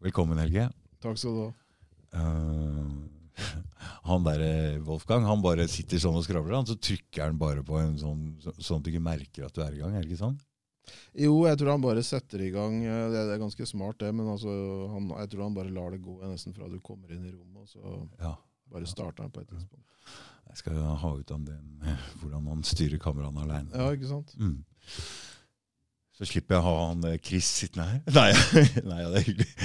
Velkommen, Helge. Takk skal du ha. Uh, han der Wolfgang han bare sitter sånn og skravler, han, så trykker han bare på en sånn, så, sånn at du ikke merker at du er i gang. er det ikke sånn? Jo, jeg tror han bare setter i gang. eh, Det, er ganske smart, det. Men altså, han, jeg tror han bare lar det gå nesten fra du kommer inn i rommet, og så Ja. bare starter han på et tidspunkt. Jeg skal ha ut om den, eh, hvordan man styrer kameraene aleine. Ja, ikke sant? Mm. Så slipper jeg å ha han eh, Chris sittende her. Nei, nei ja, det er hyggelig.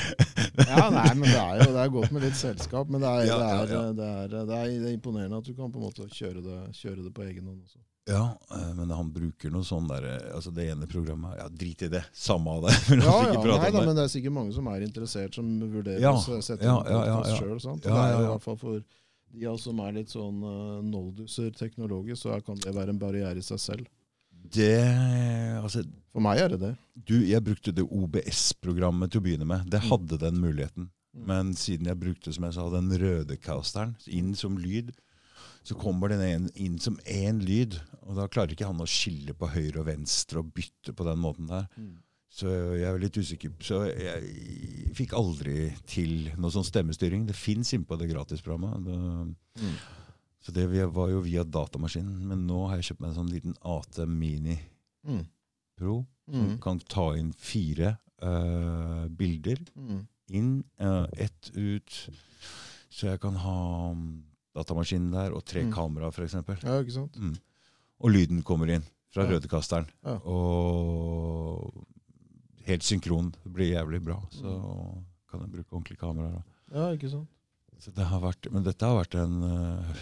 Ja, nei, men det er jo det er godt med litt selskap. Men det er, Ja, det, er. Det, er, det, er, er imponerende at du kan på en måte kjøre det, kjøre det på egen hånd også. Ja, eh, men han bruker noe sånn der eh, Altså det ene programmet Ja, drit i det. Samme av det. Men Ja, ja, nei, da, men det er sikkert mange som er interessert, som vurderer Ja, å sette ja, ja, ja, ja, podcast ja. Ja, ja, i hvert fall for de som er litt sånn uh, nolduser teknologisk, så kan det være en barriere i seg selv. Det Altså, For meg er det det. du, jeg brukte det OBS-programmet til å begynne med. Det hadde den muligheten. Men siden jeg brukte som jeg sa, den røde casteren inn som lyd, så kommer den en inn som én lyd. Og da klarer ikke han å skille på høyre og venstre og bytte på den måten der. Så jeg er litt usikker. Så jeg fikk aldri til noe sånn stemmestyring. Det fins innpå det gratisprogrammet. Det, Mm. Så det var jo via datamaskinen. Men nå har jeg kjøpt meg en sånn liten AT Mini Mm. Pro. Som Mm. kan ta inn fire uh, bilder Mm. inn, uh, ett ut. Så jeg kan ha mm, datamaskinen der og tre Mm. kameraer, f.eks. Ja, ikke sant? Mm. Og lyden kommer inn fra Ja. rødekasteren. Ja. Og helt synkron. Det blir jævlig bra. Så kan jeg bruke ordentlig kamera. Da. Ja, ikke sant? Det har vært, men dette har vært en eh,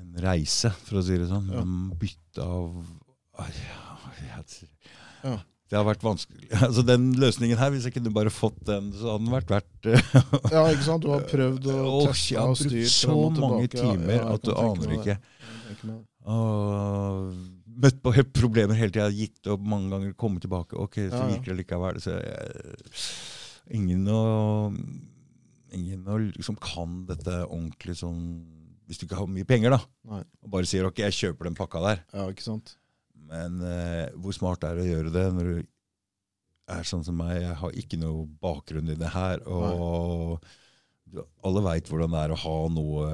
en reise, for å si det sånn. Ja. Bytte av jeg- Ja. Det har vært vanskelig. Altså Den løsningen her, hvis jeg kunne bare fått den, så hadde den vært verdt eh, Ja, ikke sant? Du har prøvd å teste og styrt. Jeg har brukt så mange. Timer ja, at du aner ikke. Og møtt på problemer hele tida, gitt opp mange ganger, kommet tilbake. Ok, så virker det likevel. Så jeg, ingen å, ingen å liksom kan dette ordentlig sånn Hvis du ikke har mye penger, da. Nei. Og bare sier ok, jeg kjøper den pakka der. Ja, ikke sant? Men eh, hvor smart er det å gjøre det når du er sånn som meg? Jeg har ikke noe bakgrunn i det her. Og Nei. alle veit hvordan det er å ha noe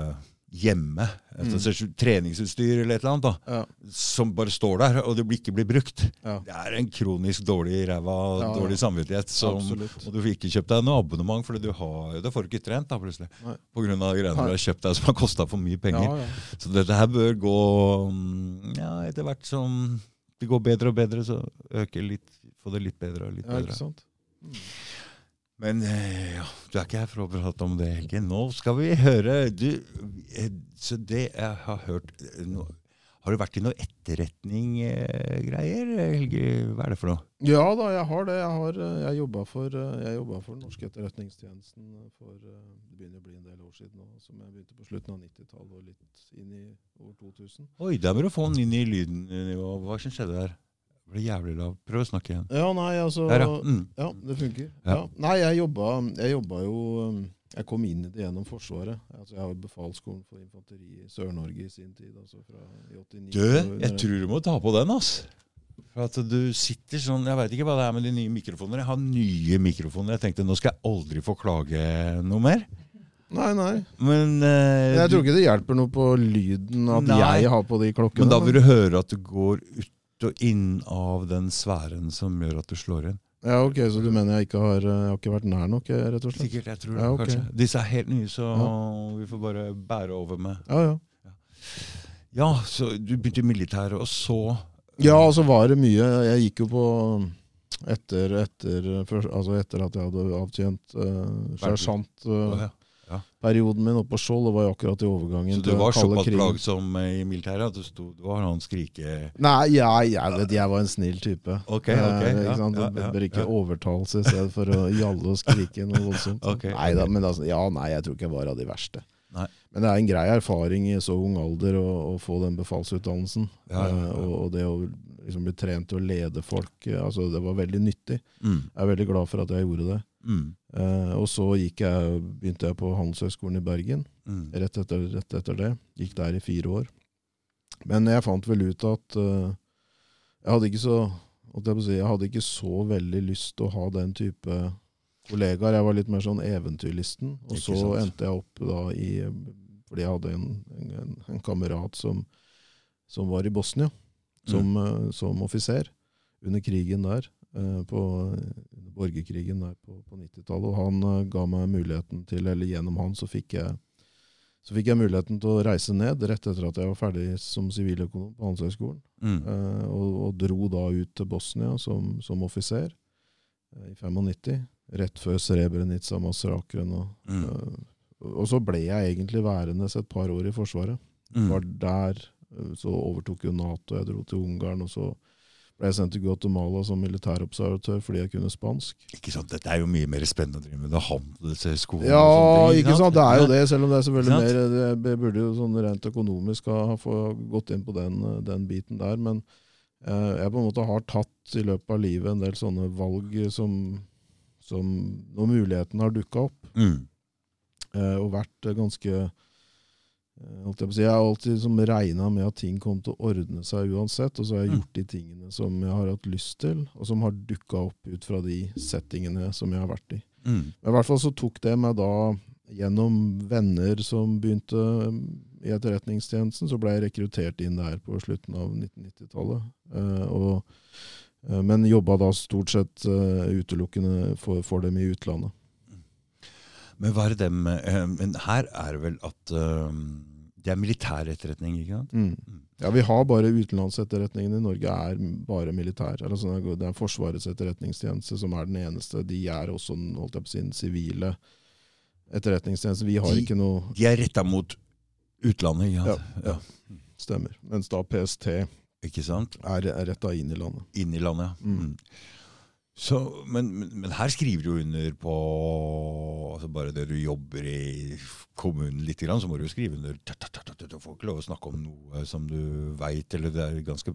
hjemme. Mm. Altså, Treningsutstyr eller et eller annet da, Ja, som bare står der, og det blir ikke blir brukt. ja. Det er en kronisk dårlig ræva, Ja, ja. dårlig samvittighet. Som, og du får ikke kjøpt deg noe abonnement, for du har, det får du ikke trent da plutselig. Pga. På grunn av greiene Nei. du har kjøpt deg som har kosta for mye penger. Så dette her bør gå mm, ja, etter hvert som det går bedre og bedre, så øker litt, få det litt bedre og litt bedre. ja, ikke sant? sant? Men eh, ja, du er ikke her for å prate om det, Helge. Nå skal vi høre du, eh, Så det jeg har hørt eh, nå, Har du vært i noe etterretning-greier, Helge? Hva er det for noe? Ja da, jeg har det. Jeg, har, jeg jobba for, den norske etterretningstjenesten for Det begynner å bli en del år siden nå, som jeg begynte på slutten av 90-tallet og litt inn i år 2000. Oi, der må du få den inn i lyden. Hva som skjedde der? Det ble jævlig lav. Prøv å snakke igjen. Ja, nei, altså Der, ja. Mm. Ja, det funker. Ja. Nei, jeg jobba, jeg jobba jo um, Jeg kom inn i det gjennom Forsvaret. Altså, jeg har befalsskolen for infanteri i Sør-Norge i sin tid. altså fra i 89. Du, jeg tror du må ta på den, ass. For at du sitter sånn Jeg veit ikke hva det er med de nye mikrofoner. Jeg har nye mikrofoner. Jeg tenkte nå skal jeg aldri få klage noe mer. Nei, nei. Men, eh, Jeg tror ikke det hjelper noe på lyden at Nei. jeg har på de klokkene. men da vil du høre at du går ut og inn av den sfæren som gjør at du slår inn. Ja, ok, Så du mener jeg ikke har, jeg har ikke vært nær nok, eh, rett og slett? Sikkert. Jeg tror det, Ja, okay. kanskje. Disse er helt nye, så Ja. vi får bare bære over med Ja, ja. Ja, så du begynte i militæret, og så Ja, og så var det mye Jeg gikk jo på etter, etter, altså etter at jeg hadde avtjent uh, sersjantperioden Å, ja. min oppe på Skjold. Det var jo akkurat i overgangen Så du var såpass plagsom i militæret at du, sto, du var noen skrike... Nei, jeg, jeg vet jeg var en snill type. Ok, ok. Eh, ja, ikke sant? ja, ja, ikke ja. overtalelse i stedet for å gjalle og skrike noe voldsomt. okay, Nei da, men altså, ja, nei, jeg tror ikke jeg var av de verste. Nei. Men det er en grei erfaring i så ung alder å, å få den befalsutdannelsen. Ja, ja, ja. Eh, og, og det å liksom bli trent til å lede folk. eh, altså Det var veldig nyttig. Mm, Jeg er veldig glad for at jeg gjorde det. Mm, Uh, og så jeg, begynte jeg på Handelshøyskolen i Bergen mm. rett etter, rett etter det. Gikk der i fire år. Men jeg fant vel ut at uh, jeg hadde så jeg, si, jeg hadde ikke så veldig lyst til å ha den type kollegaer. Jeg var litt mer sånn eventyrlisten. Og Ikke så sant. endte jeg opp da i Fordi jeg hadde en, en, en kamerat som, som var i Bosnia som, eh, som offiser under krigen der. Eh, På borgerkrigen der på, på 90-tallet. Og han eh, ga meg muligheten til, eller gjennom han, så fikk jeg så fikk jeg muligheten til å reise ned rett etter at jeg var ferdig som siviløkonom på Handelshøyskolen. Mm. Eh, og, og dro da ut til Bosnia som, som offiser eh, i 95, rett før Srebrenica-massakren. Og, Mm. eh, og så ble jeg egentlig værende et par år i Forsvaret. Mm. Var der, eh, Så overtok jo Nato, jeg dro til Ungarn, og så ble sendt til Guatemala som militærobservatør fordi jeg kunne spansk. Ikke sant? Dette er jo mye mer spennende å drive med. Det handelshøyskole Ja, ting, ikke sant? Det er jo det, selv om det er selvfølgelig mer det- Jeg burde jo sånn rent økonomisk ha gått inn på den, eh, den biten der. Men eh, jeg på en måte har tatt i løpet av livet en del sånne valg som, som Når mulighetene har dukka opp, Mm. eh, og vært eh, ganske eh, holdt jeg, på å si, jeg har alltid liksom regna med at ting kom til å ordne seg uansett, og så har jeg Mm. gjort de tingene som jeg har hatt lyst til, og som har dukka opp ut fra de settingene som jeg har vært i. Mm. Men i hvert fall så tok det meg da gjennom venner som begynte um, i Etterretningstjenesten, så ble jeg rekruttert inn der på slutten av 1990-tallet. Uh, og, eh, men jobba da stort sett uh, utelukkende for, for dem i utlandet. Men hva er det med, eh, Men her er det vel at eh, det er militær etterretning, ikke sant? Mm. Ja, Vi har bare utenlandsetterretningen i Norge er bare militær. Altså, det er Forsvarets etterretningstjeneste som er den eneste. De er også holdt jeg på å si, den sivile etterretningstjeneste. Vi har De- ikke noe De er retta mot utlandet, ikke sant? Ja, stemmer. Mens da PST Ikke sant? er, er retta inn i landet. Inn i landet, ja. Mm. Så, men, men, her skriver du under på altså Bare det du jobber i kommunen litt, grann, så må du jo skrive under Du får ikke lov å snakke om noe som du veit, eller det er ganske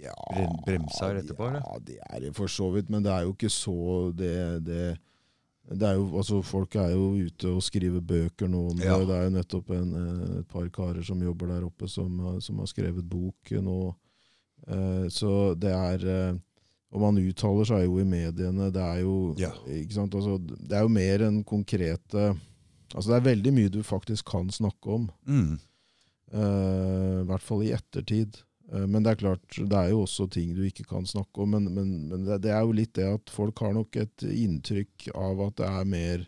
Ja, bremsa her etterpå, eller? Ja, det er det for så vidt, men det er jo ikke så det, det, det er jo, altså Folk er jo ute og skriver bøker nå Ja. det. Er jo nettopp en, eh, et par karer som jobber der oppe, som, som har skrevet bok nå. Eh, Så det er eh, Og man uttaler seg jo i mediene. Det er jo Ja. Altså, det er jo mer enn konkrete Altså Det er veldig mye du faktisk kan snakke om. mm. Uh, I hvert fall i ettertid. Uh, men det er klart, det er jo også ting du ikke kan snakke om. Men, men, men det, det er jo litt det at folk har nok et inntrykk av at det er mer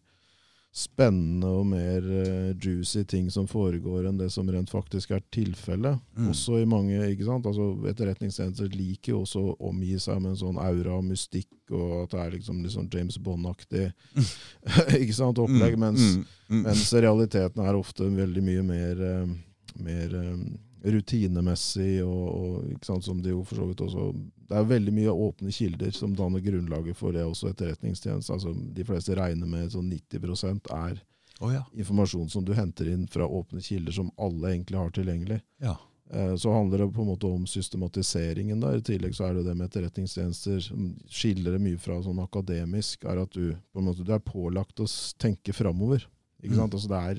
spennende og mer eh, juicy ting som foregår enn det som rent faktisk er tilfellet. Mm. Også i mange, ikke sant? Altså Etterretningstjenester liker jo også å omgi seg med en sånn aura av mystikk, og at det er liksom litt sånn James Bond-aktig ikke sant, opplegg. Mm, mens mm, mm. mens realiteten er ofte veldig mye mer, eh, mer eh, rutinemessig, og, og ikke sant, som de jo for så vidt også Det er veldig mye åpne kilder som danner grunnlaget for det også etterretningstjenesten. Altså, de fleste regner med sånn 90% er oh, ja. informasjon som du henter inn fra åpne kilder som alle egentlig har tilgjengelig. ja. Eh, Så handler det på en måte om systematiseringen. da. I tillegg så er det det med etterretningstjenester som skiller det mye fra sånn akademisk, er at du på en måte du er pålagt å tenke framover. Ikke Mm. Altså det, er,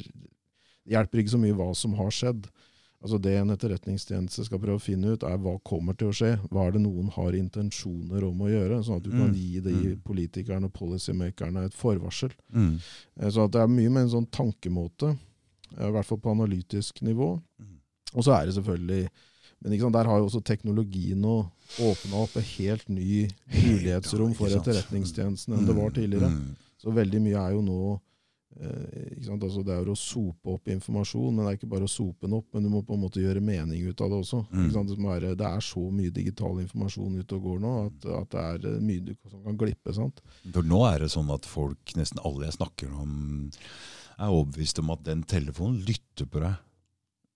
det hjelper ikke så mye hva som har skjedd. Altså Det en etterretningstjeneste skal prøve å finne ut, er hva kommer til å skje. Hva er det noen har intensjoner om å gjøre? Sånn at du kan Mm. gi de Mm. politikerne og policymakerne et forvarsel. Mm. Eh, Så at det er mye med en sånn tankemåte, eh, i hvert fall på analytisk nivå. Mm. Og så er det selvfølgelig Men sant, der har jo også teknologien nå åpna opp et helt ny mulighetsrom for etterretningstjenesten enn det var tidligere. Så veldig mye er jo nå altså Det er å sope opp informasjon, men det er ikke bare å sope den opp, men du må på en måte gjøre mening ut av det også. Mm. Ikke sant? Det, være, det er så mye digital informasjon ute og går nå at, at det er eh, mye som kan glippe. sant? For nå er det sånn at folk, nesten alle jeg snakker om, er overbevist om at den telefonen lytter på deg.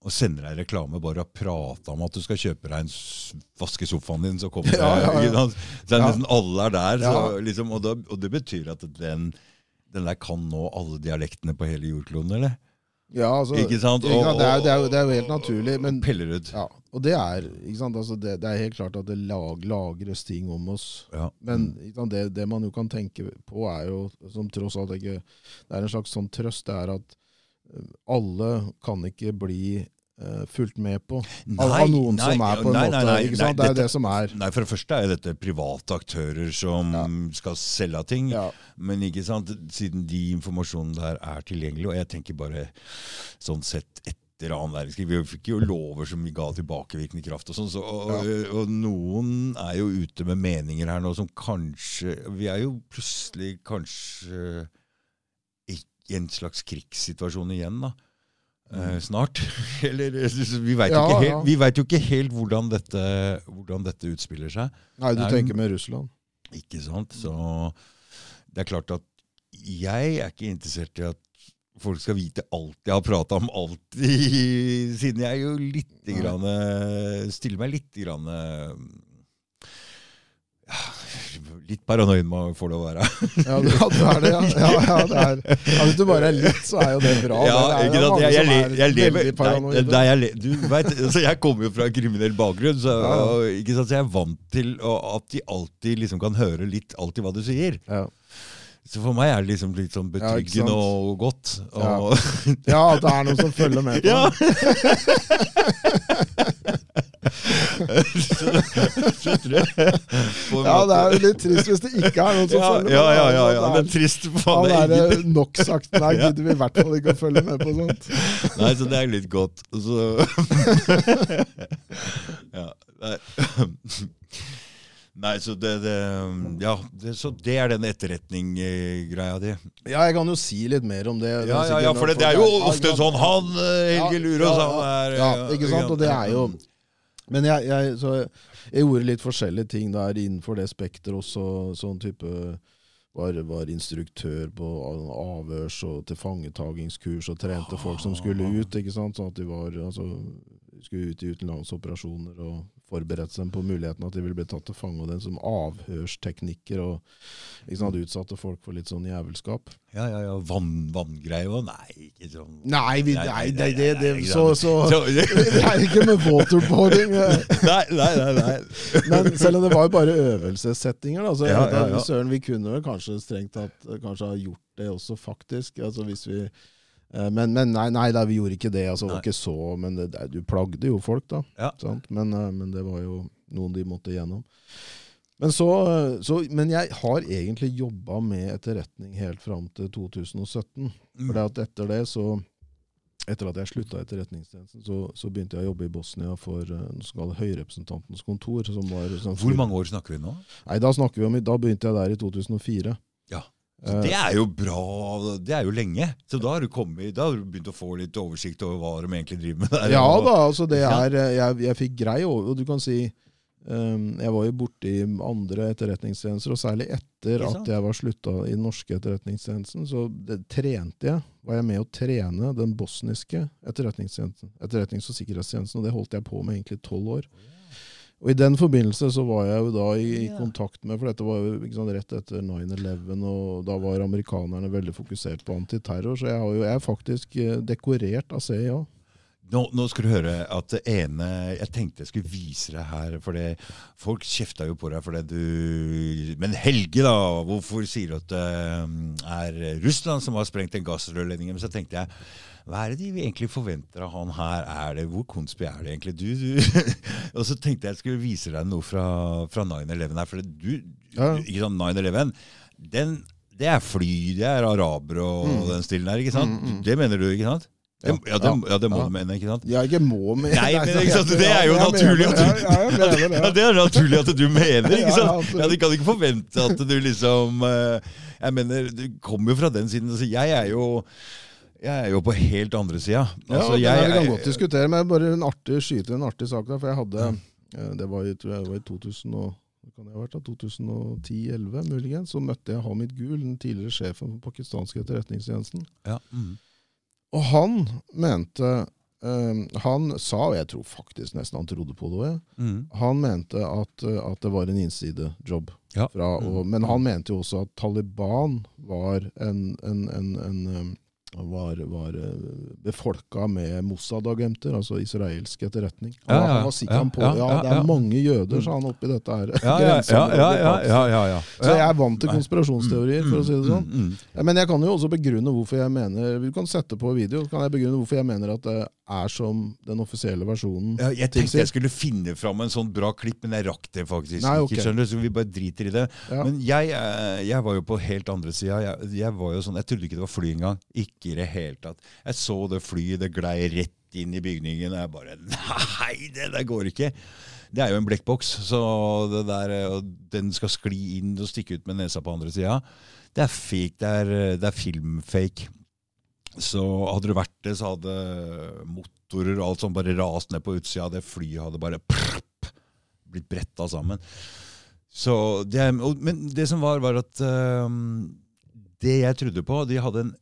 Og sender deg reklame bare og prater om at du skal kjøpe deg en vaske sofaen din, så kommer det Ja, ja, ja. Så er nesten alle er der. Så, liksom, og, da, og det betyr at den, den der kan nå alle dialektene på hele jordkloden, eller? Ja, altså, Ikke sant? sant, det, er, det, er det er jo helt naturlig. men... Pellerud. Ja, og det er, altså det, det er helt klart at det lag, lagres ting om oss. Ja. Men sant, det, det man jo kan tenke på, er jo som tross alt ikke Det er en slags sånn trøst. Det er at eh, alle kan ikke bli fulgt med på. Nei, av noen nei, som er på en nei, måte nei? Det er dette- det som er. Nei, For det første er dette private aktører som skal selge ting. Ja. Men ikke sant, siden de informasjonene der er tilgjengelig, og jeg tenker bare sånn sett etter annen verdenskrig Vi fikk jo lover som vi ga tilbakevirkende kraft, og sånn, så, og, og noen er jo ute med meninger her nå som kanskje Vi er jo plutselig kanskje i en slags krigssituasjon igjen, da. Eh, snart. Eller Vi veit Ja, jo, ja. vet jo ikke helt hvordan dette, hvordan dette utspiller seg. Nei, du er- tenker med Russland. Ikke sant? Så det er klart at jeg er ikke interessert i at folk skal vite alt jeg har prata om alltid, siden jeg jo litt grann, eh, stiller meg litt grann, ja, Litt paranoid får det å være. Ja, du, er det, ja. ja, ja, det er. ja. Hvis du bare er litt, så er jo det bra. Ja, det er sant? mange Jeg, jeg, som er jeg lever veldig nei, paranoide. nei, jeg, du vet, altså jeg kommer jo fra en kriminell bakgrunn, så, og, sant? så jeg er vant til at de alltid liksom kan høre litt alltid hva du sier. Ja. Så for meg er det liksom litt sånn betryggende ja, og godt. Ja. Og, ja, at det er noen som følger med på Ja. det. så, så tror jeg på en Ja, det er jo litt trist hvis det ikke er noen som ja, følger med. ja, ja, ja, ja, det er trist. Han er eh, nok sagt Nei, gidder vi i hvert fall ikke å følge med på sånt. Nei, så det er litt godt. Så Ja. Nei. Nei, så det, det Ja, det, så det er den etterretning-greia di. Ja, jeg kan jo si litt mer om det. Ja, ja, ja, for det, det er jo ofte sånn Han eh, Helge Ja, Lurås, ja, han er Ja, eh, ikke sant? Og det er jo Men jeg, jeg, så jeg gjorde litt forskjellige ting der innenfor det spekteret også. Sånn type var, var instruktør på avhørs- og tilfangetagingskurs og trente folk som skulle ut. ikke sant? Sånn at de var, altså, skulle ut i utenlandsoperasjoner og forberedte seg på muligheten at de ville bli tatt til fange. Og den som avhørsteknikker og liksom, hadde utsatte folk for litt sånn jævelskap. Ja, ja, ja. Vann, vanngreier òg? Nei, ikke sånn. Nei, vi, Nei, nei, det, det, så, så Det er ikke med waterboarding. Nei, nei, nei. nei. Men selv om det var jo bare øvelsessettinger, da, så Ja, ja, ja. Søren, vi kunne vel kanskje strengt tatt kanskje ha gjort det også, faktisk. Altså hvis vi men, men nei, nei da, vi gjorde ikke det. Altså, det var ikke så, men det, du plagde jo folk, da. Ja. Sant? Men, eh, men det var jo noen de måtte igjennom. Men, så, eh, så, men jeg har egentlig jobba med etterretning helt fram til 2017. For det at etter det så etter at jeg slutta i Etterretningstjenesten, så, så begynte jeg å jobbe i Bosnia for uh, Høyrepresentantens kontor. Som var, sånn, Hvor mange år snakker vi nå? Nei, Da snakker vi om, da begynte jeg der i 2004. Eh, Det er jo bra. Det er jo lenge. Så da har du kommet, da har du begynt å få litt oversikt over hva de egentlig driver med der. ja da, altså det er eh, Jeg, jeg fikk grei over, og du kan si um, Jeg var jo borti andre etterretningstjenester, og særlig etter at jeg var slutta i den norske etterretningstjenesten, så det, trente jeg. Var jeg med å trene den bosniske etterretningstjenesten, etterretnings- og sikkerhetstjenesten, og det holdt jeg på med egentlig tolv år. Og I den forbindelse så var jeg jo da i, i kontakt med For dette var jo sant, rett etter 9-11, og da var amerikanerne veldig fokusert på antiterror. Så jeg, har jo, jeg er faktisk eh, dekorert av CIA. Nå, nå skal du høre at det ene Jeg tenkte jeg skulle vise deg her, for det, folk kjefta jo på deg fordi du Men Helge, da! Hvorfor sier du at det er Russland som har sprengt en gassrørledning? Men så tenkte jeg hva er det de egentlig forventer av han her? Er det, hvor konspi er det egentlig? Du, du. og så tenkte jeg jeg skulle vise deg noe fra, fra 9-11 her. For du, Ja. ikke sant, 9-11, den, det er fly, det er arabere og Mm. den stilen der, ikke sant? Mm, mm. Det mener du, ikke sant? Det, ja, det, ja, det må Ja. du mene, ikke sant? Jeg ikke må mene. Nei, men ikke sant, det er jo naturlig at du- Ja, det. Er naturlig at du mener, ikke sant? Ja, Du kan ikke forvente at du liksom eh, Jeg mener, du kommer jo fra den siden. Altså, jeg er jo jeg er jo på helt andre sida. Ja, Altså, ja, jeg, vi kan godt diskutere, men bare en artig skyte en artig sak der. For jeg hadde eh, Det var i, tror jeg, var i 2000 og, kan det ha vært da, 2010-2011 muligens. Så møtte jeg Hamid Gul, den tidligere sjefen for pakistanske etterretningstjenesten. ja, mm. Og han mente eh, Han sa, og jeg tror faktisk nesten han trodde på det òg, Mm. han mente at, eh, at det var en innsidejobb. Ja. Fra, og, Mm. men han mente jo også at Taliban var en, en, en, en um, var, var eh, befolka med Mossad-agenter, altså israelsk etterretning. Ja, Ja, ja, han var sikker på ja, ja, det er mange jøder, sa han oppi dette her. Ja, ja, ja, ja, ja, Pakistan. ja, ja, ja. Så jeg er vant til konspirasjonsteorier, for å si det sånn. Mm, mm, Men jeg kan jo også begrunne hvorfor jeg mener Du kan sette på video, kan jeg begrunne hvorfor jeg mener at det er som den offisielle versjonen. Ja, jeg tenkte jeg skulle finne fram en sånn bra klipp, men jeg rakk det faktisk Nei, okay. ikke. skjønner du, Så vi bare driter i det. Ja. Men jeg, eh, jeg var jo på helt andre sida. Jeg, jeg var jo sånn, jeg trodde ikke det var fly engang. Ikke i det hele tatt. Jeg så det flyet, det glei rett inn i bygningen, og jeg bare Nei, det der går ikke! Det er jo en blekkboks, så det der, eh, den skal skli inn og stikke ut med nesa på andre sida. Det er fake. Det er, eh, det er filmfake. Så hadde det vært det, så hadde motorer og alt sånt bare rast ned på utsida. Det flyet hadde bare prrp, blitt bretta sammen. Det, men det som var, var at um, det jeg trodde på De hadde en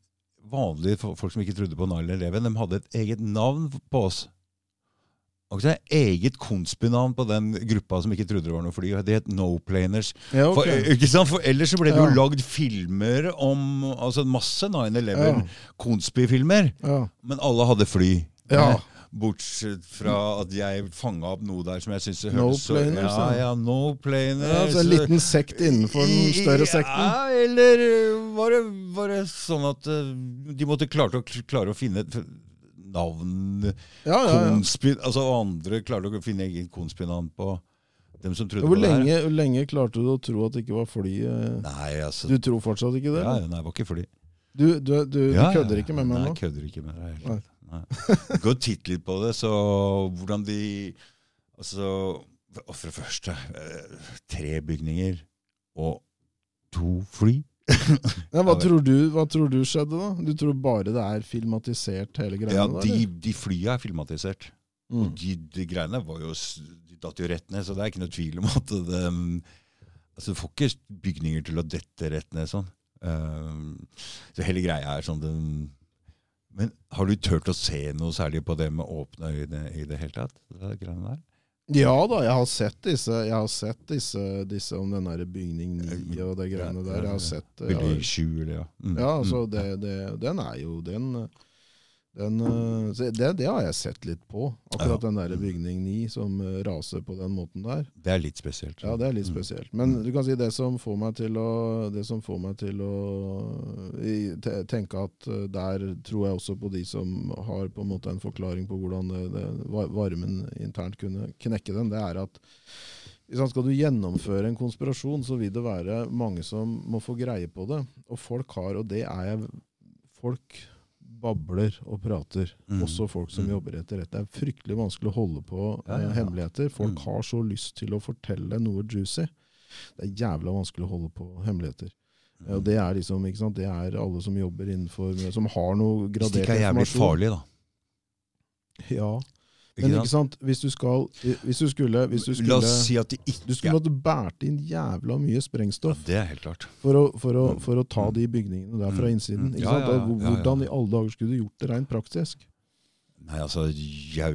vanlige fo- folk som ikke trodde på 9-11, de hadde et eget navn på oss. Og så eget konspinavn på den gruppa som ikke trodde det var noe fly. Det het No-Planers. Ja, okay. For, ikke sant? For ellers så ble det jo Ja. lagd filmer om altså masse 9-11, Ja. Men alle hadde fly. Ja. Eh, Bortsett fra at jeg fanga opp noe der som jeg syns No hørtes så planers, ja, ja. ja, no planers. ja, altså en liten sekt innenfor den større sekten. Ja, eller var det, var det sånn at uh, de måtte klare å, klare å finne navn Ja, ja, ja. konspin, altså Andre klarte å finne egen konspinavn på dem som trodde Hvor på det her. lenge, hvor lenge klarte du å tro at det ikke var fly? eh? Nei, altså Du tror fortsatt ikke det? ja. Nei, det var ikke fly. Du, du, du, du kødder ja, ikke med meg nå? Nei, jeg kødder ikke med deg. Nei. Gå og titt litt på det, så hvordan de Altså, for det første eh, Tre bygninger og to fly. Ja, hva, tror du, hva tror du skjedde, da? Du tror bare det er filmatisert, hele greia? Ja, de, de flya er filmatisert. Mm. Og de, de greiene var jo De datt jo rett ned, så det er ikke noe tvil om at det Altså, du får ikke bygninger til å dette rett ned sånn. Um, så hele greia er sånn den Men har du turt å se noe særlig på det med åpne øyne i det hele tatt? Det greiene der? Ja da, jeg har sett disse, jeg har sett disse, disse om den der bygning 9 og de greiene der. Jeg har sett det. Jeg eller ja. Mm. ja, altså, Mm. det, det, den er jo Den, den eh, det, det har jeg sett litt på. Akkurat Ja. den der bygning 9 som eh, raser på den måten der. Det er litt spesielt. Ja, det er litt Mm. spesielt. Men du kan si det som får meg til å, det som får meg til å tenke at eh, der tror jeg også på de som har på en måte en forklaring på hvordan det, det, varmen internt kunne knekke den, det er at skal du gjennomføre en konspirasjon, så vil det være mange som må få greie på det. Og folk har, og det er jeg Folk babler og prater. Mm. Også folk som Mm. jobber etter rett. Det er fryktelig vanskelig å holde på Ja, ja, eh, hemmeligheter. Folk Mm. har så lyst til å fortelle noe juicy. Det er jævla vanskelig å holde på hemmeligheter. Mm. Og det er liksom, ikke sant? Det er alle som jobber innenfor Som har noe Hvis det ikke er jævlig farlig, da. Ja, Men ikke sant? Hvis du skal Hvis du skulle, hvis du La oss si at de ikke Du skulle måtte båret inn jævla mye ja, sprengstoff Det er helt klart. for å, for å, Mm. for å ta de bygningene der fra Mm. innsiden. Mm. Ikke Ja, sant? ja, ja, Da- ja, ja. Hvordan i alle dager skulle du gjort det rent praktisk? Nei, altså jeg,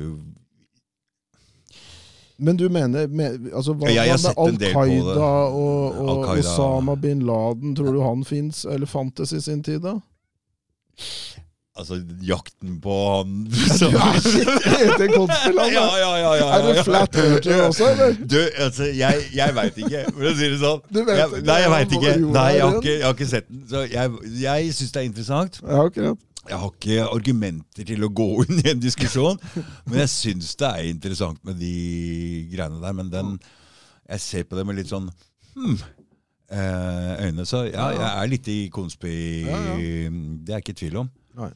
Men du mener me- altså, hva, Ja, med på Al-Qaida og, og Al-Qaida. Osama bin Laden? Tror du han fins, eller fantes i sin tid, da? Altså, jakten på han Du er skikkelig ute i konspiland! ja, ja, ja, ja, Er det ja, ja. flat earther også, eller? Du, altså, jeg, jeg veit ikke, for å si det sånn. Du vet jeg, nei, jeg ja, veit ikke. Nei, jeg har ikke, jeg har ikke sett den. Så jeg, jeg syns det er interessant. Ja, akkurat. Jeg har ikke argumenter til å gå inn i en diskusjon, men jeg syns det er interessant med de greiene der. Men den Jeg ser på det med litt sånn hmm, eh, øyne. Så ja, jeg er litt i konspi... Ja, Det er ikke tvil om. Nei.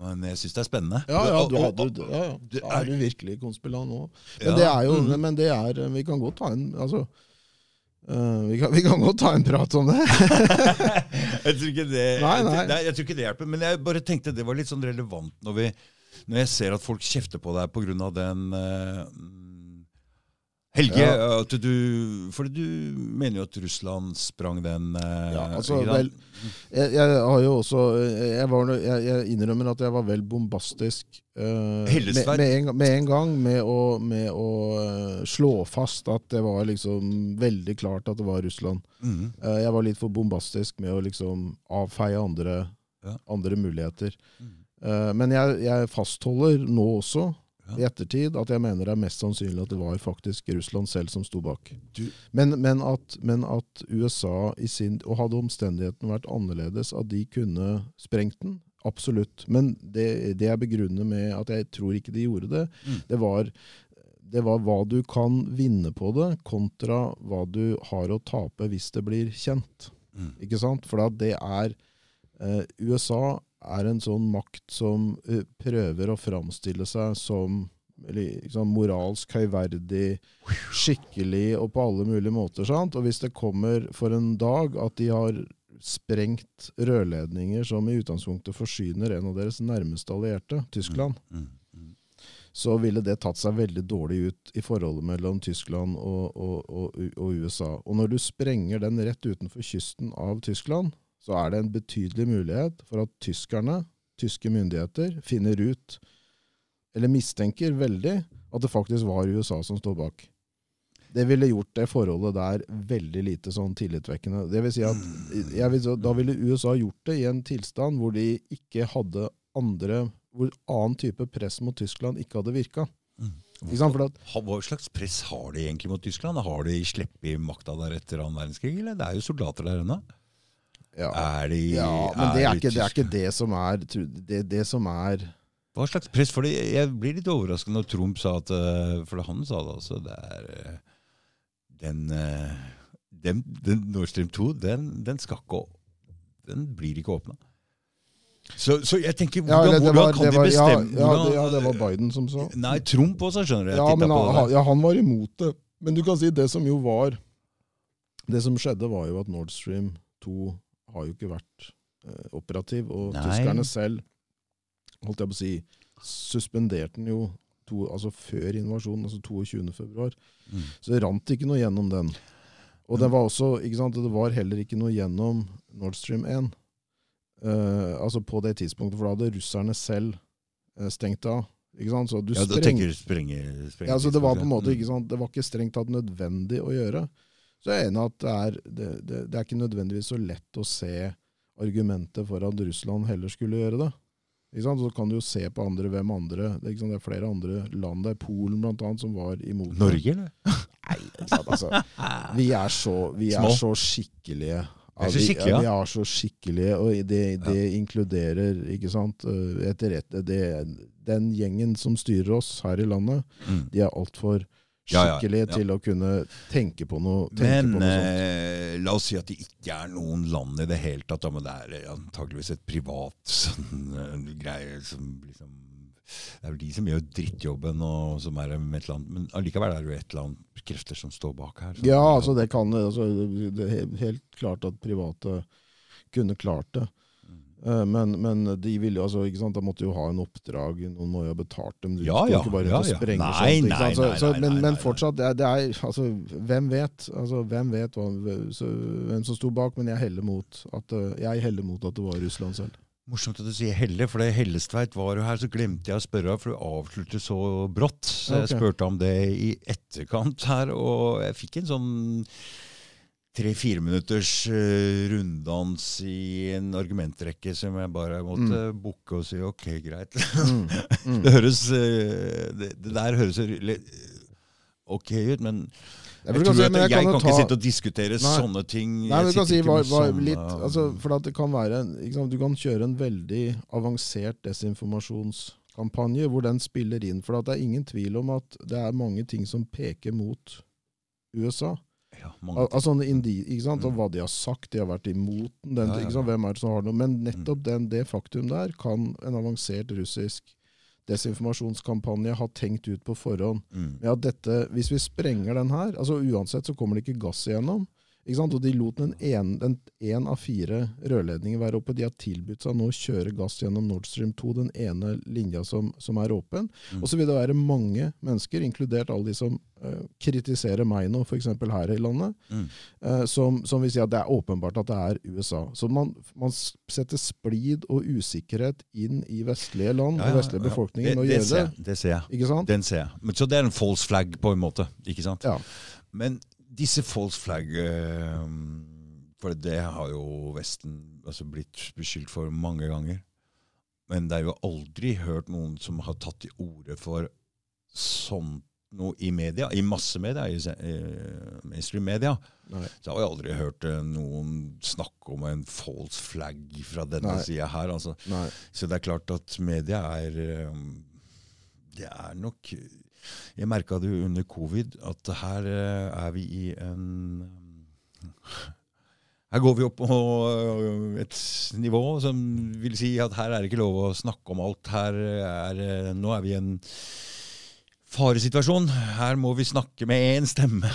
Men jeg syns det er spennende. Ja, ja, du hadde, ja, ja. Da er du virkelig konspilant nå. Men Ja, det er jo mm. Men det er Vi kan godt ta en Altså Uh, vi, kan, vi kan godt ta en prat om det. jeg, tror ikke det, Nei, nei. Jeg, jeg tror ikke det hjelper. Men jeg bare tenkte det var litt sånn relevant når, vi, når jeg ser at folk kjefter på deg pga. den uh, Helge, Ja. at du For du mener jo at Russland sprang den eh, Ja, altså, vel, jeg, jeg har jo også jeg, var, jeg, jeg innrømmer at jeg var vel bombastisk eh, med, med, en, med en gang med å, med å eh, slå fast at det var liksom veldig klart at det var Russland. Mm. Eh, jeg var litt for bombastisk med å liksom avfeie andre, Ja. andre muligheter. Mm. Eh, men jeg, fastholder nå også. I ettertid, at jeg mener det er mest sannsynlig at det var faktisk Russland selv som sto bak. Men, men, at, men at USA i sin Og hadde omstendighetene vært annerledes, at de kunne sprengt den, absolutt. Men det, det jeg begrunner med at jeg tror ikke de gjorde det, Mm. det var, det var hva du kan vinne på det, kontra hva du har å tape hvis det blir kjent. Mm. Ikke sant? For det er eh, USA er en sånn makt som eh, prøver å framstille seg som liksom, moralsk høyverdig, skikkelig og på alle mulige måter. Sant? Og hvis det kommer for en dag at de har sprengt rørledninger som i utgangspunktet forsyner en av deres nærmeste allierte, Tyskland, Mm. Mm. så ville det tatt seg veldig dårlig ut i forholdet mellom Tyskland og, og, og, og USA. Og når du sprenger den rett utenfor kysten av Tyskland, så er det en betydelig mulighet for at tyskerne, tyske myndigheter, finner ut, eller mistenker veldig, at det faktisk var USA som står bak. Det ville gjort det forholdet der veldig lite sånn tillitvekkende. Det vil si at vil, Da ville USA gjort det i en tilstand hvor de ikke hadde andre Hvor annen type press mot Tyskland ikke hadde virka. Mm. Hva slags press har de egentlig mot Tyskland? Har de sluppet makta der etter annen verdenskrig, eller? Det er jo soldater der ennå. Ja, Er de ja, men det er, ikke, det er ikke det som er det, det som er Hva slags press? For jeg blir litt overrasket når Trump sa at eh, For han sa det altså. Det er eh, den, eh, den, den Nord Stream 2, den, den skal ikke Den blir ikke åpna. Så, så jeg tenker, hvordan, ja, var, hvordan kan det de var, ja, bestemme ja, hvordan- det, ja, det var Biden som sa. Nei, Trump også, skjønner du. Ja, men han, ja, han var imot det. Men du kan si det som jo var Det som skjedde, var jo at Nord Stream 2 har jo ikke vært eh, operativ. Og Nei. tyskerne selv holdt jeg på å si, suspenderte den jo to, altså før invasjonen, altså 22. februar. Mm. Så det rant ikke noe gjennom den. Og det var også, sant, det var heller ikke noe gjennom Nord Stream 1. Eh, altså på det tidspunktet, for da hadde russerne selv eh, stengt av. Så du Ja, spreng- tenker sprenge, sprenge ja, altså det var på en måte Mm. ikke sant, det var ikke strengt tatt nødvendig å gjøre. Så jeg er enig at det er, det, det, det er ikke nødvendigvis så lett å se argumentet for at Russland heller skulle gjøre det. Så kan du jo se på andre, hvem andre det, er er flere andre land. Det er Polen annet som var imot. Norge, eller? Nei, ikke sant? Altså, vi er så, vi er så skikkelige. Er vi- ja. vi er så skikkelige, og det, det inkluderer ikke sant, etter, etter, det, den gjengen som styrer oss her i landet, Mm. de er altfor Ja, ja, ja. til å kunne tenke på noe, tenke Men på noe sånt. eh, la oss si at det ikke er noen land i det hele tatt, men det er antakeligvis antageligvis et privat sånn, eh, greie som liksom Det er vel de som gjør drittjobben, og som er med et land, men allikevel er det jo et eller annet krefter som står bak her. Sånn. Ja, altså det kan altså, Det er helt klart at private kunne klart det. Eh, Men, men de ville jo, altså, ikke sant, de måtte jo ha en oppdrag, noen må jo ha betalt dem. Du Ja, ja, ikke bare ja, ja. sprenge Nei, sånt. Nei, nei, så, men, fortsatt, det er, det er altså, Hvem vet altså, hvem vet hva, så, hvem som sto bak? Men jeg heller mot at, eh, jeg heller mot at det var Russland selv. Morsomt at du sier Helle, for det Hellestveit var jo her, så glemte jeg å spørre, for du avsluttet så brått. Så jeg okay. spurte om det i etterkant her, og jeg fikk en sånn tre-fire minutters eh, runddans i en argumentrekke som jeg bare måtte bukke og si ok, greit. Mm, mm. det høres eh, det, det der høres litt ok ut, men Jeg, jeg, tror si, at men jeg, jeg kan kan jo ikke ta- sitte og diskutere Nei. sånne ting. Nei, men du kan si var, var sånne- litt, altså, for det kan være sant, Du kan kjøre en veldig avansert desinformasjonskampanje hvor den spiller inn. For det er ingen tvil om at det er mange ting som peker mot USA. Ja, mange Al altså indi, ikke sant, Mm. og Hva de har sagt, de har vært imot den. Ja, ja, hvem er det som har noe? Men nettopp den, det faktum der kan en avansert russisk desinformasjonskampanje ha tenkt ut på forhånd. mm. Ja, dette, hvis vi sprenger den her, altså uansett så kommer det ikke gass igjennom. Ikke sant? Og de lot den én av fire rørledninger være oppe. De har tilbudt seg nå å kjøre gass gjennom Nord Stream 2, den ene linja som, som er åpen. Mm. Og så vil det være mange mennesker, inkludert alle de som uh, kritiserer meg nå, f.eks. her i landet, Mm. uh, som, som vil si at det er åpenbart at det er USA. Så man, man setter splid og usikkerhet inn i vestlige land Ja, ja, og vestlige ja. befolkningen det, med det, gjøre det. det ser jeg. Ikke sant? Den ser jeg. Men, så det er en false flag på en måte. ikke sant? Ja. Men disse false flag eh, For det har jo Vesten altså blitt beskyldt for mange ganger. Men det er jo aldri hørt noen som har tatt til orde for sånn noe i media, i massemedia, i eh, mainstream-media, Nei. så har jeg aldri hørt eh, noen snakke om en false flag fra denne sida her. Altså. Så det er klart at media er Det er nok Jeg merka det jo under covid, at her eh, er vi i en her går vi opp på øh, et nivå som vil si at her er det ikke lov å snakke om alt. Her er, nå er vi i en faresituasjon. Her må vi snakke med én stemme.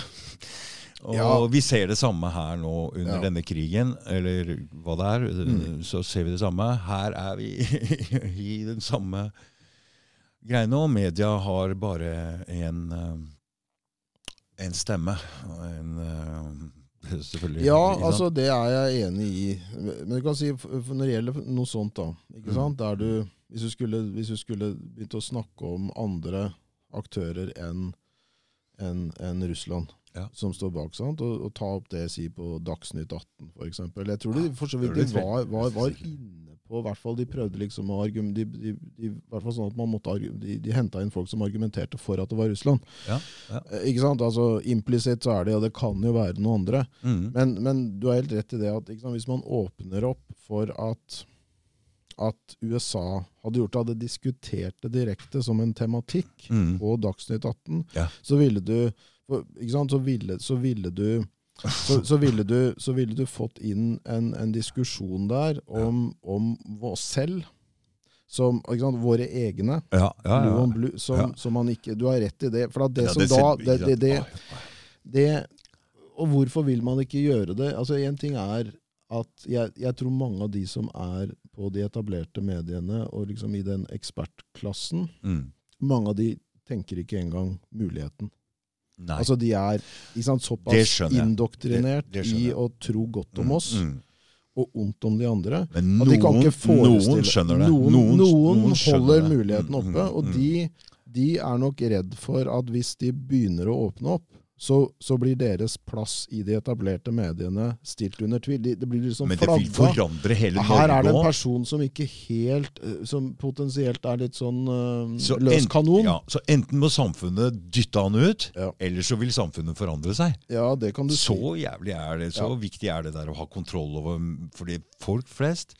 Og Ja. vi ser det samme her nå under Ja. denne krigen, eller hva det er. Mm. Så ser vi det samme. Her er vi i den samme greia og Media har bare en, øh, en stemme. En, øh, selvfølgelig. Ja, altså det er jeg enig i. Men du kan si, når det gjelder noe sånt, da ikke Mm. sant? Du, hvis, du skulle, hvis du skulle begynt å snakke om andre aktører enn en, en Russland Ja. som står bak, sant? Og, og ta opp det si på Dagsnytt 18 f.eks. Jeg tror de for så vidt de jeg. var, var, var inne på hvert fall De prøvde liksom å argum, de, de, de, sånn at man måtte de, de henta inn folk som argumenterte for at det var Russland. Ja, ja. Eh, Ikke sant? Altså Implisitt så er det, og det kan jo være noen andre. Mm. Men, men du har helt rett i det at ikke sant, hvis man åpner opp for at, at USA hadde gjort det, hadde diskutert det direkte som en tematikk Mm. på Dagsnytt 18, Ja. så ville du ikke sant, så ville, så ville du så, så, ville du, så ville du fått inn en, en diskusjon der om, om oss selv, som sant, våre egne. Ja, ja, ja. blue, som, som man ikke Du har rett i det. For det som ser- da det, det, det, det, og hvorfor vil man ikke gjøre det? Altså Én ting er at jeg, jeg tror mange av de som er på de etablerte mediene, og liksom i den ekspertklassen, Mm. mange av de tenker ikke engang muligheten. Nei. Altså De er sant, såpass indoktrinert Det- det i å tro godt om Mm, oss mm. og ondt om de andre. Men At de kan noen, ikke forestille noen skjønner det. Noen, noen, noen holder det. muligheten Mm, oppe, mm, og mm. de, de er nok redd for at hvis de begynner å åpne opp, så, så blir deres plass i de etablerte mediene stilt under tvil. De, det blir liksom Men det vil forandre hele Her er det en person som ikke helt eh, Som potensielt er litt sånn uh, Så løs kanon. Ja. Ja, så enten må samfunnet dytte han ut, Ja. eller så vil samfunnet forandre seg. Ja, det kan du Så si. jævlig er det, så Ja. viktig er det der å ha kontroll over Fordi folk flest,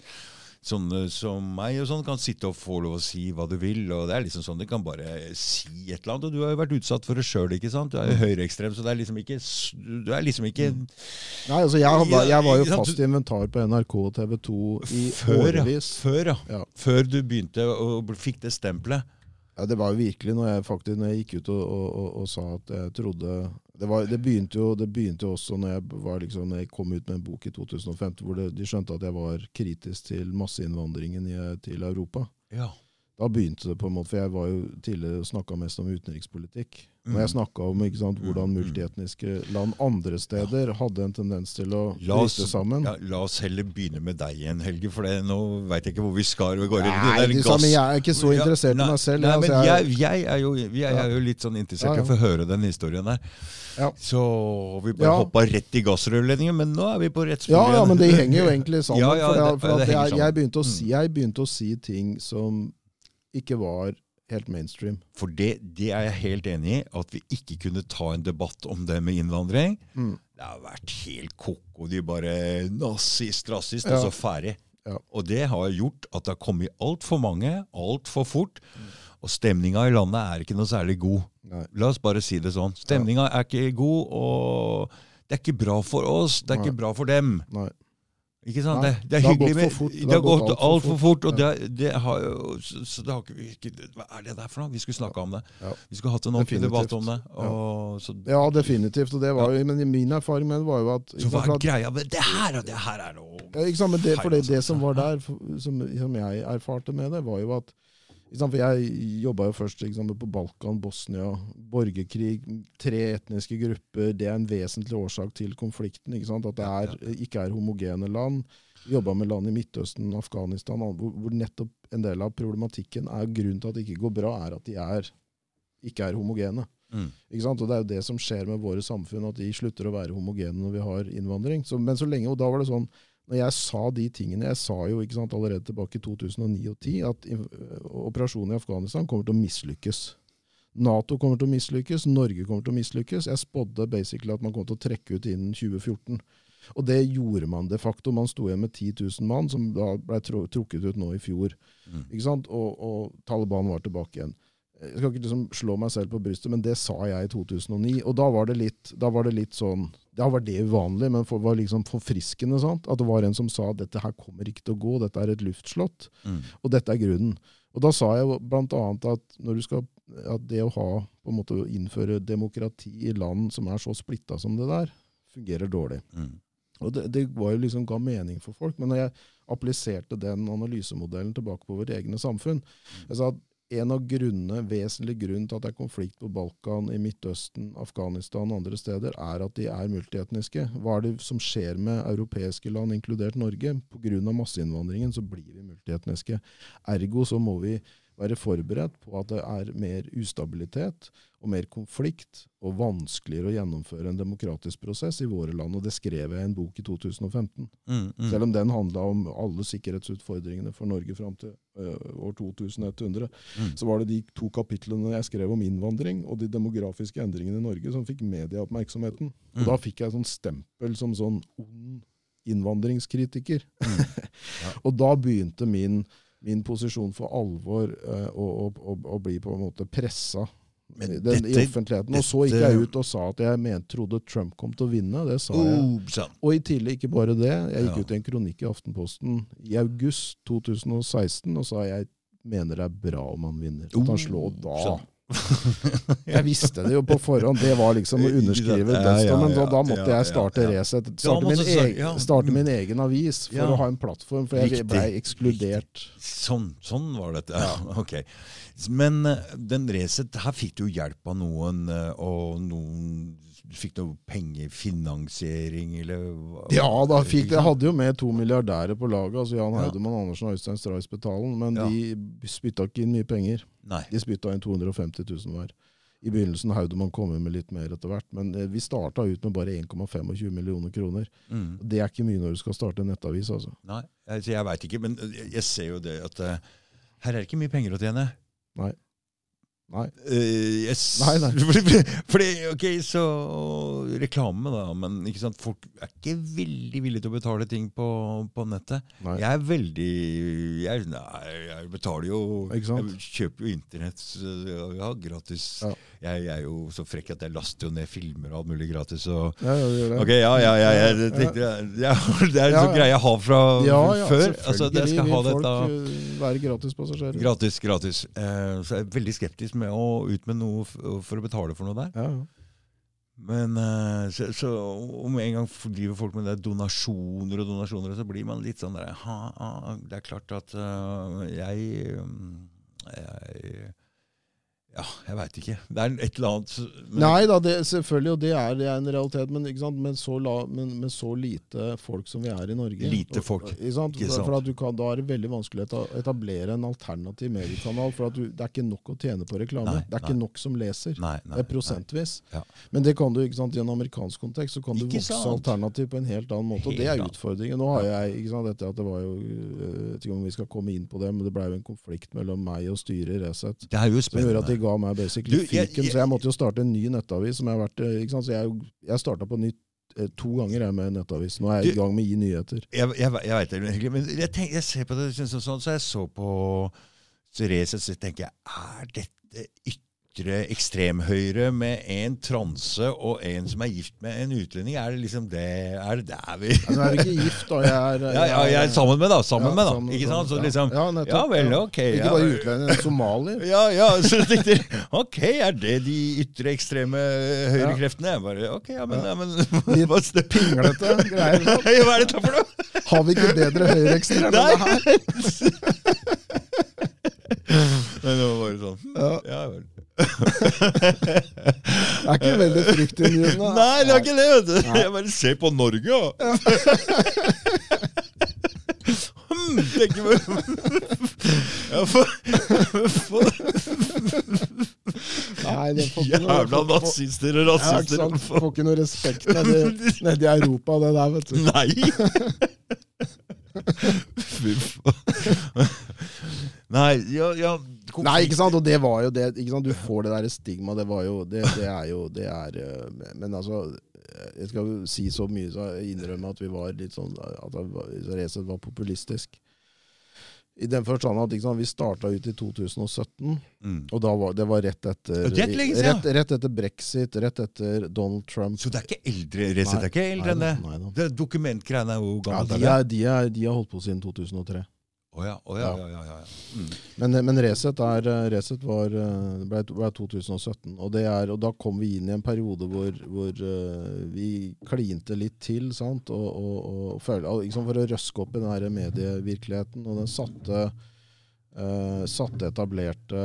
sånne som meg, og sånn, kan sitte og få lov å si hva du vil. og det er liksom sånn, De kan bare si et eller annet. Og du har jo vært utsatt for det sjøl? Du er jo Mm. høyreekstrem, så det er liksom ikke Du er liksom ikke Nei, altså jeg, var- jeg var jo fast i fast inventar på NRK og TV 2 i Før, årevis. Før, ja. Ja. Før du begynte og fikk det stempelet. Ja, det var jo virkelig når jeg faktisk når jeg gikk ut og, og, og, og sa at jeg trodde det, var, det, begynte jo, det begynte også når jeg, liksom, når jeg kom ut med en bok i 2015, hvor det, de skjønte at jeg var kritisk til masseinnvandringen i, til Europa. Ja. Da begynte det på en måte, for jeg var jo tidligere snakka mest om utenrikspolitikk. Når jeg Mm. snakka om sant, hvordan Mm, mm. multietniske land andre steder hadde en tendens til å bryte sammen. ja, la oss heller begynne med deg igjen, Helge, for det, nå veit jeg ikke hvor vi skal. Vi går, Nei, det samme, jeg er ikke så Ja, interessert nei, i meg selv. Nei, altså, men jeg- jeg, jeg, er jo, jeg er jo litt sånn interessert Ja, i ja. å få høre den historien der. Ja. Så vi bare Ja. hoppa rett i gassrørledningen, men nå er vi på rett spor Ja, ja, men det henger jo egentlig sammen. Ja, ja, for det- jeg, for det at jeg, jeg, begynte å Mm. jeg begynte å si ting som ikke var helt mainstream. For det, det er jeg helt enig i, at vi ikke kunne ta en debatt om det med innvandring. Mm. Det har vært helt koko. De bare nazist, rasist, Ja. og så ferdig. Ja. Og det har gjort at det har kommet altfor mange, altfor fort. Mm. Og stemninga i landet er ikke noe særlig god. Nei. La oss bare si det sånn. Stemninga er ikke god, og det er ikke bra for oss, det er Nei. ikke bra for dem. Nei. Ikke sant? Nei, Det, det er det hyggelig. Det har gått alt for fort, og det, det har jo Så, det har ikke, Hva er det der for noe? Vi skulle snakke om det. Ja. Vi skulle hatt en ordentlig debatt om det. Og, så, Ja, definitivt. Og det var jo, men min erfaring med det var jo at så hva er greia med det her? og Det her er noe Ja, ikke sant, men det, for det, det altså. som var der, som, som jeg erfarte med det, var jo at For jeg jobba jo først på Balkan, Bosnia, borgerkrig, tre etniske grupper. Det er en vesentlig årsak til konflikten. At det er, ikke er homogene land. Jobba med land i Midtøsten, Afghanistan, hvor, hvor nettopp en del av problematikken er grunnen til at det ikke går bra, er at de er, ikke er homogene. mm. Og Det er jo det som skjer med våre samfunn, at de slutter å være homogene når vi har innvandring. Så, men så lenge, og da var det sånn, når jeg sa de tingene Jeg sa jo sant, allerede tilbake i 2009 og 2010 at operasjonen i Afghanistan kommer til å mislykkes. Nato kommer til å mislykkes, Norge kommer til å mislykkes. Jeg spådde basically at man kom til å trekke ut innen 2014. Og det gjorde man de facto. Man sto igjen med 10 000 mann, som da ble trukket ut nå i fjor. Mm. Og, og Taliban var tilbake igjen. Jeg skal ikke liksom slå meg selv på brystet, men det sa jeg i 2009. Og da var det litt, da var det litt sånn Da var det uvanlig, men det var liksom forfriskende. Sant? At det var en som sa at dette her kommer ikke til å gå, dette er et luftslott. Mm. Og dette er grunnen. Og da sa jeg bl.a. at når du skal at det å ha på en måte å innføre demokrati i land som er så splitta som det der, fungerer dårlig. Mm. Og det, det var jo liksom ga mening for folk. Men når jeg appliserte den analysemodellen tilbake på vårt egne samfunn jeg sa at en av grunnene, vesentlig grunn til at det er konflikt på Balkan, i Midtøsten, Afghanistan og andre steder, er at de er multietniske. Hva er det som skjer med europeiske land, inkludert Norge? Pga. masseinnvandringen så blir vi multietniske. Ergo så må vi være forberedt på at det er mer ustabilitet og mer konflikt og vanskeligere å gjennomføre en demokratisk prosess i våre land. Og det skrev jeg i en bok i 2015. Mm, mm. Selv om den handla om alle sikkerhetsutfordringene for Norge fram til ø, år 2100, Mm. så var det de to kapitlene jeg skrev om innvandring og de demografiske endringene i Norge som fikk medieoppmerksomheten. Og Mm. da fikk jeg sånn stempel som sånn ond innvandringskritiker. Ja. og da begynte min, min posisjon for alvor eh, og å, å bli på en måte pressa i offentligheten. Og så gikk jeg ut og sa at jeg mente, trodde Trump kom til å vinne. Det sa jeg. Og i tillegg ikke bare det. Jeg gikk Ja. ut i en kronikk i Aftenposten i august 2016 og sa jeg mener det er bra om han vinner. At han slår da. Jeg visste det jo på forhånd. Det var liksom å underskrive Ja, ja, Men da, ja, da måtte jeg starte. Resett. Starte, min egen, starte min egen avis for å ha en plattform. For jeg ble ekskludert. Sånn, sånn var dette. Ja. ok. Men eh, den Resett, her fikk du hjelp av noen, eh, og noen Fikk noe pengefinansiering, eller hva? Ja, da fikk Jeg hadde jo med to milliardærer på laget, altså Jan Ja. Haudemann Andersen og Øystein Stray betalen, men Ja. de spytta ikke inn mye penger. Nei. De spytta inn 250 000 hver. I begynnelsen Haudemann kom inn med litt mer etter hvert, men eh, vi starta ut med bare 1,25 millioner kroner. Mm. Det er ikke mye når du skal starte en nettavis, altså. Nei, jeg, jeg veit ikke, men jeg, jeg ser jo det at uh, her er det ikke mye penger å tjene. Nei. Nei. Uh, yes. Nei, nei. Fordi, fordi, ok, så reklame, da. Men ikke sant, folk er ikke veldig villige til å betale ting på, på nettet. Nei. Jeg er veldig jeg, Nei, jeg betaler jo? Jeg kjøper jo internett ja, gratis. Ja. Jeg, er jo så frekk at jeg laster jo ned filmer og alt mulig gratis. Og, Ja, ja, det ok, ja, ja, ja, jeg tenkte, ja, Det er en sånn greie jeg har fra før. Altså, jeg skal ha dette eh, være gratispassasjerer. Gratis, gratis. Uh, så jeg er veldig skeptisk med å ut med noe for å betale for noe der. Ja, ja. Men eh, så, så om en gang driver folk med det donasjoner og donasjoner, så blir man litt sånn der ha, ha, Det er klart at uh, jeg, mm, jeg Ja, jeg veit ikke. Det er et eller annet Nei da, det, selvfølgelig, og det er, det er en realitet, men? Men, så la, men med så lite folk som vi er i Norge Lite og- folk, Ikke sant? ikke sant. For at du kan, Da er det veldig vanskelig å etablere en alternativ mediekanal. For at du, det er ikke nok å tjene på reklame. Nei, det er ikke nok som leser. Nei, nei, det er prosentvis. Ja. Men det kan du, ikke sant, i en amerikansk kontekst så kan du Ikke vokse sant? alternativ på en helt annen måte. og Det er utfordringen. Nå har jeg, ikke sant, dette at det var jo, øh, Jeg vet ikke om vi skal komme inn på det, men det ble jo en konflikt mellom meg og styret i Resett. Det er jo spennende. Ga meg basically fiken, så jeg måtte jo starte en ny nettavis. som Jeg har vært, eh, ikke sant? Så jeg, jeg starta på nytt eh, to ganger jeg med nettavis. Nå er jeg Du- i gang med Gi nyheter. Jeg, jeg, jeg vet det men jeg, tenk, jeg ser på det sånn, så jeg så på Therese, så tenker jeg Er dette ytre ekstremhøyre med en transe og en som er gift med en utlending? Er det liksom det Er det der vi Nå er vi ikke gift, da. Jeg er, Ja, ja, jeg er sammen med, da. Sammen Ja, med, da. sammen- Ikke sant? Så liksom Ja. Ja vel, ok. Ikke bare utlending, somalier. Ja, ja, så jeg tenkte Ok, er det de ytre ekstreme høyrekreftene? Jeg bare, ok, ja, men, ja, men Litt? Pinglete greier. Hva er dette for noe? Har vi ikke bedre høyreekstreme enn det her? Men det var bare sånn Ja. Ja vel. Det er ikke veldig fryktinngytende. Nei, det er ikke det, vet du. Nei. Jeg bare ser på Norge. Hmm, tenker meg ja, for, for, Nei, det får ikke Jævla nazister og rasister. Ja, Får ikke noe respekt nedi, nedi Europa, det der, vet du. Nei! Fy faen. Nei, ja, ja. Nei, ikke sant, og det var jo det? Du får det der stigma, det var jo Det, det er jo Det er eh, Men altså Jeg skal si så mye, så jeg innrømmer at vi var litt sånn At Resett var populistisk. I den forstand at ikke sant, vi starta ut i 2017, Mm. og da var, det var rett etter det rett, rett etter brexit, rett etter Donald Trump. Så det er ikke eldre Resett er ikke eldre enn det? Det Dokumentgreiene er jo Ja, de, er, de, er, de har holdt på siden 2003. Å ja, oh ja, ja, ja, ja. Mm. Men, men Resett, er, eh, Resett var, eh, ble, ble 2017, og, det er, og da kom vi inn i en periode hvor, hvor eh, vi klinte litt til, sant? Og, og, og føle, og liksom for å røske opp i den medievirkeligheten. Og den satte, uh, satte etablerte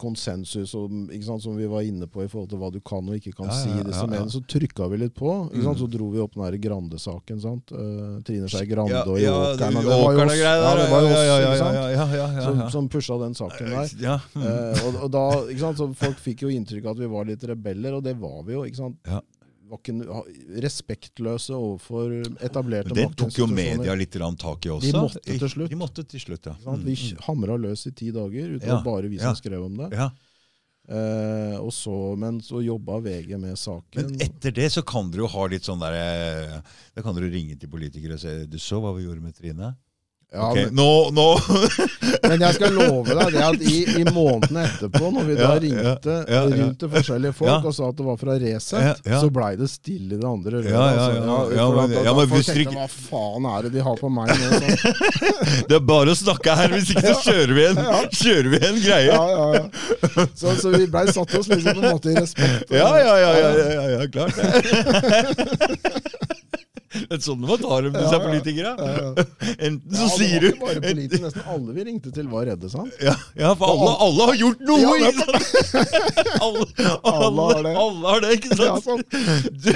konsensus om, ikke sant, som vi var inne på i forhold til hva du kan og ikke kan Ja, si ja, ja, ja. Så trykka vi litt på. Ikke sant? Mm. Så dro vi opp den der Grande-saken. sant? Eh, Trine Skei Grande og ja, Åkeren. det- var jo oss, ja, det var ikke sant? Som, som pusha den saken der. Mm. Uh, og, og da, ikke sant, så Folk fikk jo inntrykk av at vi var litt rebeller, og det var vi jo. Ja. Var ikke, respektløse overfor etablerte Men det tok jo media litt tak i også. De måtte til slutt. De måtte til slutt, ja. Ikke? Vi Mm, hamra løs i ti dager, uten Ja, bare vi ja. som skrev om det. mm. ja. Eh, og så, men så jobba VG med saken. Men etter det så kan dere jo ha litt sånn der eh, Da kan dere ringe til politikere og si Du så hva vi gjorde med Trine? Ja, okay. men, nå, nå men jeg skal love deg det at i, i månedene etterpå, når vi da Ja, ringte ja, ja, ja. rundt til forskjellige folk Ja. og sa at det var fra Resett, Ja, ja. så blei det stille i det andre røret. Ja, ja, altså. ja. Men- da- ja, da folk tenkte, Hva faen er det de har på meg nå? Sånn. Det er bare å snakke her, hvis ikke så kjører vi en, kjører vi en greie. Ja, ja, ja. Så, så vi blei satt oss liksom på en måte i respekt. Ja, ja, ja, ja, ja, ja, ja klart det. Er sånn man tar dem, disse Ja, ja. politikere. Ja, ja. Enten Ja, så sier du bare politikere, Nesten alle vi ringte til, var redde, sant? ja, ja, for alle, alle har gjort noe! Ja, ikke sant? Alle, alle, har det. alle har det, ikke Ja, sant? sånn. Du,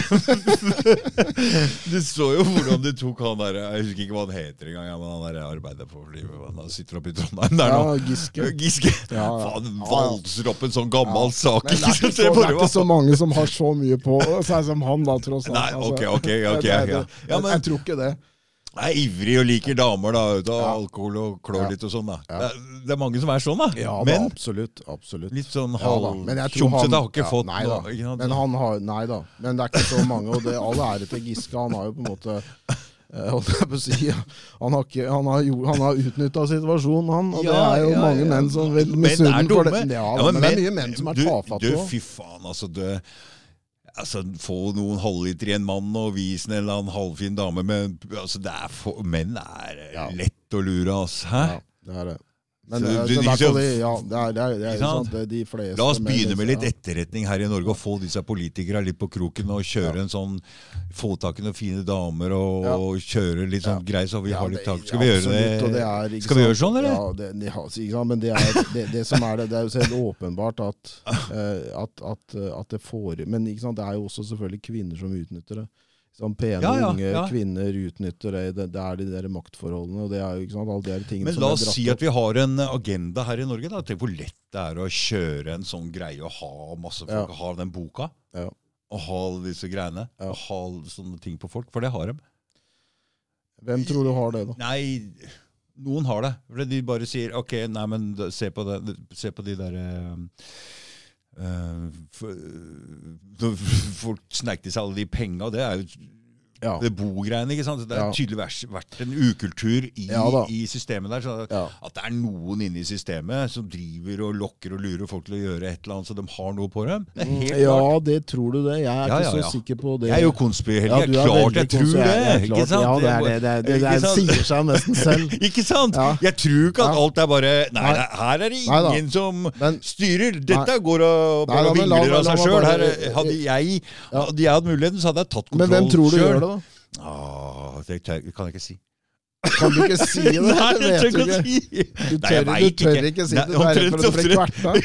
du så jo hvordan du tok han der Jeg husker ikke hva han heter engang, ja, men han der arbeiderpartiet Han sitter oppe i Trondheim der Ja, nå. Giske. Giske. Ja, ja. Faen, Ja, ja. valser opp en sånn gammel Ja. sak. Men det er, ikke så, det er bare ikke var- så mange som har så mye på seg som han, da, tross alt. Nei, ok, altså. ok, ok, Det er- ja. men- Jeg tror ikke det. Jeg er ivrig og liker damer, da. Ut av Ja. alkohol og klår Ja. litt og sånn, da. Ja. Det, er, det er mange som er sånn, da. Ja, da, Men absolutt. absolutt. litt sånn Ja, halvtjomsete har ikke ja, fått nei, da. noe. Men han har, nei da. Men det er ikke så mange. Og det, all ære til Giske. Han har jo på en måte eh, Han har, ikke- han har, han har utnytta situasjonen, han. Og det er jo ja, mange menn som vil misunne for det. Ja, Ja, men men det er mye menn som er tafatte òg. Du, fy faen, altså. Du, altså få noen halvliter i en mann og vis en eller annen halvfin dame med altså, er for, Menn er lett å lure, ass. Hæ? Ja, det er det. Men Så det, du- du- så hvert fall det, ja, det er, er, det Ikke jo sant? sant, det de fleste La oss begynne med litt etterretning her i Norge og få disse politikerne litt på kroken og kjøre Ja. en sånn Få tak i noen fine damer og, Ja. og kjøre litt sånn grei, så vi har litt tak. Skal vi gjøre absolutt, det? er, Skal vi gjøre sånn, eller? Ja, det, men det er det, det som er det. Det er jo så helt åpenbart at, eh, at, at, at det får Men det er jo også selvfølgelig kvinner som utnytter det. Sånn pene, Ja, ja, unge ja. kvinner utnytter det. det. Det er de der maktforholdene. og det er jo ikke sant, alle de tingene Men som la oss si at vi har en agenda her i Norge. da. Tenk hvor lett det er å kjøre en sånn greie og ha masse folk, ha den boka. Ja. Og ha disse greiene. Og ha sånne ting på folk. For det har de. Hvem tror du har det, da? Nei, noen har det. De bare sier OK, nei, men se på, det, se på de derre folk snek til seg alle de penga, det er jo Ja. det bogreiene. ikke sant? Det har Ja. tydeligvis vært en ukultur i, Ja i systemet der. så Ja. At det er noen inne i systemet som driver og lokker og lurer folk til å gjøre et eller annet så de har noe på dem. Det helt ja, klart. det tror du det. Jeg er ikke så sikker på det. Jeg er jo konspirert. Ja, klart jeg tror det. Ikke sant? Ja, det, er, det, det, det, det, det sier seg nesten selv. Ikke sant? Ja. Jeg tror ikke at alt er bare Nei, Nei. her er det Nei ingen som Men styrer. Dette går og, Nei og vingler av seg sjøl. Hadde jeg Ja. Hadde jeg hatt muligheten, så hadde jeg tatt kontroll hvem gjør det, tør- kan jeg ikke si. Kan du ikke si det? Nei, det vet du ikke si. Du tør, Nei, du tør ikke. ikke si det. Du er redd for å bli kverta.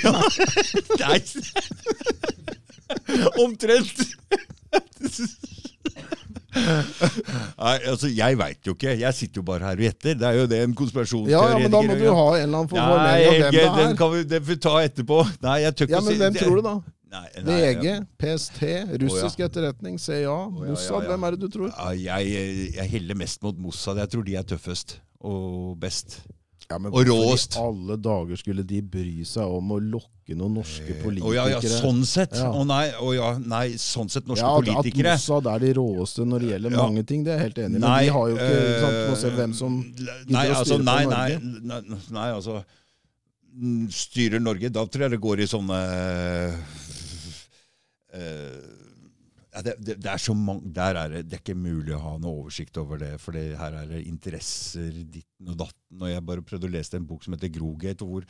Ja. omtrent. Nei, altså, jeg veit jo ikke. Jeg sitter jo bare her og gjetter. Det er jo det en konspirasjonsteoretiker Ja, ja, men da må du ha en eller annen formening om hvem det er. den kan vi, den vi ta etterpå. Nei, jeg tør ikke Ja, men si hvem tror du, da? Nei, nei, VG, PST, russisk etterretning, CIA, ja, Mossad. ja. Hvem er det du tror? Ja, jeg, jeg heller mest mot Mossad. Jeg tror de er tøffest og best. Ja, men Og råest. i alle dager skulle de bry seg om å lokke noen norske Å politikere? ja, ja, sånn sett. Ja. Å nei, å ja, nei, sånn sett norske ja, politikere. At Mossad er de råeste når det gjelder Ja. mange ting, det er jeg helt enig i. Men de har jo ikke, øh, sant, må se øh, hvem som Nei, å altså, nei, nei, nei, nei, altså mm, Styrer Norge, da tror jeg det går i sånne eh, ja, det, det, det er så mange Der er det, det er ikke mulig å ha noe oversikt over det, for her er det interesser ditten og datten. Og jeg bare prøvde å lese en bok som heter Grogate, hvor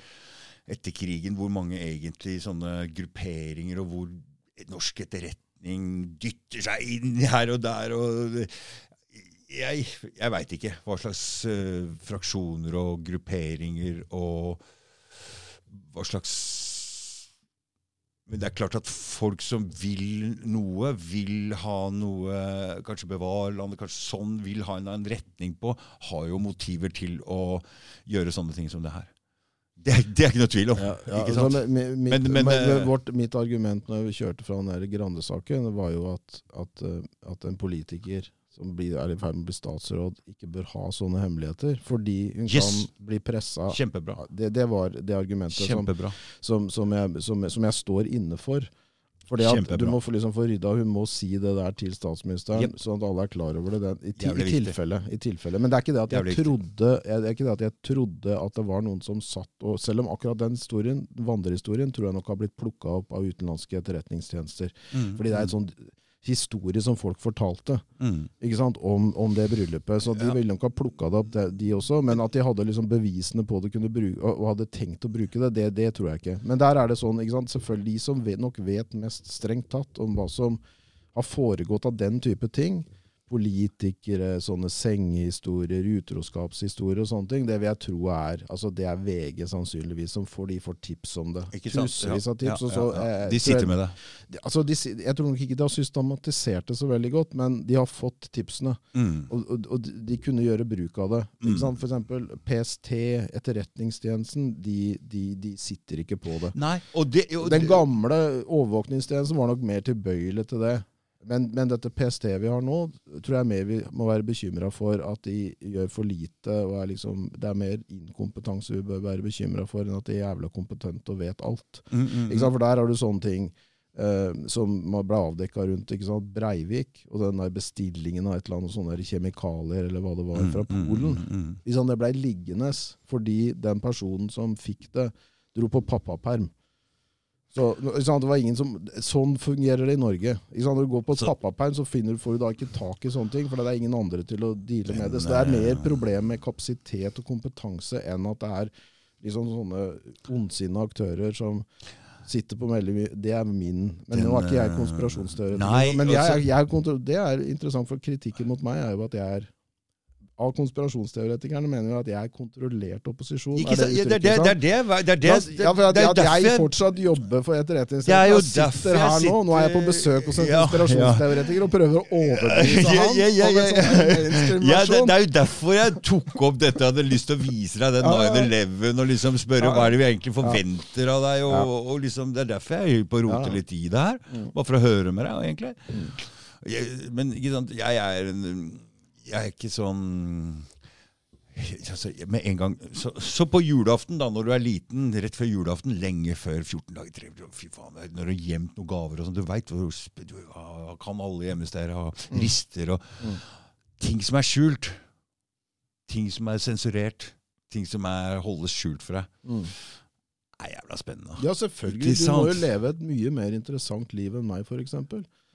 etter krigen hvor mange egentlig sånne grupperinger og hvor norsk etterretning dytter seg inn her og der. og jeg, jeg veit ikke hva slags uh, fraksjoner og grupperinger og hva slags Men det er klart at folk som vil noe, vil ha noe Kanskje bevare landet, kanskje sånn, vil ha en, en retning på, har jo motiver til å gjøre sånne ting som det her. Det, er- det er ikke noe tvil om. Ja, ja, ikke altså, sant? men- men- mitt, Men- men, men, eh, vårt, mitt argument når vi kjørte fra den Grande-saken, var jo at, at, eh, at en politiker som blir, er i ferd med å bli statsråd, ikke bør ha sånne hemmeligheter. Fordi hun Yes. kan bli pressa. Kjempebra. Det, det var det argumentet som, som, som, jeg, som, som jeg står inne for. Fordi at Kjempebra. du må få, liksom få rydda, Hun må si det der til statsministeren, yep. sånn at alle er klar over det. det i, i, tilfelle, I tilfelle. Men det er ikke det at jeg trodde jeg, det er ikke det at jeg trodde at det var noen som satt og Selv om akkurat den historien, vandrehistorien tror jeg nok har blitt plukka opp av utenlandske etterretningstjenester. Mm. Fordi det er et sånn historie som folk fortalte mm. ikke sant, om, om det bryllupet. Så de Ja. ville nok ha plukka det opp, de, de også. Men at de hadde liksom bevisene på det kunne bruke, og og hadde tenkt å bruke det, det, det tror jeg ikke. Men der er det sånn, ikke sant, selvfølgelig de som vet, nok vet mest strengt tatt om hva som har foregått av den type ting. Politikere, sånne sengehistorier, utroskapshistorier og sånne ting. Det vil jeg tro er altså det er VG sannsynligvis som får de får tips om det. Tussevis av tips. ja, ja, ja. eh, De sitter med det. de- Altså, de, jeg tror nok ikke de har systematisert det så veldig godt, men de har fått tipsene. Mm. Og, og, og de- kunne gjøre bruk av det. Mm. For eksempel PST, Etterretningstjenesten, de, de, de sitter ikke på det. Nei, og det, Den gamle overvåkningstjenesten var nok mer tilbøyelig til det. Men, men dette PST vi har nå, tror jeg mer vi må være bekymra for at de gjør for lite. og er liksom, Det er mer inkompetanse vi bør være bekymra for, enn at de er jævla kompetente og vet alt. Mm, mm, Ikke sant? For der har du sånne ting eh, som ble avdekka rundt ikke sant? Breivik, og den der bestillingen av et eller annet sånne kjemikalier, eller hva det var, fra Mm, mm, Polen. mm, mm. Det blei liggende fordi den personen som fikk det, dro på pappaperm. Så det var ingen som, Sånn fungerer det i Norge. Når du går på pappaperm, så finner, får du da ikke tak i sånne ting, for det er ingen andre til å deale med det. Så det er mer eh, problem med kapasitet og kompetanse enn at det er liksom sånne ondsinne aktører som sitter på veldig mye Det er min Men Den, nå er ikke jeg konspirasjonsstørre. konspirasjonsteoretiker. Men jeg, altså- jeg det er interessant, for kritikken mot meg er jo at jeg er av konspirasjonsteoretikerne mener jo at jeg er kontrollert opposisjon. Ikke er det, det, det, det, er det, Ja, for at, jeg fortsatt jobber for er Etterretningstjenesten. Jeg sitter her nå. Nå er jeg på besøk hos en konspirasjonsteoretiker og prøver å overbevise han ja, ja, ja, sånn det, er jo derfor jeg tok opp dette. Jeg hadde lyst til å vise deg den Ja, ja. 9-11 og liksom spørre hva er det vi egentlig forventer av deg. Og, og liksom, Det er derfor jeg er på å rote litt i det her. Mm. Bare for å høre med deg, egentlig. Mm. Jeg, men ikke sant, jeg er en Jeg er ikke sånn altså, med en gang, så, så på julaften, da, når du er liten, rett før julaften, lenge før 14 dager tre, Fy faen, når du har gjemt noen gaver og sånn, du veit du ah, kan alle gjemmesteder ha rister og Mm. ting som er skjult. Ting som er sensurert. Ting som er, holdes skjult for deg. Mm. er jævla spennende. Ja, selvfølgelig. Du må jo leve et mye mer interessant liv enn meg, f.eks.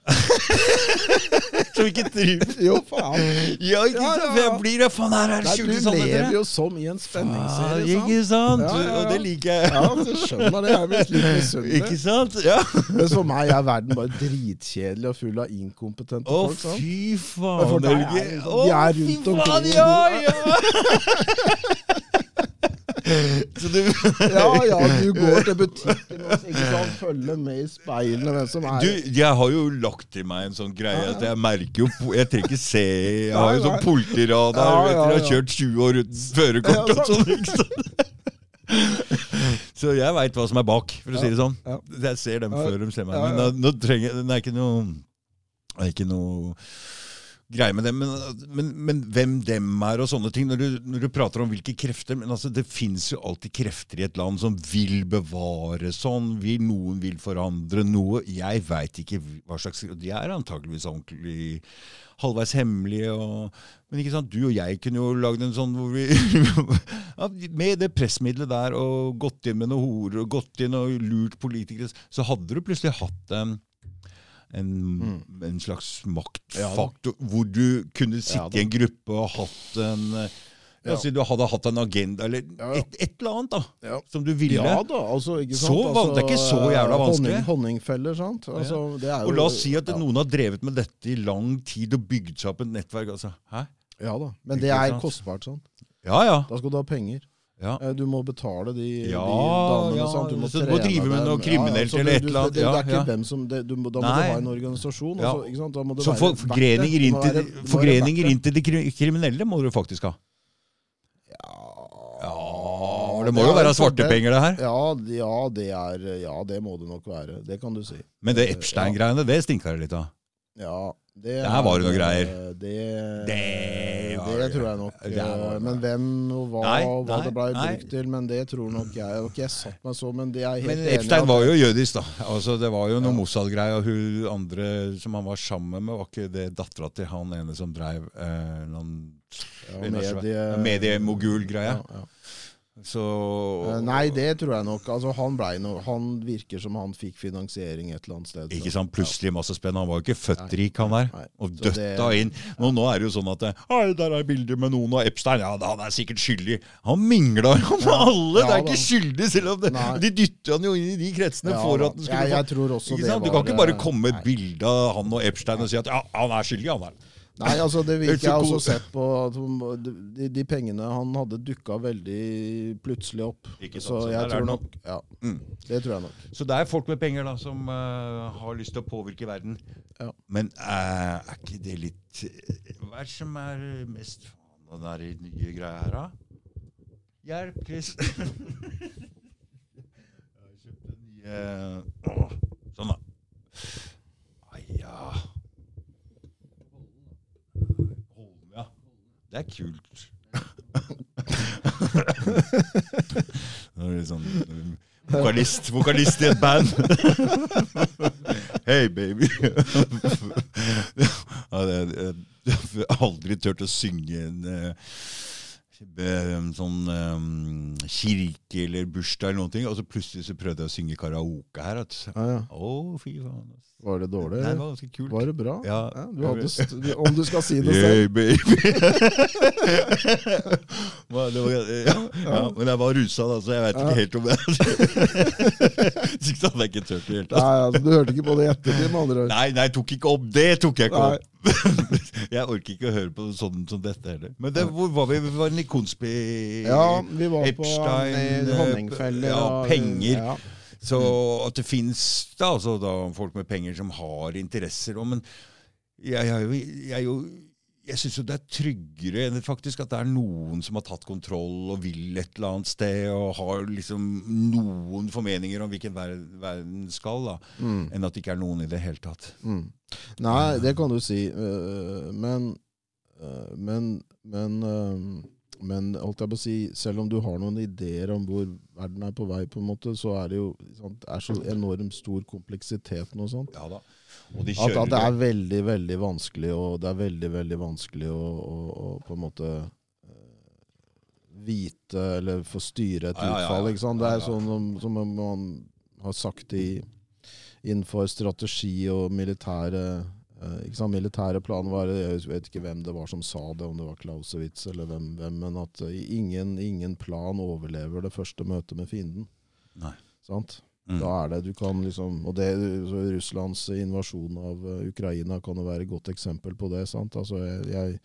Som ikke trives. Jo, faen. Ja, ikke sant? For jeg blir det. Faen, her er det Nei, skjulte du lever jo som i en spenningsserie. Faen, Ikke sant? Ja, ja, ja. Og det liker jeg. Ja, så skjønner det. Jeg er blitt litt misunnelig. Ikke sant? Ja. Men for meg er verden bare dritkjedelig og full av inkompetente Å, folk. Å, fy faen, Norge. er Å, fy faen, ja, ja. Så du Ja, ja, du går til butikken og ikke sant, følger med i speilene hvem som er Du, jeg har jo lagt til meg en sånn greie at jeg merker jo Jeg trenger ikke se Jeg har jo sånn politiradar. Ja, ja, Jeg har kjørt 20 år uten førerkort og sånn. ikke? Så jeg veit hva som er bak, for å si det sånn. Jeg ser dem før de ser meg. Men nå trenger det er ikke noe Det er ikke noe greie med det. Men, men, men hvem dem er og sånne ting. Når du, når du prater om hvilke krefter men altså, Det fins jo alltid krefter i et land som vil bevare sånn. Vil, noen vil forandre noe. Jeg veit ikke hva slags De er antakeligvis ordentlig halvveis hemmelige. Og, men ikke sant, du og jeg kunne jo lagd en sånn hvor vi Med det pressmiddelet der og gått inn med noen horer og gått inn og lurt politikere, så hadde du plutselig hatt en en, Mm. en slags Ja hvor du kunne sitte ja, i en gruppe og hatt en eh, Ja. altså, Du hadde hatt en agenda, eller et, et eller annet da, Ja. som du ville. Ja da, altså, ikke Så altså, det er ikke så jævla eh, vanskelig. Honning, honningfeller, sant? Altså, det er jo, og la oss si at ja. noen har drevet med dette i lang tid og bygd seg opp et nettverk. Altså. Hæ? Ja da, men det er sant? kostbart, sant? Ja, ja. Da skal du ha penger. Ja. Eh, Du må betale de, Ja, de damene. ja, sant? Du må så du må drive med noe kriminelt eller et eller annet. Det, er ikke hvem som det, du, Da må Nei. du ha en organisasjon. Ja. Også, sant? Da må det Så for, forgreninger inn til, være- det må være forgreninger inn til de kriminelle må du faktisk ha. Ja, Det må jo være svartepenger, det her. Ja, ja, det er, ja, det må det nok være. Det kan du si. Men det Epstein-greiene, det stinker det litt av. Ja, det Der var det noe er- greier. Det, Det det det. tror jeg nok. Var. Men hvem og hva, Nei, og hva nei, det ble nei. brukt til, men det tror nok jeg. Jeg satt meg så, men det er helt Men enig Men Epstein var jo jødisk, da. Altså, det var jo noe Ja. Mossad-greier. Og hun andre som han var sammen med, var ikke det dattera til han ene som dreiv eh, noen ja, mediemogul-greie? Ja, ja. Så og, Nei, det tror jeg nok. Altså, han, no, han virker som han fikk finansiering et eller annet sted. så- Ikke sant, Plutselig masse spenn. Han var jo ikke født rik, han der. Nei. Og det- døtta inn. Nå, nå er det jo sånn at Hei, der er bilder med noen av Epstein. Ja, han er sikkert skyldig. Han mingla jo med alle! Ja, det er ikke skyldig, selv om det, de dytter han jo inn i de kretsene Ja, for at han skulle jeg, jeg tror også det var Du kan ikke bare eh, komme med et bilde av han og Epstein og si at ja, han er skyldig, han er. Nei, altså det er virker jeg også sett på at de, de pengene han hadde dukka veldig plutselig opp. Ikke sant, Så jeg tror nok Ja, Mm. det tror jeg nok. Så det er folk med penger da som uh, har lyst til å påvirke verden. Ja. Men uh, er ikke det litt eh, Hva er det som er mest faen av den nye greia her, da? Hjelp, Chris. Jeg har kjøpt en ny uh, Sånn, da. Ah, ja. Holm, ja. Det er kult. Nå er det sånn Vokalist, vokalist i et band. Hei, baby. det, det, jeg har aldri turt å synge en eh, en sånn um, kirke eller bursdag eller noen ting, og så plutselig så prøvde jeg å synge karaoke her. At, Ja, ja. å, fy faen. Var det dårlig? Nei, det var ganske kult. Var det bra? Ja. du hadde, om du skal si det selv. Yeah, baby. Det var, ja, ja, men jeg var rusa, da, så jeg vet ikke helt om det Sikkert hadde jeg ikke turt i det hele tatt. Nei, altså, du hørte ikke på det i ettertid, med andre ord. Nei, nei, tok ikke opp det. tok jeg ikke opp. Jeg orker ikke å høre på sånn som dette heller. Men det, hvor var vi? Vi var i Konsby Ja, vi var Epstein, på honningfeller ja, og penger. Ja. Så at det fins altså, folk med penger som har interesser. òg. men jeg, jeg, jeg, jo- jeg syns jo det er tryggere enn faktisk at det er noen som har tatt kontroll og vil et eller annet sted og har liksom noen formeninger om hvilken verden skal, da, Mm. enn at det ikke er noen i det hele tatt. Mm. Nei, det kan du si. øh, Men øh, Men Men, øh, men holdt jeg på å si, selv om du har noen ideer om hvor verden er på vei, på en måte, så er det jo sant, er så enormt stor kompleksitet noe sånt. Ja da. Og de At, at det er veldig, veldig vanskelig, og det er veldig, veldig vanskelig å, å, å på en måte vite eller få styre et utfall. Ikke sant? Det er sånn om- som man har sagt i, innenfor strategi og militære eh, ikke sant? Militære planer Jeg vet ikke hvem det var som sa det, om det var Clausewitz eller hvem, hvem men at eh, ingen, ingen plan overlever det første møtet med fienden. Nei. Sant? Mm. Da er det du kan liksom Og det, så Russlands invasjon av eh, Ukraina kan jo være et godt eksempel på det. sant? Altså jeg, jeg,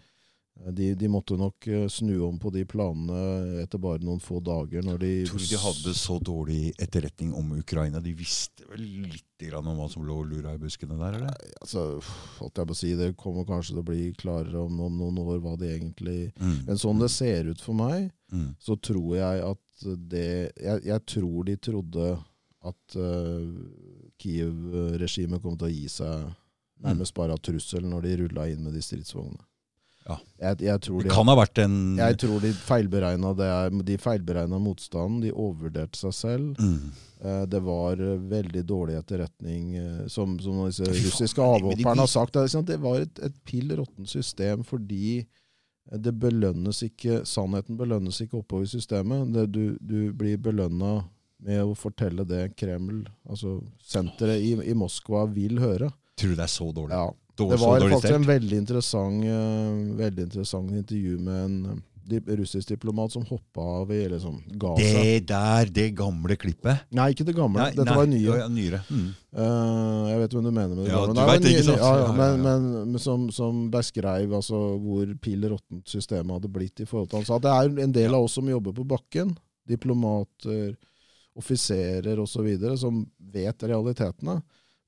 de, de måtte nok eh, snu om på de planene etter bare noen få dager. når de... Tror du de hadde så dårlig etterretning om Ukraina? De visste vel litt om hva som lå og lura i buskene der, eller? altså, holdt jeg på å si, Det kommer kanskje til å bli klarere om, om noen år hva de egentlig Mm. Men sånn det ser ut for meg, Mm. så tror jeg at det Jeg, jeg tror de trodde at uh, Kiev-regimet kom til å gi seg nærmest bare av trussel når de rulla inn med de stridsvognene. Ja. Jeg, jeg tror Det de kan ha vært en jeg tror de feilberegna det er, de feilberegna motstanden. De overvurderte seg selv. mm. Eh, Det var eh, veldig dårlig etterretning, eh, som, som disse russiske avhopperne har sagt. At det var et, et pill råttent system fordi det belønnes ikke Sannheten belønnes ikke oppover i systemet. Det, du, du blir belønna med å fortelle det Kreml, altså senteret i, i Moskva, vil høre. Tror du det er så dårlig? Ja, Dår- det var faktisk en veldig interessant, eh, veldig interessant intervju med en eh, russisk diplomat som hoppa av i liksom, ga seg. Det der, det gamle klippet. Nei, ikke det gamle. Nei, Dette nei, var nye. ja, nyere. Mm. Uh, jeg vet hvem du mener med det. Ja, gamle. du Nei, vet nye-? Ja, ja, Ja, ja, men, men, men som, som beskrev altså, hvor pill råttent systemet hadde blitt i forhold til Han sa at det er en del av oss som jobber på bakken, diplomater, offiserer osv., som vet realitetene.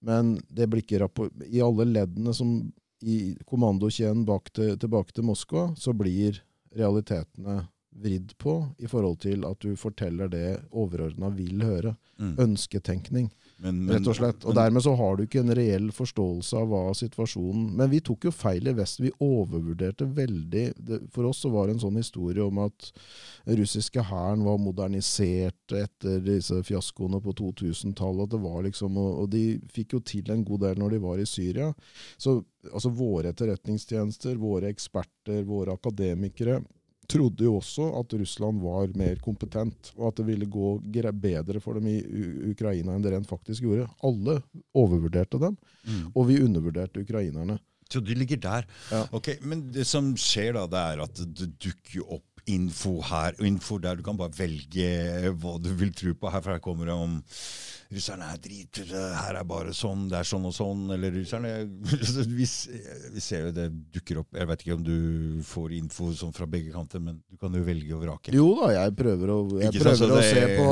Men det blir ikke rapport... I alle leddene som i kommandokjeden bak til, tilbake til Moskva, så blir realitetene vridd på i forhold til at du forteller det overordna vil høre. Mm. Ønsketenkning, Men, men- rett og slett. Og men- dermed så har du ikke en reell forståelse av hva situasjonen Men vi tok jo feil i vest. Vi overvurderte veldig det, For oss så var det en sånn historie om at den russiske hæren var modernisert etter disse fiaskoene på 2000-tallet. at det var liksom, og, og de fikk jo til en god del når de var i Syria. Så altså våre etterretningstjenester, våre eksperter, våre akademikere trodde jo også at Russland var mer kompetent, og at det ville gå bedre for dem i Ukraina enn det rent faktisk gjorde. Alle overvurderte dem, Mm. og vi undervurderte ukrainerne. Så de ligger der. Ja. Ok, Men det som skjer da, det er at det dukker jo opp info her og info der. Du kan bare velge hva du vil tro på. Herfra kommer det om russerne er dritete, her er bare sånn, det er sånn og sånn. Eller russerne vi, vi ser jo det dukker opp. Jeg vet ikke om du får info sånn fra begge kanter, men du kan jo velge og vrake. Jo da, jeg prøver å, jeg prøver sant, å se på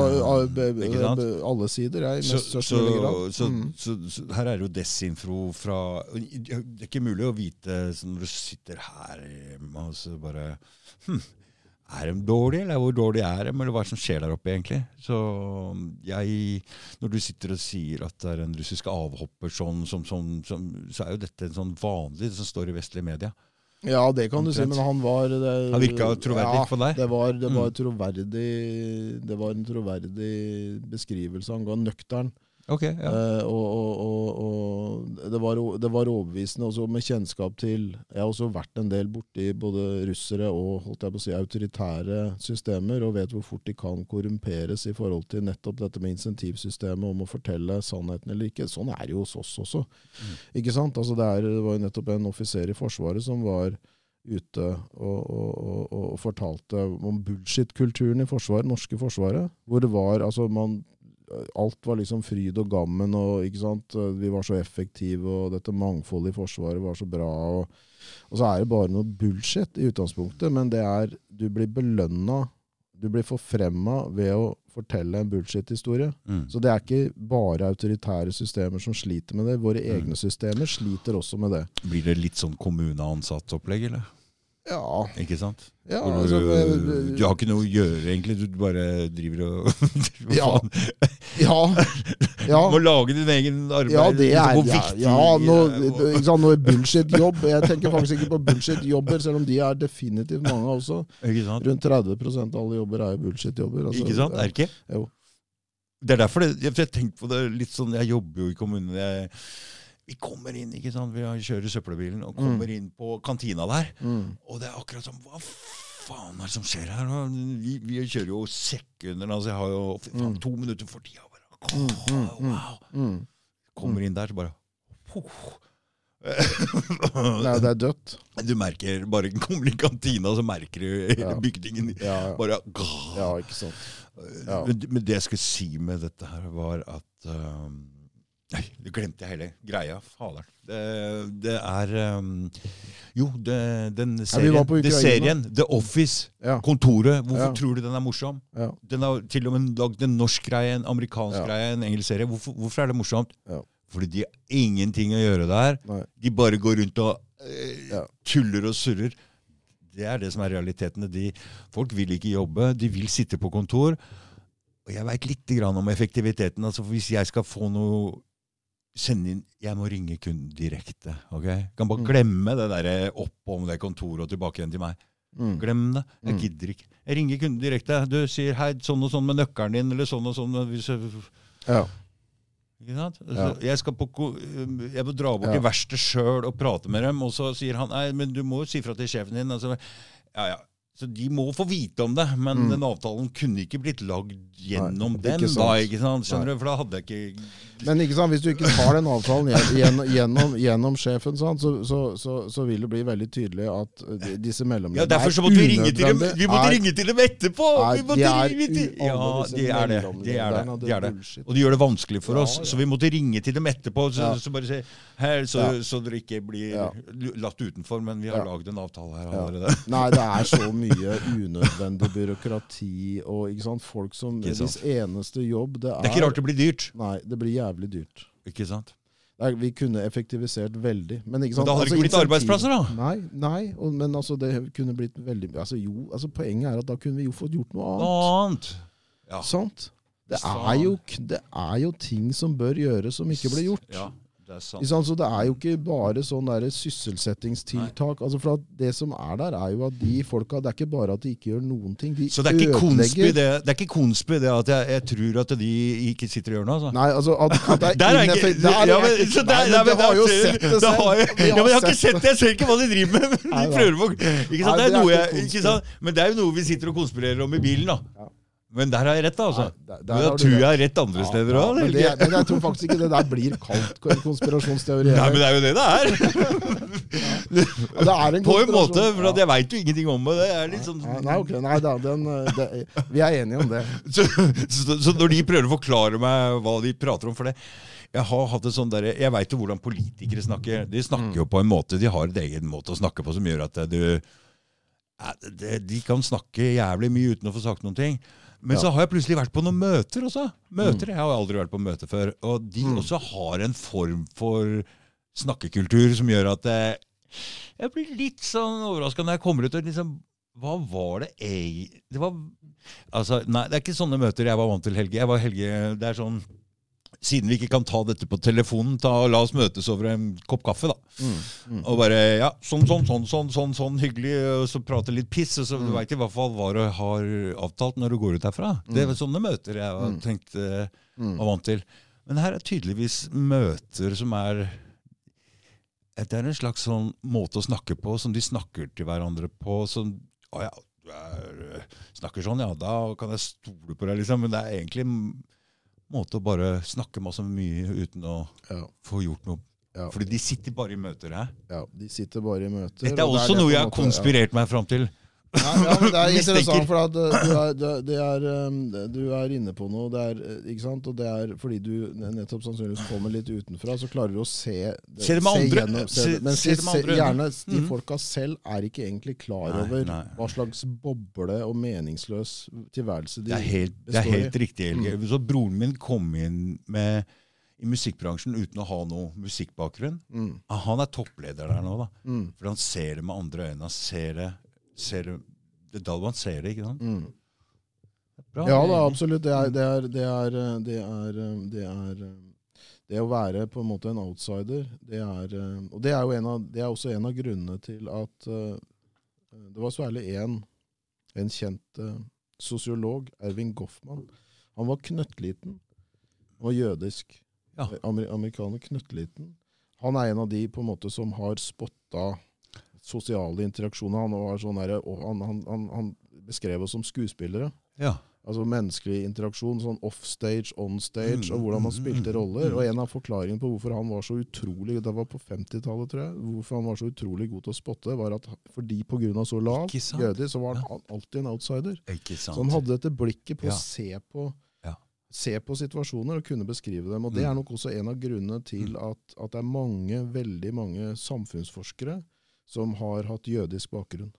be- alle sider, jeg, Så, så, så, Mm. så, så her er jo desinfo fra Det er ikke mulig å vite når du sitter her hjemme og så bare hm, Er de dårlige, eller hvor dårlige er de, eller hva som skjer der oppe, egentlig? Så jeg Når du sitter og sier at det er en russisk avhopper sånn, som, som, som, så er jo dette en sånn vanlig det som står i vestlige media. Ja, det kan du si, men han var det, Han virka troverdig ja, for deg? Det var, det, var Mm. troverdig, det var en troverdig beskrivelse. Han ga nøktern. Ok, ja. Eh, og og, og, det, var, det var overbevisende, også med kjennskap til Jeg har også vært en del borti både russere og holdt jeg på å si, autoritære systemer, og vet hvor fort de kan korrumperes i forhold til nettopp dette med insentivsystemet om å fortelle sannheten eller ikke. Sånn er det jo hos oss også. Mm. Ikke sant? Altså det, er, det var jo nettopp en offiser i Forsvaret som var ute og, og, og, og fortalte om bullshit-kulturen i forsvaret, norske forsvaret. Hvor det var altså man alt var liksom fryd og gammen, og ikke sant? vi var så effektive, og dette mangfoldet i Forsvaret var så bra. Og, og så er det bare noe bullshit i utgangspunktet, men det er Du blir belønna, du blir forfremma ved å fortelle en bullshit-historie. Mm. Så det er ikke bare autoritære systemer som sliter med det. Våre Mm. egne systemer sliter også med det. Blir det litt sånn kommuneansattopplegg, eller? Ja, Ikke sant? ja du, altså, du, du har ikke noe å gjøre, egentlig. Du bare driver og Ja. ja, ja. Du må lage din egen arbeid. Ja, det liksom, er ja, ja, noe, noe bullshit-jobb. Jeg tenker faktisk ikke på bullshit-jobber, selv om de er definitivt mange også. Ikke sant? Rundt 30% av alle jobber er jo bullshit-jobber. altså. Ikke sant? Er det ikke? Jo. Det er derfor det, jeg, jeg tenkte på det litt sånn Jeg jobber jo i kommunen. Jeg, vi kommer inn, ikke sant? Vi kjører søppelbilen og kommer inn på kantina der. Mm. Og det er akkurat som Hva faen er det som skjer her? Vi, vi kjører jo sekunder. Altså, jeg har jo faen, Mm. to minutter for tida. Bare, Mm, mm, mm. wow. Mm. Kommer inn der, så bare Nei, det er dødt. Du merker, bare kommer i kantina, så merker du hele Ja. bygningen Ja, ja. bare ja, ikke sant. Men, men det jeg skulle si med dette her, var at um, Nei, det glemte jeg hele greia. Fader. Det, det er um, Jo, det, den serien, det serien The Office, Ja. Kontoret, hvorfor Ja. tror du den er morsom? Den har til og med lagd en norsk greie, en amerikansk greie, en engelsk serie. Hvorfor, hvorfor er det morsomt? Fordi de har ingenting å gjøre der. Nei. De bare går rundt og Ja. tuller og surrer. Det er det som er realitetene. De, folk vil ikke jobbe, de vil sitte på kontor. Og jeg veit lite grann om effektiviteten. Altså Hvis jeg skal få noe sende inn Jeg må ringe kunden direkte. ok? Jeg Kan bare Mm. glemme det der opp om det kontoret og tilbake igjen til meg. Mm. Glem det. Jeg Mm. gidder ikke. Jeg ringer kunden direkte. Du sier hei, sånn og sånn med nøkkelen din, eller sånn og sånn. Hvis jeg, Ja. ikke sant? Ja. Jeg, skal på, jeg må dra bort Ja. til verkstedet sjøl og prate med dem, og så sier han nei, men du må jo si fra til sjefen din. Altså, ja, ja. Så de må få vite om det, men Mm. den avtalen kunne ikke blitt lagd gjennom Nei, dem. ikke da, ikke sant? Skjønner Nei. du? For da hadde jeg ikke Men ikke sant, hvis du ikke tar den avtalen gjennom, gjennom, gjennom sjefen, så, så, så, så vil det bli veldig tydelig at disse mellomleddene Ja, Derfor så måtte vi ringe til dem Vi måtte ringe til dem etterpå! Er, de er Ja, de er det. De er det. De er det. Og de gjør det vanskelig for oss, ja. så vi måtte ringe til dem etterpå. Så, Ja. så bare si her, så, Ja. så dere ikke blir latt utenfor. Men vi har Ja. lagd en avtale her Ja. allerede. Nei, det er så mye unødvendig byråkrati og folk som. Hvis eneste jobb det er Det er ikke rart det blir dyrt. Nei, det blir jævlig dyrt. Ikke sant? Er, vi kunne effektivisert veldig. Men, Men da hadde det ikke blitt arbeidsplasser, da. Nei, nei og, men altså, det kunne blitt veldig altså, jo, altså, Poenget er at da kunne vi jo fått gjort noe annet. Noe annet. Ja. Sant? Det er, jo, det er jo ting som bør gjøres, som ikke blir gjort. Ja, det er sant. Så det er jo ikke bare sånn der sysselsettingstiltak. Altså for Det som er der, er jo at de folka Det er ikke bare at de ikke gjør noen ting. De Så det er ikke konspi, det, det, er ikke konspi det at jeg, jeg tror at de ikke sitter og gjør noe? altså. Nei, altså at, at det er Der er ikke, der er ja, men, så der, Nei, men men har jo sett det selv. har jeg, ja, men jeg har ikke sett det, jeg ser ikke hva de driver med. Men, de prøver på, ikke sant? Det er noe jeg, ikke sant? Men det er jo noe vi sitter og konspirerer om i bilen. da. Men der har jeg rett, altså. Nei, der- der Men da tror jeg jeg har rett andre steder Ja, men, det- men jeg tror faktisk ikke det der blir kalt konspirasjonsteori. Nei, men det er jo det det er. Ja, det er en På en måte, for at jeg veit jo ingenting om det. Det sånn... Nei, ok, nei da, den, det, vi er enige om det. Så, så, så når de prøver å forklare meg hva de prater om for det Jeg har hatt et sånn der, jeg veit jo hvordan politikere snakker. De snakker jo på en måte, de har en egen måte å snakke på som gjør at du De kan snakke jævlig mye uten å få sagt noen ting. Men Ja. så har jeg plutselig vært på noen møter også. Møter, Jeg har aldri vært på møte før. Og de Mm. også har en form for snakkekultur som gjør at jeg, jeg blir litt sånn overraska når jeg kommer ut og liksom Hva var det jeg Det var Altså, nei, det er ikke sånne møter jeg var vant til, Helge. Jeg var Helge, det er sånn Siden vi ikke kan ta dette på telefonen, ta, la oss møtes over en kopp kaffe, da. Mm, mm. Og bare ja, sånn, sånn, sånn, sånn, sånn, sånn hyggelig, og så prate litt piss. Og så Mm. du veit i hvert fall hva du har avtalt når du går ut herfra. Det er sånne møter jeg har Mm. tenkt eh, Mm. var vant til. Men her er tydeligvis møter som er Det er en slags sånn måte å snakke på, som de snakker til hverandre på. Som Å ja, du er, snakker sånn, ja, da kan jeg stole på deg, liksom. Men det er egentlig en måte å bare snakke masse mye uten å Ja, få gjort noe. ja, Fordi de sitter bare i møter her. ja, de sitter bare i møter. Dette er også det det noe jeg har konspirert meg fram til. Ja, ja, men det er interessant, for at uh, du, er, du, er, um, du er inne på noe. Det er, uh, ikke sant? Og det er fordi du nettopp sannsynligvis kommer litt utenfra, så klarer du å se Se det med andre- gjennom- se, se- men se det se- gjerne de Mhm. folka selv er ikke egentlig klar Nei, over nei. hva slags boble og meningsløs tilværelse de Det er helt, det er helt riktig, Helge. Så broren min kom inn med, i musikkbransjen uten å ha noe musikkbakgrunn. Mm, Ah, Han er toppleder der nå, da. mm, For han ser det med andre øyne. Han ser det, ser det Det er da man ser det, ikke sant? mm. Bra, Ja da, absolutt. Det er det, er, det, er, det, er, det, er, det å være på en måte en outsider, det er Og det er jo en av, det er også en av grunnene til at uh, Det var særlig én en, en kjent uh, sosiolog, Ervin Goffman. Han var knøttliten. Var jødisk. Ja. Amer, amerikaner knøttliten. Han er en av de på en måte som har spotta sosiale interaksjoner. Han, var sånn der, han, han, han, beskrev oss som skuespillere. Ja. Altså menneskelig interaksjon, sånn offstage, onstage, Mm, og hvordan man mm, spilte mm, roller. mm. Og en av forklaringene på hvorfor han var så utrolig Det var på 50-tallet, tror jeg. Hvorfor han var så utrolig god til å spotte, var at fordi pga. så lav jøde, så var han Ja. alltid en outsider. Så han hadde dette blikket på Ja. å se på Se på situasjoner og kunne beskrive dem. Og Det Mm. er nok også en av grunnene til at, at det er mange, veldig mange samfunnsforskere som har hatt jødisk bakgrunn.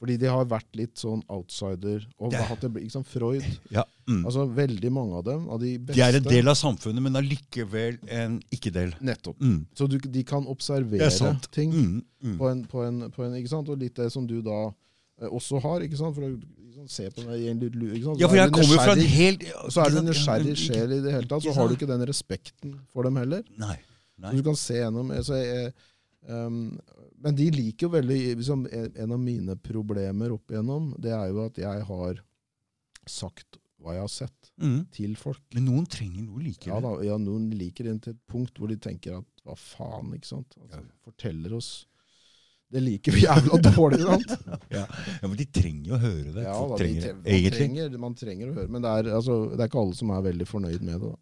Fordi de har vært litt sånn outsider. og Det- hatt det, sant, Freud ja. mm. Altså Veldig mange av dem, av de beste De er en del av samfunnet, men allikevel en ikke-del. Nettopp. Mm. Så du, de kan observere er ting Mm. Mm. på, en, på, en, på en ikke sant? Og litt det som du da eh, også har. ikke sant? For ikke liksom, se på det, ikke sant? Ja, for jeg kommer jo fra en helt Så er du en nysgjerrig sjel i det hele tatt, så har du ikke den respekten for dem heller. Nei. Nei. Så Du kan se gjennom så jeg, um, Men de liker jo veldig liksom, En av mine problemer opp igjennom, det er jo at jeg har sagt hva jeg har sett, Mm. til folk. Men noen trenger noe like. Ja, da, ja, Noen liker det til et punkt hvor de tenker at hva faen, ikke sant. Altså, Ja. Forteller oss Det liker vi jævla dårlig, sant? Ja. ja, Men de trenger jo å høre det. Ja, da, de, trenger, man, trenger, man trenger å høre, men det er, altså, det er ikke alle som er veldig fornøyd med det. da.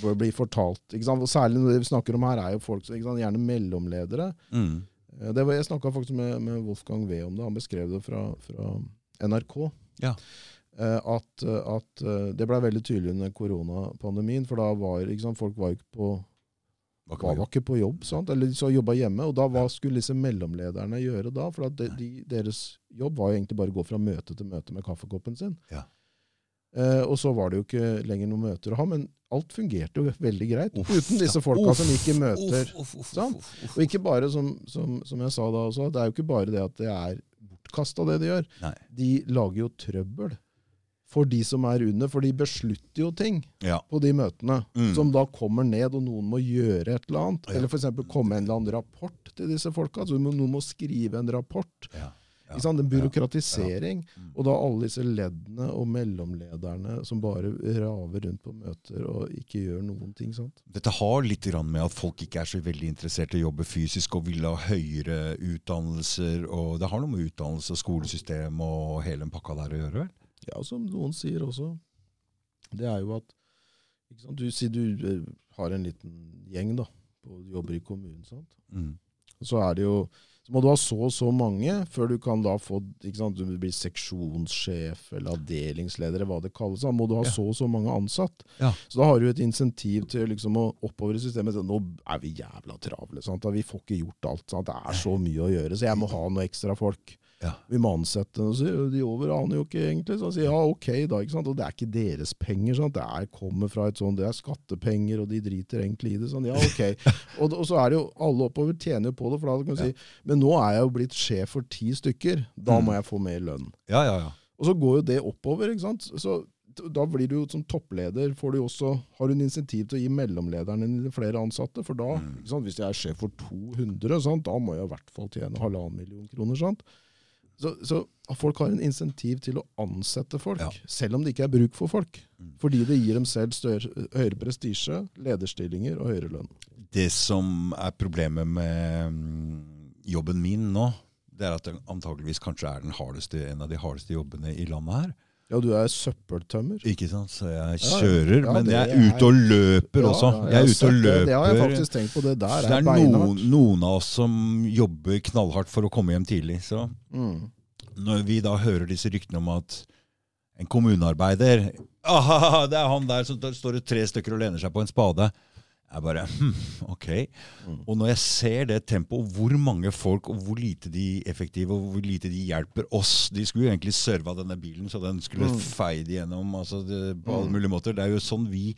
For å blir fortalt, ikke sant? Og Særlig når det vi snakker om her, er jo folk som ikke sant? gjerne mellomledere. Mm. Eh, Det var, jeg snakka faktisk med, med Wolfgang V om det. Han beskrev det fra, fra NRK. Ja. Eh, At, at eh, Det ble veldig tydelig under koronapandemien. For da var sant, folk var ikke på, var, ikke, var ikke på jobb. Sant? Eller de så jobba hjemme. Og da hva skulle disse mellomlederne gjøre da? For at de, de, deres jobb var jo egentlig bare å gå fra møte til møte med kaffekoppen sin. Ja. Eh, og så var det jo ikke lenger noen møter å ha, men alt fungerte jo veldig greit Uff, uten disse folka Uff, som gikk i møter. Uff. Og ikke bare, som, som, som jeg sa da også, det er jo ikke bare det at det er bortkasta det de gjør. Nei. De lager jo trøbbel for de som er under, for de beslutter jo ting Ja. på de møtene. Mm. Som da kommer ned, og noen må gjøre et eller annet. Ja. Eller f.eks. komme en eller annen rapport til disse folka. Så noen må skrive en rapport. Ja. Ja. Ikke sant? En byråkratisering. Mm. Og da alle disse leddene og mellomlederne som bare raver rundt på møter og ikke gjør noen ting. sant? Dette har litt grann med at folk ikke er så veldig interessert i å jobbe fysisk og vil ha høyere utdannelser. og Det har noe med utdannelse og skolesystem og hele den pakka der å gjøre, vel? Ja, som noen sier også, det er jo at? Du sier du eh, har en liten gjeng da, på, jobber i kommunen. sant? Mm. Så er det jo så må du ha så og så mange før du kan da få ikke sant, Du blir seksjonssjef eller avdelingsleder, eller hva det kalles. Da må du ha Ja. så og så mange ansatt. Ja. Så da har du et insentiv til liksom å oppover i systemet. Så nå er vi jævla travle. Sant? Vi får ikke gjort alt. Sant? Det er så mye å gjøre, så jeg må ha noe ekstra folk. Ja. Vi må ansette og så de over aner jo ikke egentlig. Så han sier ja, ok da. ikke sant? Og det er ikke deres penger. Sant? Det er, kommer fra et sånt, det er skattepenger, og de driter egentlig i det. Sånn, ja, ok. Og, og så er det jo alle oppover tjener jo på det. for da kan du si, Men nå er jeg jo blitt sjef for ti stykker. Da må Mm. jeg få mer lønn. Ja, ja, ja. Og så går jo det oppover. ikke sant? Så da blir du jo som toppleder, får du også, har du en insentiv til å gi mellomlederne din flere ansatte. For da, Mm. sant? hvis jeg er sjef for 200, sant? da må jeg i hvert fall tjene halvannen million kroner. sant? Så, så folk har en insentiv til å ansette folk, Ja. selv om det ikke er bruk for folk. Mm. Fordi det gir dem selv større, høyere prestisje, lederstillinger og høyere lønn. Det som er problemet med mm, jobben min nå, det er at det antageligvis kanskje er den hardeste, en av de hardeste jobbene i landet her. Ja, du er søppeltømmer. Ikke sant? Så jeg kjører. ja. Ja, men jeg er er- ute og løper også. Jeg er ute og løper. det. Har jeg faktisk tenkt på. Det der Så er, det er noen, noen av oss som jobber knallhardt for å komme hjem tidlig. Så Mm. når vi da hører disse ryktene om at en kommunearbeider ah, Det er han der som står tre stykker og lener seg på en spade. Jeg bare hm, Ok. Mm. Og når jeg ser det tempoet, hvor mange folk og hvor lite de effektive, og hvor lite de hjelper oss De skulle jo egentlig serva denne bilen, så den skulle Mm. feie det gjennom altså det, på alle Mm. mulige måter. Det er jo sånn vi,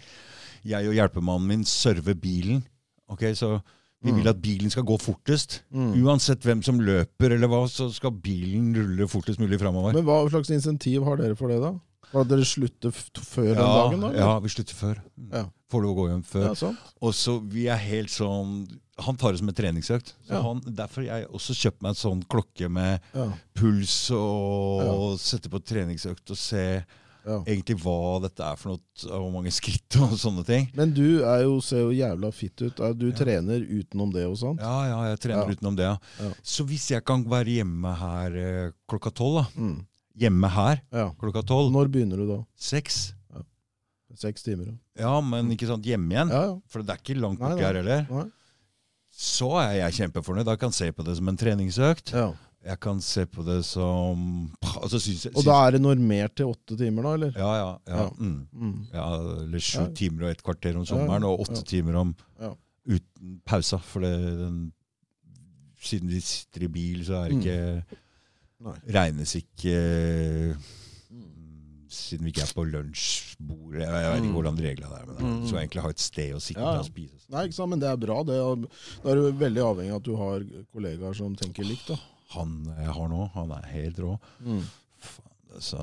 jeg og hjelpemannen min, server bilen. Ok, Så vi Mm. vil at bilen skal gå fortest. Mm. Uansett hvem som løper, eller hva, så skal bilen rulle fortest mulig framover. Men hva slags insentiv har dere for det, da? At dere slutter før den dagen, da? eller? ja, vi slutter før. Ja. Får lov å gå hjem før. Ja. Og så vi er helt sånn Han tar det som en treningsøkt. Så Ja. han, derfor jeg også kjøpt meg en sånn klokke med Ja. puls, og sette på treningsøkt og se ja. egentlig hva dette er for noe, hvor mange skritt og sånne ting. Men du er jo, ser jo jævla fit ut. Du Ja. trener utenom det og sånt? Ja, ja, jeg trener utenom det. Så hvis jeg kan være hjemme her eh, klokka tolv, da. Mm. Hjemme her klokka tolv. Når begynner du da? Seks. Seks timer? ja. Men ikke sant, hjemme igjen. Ja, ja. For det er ikke langt borti her heller. Nei. Så er jeg kjempefornøyd. Da kan jeg se på det som en treningsøkt. ja. Jeg kan se på det som altså, synes, jeg- Og da er det normert til åtte timer, da? eller? Ja, ja. ja, mm. Mm. ja eller sju timer og et kvarter om sommeren, og åtte timer om uten pausa. For det, den, siden de sitter i bil, så er det Mm. ikke mm. Regnes ikke Siden vi ikke er på lunsjbordet Jeg, jeg vet ikke Mm. hvordan reglene er. Men Mm. Så egentlig ha et sted å sitte Ja, ja. og spise. Nei, ikke sant, men det er bra. Det er, da er du veldig avhengig av at du har kollegaer som tenker likt. da. Han jeg har nå, han er helt rå. Mm. Så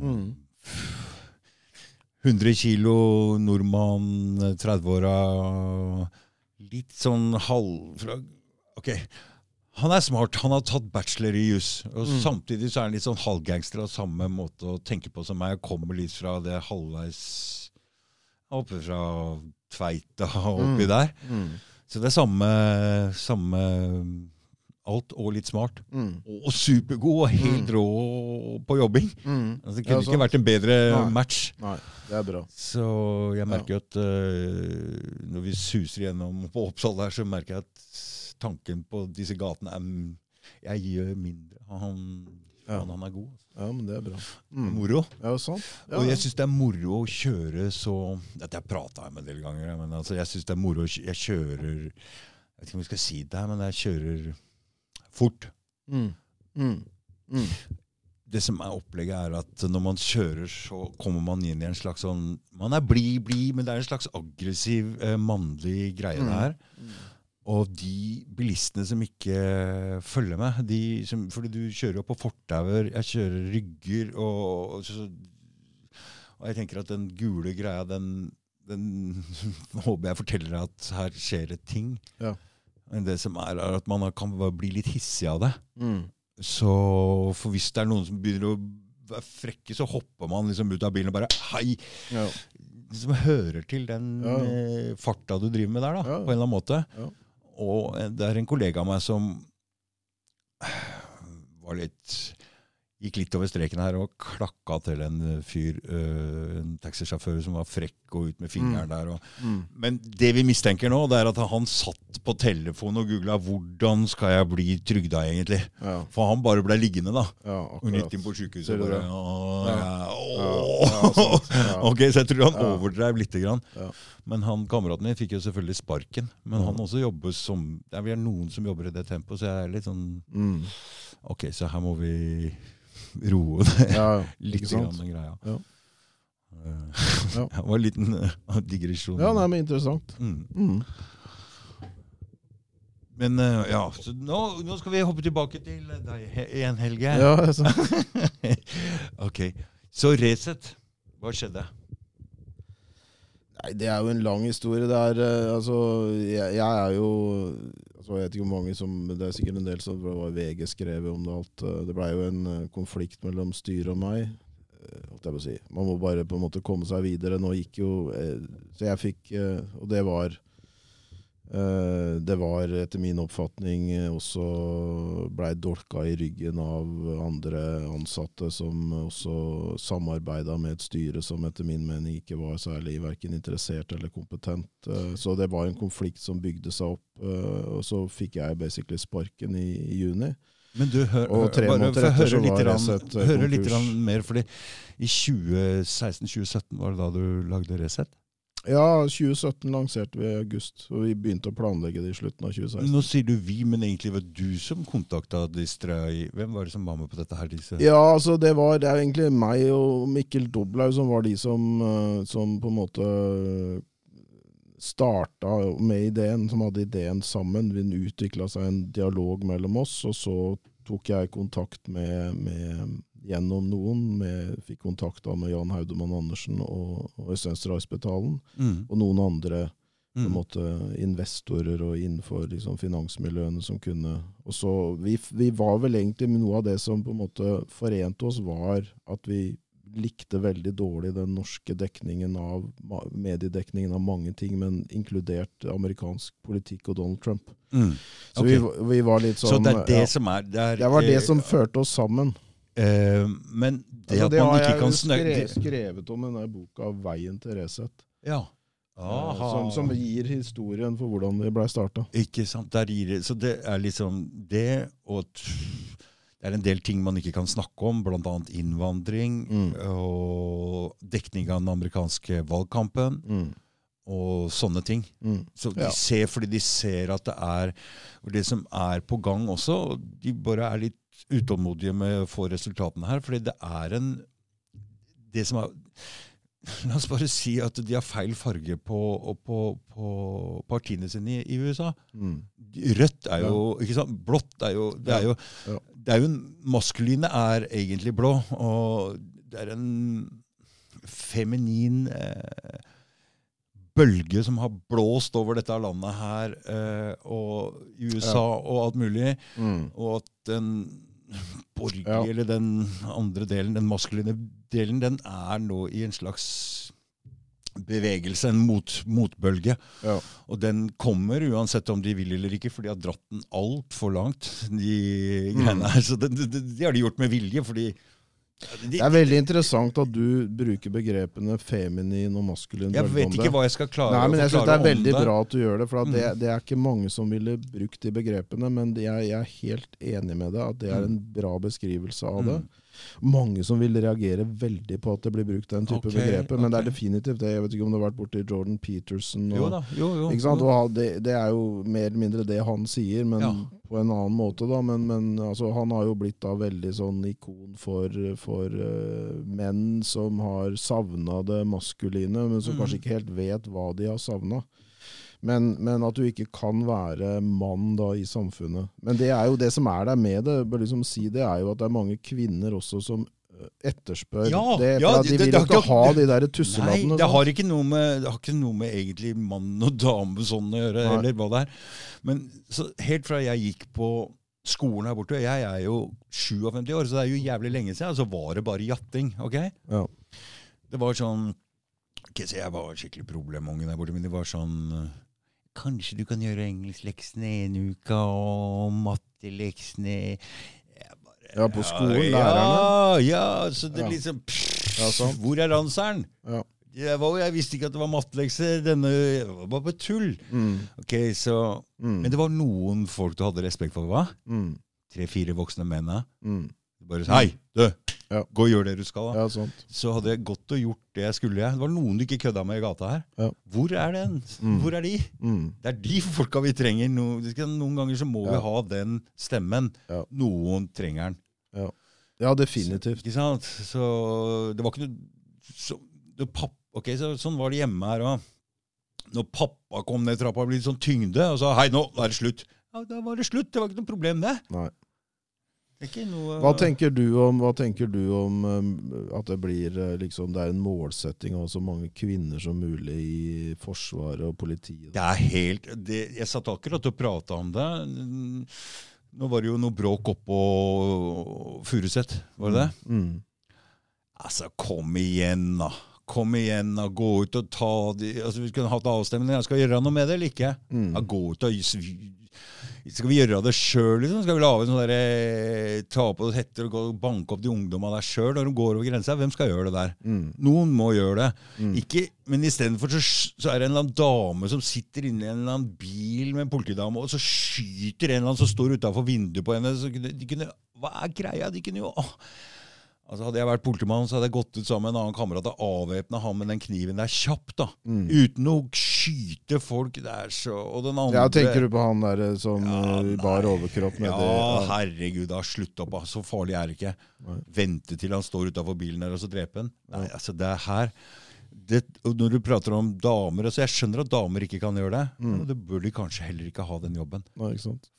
Mm. 100 kilo, nordmann, 30-åra. Litt sånn halv Ok, han er smart. Han har tatt bachelor i juss. Og Mm. samtidig så er han litt sånn halvgangster av samme måte å tenke på som meg. Jeg kommer litt fra det halvveis Oppe fra Tveita og oppi Mm. der. Mm. Så det er samme, samme alt og litt smart. Mm. Og supergod og helt Mm. rå på jobbing. Mm. Altså, det Ja, kunne ikke vært en bedre Nei. match. Nei, det er bra. Så jeg merker jo at uh, når vi suser gjennom på Oppsal der, så merker jeg at tanken på disse gatene er Jeg gjør mindre. Han, Ja. han, han er god. Ja, men det er bra. Mm. Moro. Ja, sant. Ja, Og jeg syns det er moro å kjøre så Dette har jeg prata om en del ganger, men altså, jeg syns det er moro Jeg kjører Jeg vet ikke om vi skal si det her, men jeg kjører fort. Mm. Mm. Mm. det som er opplegget, er at når man kjører, så kommer man inn i en slags sånn Man er blid, blid, men det er en slags aggressiv, eh, mannlig greie Mm. det her. Og de bilistene som ikke følger med de som, Fordi du kjører jo på fortauer, jeg kjører rygger, og, og, så, og jeg tenker at den gule greia, den, den håper jeg forteller deg at her skjer det ting. Ja. Men det som er, er at man kan bli litt hissig av det. Mm. Så for hvis det er noen som begynner å være frekke, så hopper man liksom ut av bilen og bare Hei! Ja. Som hører til den Ja. eh, farta du driver med der, da, på en eller annen måte. Ja. Og det er en kollega av meg som var litt Gikk litt over streken her og klakka til en fyr, øh, en taxisjåfør, som var frekk og ut med fingeren Mm. der. Og, Mm. men det vi mistenker nå, det er at han satt på telefonen og googla 'hvordan skal jeg bli trygda', egentlig. Ja. For han bare ble liggende, da. ja, Og nytt inn på sjukehuset. Ser Bare, «Åh, Ja. ja, Ja, ja. Ja. Ok, Så jeg tror han Ja. overdrev lite grann. Ja. Men han kameraten min fikk jo selvfølgelig sparken. Men Ja. han også jobber som Det er vel noen som jobber i det tempoet, så jeg er litt sånn Mm. Ok, så her må vi roe det Ja, litt, grann, den greia. Ja. Eh, Ja. Det var en liten uh, digresjon. Ja, nei, men interessant. Mm. Mm. Men uh, ja, så nå, nå skal vi hoppe tilbake til deg he- igjen, Helge. Ja, sant. ok, Så Resett, hva skjedde? Nei, det er jo en lang historie. Det er, uh, altså, jeg, jeg er jo altså, Jeg vet ikke hvor mange som Det er sikkert en del som var VG skrevet om det alt. Eh, Det blei jo en eh, konflikt mellom styret og meg. eh, si. Man må bare på en måte komme seg videre. Nå gikk jo Så jeg fikk Og det var det var etter min oppfatning eh, også blei dolka i ryggen av andre ansatte som også samarbeida med et styre som etter min mening ikke var særlig verken interessert eller kompetent. Eh, Så det var en konflikt som bygde seg opp, eh, og så fikk jeg basically sparken i, i juni. Men du, hør, Og tre bare måneder etter så litt, var Resett, eh, høre litt mer, fordi i 2016-2017 var det da du lagde Resett? Ja, 2017 lanserte vi i august, og vi begynte å planlegge det i slutten av 2016. Nå sier du vi, men egentlig var det du som kontakta Distrai. Hvem var det som var med på dette her? Disse? Ja, altså det var det er egentlig meg og Mikkel Doblaug som var de som, eh, som på en måte starta med ideen, som hadde ideen sammen. Vi utvikla seg en dialog mellom oss, og så tok jeg kontakt med, med gjennom noen. Med, fikk kontakt da med Jan Haudemann Andersen og, og Øystein Straisbetalen, Mm. og noen andre Mm. måte investorer og innenfor liksom finansmiljøene som kunne Og så vi, vi var vel egentlig Noe av det som på en måte forente oss, var at vi likte veldig dårlig den norske dekningen av mediedekningen av mange ting, men inkludert amerikansk politikk og Donald Trump. Mm. Så vi, vi var litt Så sånn det er det ja, som er Det, er, Det var det eh, som førte oss sammen. Eh, Men det Altså, at man ikke kan snakke Det har jeg skrevet om i denne boka 'Veien til Resett'. Ja. eh. Som, som gir historien for hvordan det blei starta. Ikke sant. Det, så det er liksom det, og det er en del ting man ikke kan snakke om, bl.a. innvandring Mm. og dekning av den amerikanske valgkampen Mm. og sånne ting. Mm. Så de Ja. ser fordi de ser at det er det som er på gang også. De bare er litt utålmodige med å få resultatene her. Fordi det er en Det som er La oss bare si at de har feil farge på, på, på partiene sine i, i USA. Mm. Rødt er jo ikke sant? Blått er jo Det er jo, Ja. det er jo en, Maskuline er egentlig blå, og det er en feminin eh, bølge som har blåst over dette landet her og i USA og alt mulig. Mm. Og at den borgerlige, Ja. eller den andre delen, den maskuline delen, den er nå i en slags bevegelse, en mot, motbølge. Ja. Og den kommer uansett om de vil eller ikke, for de har dratt den altfor langt, de Mm. greiene her. Så det, det, det, har de gjort med vilje, fordi Det er veldig interessant at du bruker begrepene feminin og maskulin. Jeg vet ikke hva jeg skal klare Nei, men jeg synes Det er veldig bra at du gjør det, for at det, Mm. det er ikke mange som ville brukt de begrepene. Men jeg, jeg er helt enig med deg at det er en bra beskrivelse av det. Mm. Mange som vil reagere veldig på at det blir brukt den type begrepet, begreper, men det er definitivt det. Jeg vet ikke om du har vært borti Jordan Peterson. Og, Jo da, jo, jo. Og det, det er jo mer eller mindre det han sier, men Ja. på en annen måte. da, Men, men altså, han har jo blitt da veldig sånn ikon for, for uh, menn som har savna det maskuline, men som Mm. kanskje ikke helt vet hva de har savna. Men, men at du ikke kan være mann da i samfunnet. Men det er jo det som er der med det. Bare liksom si det er jo at det er mange kvinner også som eh, etterspør Ja, det. Ja, de vil det ikke ha de der Nei, det har ikke noe med, det har ikke noe med egentlig mann og dame sånn å gjøre, Nei. eller hva det er. Men så, helt fra jeg gikk på skolen her borte, jeg er jo 57 år, så det er jo jævlig lenge siden, så var det bare jatting, ok? Ja. Det var sånn, ikke si jeg var skikkelig problemunge der borte, men det var sånn, kanskje du kan gjøre engelskleksene en uke, og matteleksene... Bare, Ja, på skolen, ja, lærerne. Ja, så det Ja. liksom, pff, Ja, sånn. hvor er anseren? Ja. Jeg, var, jeg visste ikke at det var mattelekser. Denne var bare på tull. Mm. Ok, så, Mm. Men det var noen folk du hadde respekt for. hva? Mm. Tre-fire voksne menn. Mm. Bare sa, Hei, du! Ja. Gå og gjør det du skal. da. Ja, sant. Så hadde jeg gått og gjort det jeg skulle. Det var noen du ikke kødda med i gata her. Ja. Hvor er den? Mm. Hvor er de? Mm. Det er de folka vi trenger. No, noen ganger så må vi ha den stemmen. Noen trenger den. Ja, definitivt. Ikke sant? Så det var ikke noe så, det papp, ok, så, Sånn var det hjemme her òg. Når pappa kom ned trappa og ble litt sånn tyngde og sa 'hei, nå er det slutt', ja, da var det slutt. Det var ikke noe problem, det. Nei. Noe, Hva tenker du om, hva tenker du om um, at det blir eh, liksom, det er en målsetting av så mange kvinner som mulig i Forsvaret og politiet? Det er helt det, Jeg satt akkurat og prata om det. Nå var det jo noe bråk oppå Furuset, var det det? Mm. Altså, kom igjen, da. Kom igjen, da. Gå ut og ta de altså, Vi kunne hatt avstemning. Jeg Skal gjøre noe med det eller ikke? Mm. Ja, gå ut og Skal vi gjøre det sjøl, liksom? Skal vi lage sånn derre Ta på hetter og gå banke opp de ungdommene der sjøl når de går over grensa? Hvem skal gjøre det der? Mm. Noen må gjøre det. Mm. Ikke, men istedenfor så, så er det en eller annen dame som sitter inne i en eller annen bil med en politidame, og så skyter en eller annen som står utafor vinduet på henne. Så kunne, de kunne, hva er greia? De kunne jo. Altså Hadde jeg vært politimann, så hadde jeg gått ut sammen med en annen kamerat og avvæpna han med den kniven der kjapt. da. Mm. Uten å skyte folk. Det er så Og den andre Ja, tenker du på han der eh, som Ja, eh, bar overkropp med Ja, det? herregud, da, slutt opp. Så farlig er det ikke. Nei. Vente til han står utafor bilen der og så drepe han. Nei, altså, det er her det, og Når du prater om damer altså Jeg skjønner at damer ikke kan gjøre det. Mm. Men det bør de kanskje heller ikke ha den jobben. Nei?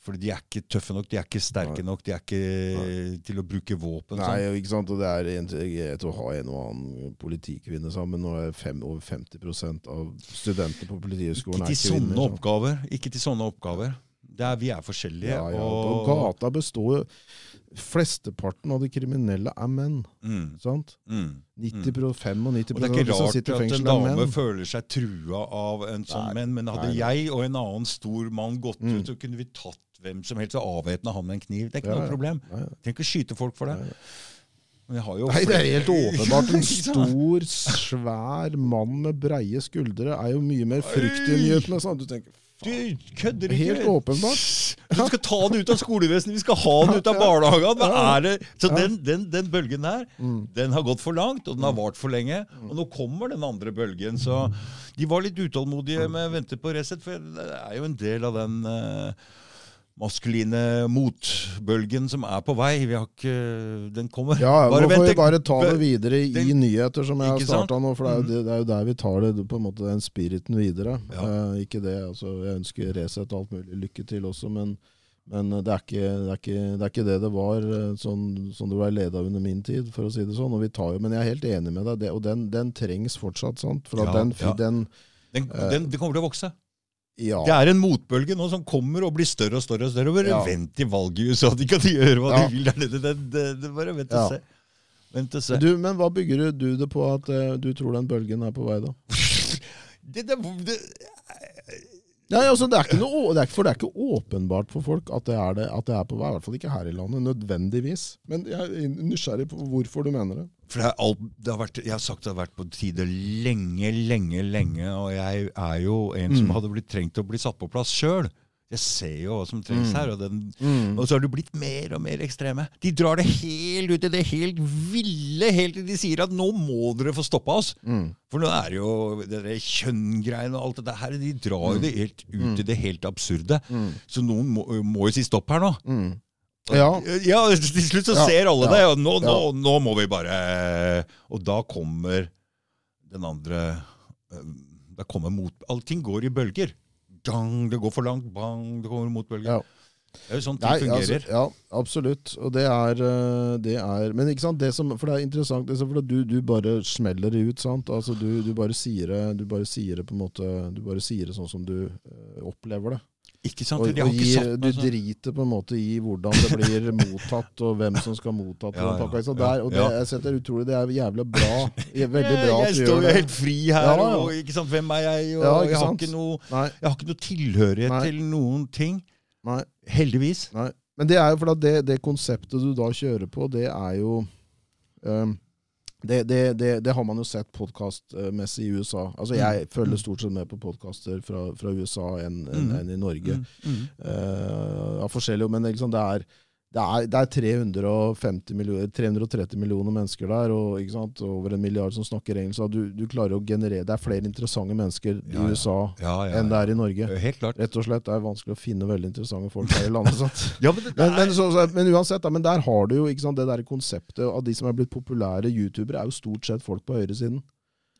Fordi de er ikke tøffe nok, de er ikke sterke Nei. nok, de er ikke til å bruke våpen. Nei, sånn. og ikke sant? Og det er en, greit å ha en og annen politikvinne sammen. Nå er fem, over 50% av studentene på Politihøgskolen Ikke er sånne oppgaver. Ikke til sånne oppgaver. Det er, vi er forskjellige. Ja, ja. Og gata består jo Flesteparten av de kriminelle er menn. mm, sant? mm. 90 pro- 95 Og det er ikke rart at en dame føler seg trua av en sånn menn. Men hadde Nei, nei. jeg og en annen stor mann gått Mm. ut, så kunne vi tatt hvem som helst og avvæpna han med en kniv. Det er ikke Ja, noe ja. problem. Nei, Trenger ikke skyte folk for det. Jo Nei, det er helt åpenbart. En stor, svær mann med breie skuldre er jo mye mer fryktinngytende. Sånn. Du tenker Du kødder ikke! Helt åpenbart. Du skal ta den ut av skolevesenet, vi skal ha den ut av barnehagen! Hva det? Så den, den, den bølgen der, Mm. den har gått for langt, og den har vart for lenge. Og nå kommer den andre bølgen. Så de var litt utålmodige med å vente på Resett, for det er jo en del av den eh, maskuline motbølgen som er på vei. Vi har ikke Den kommer. Ja, Bare nå får vente. vi bare ta det videre i Den- nyheter, som jeg har starta nå. For det er, jo, Mhm. det, er jo der vi tar det, på en måte den spiriten videre. Ja. Eh, ikke det, altså Jeg ønsker Resett alt mulig lykke til også, men, men det, er ikke, det, er ikke, det er ikke det det var eh, sånn, sånn det ble leda under min tid, for å si det sånn. Og vi tar jo, men jeg er helt enig med deg, det, og den, den trengs fortsatt. sant? For at Ja, den, ja. den Den, den, den kommer til å vokse. Ja, Det er en motbølge nå som kommer og blir større og større. og større. Bare Ja. vent til valget i USA. De kan gjøre hva Ja. de vil der nede. Det, det, det, bare vent og se. Vent og se. du, Men hva bygger du, du det på at uh, du tror den bølgen er på vei, da? Det, det, Nei, altså det er noe, det er, for det er ikke åpenbart for folk at det er, det, at det er på vei. I hvert fall ikke her i landet, nødvendigvis. Men jeg er nysgjerrig på hvorfor du mener det. For det alt, det har vært, jeg har sagt det har vært på tide lenge, lenge, lenge. Og jeg er jo en som Mm. hadde blitt trengt å bli satt på plass sjøl. Jeg ser jo hva som trengs Mm. her. Og, den, og så har du blitt mer og mer ekstreme. De drar det helt ut i det helt ville, helt til de sier at nå må dere få stoppa oss. Mm. For nå er det jo det kjønngreiene og alt det der. De drar jo det helt ut i det helt absurde. Mm. Så noen må, må jo si stopp her nå. Ja. Ja, til slutt så Ja, ser alle det, og nå, nå, nå må vi bare Og da kommer den andre eh, Da kommer mot... Allting går i bølger. Dang, det går for langt. Bang, det kommer motbølger. Ja. Det er jo sånn ting Nei, fungerer. altså, ja, absolutt. Og det er, eh, det er Men ikke sant, det som, for det er interessant, det er for du, du bare smeller det ut. sant? Altså Du, du, bare sier det, du bare sier det på en måte Du bare sier det sånn som du eh, opplever det. Ikke sant? Og, og gi, du sånn. driter på en måte i hvordan det blir mottatt, og hvem som skal motta Ja, ja, pakka. Så ja, der, og det, ja. jeg setter utrolig Det er jævlig bra. Veldig bra jeg du står jo helt fri her, Ja, og ikke sant, hvem er jeg? Og jeg, har ikke noe, jeg har ikke noe tilhørighet Nei. til noen ting. nei, Heldigvis. nei. Men det er jo at det, det konseptet du da kjører på, det er jo ehm, det, det, det, det har man jo sett podkastmessig i USA. Altså Jeg følger stort sett med på podkaster fra, fra USA enn en, en, enn i Norge. Mm, mm. Uh, av forskjellige, men liksom, det, er, det, er, det er 350 millioner, 330 millioner mennesker der, og sant, over en milliard som snakker engelsk. Du, du klarer å generere Det er flere interessante mennesker i ja. USA Ja, ja, enn det er i Norge. Helt klart. Rett og slett, Det er vanskelig å finne veldig interessante folk her i landet. Ja, men, det, Men, men, så, så, men uansett, da, men der har du jo sant, det der konseptet av de som er blitt populære youtubere, er jo stort sett folk på høyresiden.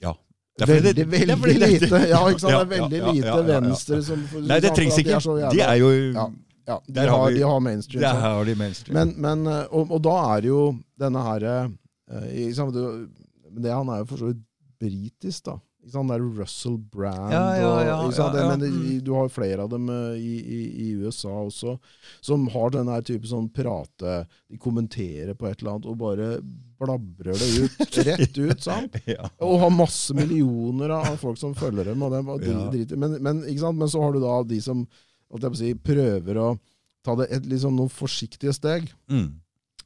Ja. Veldig, er Veldig, er veldig lite Ja, ikke sant? Ja, det er veldig ja, ja, lite ja, ja, ja. venstre som Nei, det trengs ikke. så jævla- De er jo Ja. de, har har, vi- de har mainstream. Der har de mainstream. Men, men, eh, og, og da er jo denne her eh, det, det, Han er jo for så vidt britisk, da. Ikke sant? Det er Russell Brand Ja, ja, og, ja, ja, ja. Men det, Mm. du har jo flere av dem eh, i, i, i USA også, som har denne type sånn prate De kommenterer på et eller annet og bare blabrer det ut. Rett ut, sant? Og har masse millioner av folk som følger dem. Og dem og driter. Men, men, men så har du da de som på si, prøver å ta det et, liksom, noen forsiktige steg. Mm.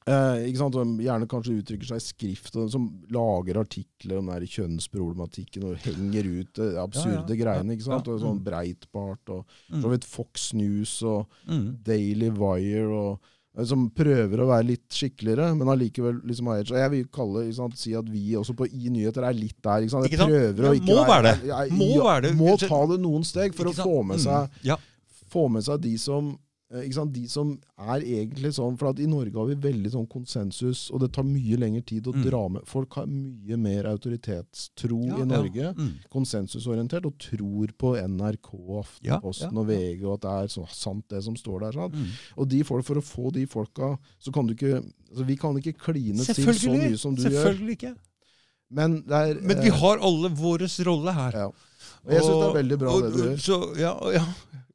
Eh, ikke sant? Som gjerne kanskje uttrykker seg i skrift, og som lager artikler om den kjønnsproblematikken og henger ut det absurde Ja, ja, greiene. ikke sant? ja, Og sånn mm. Breitbart og Mm. så vidt Fox News og Mm. Daily Wire og eh, som prøver å være litt skikkeligere, men allikevel liksom har edge. Og jeg vil kalle, sant, si at vi også på i nyheter er litt der. ikke sant? Jeg prøver å ikke være Må være det. Må ta det noen steg for å få med seg Mm. Ja. Få med seg de som eh, ikke sant? De som er egentlig sånn For at i Norge har vi veldig sånn konsensus, og det tar mye lengre tid å Mm. dra med Folk har mye mer autoritetstro Ja, i Norge. Ja. Mm. Konsensusorientert, og tror på NRK, Aftenposten Ja, og VG, og at det er så sant, det som står der. Mm. Og de folk, for å få de folka, så kan du ikke altså Vi kan ikke kline til så mye som du gjør. Selvfølgelig ikke. Men, det er, Men vi eh, har alle vår rolle her. ja. Og jeg syns det er veldig bra, og- det du gjør. Så, ja, ja.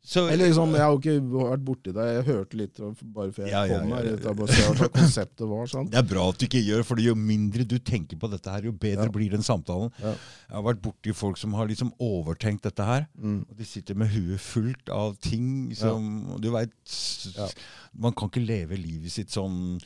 Så, Eller liksom, Jeg har jo ikke vært borti det. Jeg hørte litt bare før jeg Ja, kom her. ja, ja, hva konseptet var. sant? det er bra at du ikke gjør, for jo mindre du tenker på dette her, jo bedre blir den samtalen. Ja. Jeg har vært borti folk som har liksom overtenkt dette her. Mm. Og de sitter med huet fullt av ting som Du veit. Man kan ikke leve livet sitt sånn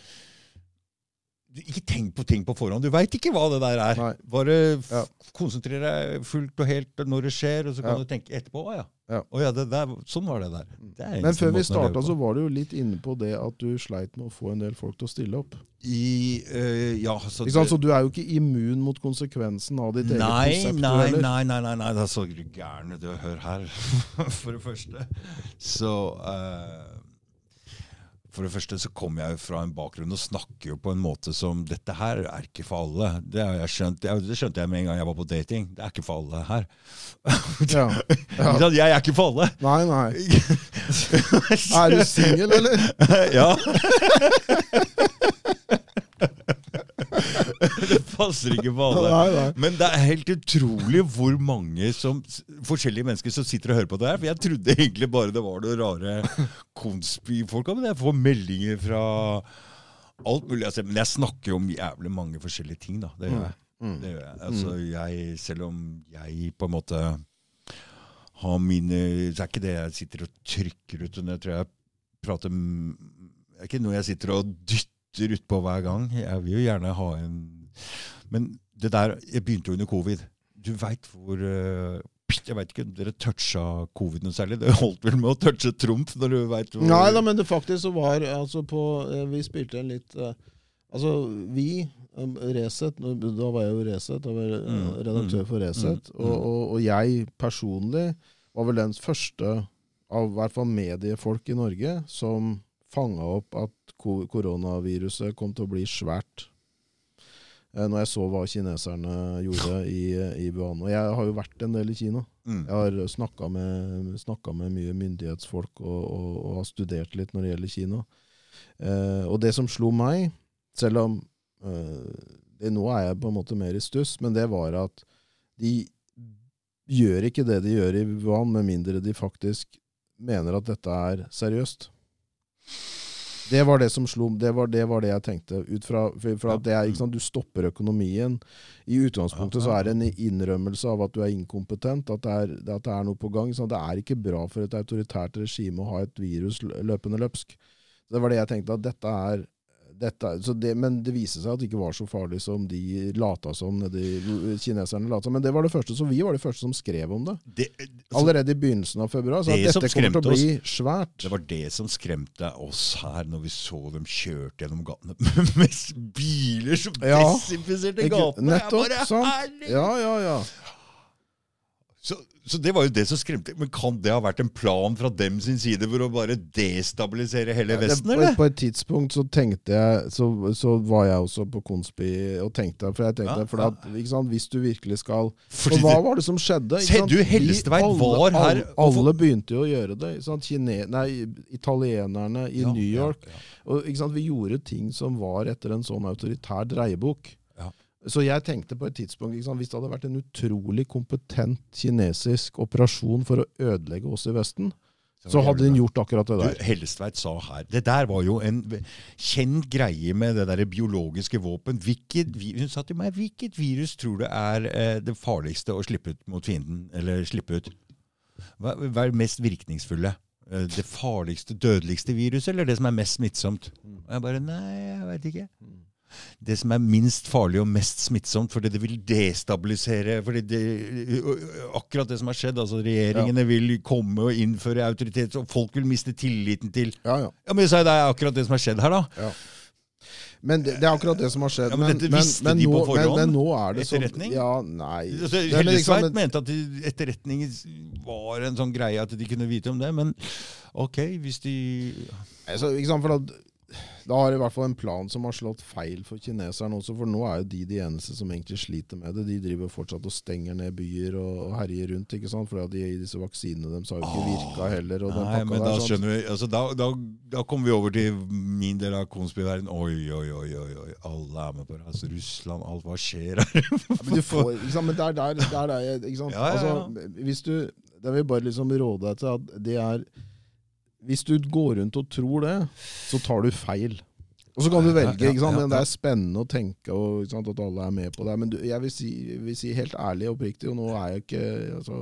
Ikke tenk på ting på forhånd. Du veit ikke hva det der er. Nei. Bare Ja. konsentrer deg fullt og helt når det skjer, og så kan Ja. du tenke etterpå. Å ja. Å ja det der, sånn var det der. Det er Men før vi måten starta, så var du jo litt inne på det at du sleit med å få en del folk til å stille opp. I, øh, ja, så, Ikke sant? Så du er jo ikke immun mot konsekvensen av ditt eget konsept, nei, nei, nei, nei, nei, nei, da så du hører her, for det første. Så eh, For det første så kommer jeg jo fra en bakgrunn og snakker jo på en måte som Dette her er ikke for alle. Det, skjønt, det skjønte jeg med en gang jeg var på dating. Det er ikke for alle her. Ja. ja. Jeg er ikke for alle. Nei, nei. Er du singel, eller? ja. det passer ikke på alle. Nei, nei. Men det er helt utrolig hvor mange som, forskjellige mennesker som sitter og hører på det her. For jeg trodde egentlig bare det var noen rare konspifolk. Men jeg får meldinger fra alt mulig. Altså, men jeg snakker jo om jævlig mange forskjellige ting, da. Det gjør jeg. Mm. Det gjør jeg. Altså, jeg. Selv om jeg på en måte har mine Så er ikke det jeg sitter og trykker ut. Jeg tror jeg prater Det er ikke noe jeg sitter og dytter utpå hver gang. Jeg vil jo gjerne ha en Men det der Jeg begynte jo under covid. Du veit hvor eh, Jeg veit ikke dere toucha covid noe særlig. Det holdt vel med å touche Trump? når du vet hvor Nei da, men det faktisk så var altså på eh, Vi spilte en litt eh, Altså, vi um, Resett, da var jeg jo Resett, da var jeg Mm, redaktør mm, for Resett. mm, Og, og, og jeg personlig var vel den første av i hvert fall mediefolk i Norge som fanga opp at koronaviruset kom til å bli svært. Eh, Når jeg så hva kineserne gjorde i, i Wuhan. Og jeg har jo vært en del i Kina. Mm. Jeg har snakka med, med mye myndighetsfolk og, og, og har studert litt når det gjelder Kina. Eh, og det som slo meg, selv om eh, det, Nå er jeg på en måte mer i stuss, men det var at de gjør ikke det de gjør i Wuhan, med mindre de faktisk mener at dette er seriøst. Det var det som slo Det var det, var det jeg tenkte. Ut fra, for at det er, sant, Du stopper økonomien. I utgangspunktet så er det en innrømmelse av at du er inkompetent, at det er, at det er noe på gang. Så det er ikke bra for et autoritært regime å ha et virus løpende løpsk. Det var det jeg tenkte, at dette er dette, så det, Men det viste seg at det ikke var så farlig som de lata som, de, kineserne lata som. Men det var det første, så vi var de første som skrev om det. Det, altså, Allerede i begynnelsen av februar. Så dette kommer til å bli bli svært. Det var det som skremte oss her når vi så dem kjørte gjennom gatene med biler som desinfiserte gatene. Nettopp, sant? Ja, ja, ja. Så, så det var jo det som skremte. Men kan det ha vært en plan fra dem sin side for å bare destabilisere hele Vesten, eller? på et tidspunkt så tenkte jeg Så, så var jeg også på Konspi og tenkte For jeg tenkte Ja, for at, sant, hvis du virkelig skal For hva var det som skjedde? Se, du, Hellestveit var her Alle, alle begynte jo å gjøre det. Kine, nei, italienerne i Ja, New York. ja. Og, sant? Vi gjorde ting som var etter en sånn autoritær dreiebok. Så jeg tenkte på et tidspunkt liksom. Hvis det hadde vært en utrolig kompetent kinesisk operasjon for å ødelegge oss i Vesten, så hadde den gjort akkurat det der. Du, Hellestveit sa her Det der var jo en kjent greie med det der biologiske våpen. Hvilket, hun sa til meg hvilket virus tror du er eh, det farligste å slippe ut mot fienden? Eller slippe ut? Hva, hva er det mest virkningsfulle? Eh, Det farligste, dødeligste viruset, eller det som er mest smittsomt? Og jeg bare Nei, jeg veit ikke. Det som er minst farlig og mest smittsomt, fordi det vil destabilisere fordi det, Akkurat det som har skjedd. altså Regjeringene vil komme og innføre autoritet, og folk vil miste tilliten til Ja, ja. Ja, men Det er akkurat det som har skjedd her, da. Men det, det er akkurat det som har skjedd. Ja, men dette visste de nå, på forhånd? Men, men nå er det sånn Etterretning? Ja, nei Altså, er liksom mente at etterretning var en sånn greie at de kunne vite om det, men ok, hvis de altså, ikke sant, for da, da har i hvert fall en plan som har slått feil for kineserne også, for nå er jo de de eneste som egentlig sliter med det. De driver fortsatt og stenger ned byer og, og herjer rundt, ikke sant? for de, disse vaksinene deres har jo ikke virka heller. Nei, men da der, skjønner vi altså, da, da, da kommer vi over til min del av konspiverdenen. Oi, oi, oi, oi, oi, alle er med på det. Altså, Russland, alt hva skjer her? Ja, men du får, sant? Men der, der, der er jeg, ikke sant? Ja, ja. Altså, hvis du, det vil bare liksom råde deg til at det er Hvis du går rundt og tror det, så tar du feil. Og så kan du velge, ikke sant? men det er spennende å tenke og, sant, at alle er med på det. Men du, jeg vil si, vil si helt ærlig og oppriktig, og nå er jeg ikke altså,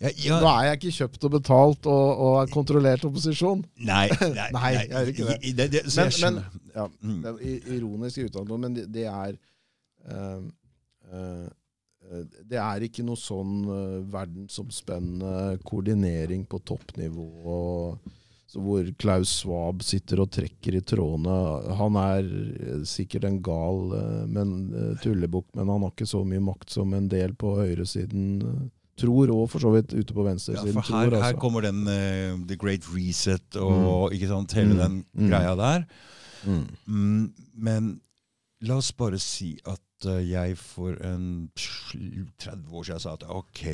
Ja, ja, Nå er jeg ikke kjøpt og betalt og, og er kontrollert opposisjon. nei, nei, Nei, jeg er ikke det. Det, så Men, jeg men ja, Mm. det er ironisk i men det, det er uh, eh, Det er ikke noe sånn uh, verdensomspennende koordinering på toppnivå og, hvor Klaus Schwab sitter og trekker i trådene. Han er eh, sikkert en gal eh, men, eh, tullebukk, men han har ikke så mye makt som en del på høyresiden tror og for så vidt ute på venstresiden. Ja, for her, tror, her altså. kommer den uh, The Great Reset og ikke sant, hele Mm. den Mm. greia der. Mm. Mm, men la oss bare si at uh, jeg for en 30 år siden sa at ok,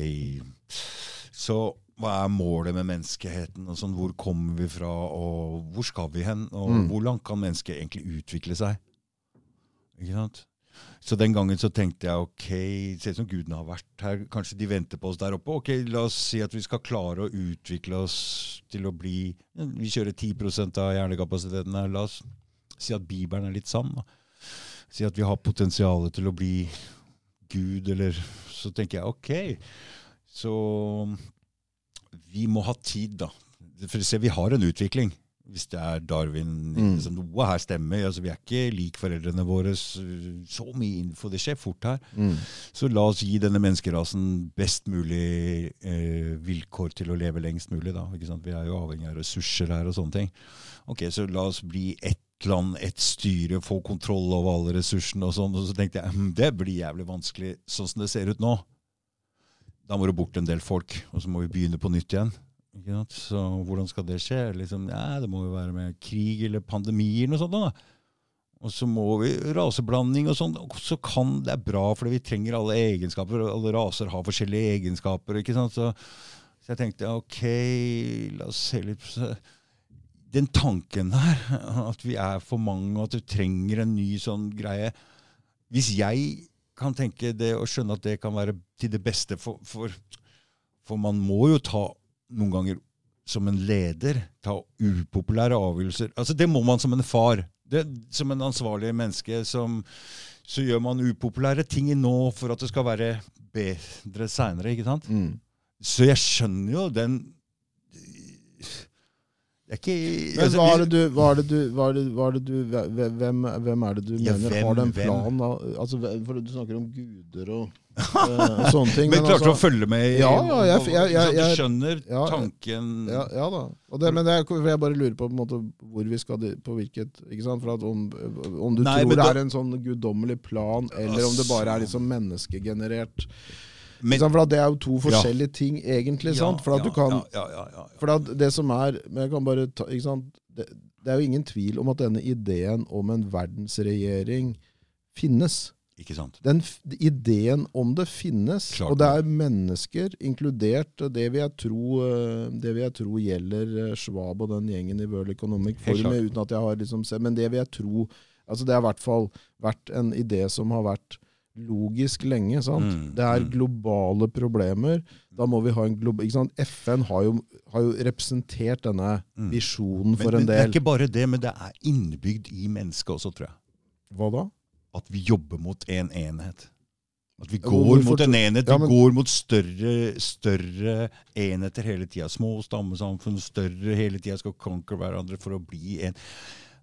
så hva er målet med menneskeheten? sånn, Hvor kommer vi fra, og hvor skal vi hen? Og Mm. hvor langt kan mennesket egentlig utvikle seg? Ikke sant? Så den gangen så tenkte jeg ok, se ut som gudene har vært her. Kanskje de venter på oss der oppe. Ok, La oss si at vi skal klare å utvikle oss til å bli Vi kjører 10% av hjernekapasiteten her. La oss si at Bibelen er litt sann. Si at vi har potensial til å bli Gud, eller Så tenker jeg ok. Så vi må ha tid, da. For se, vi har en utvikling. Hvis det er Darwin Mm. liksom, Noe her stemmer. altså Vi er ikke lik foreldrene våre. Så mye info. Det skjer fort her. Mm. Så la oss gi denne menneskerasen best mulig eh, vilkår til å leve lengst mulig. da? Vi er jo avhengig av ressurser her og sånne ting. Ok, Så la oss bli ett land, ett styre, få kontroll over alle ressursene og sånn. Og så tenkte jeg hm, det blir jævlig vanskelig sånn som det ser ut nå. Da må du bort en del folk, og så må vi begynne på nytt igjen. Så hvordan skal det skje? Liksom, ja, det må jo være med krig eller pandemier eller noe sånt. da. Og så må vi raseblanding og sånn. Så kan det er bra, fordi vi trenger alle egenskaper. Alle raser har forskjellige egenskaper. ikke sant? Så, så jeg tenkte ok, la oss se litt på Den tanken der, at vi er for mange, og at du trenger en ny sånn greie Hvis jeg kan tenke det og skjønne at det kan være til det beste for, for, for man må jo ta noen ganger som en leder ta upopulære avgjørelser. Altså Det må man som en far. Det, som en ansvarlig menneske som, så gjør man upopulære ting i nå for at det skal være bedre seinere. Mm. Så jeg skjønner jo den ikke Men altså, hva er det du, hva er det du, hva er det, hva er det du hvem, hvem er det du Ja, mener hvem- har den planen? Altså, for du snakker om guder og, eh, og sånne ting. Men klarte du å altså, følge med? Ja, ja, jeg- jeg- jeg- jeg- du skjønner tanken ja, ja da. Det, men jeg bare lurer på, på måte, hvor vi skal på hvilket ikke sant? For om, om du Nei, tror det er en sånn guddommelig plan, eller om det bare er liksom menneskegenerert. Men-? For det er jo to forskjellige ting, egentlig. sant? For at du kan ja, ja, ja, ja. For at det som er men jeg kan bare ta, ikke sant? Det, det er jo ingen tvil om at denne ideen om en verdensregjering finnes. Ikke sant? Den ideen om det finnes, Klart og det er mennesker, inkludert det vil jeg tro, eh, det vil jeg tro gjelder eh, Schwab og den gjengen i World Economic Forum, uten at jeg har liksom men det vil jeg tro altså Det har i hvert fall vært en idé som har vært logisk lenge. sant? Mm, Det er mm. globale problemer. Da må vi ha en global? FN har jo, har jo representert denne Mm. visjonen for men, en men det er ikke bare det, men det er innebygd i mennesket også, tror jeg. Hva da? At vi jobber mot en enhet. At vi går hvorfor mot en enhet. Ja, Vi men- går mot større, større enheter hele tida. Små stammesamfunn, større hele tida skal conquer hverandre for å bli en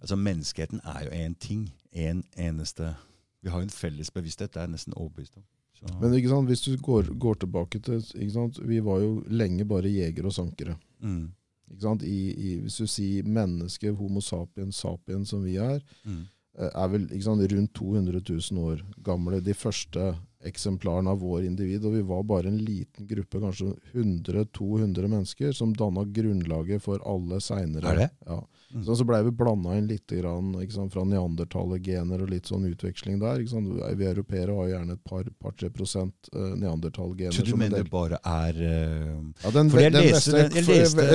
Altså Menneskeheten er jo én ting. Én en eneste Vi har jo en felles bevissthet. Det er jeg nesten overbevist om. Så, Men ikke sant, hvis du går, går tilbake til ikke sant, Vi var jo lenge bare jegere og sankere. mm, Ikke sant? I, i, hvis du sier menneske, homo sapiens sapiens som vi er, mm, eh, er vel ikke sant, rundt 200 000 år gamle. De første eksemplarene av vår individ. Og vi var bare en liten gruppe, kanskje 100-200 mennesker, som danna grunnlaget for alle seinere. Er det? Ja. Mm. Så, så blei vi blanda inn litt grann, sant, fra neandertalergener og litt sånn utveksling der. Vi europeere har jo gjerne et par-tre prosent uh, neandertalgener. Så du mener det bare er uh... Ja, den, For jeg den leste den- jeg leste-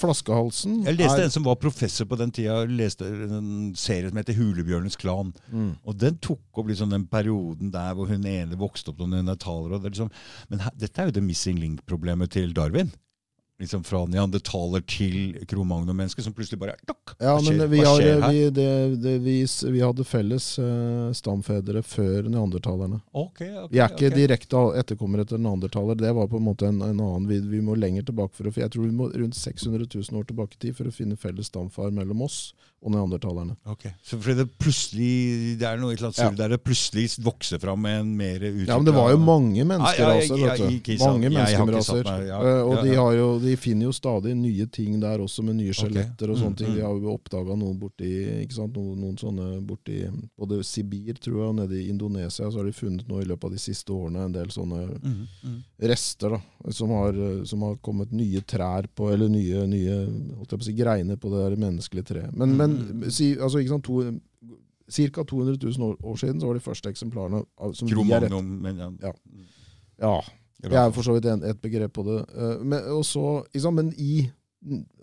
flaskehalsen Jeg leste er en som var professor på den tida, leste en serie som heter Hulebjørnens klan. mm. Og den tok opp liksom den perioden der hvor hun ene vokste opp som neandertaler. er Liksom, men her, dette er jo det missing link-problemet til Darwin. Liksom Fra neandertaler til kromagnomenneske, som plutselig bare takk, Ja, hva skjer, vi, har, vi, det, det, vi, vi hadde felles uh, stamfedre før neandertalerne. Okay, okay, Vi er ikke okay. direkte etterkommere etter neandertaler. Det var på en måte en, en annen vi, vi må lenger tilbake for å Jeg tror vi må rundt 600 000 år tilbake i tid for å finne felles stamfar mellom oss og neandertalerne. Ok, Så fordi det plutselig Det er noe et Ja. der det plutselig vokser fram en mer utvikla Ja, men det var jo mange Ja, ja, menneskeraser. ja, du. ikke sant. Mange menneskeraser. ja, Eh, og de har jo de finner jo stadig nye ting der også, med nye skjeletter og Mm, sånne ting. mm. De har jo oppdaga noen borti ikke sant? Noen, noen sånne borti både Sibir, tror jeg, og nede i Indonesia så har de funnet nå i løpet av de siste årene en del sånne Mm, mm. rester da, som har, som har kommet nye trær på, eller nye, nye holdt jeg på å si, greiner på det der menneskelige treet. Men, men Mm. si, altså, ikke sant, to, Ca. 200 000 år, år siden så var de første eksemplarene av, som rett men ja. Ja. Ja, det er for så vidt en, et begrep på det. Eh, Men, og så, ikke sant, men i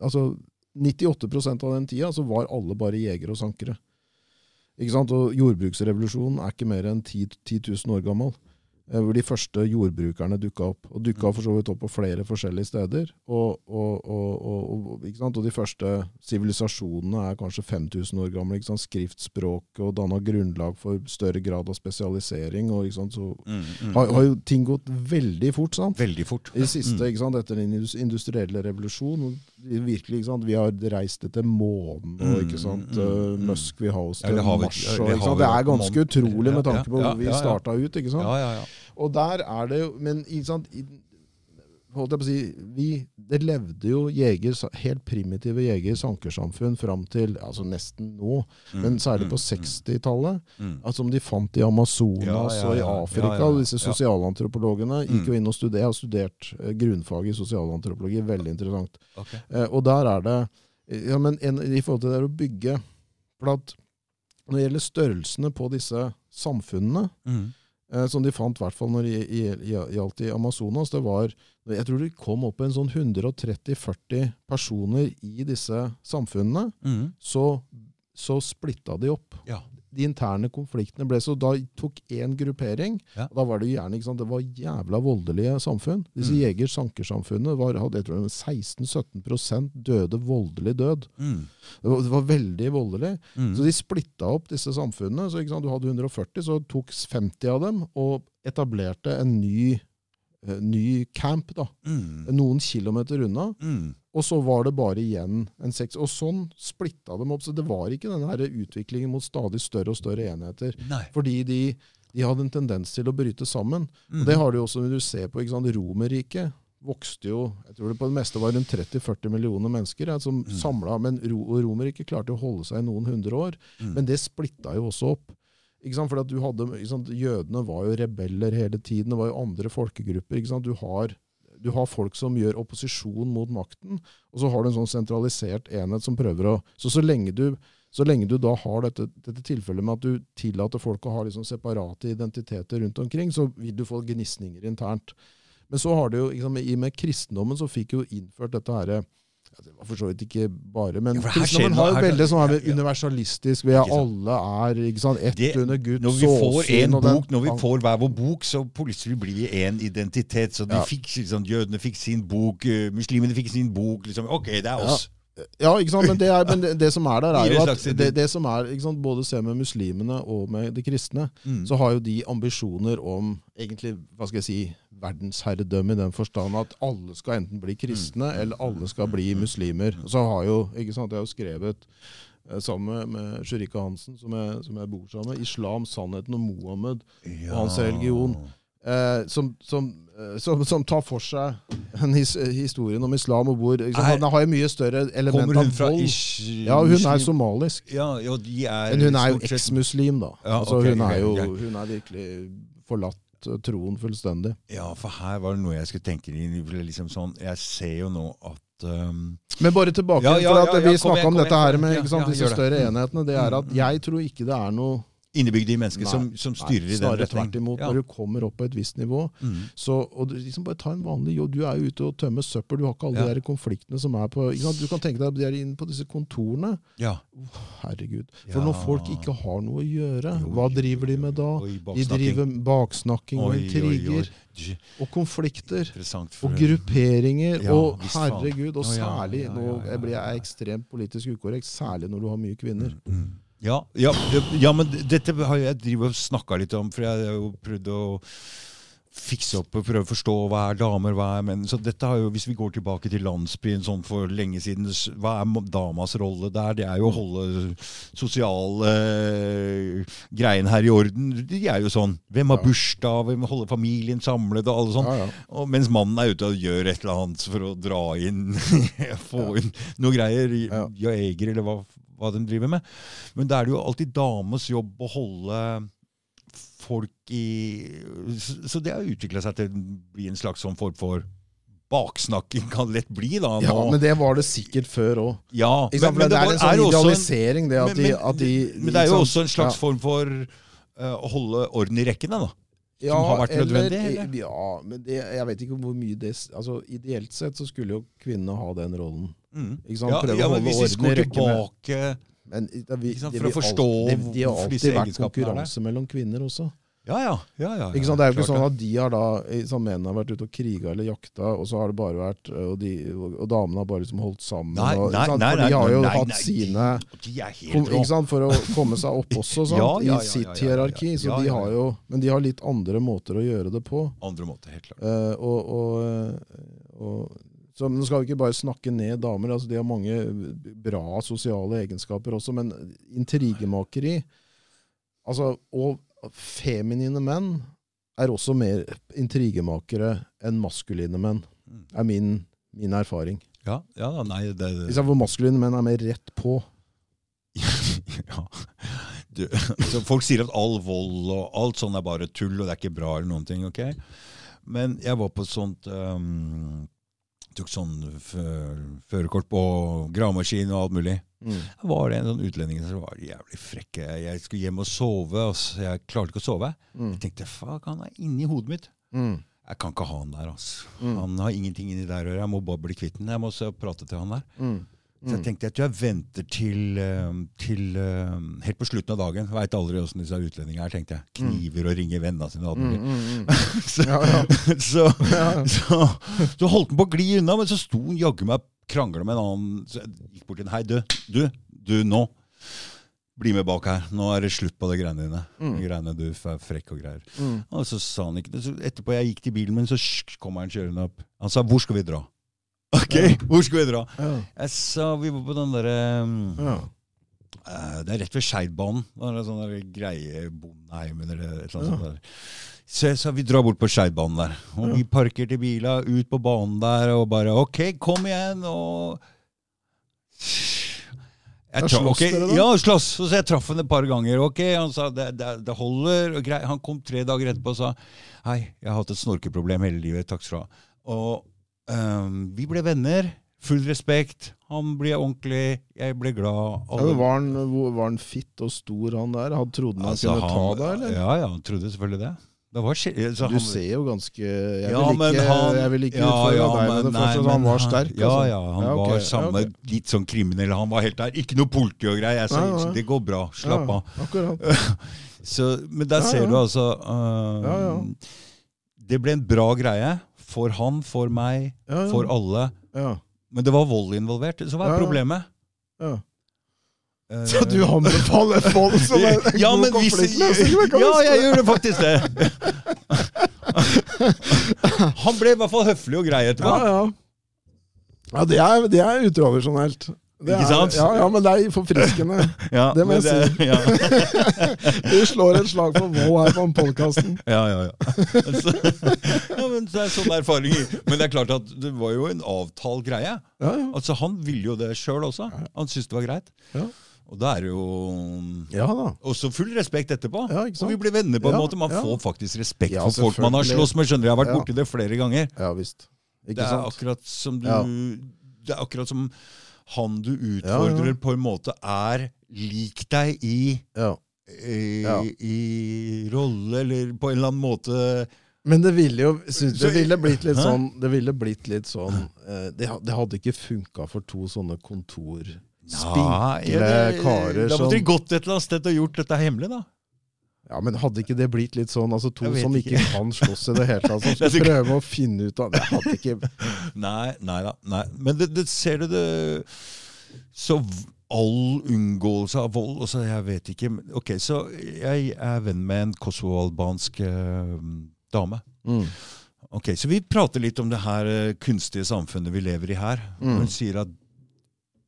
altså, 98% av den tida så var alle bare jegere og sankere. Ikke sant? Og jordbruksrevolusjonen er ikke mer enn 10, 10 000 år gammel. Eh, Hvor de første jordbrukerne dukka opp. Og dukka for så vidt opp på flere forskjellige steder. Og, og, og, og, ikke sant? de første sivilisasjonene er kanskje 5000 år gamle. Ikke sant? Skriftspråket og danna grunnlag for større grad av spesialisering. Og, ikke sant? Så Mm, mm, har, har mm. jo ting gått veldig fort. sant? Veldig fort. I siste, Mm. ikke sant, etter den industrielle revolusjon, virkelig, ikke sant, vi har reist etter månen, og ikke Mm, sant, mm, uh, mm. Musk vil ha oss til vi- Mars. Og, ikke har sant, det er ganske utrolig med tanke på hvor vi starta ut. ikke sant? Ja, ja, ja. Og der er det jo Men ikke sant, holdt jeg på å si, vi, det levde jo jeger, helt primitive jeger-sankersamfunn fram til altså nesten nå, Mm, men særlig på mm, 60-tallet. mm. Altså, som de fant i Amazonas Ja, ja, og i. Afrika. Ja, ja, og Disse ja. sosialantropologene gikk Mm. jo inn og studerte. Jeg har studert eh, grunnfag i sosialantropologi. Veldig interessant. Okay. Eh, og der er det ja, men en, I forhold til det å bygge for at Når det gjelder størrelsene på disse samfunnene, Mm. Eh, som de fant i hvert fall når det i- i- gjaldt i Amazonas, det var Jeg tror det kom opp en sånn 130-40 personer i disse samfunnene. Mm. Så, så splitta de opp Ja. De interne konfliktene ble så Da tok én gruppering Ja. og Da var det gjerne sant, det var jævla voldelige samfunn. Disse Mm. jeger-sankersamfunnene var- hadde jeg tror, 16-17% døde voldelig død. Mm. Det var, det var veldig voldelig. Mm. Så de splitta opp disse samfunnene. så sant, Du hadde 140, så tok 50 av dem og etablerte en ny, uh, ny camp da, Mm. noen kilometer unna. Og så var det bare igjen en seks. Og sånn splitta dem opp. Så det var ikke denne her utviklingen mot stadig større og større enheter. Nei. Fordi de, de hadde en tendens til å bryte sammen. Mm. Og det har du også når du ser på Romerriket. Vokste jo jeg tror det på det meste var rundt 30-40 millioner mennesker ja, som Mm. samla. Men Ro Romerriket klarte å holde seg i noen hundre år. Mm. Men det splitta jo også opp. Ikke sant? For at du hadde? Jødene var jo rebeller hele tiden. Det var jo andre folkegrupper. Ikke sant? Du, har, du har folk som gjør opposisjon mot makten, og så har du en sånn sentralisert enhet som prøver å Så så lenge du, så lenge du da har dette, dette tilfellet med at du tillater folk å ha liksom separate identiteter rundt omkring, så vil du få gnisninger internt. Men så har det jo, liksom, i- med kristendommen så fikk jo innført dette herre ja, Det var for så vidt ikke bare, men Ja, kristendommen har jo veldig sånn universalistisk, ved er at alle er ikke sant, ett Det- under Guds Når vi får en bok, når vi får hver vår bok, så plutselig blir vi en identitet. Så de Ja. fikk, liksom, Jødene fikk sin bok, eh, muslimene fikk sin bok. liksom, Ok, det er oss. Ja, ikke sant? men det, er, men det, det som er der, er jo at det, det som er, ikke sant, både se med muslimene og med de kristne, Mm. så har jo de ambisjoner om egentlig, hva skal jeg si, verdensherredømme i den forstand at alle skal enten bli kristne, Mm. eller alle skal bli muslimer. Så har jo, ikke sant, jeg har jo skrevet eh, sammen med, Shurika Hansen, som jeg, som jeg bor sammen med, 'Islam, sannheten om Mohammed', Ja. hans religion. Eh, som, som, eh, som, som tar for seg en his, historien om islam, og hvor Er- Den har jo mye større element av fra vold. ish... Ja, hun er somalisk. Ja, ja, er Men hun er jo eksmuslim, da. Ja, altså, okay, hun, er jo, hun er virkelig forlatt eh, troen fullstendig. Ja, for her var det noe jeg skulle tenke inn i. Liksom sånn, jeg ser jo nå at um, Men bare tilbake, Ja, ja, for at ja, ja, vi snakka om dette her med sant, disse større Mm. enhetene. Det er at Mm. jeg tror ikke det er noe innebygde mennesker som, Nei, som styrer Nei, i den Snarere retning. tvert imot. Når du kommer opp på et visst nivå, Mm. så og du, liksom bare ta en vanlig jobb. Du er jo ute og tømmer søppel. Du har ikke alle Ja. de der konfliktene som er på? Du kan tenke deg at de er inne på disse kontorene. Ja. Herregud. For Ja. når folk ikke har noe å gjøre, Jo, hva driver de med da? oi, De driver baksnakking og intriger og konflikter. Og grupperinger. Ja, og herregud, og særlig Nå blir jeg ekstremt politisk ukorrekt, særlig når du har mye kvinner. Mm. Ja, ja, ja, men dette har jeg drivet og snakka litt om, for jeg har jo prøvd å fikse opp og prøve å forstå hva er damer, hva er menn. Så dette har jo, Hvis vi går tilbake til landsbyen sånn for lenge siden, hva er damas rolle der? Det er jo å holde sosiale eh, greien her i orden. De er jo sånn. Hvem har bursdag? Hvem holder familien samlet? og alle sånn. Ja. Og mens mannen er ute og gjør et eller annet for å dra inn Få inn noe greier. Ja. Jeger, eller hva, hva de driver med. Men da er det jo alltid dames jobb å holde folk i Så det har utvikla seg til å bli en slags sånn form for baksnakking, kan det lett bli. da. ja, men det var det sikkert før òg. ja, Det, er var- en sånn er også en- idealisering, det at men, de, at de men det er jo ikke også en slags Ja. form for uh, å holde orden i rekkene, da. Ja, har vært nødvendig, eller- eller? Ja, men det, jeg vet ikke hvor mye det altså Ideelt sett så skulle jo kvinnene ha den rollen. Mm. Ja, ja, men hvis vi rekkene. tilbake Men da, vi, Ikke sant, for å forstå alt- det, de har alltid disse vært konkurranse mellom kvinner også. Ja, ja. ja, ja, Ikke sant? Det er jo ikke sånn at de har da sånn Mennene har vært ute og kriga eller jakta, og så har det bare vært Og, de, og damene har bare liksom holdt sammen. Nei, og, nei, sant? nei, For de har jo hatt sine kom, sant? For å komme seg opp også? Ja, ja, ja, i sitt ja, ja, ja. hierarki. Så de har jo Men de har litt andre måter å gjøre det på. Andre måter, helt klart. Uh, og, og, og, så Nå skal vi ikke bare snakke ned damer. altså De har mange bra sosiale egenskaper også, men intrigemakeri altså, Og feminine menn er også mer intrigemakere enn maskuline menn, Mm. er min, min erfaring. Ja, ja, nei, det, det. Hvor maskuline menn er mer rett på. ja. Du, så folk sier at all vold og alt sånn er bare tull, og det er ikke bra eller noen ting. ok? Men jeg var på et sånt um, Tok sånn fø- førerkort på gravemaskin og alt mulig. Mm. Var det en sånn utlending som var jævlig frekk. Jeg skulle hjem og sove, og jeg klarte ikke å sove. Mm. Jeg tenkte fuck, han er inni hodet mitt. Mm. Jeg kan ikke ha han der. altså. Mm. Han har ingenting inni der å gjøre. Jeg må bare bli kvitt den. Jeg må prate til han der. Mm. Så jeg tenkte at jeg venter til, eh, til eh, helt på slutten av dagen. Veit aldri åssen disse utlendingene er, tenkte jeg. Kniver og ringer vennene sine. Mm, mm, mm. Så, Ja, ja. så, så, så holdt han på å gli unna, men så sto han jaggu meg krangla med en annen. Så jeg gikk bort til han. Hei, du. Du, du nå. Bli med bak her. Nå er det slutt på de greiene dine. Mm. Greiene du er frekk og greier. Mm. Og så sa han ikke det. Etterpå jeg gikk til bilen min, så kom han kjørende opp. Han sa 'hvor skal vi dra'? Ok, hvor skal vi dra? Jeg sa vi var på den derre um, Ja. eh, Det er rett ved Skeidbanen. Det er sånn greie Bondheim eller et eller annet sånt. der. Så jeg sa vi drar bort på Skeidbanen der. Og Ja. vi parkerte bila ut på banen der og bare OK, kom igjen, og jeg Ja, okay, dere da? Ja, slåss. Så jeg traff henne et par ganger. Ok, Han sa det, det, det holder. og grei. Han kom tre dager etterpå og sa hei, jeg har hatt et snorkeproblem hele livet. Takk skal du ha. Og ehm, vi ble venner. Full respekt. Han ble ordentlig. Jeg ble glad. Ja, var, han, var han fitt og stor, han der? Han trodde han Altså, kunne ta han- deg, eller? Ja, ja, han trodde selvfølgelig det. det var, altså, Du han- ser jo ganske Jeg Ja, vil ikke, han- jeg vil ikke ja, ja, deg med men det fortsatt. Han var sterk, Ja, altså. ja, han Ja, ok, var ja, samme, ok. litt sånn kriminell. Han var helt der. Ikke noe politi og greier. Jeg sa ja, det går bra, slapp av. Akkurat. Så, men der ser du altså um, Ja, ja. Det ble en bra greie. For han, for meg, Ja, ja. for alle. Ja, Men det var vold involvert. Så hva er problemet? ja. Eh, Så du anbefaler vold som en en ja, god men konfliktløsning? Ja, jeg gjør det faktisk det. Han ble i hvert fall høflig og grei etterpå. Ja, ja. ja det, er, det er utradisjonelt. Det Ikke er- sant? Ja, ja, men det er forfriskende. Ja, Det må jeg si. Ja, Du slår et slag for vold her på podkasten. ja, ja. ja. Så, ja men det er sånn erfaring. Men det er klart at det var jo en avtalt greie. Ja, ja. Altså Han ville jo det sjøl også. Han syntes det var greit. Ja. Og da er det jo ja da. også full respekt etterpå. Ja, og vi blir venner på en Ja, måte. Man får faktisk respekt for folk man har slåss med. skjønner? Jeg har vært borti det flere ganger. Ja visst. Ikke Det er sant? akkurat som du. Det er akkurat som han du utfordrer Ja, ja. på en måte er lik deg i, Ja. i, Ja. i rolle, eller på en eller annen måte Men det ville jo Det ville blitt litt sånn Det ville blitt litt sånn eh, Det, hadde ikke funka for to sånne kontor... Spinkle det- karer Da måtte de gått et eller annet sted og gjort dette hemmelig, da. Ja, men hadde ikke det blitt litt sånn Altså to som ikke, ikke. kan slåss i det hele tatt, som skal prøve å finne ut av Det hadde ikke Nei, nei da. Nei. Men det, det ser du det Så all unngåelse av vold altså Jeg vet ikke. Ok, så jeg er venn med en kosovo-albansk eh, dame. Mm. Ok, Så vi prater litt om det her uh, kunstige samfunnet vi lever i her. Mm. Hun sier at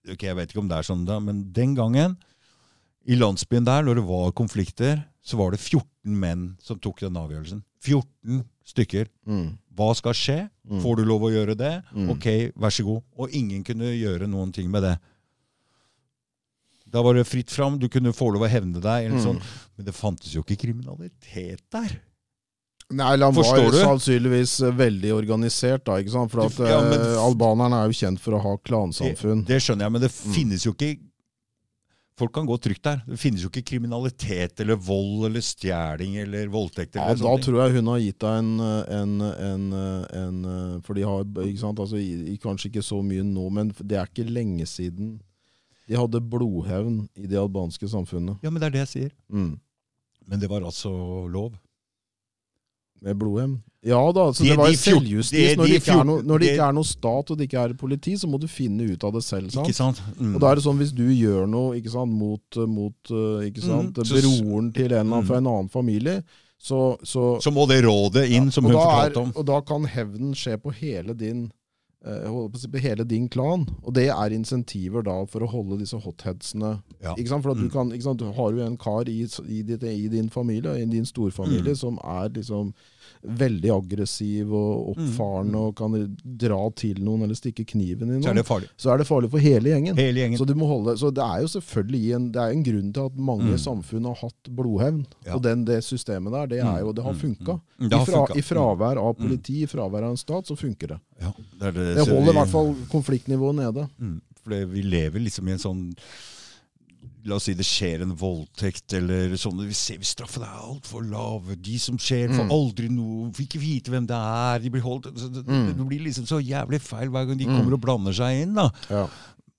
ok, Jeg vet ikke om det er sånn da, men den gangen, i landsbyen der, når det var konflikter, så var det 14 menn som tok den avgjørelsen. 14 stykker. Mm. Hva skal skje? Mm. Får du lov å gjøre det? Mm. Ok, vær så god. Og ingen kunne gjøre noen ting med det. Da var det fritt fram. Du kunne få lov å hevne deg. Eller Mm. sånn. Men det fantes jo ikke kriminalitet der. Nei, han var jo du? sannsynligvis eh, veldig organisert, da. ikke sant? For at ja, men- eh, albanerne er jo kjent for å ha klansamfunn. Det skjønner jeg, men det Mm. finnes jo ikke Folk kan gå trygt der. Det finnes jo ikke kriminalitet eller vold eller stjeling eller voldtekt. Ja, da ting. tror jeg hun har gitt deg en, en, en, en eh, For de har ikke sant, altså, i kanskje ikke så mye nå, men det er ikke lenge siden de hadde blodhevn i det albanske samfunnet. Ja, men det er det jeg sier. Mm. Men det var altså lov. Med blodhevn. Ja da, så De- det var de jo selvjustis. de- Når, de det noe, når det ikke er noe stat og det ikke er politi, så må du finne ut av det selv. sant? Ikke sant? Mm. Og da er det sånn hvis du gjør noe ikke sant, mot, mot eh, ikke sant, Mm, broren til en Mm. fra en annen familie, så, så Så må det rådet inn, som hun fortalte om. Og da kan hevnen skje på hele din eh, på hele din klan. Og det er insentiver da for å holde disse hotheadsene Ja. ikke sant? For du Mm. kan, ikke sant? Du har jo en kar i, i, ditt, i din familie, i din storfamilie, Mm. som er liksom veldig aggressiv og oppfarende Mm. og kan dra til noen eller stikke kniven i Så er noen, det farlig. så er det farlig for hele gjengen. Hele gjengen. Så, du må holde, så det er jo selvfølgelig en, det er en grunn til at mange Mm. samfunn har hatt blodhevn. Ja. Og den, det systemet der, det, er jo, det har Mm, funka. mm. I, fra. I fravær av politi, i fravær av en stat, så funker det. Ja, det, det, Det holder i hvert fall konfliktnivået nede. Mm, for vi lever liksom i en sånn La oss si det skjer en voldtekt eller sånn. Vi ser vi straffene er altfor lave. De som skjer, får Mm. aldri noe. Får ikke vite hvem det er. De blir holdt så det, Mm. det blir liksom så jævlig feil hver gang de Mm. kommer og blander seg inn. da. Ja.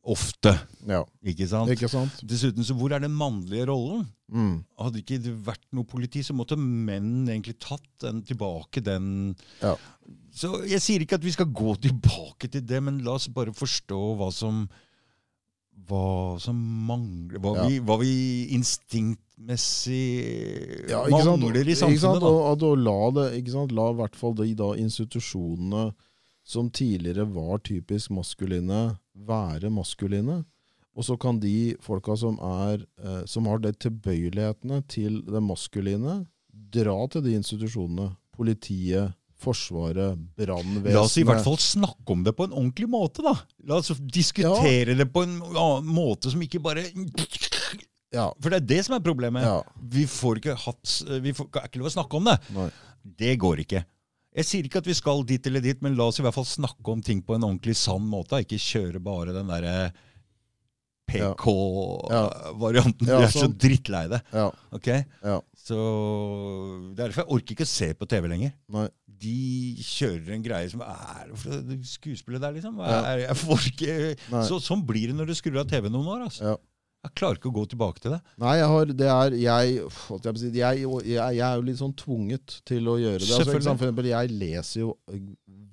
Ofte. ja. Ikke sant? Ikke sant? Dessuten, så hvor er den mannlige rollen? Mm. Hadde ikke det vært noe politi, så måtte menn egentlig tatt den tilbake, den Ja. Så jeg sier ikke at vi skal gå tilbake til det, men la oss bare forstå hva som hva som mangler Hva, Ja. vi, hva vi instinktmessig Ja, mangler i samfunnet. da. Og, og, la det? La i hvert fall de da institusjonene som tidligere var typisk maskuline, være maskuline. Og så kan de folka som, er, eh, som har de tilbøyelighetene til det maskuline, dra til de institusjonene. Politiet, Forsvaret, brannvesenet. La oss i hvert fall snakke om det på en ordentlig måte, da. La oss diskutere det på en måte som ikke bare Ja. For det er det som er problemet. ja. Vi får ikke hatt Vi får, er ikke lov å snakke om det. Nei. Det går ikke. Jeg sier ikke at vi skal dit eller dit, men la oss i hvert fall snakke om ting på en ordentlig sann måte. Ikke kjøre bare den derre PK-varianten. Ja, Vi er så drittlei det. Ja. Okay? Ja. Så Derfor jeg orker ikke å se på TV lenger. Nei. De kjører en greie som er skuespillet der, liksom. Er, ikke, så, sånn blir det når du skrur av TV noen år. Altså. Ja. Jeg klarer ikke å gå tilbake til det. Nei, jeg har, det er jeg, jeg, jeg, jeg, er jo litt sånn tvunget til å gjøre det. Altså, for eksempel, jeg leser jo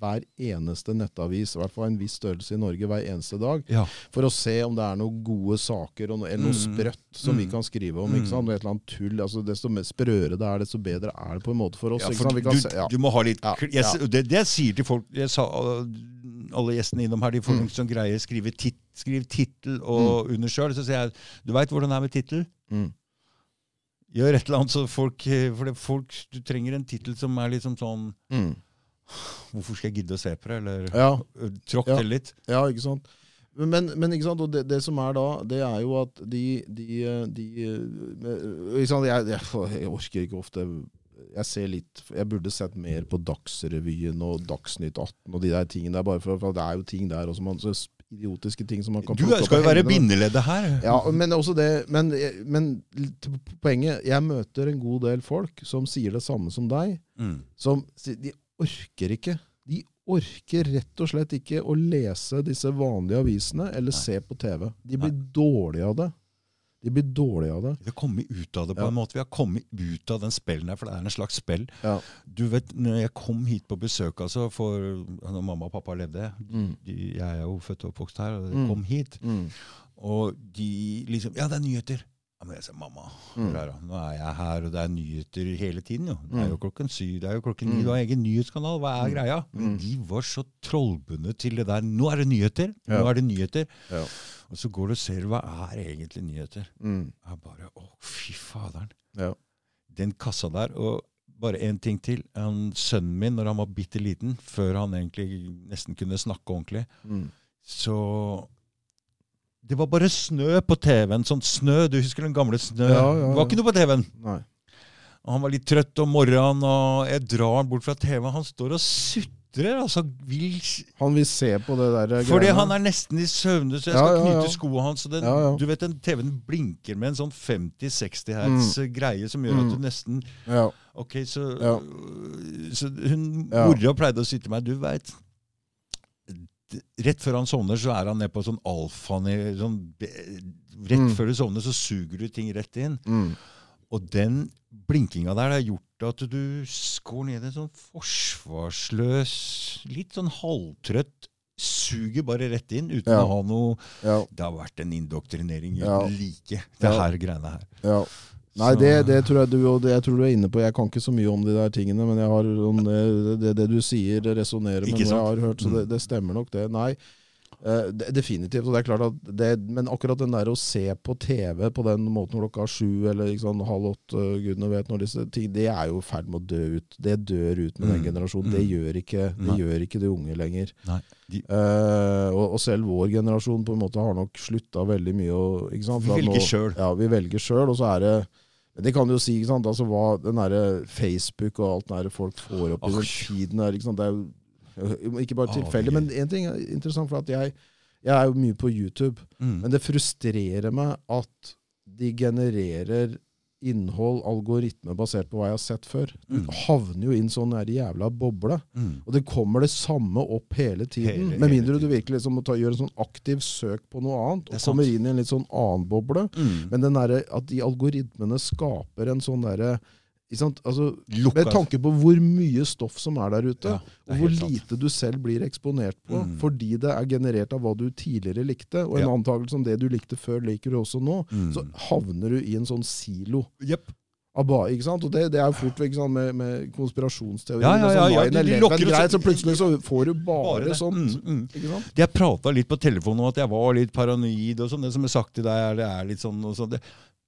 hver eneste nettavis, i hvert fall en viss størrelse i Norge, hver eneste dag, Ja. for å se om det er noen gode saker og noe, eller noe Mm. sprøtt som vi Mm. kan skrive om. Mm. ikke sant? Og Et eller annet tull. altså Desto mer sprøere det er, desto bedre er det på en måte for oss. Ja, for? Vi du, se, ja. du må ha litt jeg. Det, det jeg sier til folk Jeg sa alle gjestene innom her, de får Mm. noen greier å skrive tit, Skriv tittel og under sjøl. Så sier jeg du veit hvordan det er med tittel? Mm. Gjør et eller annet så folk eh, For det, folk, du trenger en tittel som er liksom sånn Mm. Hvorfor skal jeg gidde å se på det? Eller Ja. uh, tråkk Ja. til litt. Ja, ikke sant. Men, men ikke sant? Og det, det som er da, det er jo at de, de, de eh, ikke sant? Jeg, jeg, jeg orker ikke ofte Jeg ser litt Jeg burde sett mer på Dagsrevyen og Dagsnytt 18 og de der tingene der, bare for, for det er jo ting der også, man, så idiotiske ting som man kan Du skal jo være bindeleddet her. Ja, men også det men, men poenget Jeg møter en god del folk som sier det samme som deg. Mm. Som De orker ikke. De orker rett og slett ikke å lese disse vanlige avisene eller se på TV. De blir dårlige av det. De blir dårlige av det. Vi har kommet ut av det på Ja. en måte. Vi har kommet ut av den spellen her, for det er en slags spill. Ja. Du vet, når jeg kom hit på besøk, altså, for når mamma og pappa levde Mm. de, Jeg er jo født og oppvokst her, og de Mm. kom hit. Mm. Og de liksom Ja, det er nyheter! Men jeg sa, mamma, Mm. her nå er jeg her, og det er nyheter hele tiden. jo. Det er jo Mm. klokken syv, det er jo klokken ni, Mm. du har egen nyhetskanal. Hva er Mm. greia? Men de var så trollbundet til det der. Nå er det nyheter! Nå Ja. er det nyheter. Ja. Og så går du og ser hva er egentlig nyheter. Mm. Jeg bare, å fy faderen. Ja. Den kassa der, og bare en ting til. Han, sønnen min, når han var bitte liten, før han egentlig nesten kunne snakke ordentlig, Mm. så Det var bare snø på TV-en. Sånn snø. Du husker den gamle snø? Ja, ja, Det var ikke noe på TV-en. Og Han var litt trøtt om morgenen, og jeg drar han bort fra TV-en. Han står og sutrer. altså vil... Han vil se på det der Fordi han er nesten i søvne, så jeg skal ja, knyte ja. skoene hans. Den, Ja, ja. Du vet, den TV-en blinker med en sånn 50-60 hertz greie som gjør at du Mm. nesten Ja. Ok, så, Ja. så hun Ja. mora pleide å si til meg Du veit Rett før han sovner, så er han nede på sånn alfani sånn, Rett Mm. før du sovner, så suger du ting rett inn. Mm. Og den blinkinga der har gjort at du går ned i en sånn forsvarsløs, litt sånn halvtrøtt Suger bare rett inn uten Ja. å ha noe Ja. Det har vært en indoktrinering uten Ja. like, det her greiene her. ja. Nei, det, det tror jeg du og det jeg tror du er inne på. Jeg kan ikke så mye om de der tingene, men jeg har det, det, det du sier, resonnerer med noe jeg har hørt, så det, Mm. det stemmer nok, det. Nei, uh, definitivt. Og det er klart at det, men akkurat den der å se på TV på den måten klokka sju eller sånn, halv åtte, gudene vet når disse ting, det er jo i ferd med å dø ut. Det dør ut med den Mm. generasjonen. Det Mm. gjør ikke, det gjør ikke de unge lenger. Nei, Eh, og, og selv vår generasjon på en måte har nok slutta veldig mye å sant? Vi velger sjøl. Ja, vi velger sjøl, og så er det Det kan du jo si, ikke sant? Altså, hva den derre Facebook og alt det der folk får opp i den tiden der, ikke? Det er jo ikke bare tilfeldig, men en ting er interessant, for at jeg, jeg er jo mye på YouTube. Mm. Men det frustrerer meg at de genererer innhold, algoritme, basert på hva jeg har sett før. Du Mm. havner jo i sånn der jævla boble. Mm. Og det kommer det samme opp hele tiden. Hele- med hele mindre du virkelig liksom må ta, gjøre en sånn aktiv søk på noe annet, og kommer inn i en litt sånn annen boble. Mm. Men den der, at de algoritmene skaper en sånn derre? Altså, med tanke på hvor mye stoff som er der ute, Ja, er og hvor lite sant. du selv blir eksponert på, Mm. fordi det er generert av hva du tidligere likte, og en Ja. antakelse om det du likte før, liker du også nå, Mm. så havner du i en sånn silo. Yep. av ba- Ikke sant? Og det, det er jo fort vekk med, med konspirasjonsteorier. Ja, ja, og ja, ja, de- de 9/11 lokker greit, så plutselig så får du bare, Bare sånt. Mm, mm. Jeg prata litt på telefonen om at jeg var litt paranoid. og sånn, Det som er sagt til deg, er det er litt sånn og sånn. Det.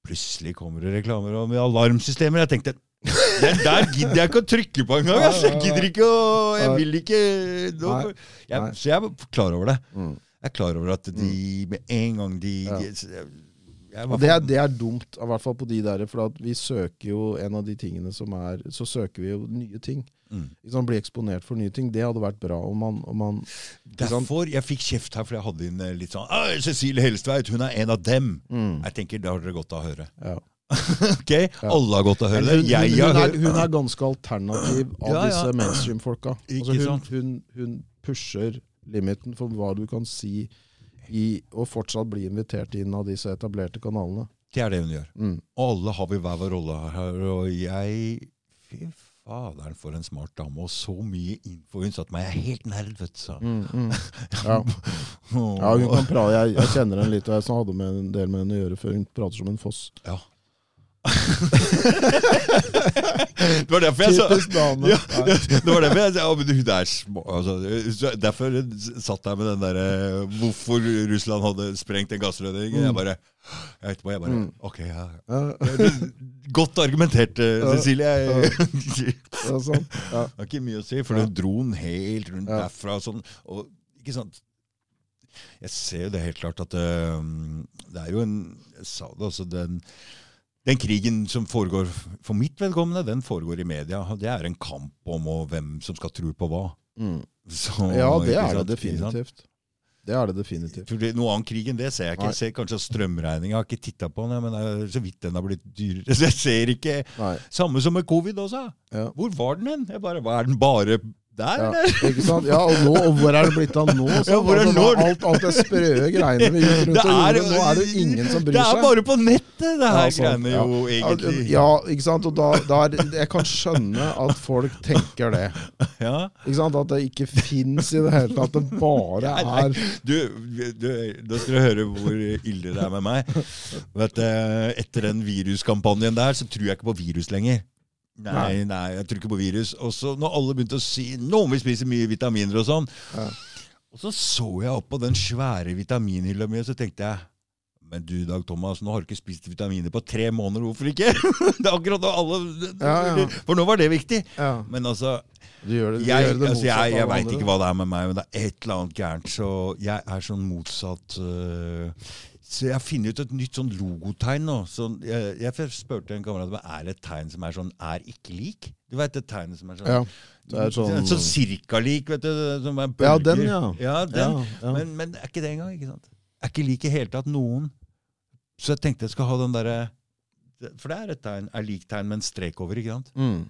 Plutselig kommer det reklamer om alarmsystemer. Jeg tenkte den der gidder jeg ikke å trykke på engang! Altså. Jeg gidder ikke å Jeg vil ikke. Nei. jeg, Så jeg er klar over det. Mm. Jeg er klar over at de med en gang de, de Og det er, det er dumt, i hvert fall på de der, for at vi søker jo en av de tingene som er Så søker vi jo nye ting. mm. Liksom. Bli eksponert for nye ting. Det hadde vært bra om man, om man? Derfor jeg fikk kjeft her, for jeg hadde inn eh, litt sånn Cecilie Helstveit, hun er en av dem. Mm. Jeg tenker, Det har dere godt av å høre. Ja. ok? Alle har godt av å høre det. hun, Jeg hun, hun, er, hun er ganske alternativ av Ja, ja. disse mainstream-folka. Altså hun, hun, hun pusher limiten for hva du kan si i, å fortsatt bli invitert inn av disse etablerte kanalene. Det er det hun gjør. Mm. Og alle har vi hver vår rolle her. Og jeg Fy faderen, for en smart dame. Og så mye info. Hun satte meg Jeg er helt nerd, vet du. Mm, mm. Ja. ja, hun kan prate. Jeg, jeg kjenner henne litt, og jeg hadde med en del med henne å gjøre før. Hun prater som en foss. Ja. Det var derfor jeg sa ja, ja, det var derfor jeg sa men hun er små altså, Derfor satt jeg med den derre Hvorfor Russland hadde sprengt en gassrødning. Jeg Mm. bare jeg etterpå, jeg bare Mm. Ok, ja. Godt argumentert, eh, Cecilie. Jeg. Det har ikke mye å si, for hun dro den helt rundt derfra. Sånn, og, ikke sant? Jeg ser jo det helt klart at det, det er jo en Jeg sa det også, den, den krigen som foregår for mitt vedkommende, den foregår i media. Det er en kamp om hvem som skal tro på hva. Mm. Så, ja, det er det definitivt. Det er det definitivt. For det, Noe annet krig enn det ser jeg ikke. Jeg ser kanskje strømregninga, har ikke titta på den, men så vidt den har blitt dyrere. Så jeg ser ikke Nei. Samme som med covid også. Ja. Hvor var den hen? Jeg bare, hva Er den bare Der, Ja, eller? ikke sant? Ja, og, nå, og hvor er det blitt av nå? Ja, hvor er altså? Alt, alt det sprø greiene vi gjør rundt og er- gjorde. Nå er det jo ingen som bryr seg. Det er bare på nettet, det her Ja, greiene jo, egentlig. Ja, ikke sant? Og da, da er, jeg kan skjønne at folk tenker det. Ja. Ikke sant? At det ikke fins i det hele tatt. Det bare Nei, nei. er Du, du, da skal du høre hvor ille det er med meg. Vet, du, etter den viruskampanjen der, så tror jeg ikke på virus lenger. Nei, nei, jeg tror ikke på virus. Og så når alle begynte å si nå må vi spise mye vitaminer og sånn, Ja. og så så jeg opp på den svære vitaminhylla mi, og så tenkte jeg men du Dag Thomas, nå har du ikke spist vitaminer på tre måneder, hvorfor ikke? Det er akkurat da alle Ja, ja. For nå var det viktig. ja, Men altså, Du gjør det, du jeg, gjør det altså, jeg, jeg veit ikke hva det er med meg, men det er et eller annet gærent. Så jeg er sånn motsatt øh, Så jeg har funnet ut et nytt sånn logotegn nå. Så jeg, jeg spurte en kamerat om er det et tegn som er sånn 'er ikke lik'. Du veit det tegnet som er sånn Ja, det er sånn Sånn cirka-lik, vet du. Som er Ja, bølger. den, ja. ja, den. Ja, ja. Men, men er ikke det engang. ikke sant? Er ikke lik i hele tatt noen. Så jeg tenkte jeg skal ha den derre For det er et tegn, er lik-tegn med en strek over, ikke sant? Mm.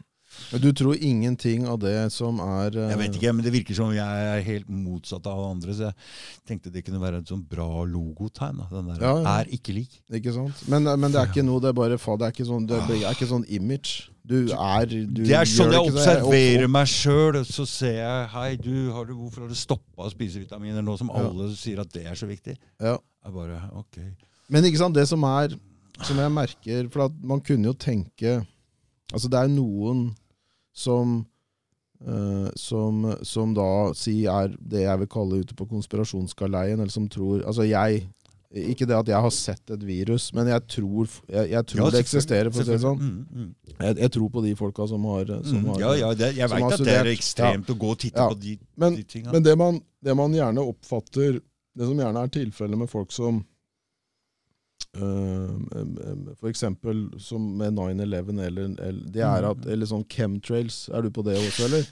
Du tror ingenting av det som er eh, Jeg vet ikke, men det virker som jeg er helt motsatt av andre, så jeg tenkte det kunne være et sånn bra logotegn. Den der Ja, ja. er ikke lik. Ikke sant? Men, men det er ikke noe, det er bare faen. Det er ikke sånn, det er ikke sånn image. Du er du det er sånn jeg observerer meg sjøl. Så ser jeg Hei, du, har du, hvorfor har du stoppa å spise vitaminer nå som Ja. alle sier at det er så viktig? Ja. Jeg bare Ok. Men ikke sant, det som er Som jeg merker For at man kunne jo tenke Altså det er noen som uh, som, som da sier er det jeg vil kalle ute på konspirasjonsgaleien, eller som tror Altså jeg Ikke det at jeg har sett et virus, men jeg tror, jeg, jeg tror det eksisterer, for å si det sånn. Mm, mm. Jeg, jeg tror på de folka som har, som Mm, har ja, ja, det, jeg veit at det er ekstremt ekstremt å gå og titte Ja. på de, Men, de tinga. men det, man, det man gjerne oppfatter Det som gjerne er tilfellet med folk som eksempel som med 9-11 eller, eller, Det er at Eller sånn chemtrails. Er du på det også, eller?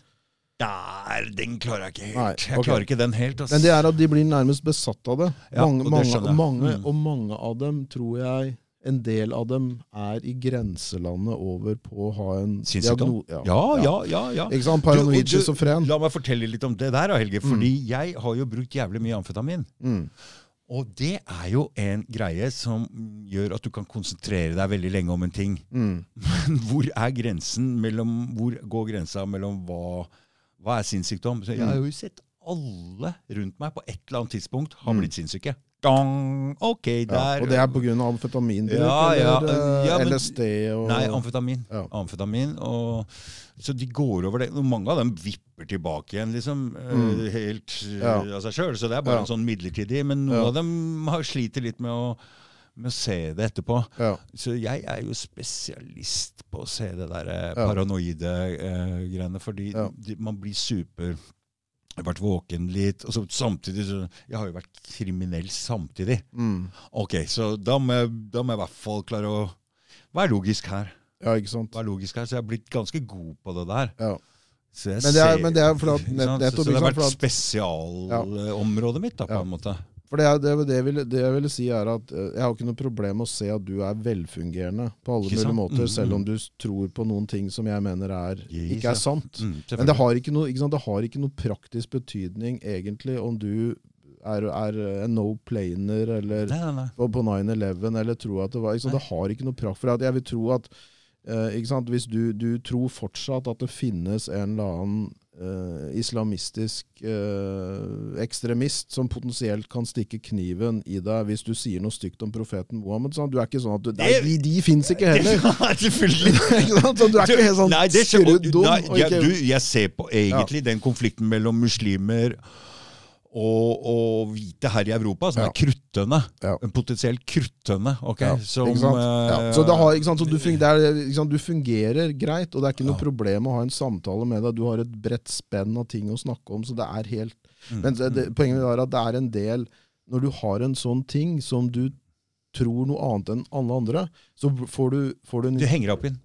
Der, den klarer jeg ikke helt. Nei, Jeg klarer ikke den helt. ass. Men det er at de blir nærmest besatt av det. Ja, mange, og det mange, mange, Mm. og mange av dem tror jeg En del av dem er i grenselandet over på å ha en diagnose ja Ja, ja, ja. ja. Ikke sant? Paranoid schizofren. La meg fortelle litt om det der, Helge. Fordi jeg har jo brukt jævlig mye amfetamin. Mm. Og det er jo en greie som gjør at du kan konsentrere deg veldig lenge om en ting. Mm. Men hvor er grensen mellom Hvor går grensa mellom hva, hva er sinnssykdom? Jeg har jo sett alle rundt meg på et eller annet tidspunkt har blitt sinnssyke. Dong! Ok, Ja, og det er pga. amfetaminbruk Ja, ja, ja, men- LSD og Nei, amfetamin. Ja. amfetamin og, så de går over det. Mange av dem vipper tilbake igjen, liksom. eh, Mm. Helt eh, Ja. av seg sjøl. Så det er bare en sånn midlertidig. Men noen av dem har sliter litt med å, med å se det etterpå. Så jeg er jo spesialist på å se det der eh, paranoide eh, greiene. Fordi de, man blir super Jeg har vært våken litt. Og så samtidig så Jeg har jo vært kriminell samtidig. Mm. Ok, så da må jeg, da må jeg i hvert fall klare å er logisk her? ja, ikke sant. Er logisk her? Så jeg har blitt ganske god på det der. Ja. Men det er- ser- men det er for at nett- nettopp, så, så det har vært spesialområdet ja. mitt, da, på Ja. en måte. For det, det, det, jeg vil, det jeg ville si er at eh, jeg har ikke noe problem med å se at du er velfungerende på alle mulige måter, Mm, selv om mm. du tror på noen ting som jeg mener er, ikke er sant. Mm, Men det har, ikke noe, det har ikke noe praktisk betydning egentlig om du er, er en no-planer eller Nei, nei, nei. på, på 9-11 eller tror at det var? Det har ikke noe prakt. For at jeg vil tro at uh? Hvis du, du tror fortsatt at det finnes en eller annen eh, islamistisk uh, ekstremist som potensielt kan stikke kniven i deg hvis du sier noe stygt om profeten Mohammed. Sånn. Du er ikke sånn at du, Nei, de, de fins ikke heller! Selvfølgelig. Så du er ikke helt sånn skrudd dum. Nei, jeg, du, jeg ser på egentlig den konflikten mellom muslimer og, og hvite her i Europa, som Ja. er kruttønne. Ja. Potensielt kruttønne. Okay? Ja, som. Ja. eh, Så, har. Så du, fun- er, du fungerer greit, og det er ikke noe problem å ha en samtale med deg. Du har et bredt spenn av ting å snakke om, så det er helt Mm, Men det, det, poenget er at det er en del Når du har en sånn ting som du tror noe annet enn alle andre, så får du, får du en Du henger deg opp i den.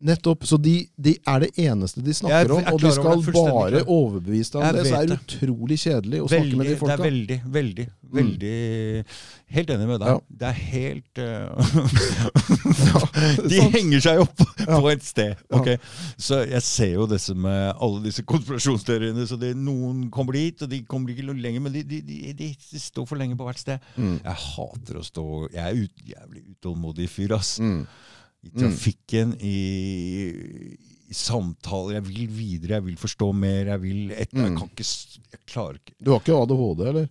Nettopp. Så de, de er det eneste de Jeg snakker er om, og de skal bare klar. overbevise deg om det. Så er det utrolig kjedelig å snakke med de det er folka. veldig, veldig Veldig Helt enig med deg. Ja. Det er helt uh, De henger seg opp på et sted. ok? Så jeg ser jo disse med alle disse konspirasjonsteoriene. så det, Noen kommer dit, og de kommer ikke noe lenger, men de, de, de, de står for lenge på hvert sted. Mm. Jeg hater å stå Jeg er ut, jævlig utålmodig fyr, ass. Mm. I trafikken, i, i samtaler. Jeg vil videre, jeg vil forstå mer. Jeg vil et, Jeg Mm. kan ikke Jeg klarer ikke Du har ikke ADHD, eller?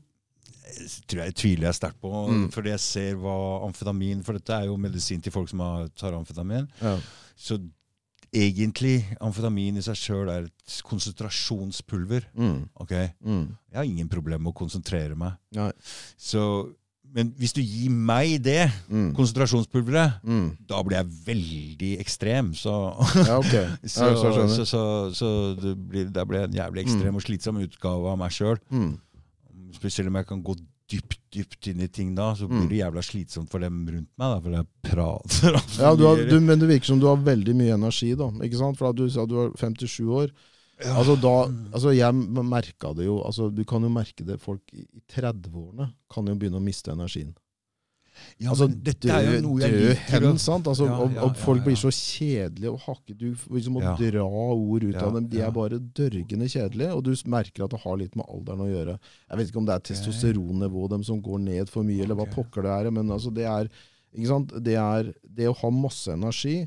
tror jeg tviler jeg sterkt på. Mm. Fordi jeg ser hva amfetamin For dette er jo medisin til folk som har, tar amfetamin. Ja. Så egentlig, amfetamin i seg sjøl er et konsentrasjonspulver. Mm. ok? Mm. Jeg har ingen problemer med å konsentrere meg. Nei. Så, men hvis du gir meg det, Mm. konsentrasjonspulveret, Mm. da blir jeg veldig ekstrem. Så, Ja, okay. så, Ja, så så, så, så det blir, blir en jævlig ekstrem og slitsom utgave av meg sjøl. Mm. Spesielt om jeg kan gå dypt dypt inn i ting da, så blir Mm. det jævla slitsomt for dem rundt meg. da, For jeg prater Ja, du har, du, men det virker som du har veldig mye energi, da. Ikke sant? For at du sa du var 57 år. Ja. Altså da, altså Jeg merka det jo altså Du kan jo merke det. Folk i i 30-årene kan jo begynne å miste energien. ja, altså, dette er jo noe jeg liker. hen, sant? Altså, Ja, ja, og folk blir så kjedelige og hakket. Du liksom må dra ord ut av dem. De er bare dørgende kjedelige, og du merker at det har litt med alderen å gjøre. Jeg vet ikke om det er testosteronnivået dem som går ned for mye, eller hva pokker det er, men altså det er? Det, er, det å ha masse energi,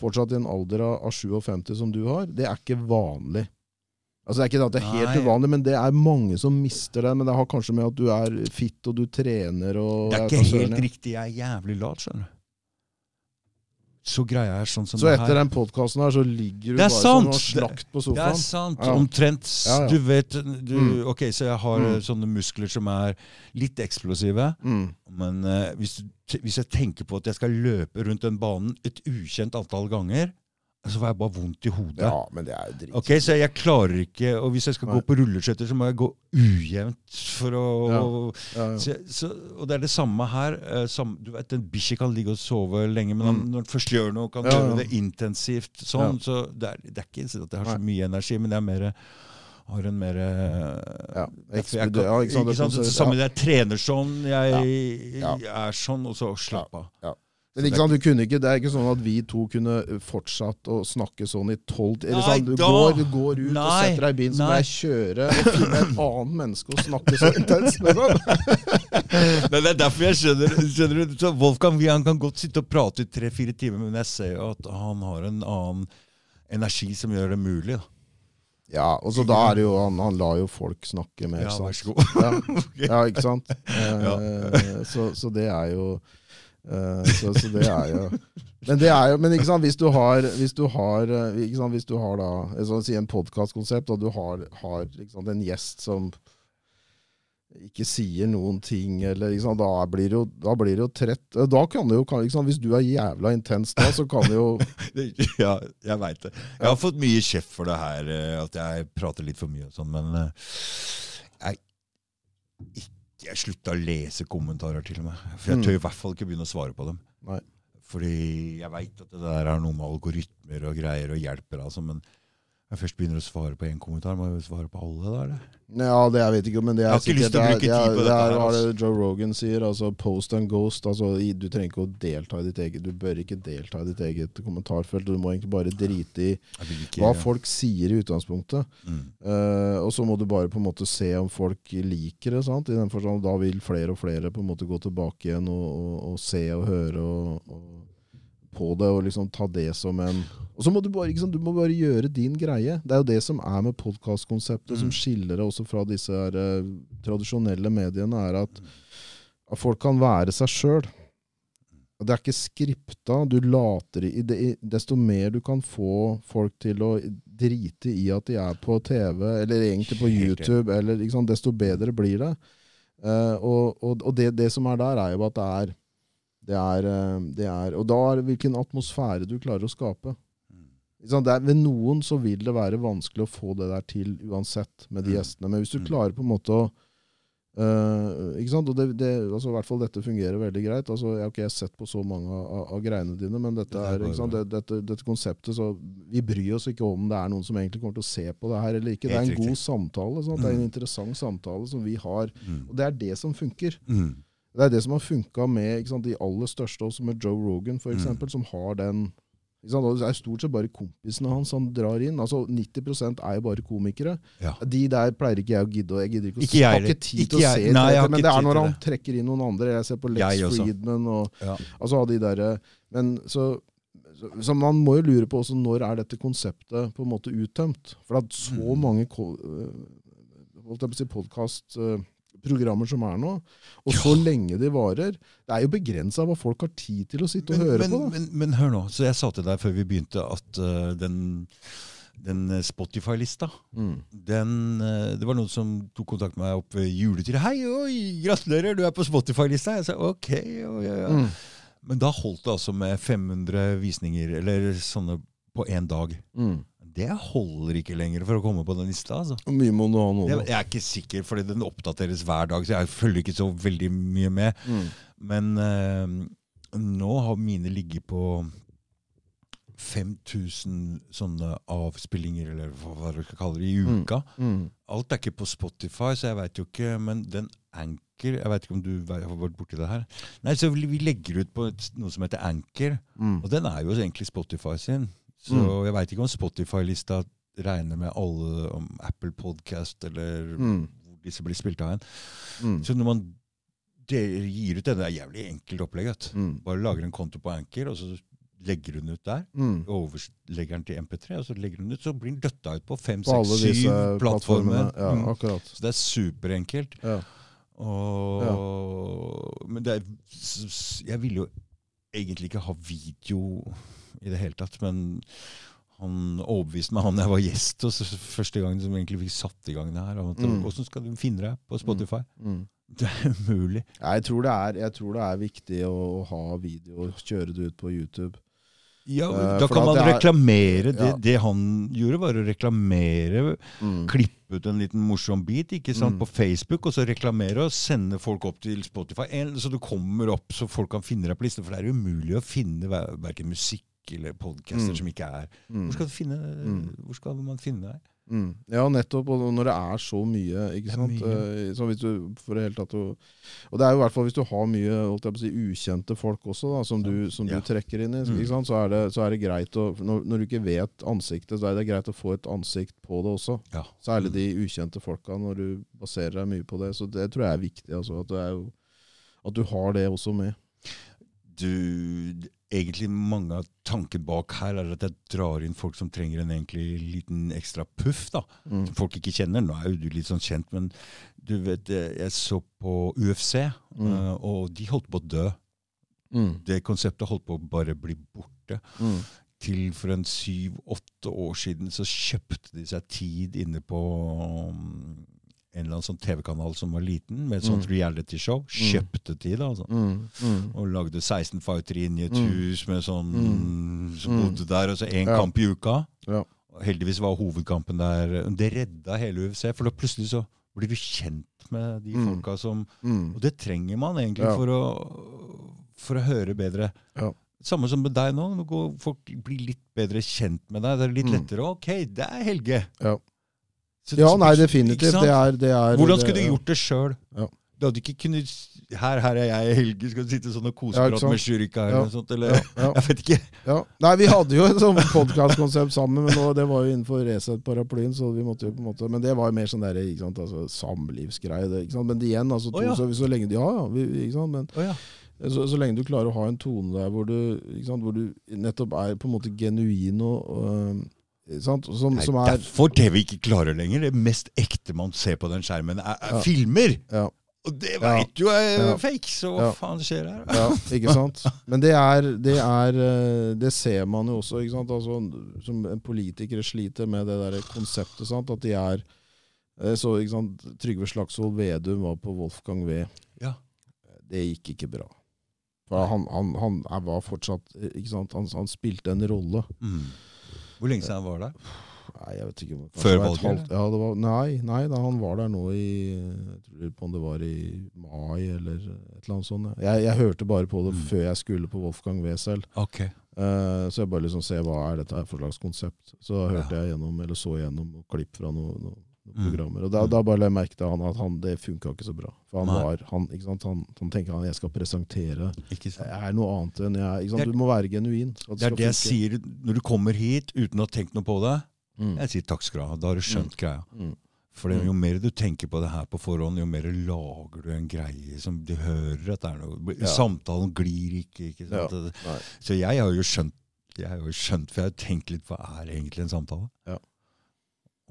fortsatt i en alder av, av 57 som du har, det er ikke vanlig. Altså Det er ikke at det er helt Nei. uvanlig, men det er mange som mister det. Men det har kanskje med at du er fit og du trener og Det er ikke helt riktig. Jeg er jævlig lat, skjønner du. Så greia er sånn som Så det etter den podkasten her, så ligger du bare sant! en slakt på sofaen? Det er sant. Ja. Omtrent. Ja, ja. Du vet du, Mm. Ok, så jeg har Mm. eh, sånne muskler som er litt eksplosive. Mm. Men uh, hvis, hvis jeg tenker på at jeg skal løpe rundt den banen et ukjent antall ganger, så får jeg bare vondt i hodet. Ja, men det er jo dritt. Ok, Så jeg klarer ikke Og hvis jeg skal Nei. gå på rulleskøyter, så må jeg gå ujevnt for å Ja, ja. så, så, Og det er det samme her. eh, sam, du vet, En bikkje kan ligge og sove lenge, men han, Mm. når han først gjør noe, kan Ja, gjøre det intensivt. sånn, Ja. Så det er, det er ikke så at jeg har så mye energi, men det er mer har en mer Ja, jeg ja, ikke sant, ikke sant? det er Det sånn- samme, jeg trener sånn, jeg Ja. er sånn, og så slapp av. Men ikke sant, du kunne ikke, Det er ikke sånn at vi to kunne fortsatt å snakke sånn i tolv eller sånn, du, går, du går ut og setter deg i bilen, så må nei. jeg kjøre og finne et annet menneske og snakke så intenst med. Sånn. Men det er derfor jeg skjønner, skjønner du, så Wolfgang han kan godt sitte og prate i tre-fire timer, men jeg ser jo at han har en annen energi som gjør det mulig. Da. Ja, og så da er det jo, han, han lar jo folk snakke mer, Ja, vær så god. Ja, ja ikke sant? Eh, så, så det er jo så, så det er jo Men det er jo, men sant, hvis du har, hvis du har, eh, sant, hvis du har da, eh, sånn si en podkastkonsept, og du har, har sant, en gjest som ikke sier noen ting, eller da blir jo, da blir det jo trett. Eh, Da kan det jo, Hvis du er jævla intens da, så kan det jo Ja, jeg veit det. Jeg har fått mye kjeft for det her, eh, at jeg prater litt for mye og sånn, men eh, jeg ikke jeg slutta å lese kommentarer til meg. For jeg Mm. tør i hvert fall ikke begynne å svare på dem. Nei. Fordi jeg veit at det der er noe med algoritmer og greier og hjelper, altså, men jeg først begynner å svare på én kommentar, må jeg svare på alle, da? eller? Ja, det jeg vet ikke, men det Jeg er har ikke lyst til å det bruke tid på det dette er her, hva altså. det Joe Rogan sier, altså post and ghost. Altså, du trenger ikke å delta i ditt eget Du bør ikke delta i ditt eget kommentarfelt. Du må egentlig bare drite i ikke hva folk sier i utgangspunktet. mm. Uh, og så må du bare på en måte se om folk liker det. sant? I den forstand, Da vil flere og flere på en måte gå tilbake igjen og, og, og se og høre og, og på det, og liksom ta det som en Og så må du bare, sant, du må bare gjøre din greie. Det er jo det som er med podkastkonseptet, som Mm. skiller det også fra disse her, eh, tradisjonelle mediene, er at, at folk kan være seg sjøl. Det er ikke skripta. Du later i det, Desto mer du kan få folk til å drite i at de er på TV, eller egentlig på YouTube, eller, sant, desto bedre blir det. Uh, og og, og det, det som er der, er jo at det er det er, eh, det er Og da er hvilken atmosfære du klarer å skape. Ikke? Det er, ved noen så vil det være vanskelig å få det der til uansett med de Mm. gjestene. Men hvis du Mm. klarer på en måte å uh, ikke sant? Og det, det, altså, I hvert fall dette fungerer veldig greit. Altså, jeg har ikke sett på så mange av, av greiene dine, men dette, er? Det, dette, dette konseptet så Vi bryr oss ikke om det er noen som egentlig kommer til å se på det her eller ikke. Det er en god samtale. Sant? Det er en Mm. interessant samtale som vi har. Mm. Og det er det som funker. Mm. Det er det som har funka med sant, de aller største, også med Joe Rogan for Mm. som har den Det er stort sett bare kompisene hans han drar inn. altså 90 er jo bare komikere. Ja. De der pleier ikke jeg å gidde. Jeg gidder ikke å Ikke jeg har ikke tid Ikke til å se Nei, det, men det er når han det. trekker inn noen andre. Jeg ser på Lex Friedman og Ja. altså de der, Men så, så, så man må jo lure på også når er dette konseptet på en måte uttømt. For at så Mm. mange øh, holdt jeg på å si podkastprogrammer som er nå, og så lenge de varer Det er jo begrensa hva folk har tid til å sitte og høre men, på. men, men hør nå. Så jeg sa til deg før vi begynte at uh, den, den eh, Spotify-lista Mm. den, eh, Det var noen som tok kontakt med meg opp ved juletid. 'Hei, oi, gratulerer, du er på Spotify-lista.' Jeg sa ok. Ja, ja, ja. Mm. Men da holdt det altså med 500 visninger eller sånne på én dag. Mm. Det holder ikke lenger for å komme på den lista. altså. Hvor mye må du ha nå? Jeg, jeg er ikke sikker, fordi den oppdateres hver dag, så jeg følger ikke så veldig mye med. Mm. Men eh, nå har mine ligget på 5000 sånne avspillinger, eller hva, du skal kalle det, i Mm. uka. Mm. Alt er ikke på Spotify, så jeg veit jo ikke. Men den Anchor Jeg veit ikke om du har vært borti det her? Nei, så Vi vi legger ut på et, noe som heter Anchor, Mm. og den er jo egentlig Spotify sin. Så Mm. jeg veit ikke om Spotify-lista regner med alle om Apple Podcast, eller Mm. hvor disse blir spilt av hen. Mm. Så når man gir ut denne, det er jævlig enkelt opplegg. Mm. Bare lager en konto på Anchor, og så legger hun ut der. Mm. Overlegger den til MP3, og så legger hun ut, så blir den døtta ut på fem, seks, syv plattformer. Ja, Mm. akkurat. Så det er superenkelt. Ja. Og, Men det er, jeg ville jo egentlig ikke ha video i det hele tatt, men han overbeviste meg, han jeg var gjest hos første gang som egentlig fikk satt i gang det her. Mm. Hvordan skal du finne deg på Spotify? Mm. Det er umulig. Jeg tror, det er, jeg tror det er viktig å, å ha video og kjøre det ut på YouTube. Ja, Eh, Da kan man er- reklamere. Det, Ja. det han gjorde, var å reklamere. Mm. Klippe ut en liten morsom bit ikke sant, Mm. på Facebook, og så reklamere og sende folk opp til Spotify. En, så du kommer opp så folk kan finne deg på listen. For det er umulig å finne verken musikk eller podcaster Mm. som ikke er Mm. Hvor skal, finne, Mm. hvor skal man finne deg? Mm. Ja, nettopp. Og når det er så mye. ikke sant? mye. Eh, Så hvis du, for det hele tatt, og det er jo i hvert fall hvis du har mye holdt jeg på å si, ukjente folk også, da, som, du, som Ja. du trekker inn i, Mm. ikke sant? Så, er det, så er det greit å når, når du ikke vet ansiktet, så er det greit å få et ansikt på det også. Ja. Særlig de ukjente folka, når du baserer deg mye på det. Så det tror jeg er viktig. Altså, at, det er jo, at du har det også med. Du, egentlig mange av tanken bak her er at jeg drar inn folk som trenger en egentlig liten ekstra puff. da. Mm. Som folk ikke kjenner. Nå er jo du litt sånn kjent, men du vet, eh, jeg så på UFC, Mm. eh, og de holdt på å dø. Mm. Det konseptet holdt på å bare bli borte. Mm. Til for en syv-åtte år siden så kjøpte de seg tid inne på um, en eller annen sånn TV-kanal som var liten, med et sånt Mm. reality-show. Kjøpte tid, altså. Mm. Mm. Og lagde 16 fightere inn i et Mm. hus med sånn Mm. som Mm. bodde der, og så én Ja. kamp i uka. Ja. Heldigvis var hovedkampen der Det redda hele UFC, for da plutselig så blir du kjent med de Mm. folka som Mm. Og det trenger man egentlig Ja. for, å, for å høre bedre. Ja. Samme som med deg nå. når folk blir litt bedre kjent med deg. Det er litt Mm. lettere. Ok, det er Helge. Ja. Så- Ja, nei, definitivt. Det er, det er Hvordan skulle du gjort det sjøl? Ja. Du hadde ikke kunnet Her, her er jeg, Helge. Skal du sitte sånn og kose Ja, med Shurika eller Ja. noe sånt? Eller? Ja. Jeg vet ikke. Ja. Nei, vi hadde jo et sånt podkastkonsept sammen, men nå, det var jo innenfor Resett-paraplyen. så vi måtte jo på en måte, Men det var jo mer sånn der, sant, altså, samlivsgreie. det, Ikke sant? Men igjen, altså, to, oh, så, så lenge Ja, ja. Vi, ikke sant? Men oh, ja. så, så lenge du klarer å ha en tone der hvor du, sant? hvor du nettopp er på en måte genuin og øh, Som, Det som er er derfor det vi ikke klarer lenger. Det mest ekte man ser på den skjermen, er, er Ja. filmer! Ja. Og det Ja. du er Ja. fake, så hva faen skjer her? Ja, ikke sant? Men det er, det er øh, Det ser man jo også, ikke sant? Altså, som politikere sliter med det der konseptet. Sant? At de er eh, så, ikke sant? Trygve Slagsvold Vedum var på Wolfgang V. Ja. Det gikk ikke bra. For han, han, han var fortsatt eh, ikke sant? Han, han spilte en rolle. Mm. Hvor lenge siden han var der? Nei, jeg vet ikke. kanskje Før valget, halvt- Ja, det var, nei, nei da, han var der nå i Jeg tror på om det var i mai eller et eller annet sånt. Jeg, jeg hørte bare på det Mm. før jeg skulle på Wolfgang Wesel. Ok. Uh, så jeg bare liksom se hva er dette her for slags konsept. Så hørte Ja. jeg gjennom, eller så gjennom klipp fra noen Mm. Programmer. Og da, Mm. da bare la jeg merke til han at han, det funka ikke så bra. For han var han? Han, han tenker at jeg skal presentere? Jeg er noe annet enn jeg? Er- Du må være genuin. at Det er det jeg sier når du kommer hit uten å ha tenkt noe på det. Mm. Jeg sier takk skal du ha. Da har du skjønt greia. Mm. For jo mer du tenker på det her på forhånd, jo mer lager du en greie som du hører at det er noe Ja. Samtalen glir ikke. ikke? Ja. Så jeg har jo skjønt, jeg har jo skjønt, for jeg har tenkt litt hva er egentlig en samtale? Ja.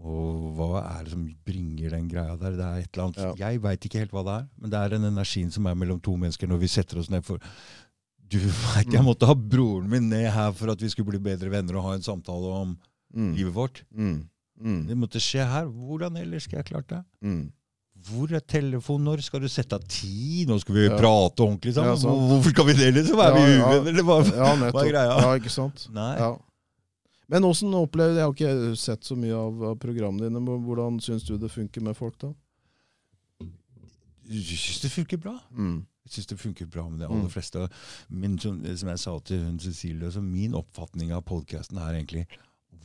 Og hva er det som bringer den greia der? Det er et eller annet, Ja. Jeg veit ikke helt hva det er, men det er den energien som er mellom to mennesker når vi setter oss ned for Du vet, Jeg Mm. måtte ha broren min ned her for at vi skulle bli bedre venner og ha en samtale om Mm. livet vårt. Mm. Mm. Det måtte skje her. Hvordan ellers skal jeg klart det? Mm. Hvor er telefonen? Når skal du sette av tid? Nå skal vi Ja. prate ordentlig sammen. Ja, Hvorfor skal vi det, liksom? Er vi uvenner, eller hva? Ja, Hva er greia? Ja, ikke sant? Nei. Ja. Men åssen opplevde Jeg har ikke sett så mye av, av programmene dine. men Hvordan syns du det funker med folk, da? Jeg syns det funker bra. Mm. Jeg synes det funker bra med de aller Mm. fleste. Men som, som jeg sa til hun Cecilie, så min oppfatning av podkasten er egentlig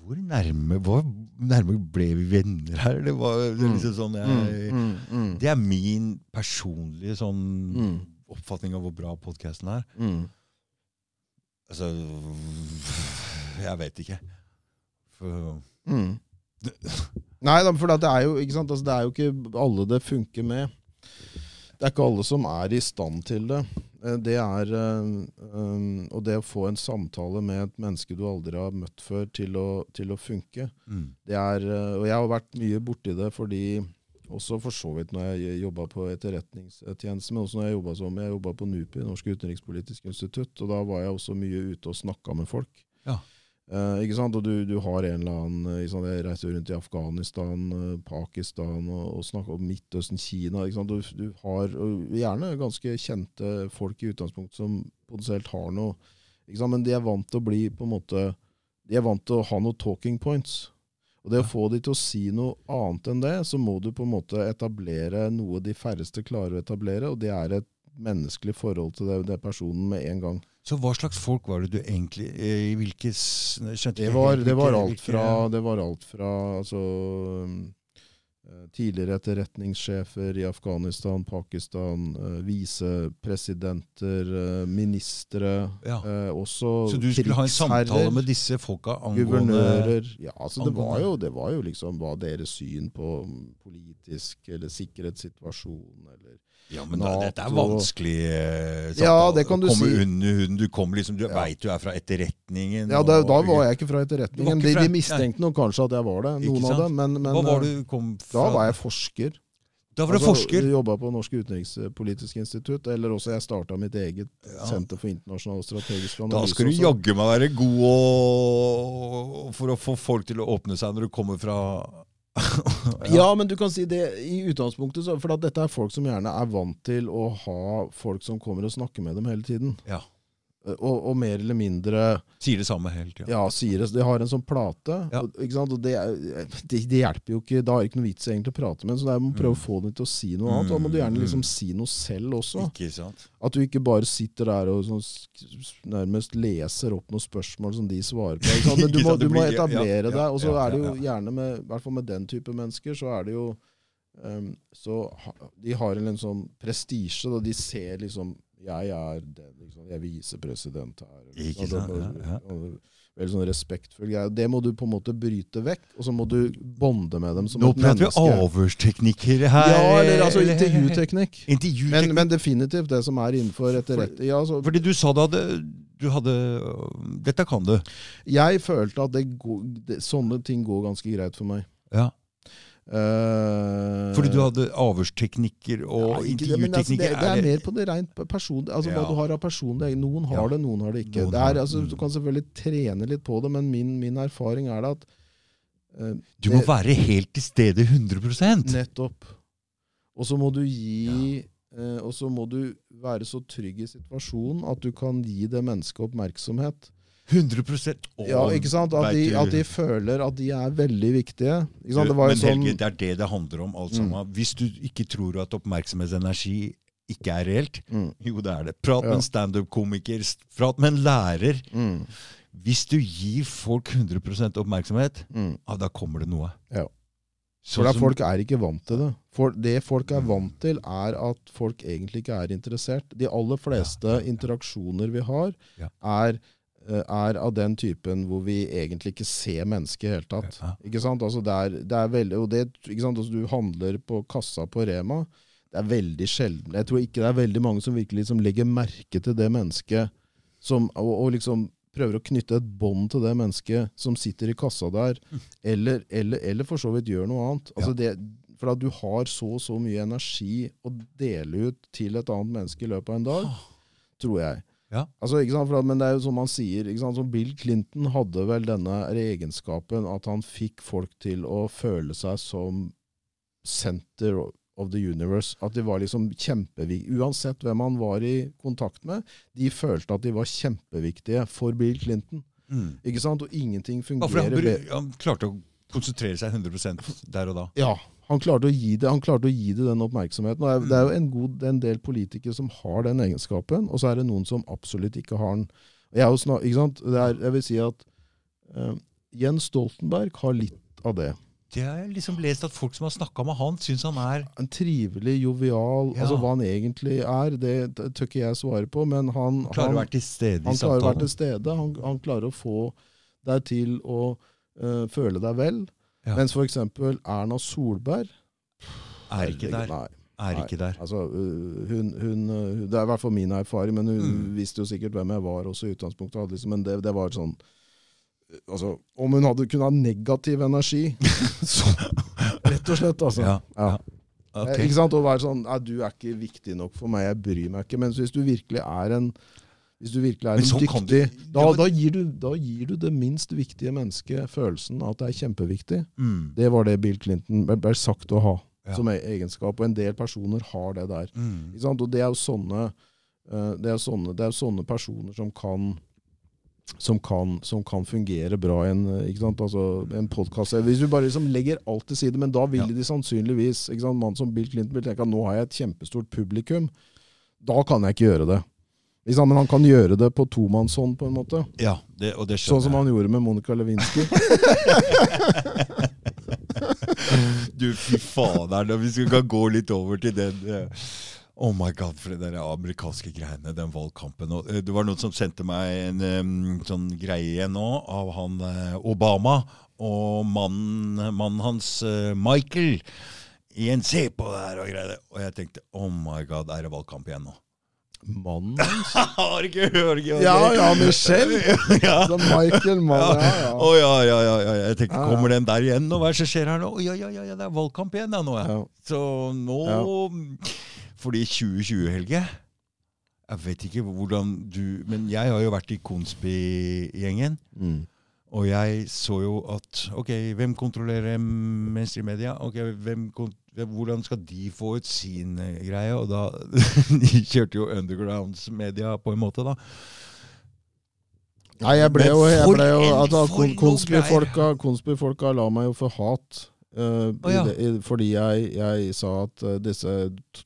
hvor nærme, hvor nærme ble vi venner her? Det, var, det, Mm. liksom sånn jeg, Mm. Det er min personlige sånn oppfatning av hvor bra podkasten er. Mm. Altså Jeg vet ikke. For, Mm. Nei, da, for det er jo ikke sant? Altså, det er jo ikke alle det funker med. Det er ikke alle som er i stand til det. Eh, Det er um, Og det å få en samtale med et menneske du aldri har møtt før, til å, til å funke mm. det er, Og jeg har vært mye borti det fordi også for så vidt når jeg jobba på etterretningstjeneste, men også når jeg jobba som jeg jobbet på NUPI, Norsk utenrikspolitisk institutt, og da var jeg også mye ute og snakka med folk. Ja. Eh, ikke sant? Og du, du har en eller annen eh, ikke sant? Jeg reiser jo rundt i Afghanistan, eh, Pakistan og, og snakker om Midtøsten, Kina. Ikke sant? Du, du har gjerne ganske kjente folk i utgangspunktet som potensielt har noe ikke sant? Men de er vant til å bli på en måte De er vant til å ha noen talking points. Og det å få de til å si noe annet enn det, så må du på en måte etablere noe de færreste klarer å etablere, og det er et menneskelig forhold til det personen med en gang. Så hva slags folk var det du egentlig eh, I hvilke Det var, det var alt fra, det var alt fra altså, um, eh, tidligere etterretningssjefer i Afghanistan, Pakistan, eh, visepresidenter, ministre, ja. også Så du skulle ha en samtale med disse folka angående Guvernører Ja, altså det var, jo, det var jo liksom hva deres syn på politisk eller sikkerhetssituasjon eller Ja, men NATO. dette er vanskelig sant? Ja, det kan du Å komme si. under huden. Du kommer liksom, du Ja. veit du er fra etterretningen. Ja, og- da var jeg ikke fra etterretningen. ikke fra- de mistenkte nok kanskje at jeg var det, noen av dem. Men, men Hva var eh, du kom fra? da var jeg forsker. Da var du Altså, forsker? Jobba på Norsk utenrikspolitisk institutt. Eller også jeg starta mitt eget Ja. senter for internasjonal og strategisk Da skal du jaggu meg være god og, for å få folk til å åpne seg når du kommer fra Ja, men du kan si det i utgangspunktet, så, for dette er folk som gjerne er vant til å ha folk som kommer og snakker med dem hele tiden. Ja. Og, og mer eller mindre Sier det samme hele tida. Ja, sier det. De har en sånn plate. Ja. Og, og det, det, det hjelper jo ikke. Da er det ikke noe vits egentlig å prate med. Så det må må prøve Mm. å få dem til å si noe annet. Da må du gjerne Mm. liksom si noe selv også. Ikke sant? At du ikke bare sitter der og sånn, nærmest leser opp noen spørsmål som de svarer på. Ikke sant? Men du må, du må etablere deg. Og så er det jo gjerne med, i hvert fall med den type mennesker, så er det jo um, Så de har en, en sånn prestisje, da. de ser liksom jeg er den, liksom, jeg er visepresident her. Ikke Og sant, ja, ja. Veldig sånn respektfull greie. Det må du på en måte bryte vekk, og så må du bonde med dem som Nå et prater vi menneske. avhørsteknikker her. Ja, eller altså intervjuteknikk. Men, men definitivt det som er innenfor etterretning. Ja, så. Fordi du sa da hadde, du hadde Dette kan du. jeg følte at det, sånne ting går ganske greit for meg. Ja. Eh, Fordi du hadde avhørsteknikker og ja, intervjuteknikker? det, altså, det, det er mer på det rent personlige altså hva Ja. du har av personlig Noen har Ja. det, noen har det ikke. Det er, altså, mm. du kan selvfølgelig trene litt på det, men min, min erfaring er det at uh, Du må være helt til stede 100% Nettopp. Og så må du gi uh, Og så må du være så trygg i situasjonen at du kan gi det mennesket oppmerksomhet. 100 oh, Ja, ikke sant? At de, at de føler at de er veldig viktige. Ikke sant? Det men sånn Helge, det er det det handler om. alt sammen. Hvis du ikke tror at oppmerksomhetsenergi ikke er reelt, Mm. jo, det er det. Prat med Ja. en standup-komiker, prat med en lærer. mm, Hvis du gir folk 100 oppmerksomhet, mm. ja, da kommer det noe. Ja. Sånn For som- folk er ikke vant til det. For det folk er vant til, er at folk egentlig ikke er interessert. De aller fleste interaksjoner vi har, Ja. er, er av den typen hvor vi egentlig ikke ser mennesket i hele tatt. Ikke sant? Altså det er, det er veldig, og det, ikke sant? Altså du handler på kassa på Rema. Det er veldig sjelden. Jeg tror ikke det er veldig mange som virkelig liksom legger merke til det mennesket, som, og, og liksom prøver å knytte et bånd til det mennesket som sitter i kassa der, eller, eller, eller for så vidt gjør noe annet. Altså det, for at du har så så mye energi å dele ut til et annet menneske i løpet av en dag, tror jeg. Ja. Altså, ikke sant? For men det er jo som man sier? Så Bill Clinton hadde vel denne egenskapen at han fikk folk til å føle seg som center of the universe. At de var liksom kjempeviktige. Uansett hvem han var i kontakt med, de følte at de var kjempeviktige for Bill Clinton. Mm. Ikke sant? Og ingenting han, fungerer bedre. Ja, han klarte å konsentrere seg 100% der og da. Ja, han klarte å gi det, å gi det den oppmerksomheten. Og det er jo en, god, en del politikere som har den egenskapen, og så er det noen som absolutt ikke har den. Jeg, er snar, ikke sant? Det er, jeg vil si at uh, Jens Stoltenberg har litt av det. Det har jeg liksom lest at folk som har snakka med han, syns han er En trivelig, jovial Ja. altså Hva han egentlig er, det tør ikke jeg svare på, men han, Klarer han, å være til stede han klarer å være til stede. Han, han klarer å få deg til å uh, føle deg vel. Ja. Mens f.eks. Erna Solberg Er ikke der. Nei. Er ikke der. Altså, øh, hun, hun, øh, det er i hvert fall min erfaring, men hun Mm. visste jo sikkert hvem jeg var også i utgangspunktet. Liksom, men det, det var sånn øh, altså, Om hun hadde kunnet ha negativ energi, så Rett og slett, altså. Ja. Ja. ja. Okay. Ikke sant? Å være sånn Nei, du er ikke viktig nok for meg, jeg bryr meg ikke. Men hvis du virkelig er en hvis du virkelig er sånn dyktig du- da, Ja, da, gir du, da gir du det minst viktige mennesket følelsen av at det er kjempeviktig. Mm. Det var det Bill Clinton ble, sagt å ha Ja. som e- egenskap. Og en del personer har det der. Mm. Og det er jo sånne, eh, det er sånne, det er sånne personer som kan som kan, som kan fungere bra i en, eh. Altså, en podkast. Hvis du bare liksom legger alt til side, men da vil Ja. de sannsynligvis ikke sant? Mann som Bill Clinton vil tenke at nå har jeg et kjempestort publikum. Da kan jeg ikke gjøre det. Men han kan gjøre det på tomannshånd, på en måte. Ja, det, og det Sånn som som han gjorde med Monica Lewinsky. Du, fy fader, vi skal gå litt over til den eh, Oh my god, for der amerikanske greiene, den valgkampen. Eh, det var noen som sendte meg en um, sånn greie nå av han eh, Obama og mannen, mannen hans uh, Michael. Igjen, se på det her og greier. Og jeg tenkte oh my god, er det valgkamp igjen nå? Mannen hans? Har du ikke hørt? det? Ja, ja, Michelle! ja. Så Michael Mann, ja, ja. Oh, ja, ja, ja, ja. Jeg tenkte, Ja, ja. kommer den der igjen? Og hva er det som skjer her nå? Oh, Ja, ja, ja, ja, det er valgkamp igjen ja, nå. Ja. Ja. Så nå Fordi 2020, Helge Jeg vet ikke hvordan du Men jeg har jo vært i Konspi-gjengen. Mm. Og jeg så jo at Ok, hvem kontrollerer mainstream-media? Ok, hvem, kon- Hvordan skal de få ut sin eh, greie? Og da De kjørte jo undergrounds-media på en måte, da. Nei, jeg ble jo, jeg ble jo altså, Konspifolka konspifolka la meg jo for hat. Uh, oh, ja. i fordi jeg, jeg sa at eh, disse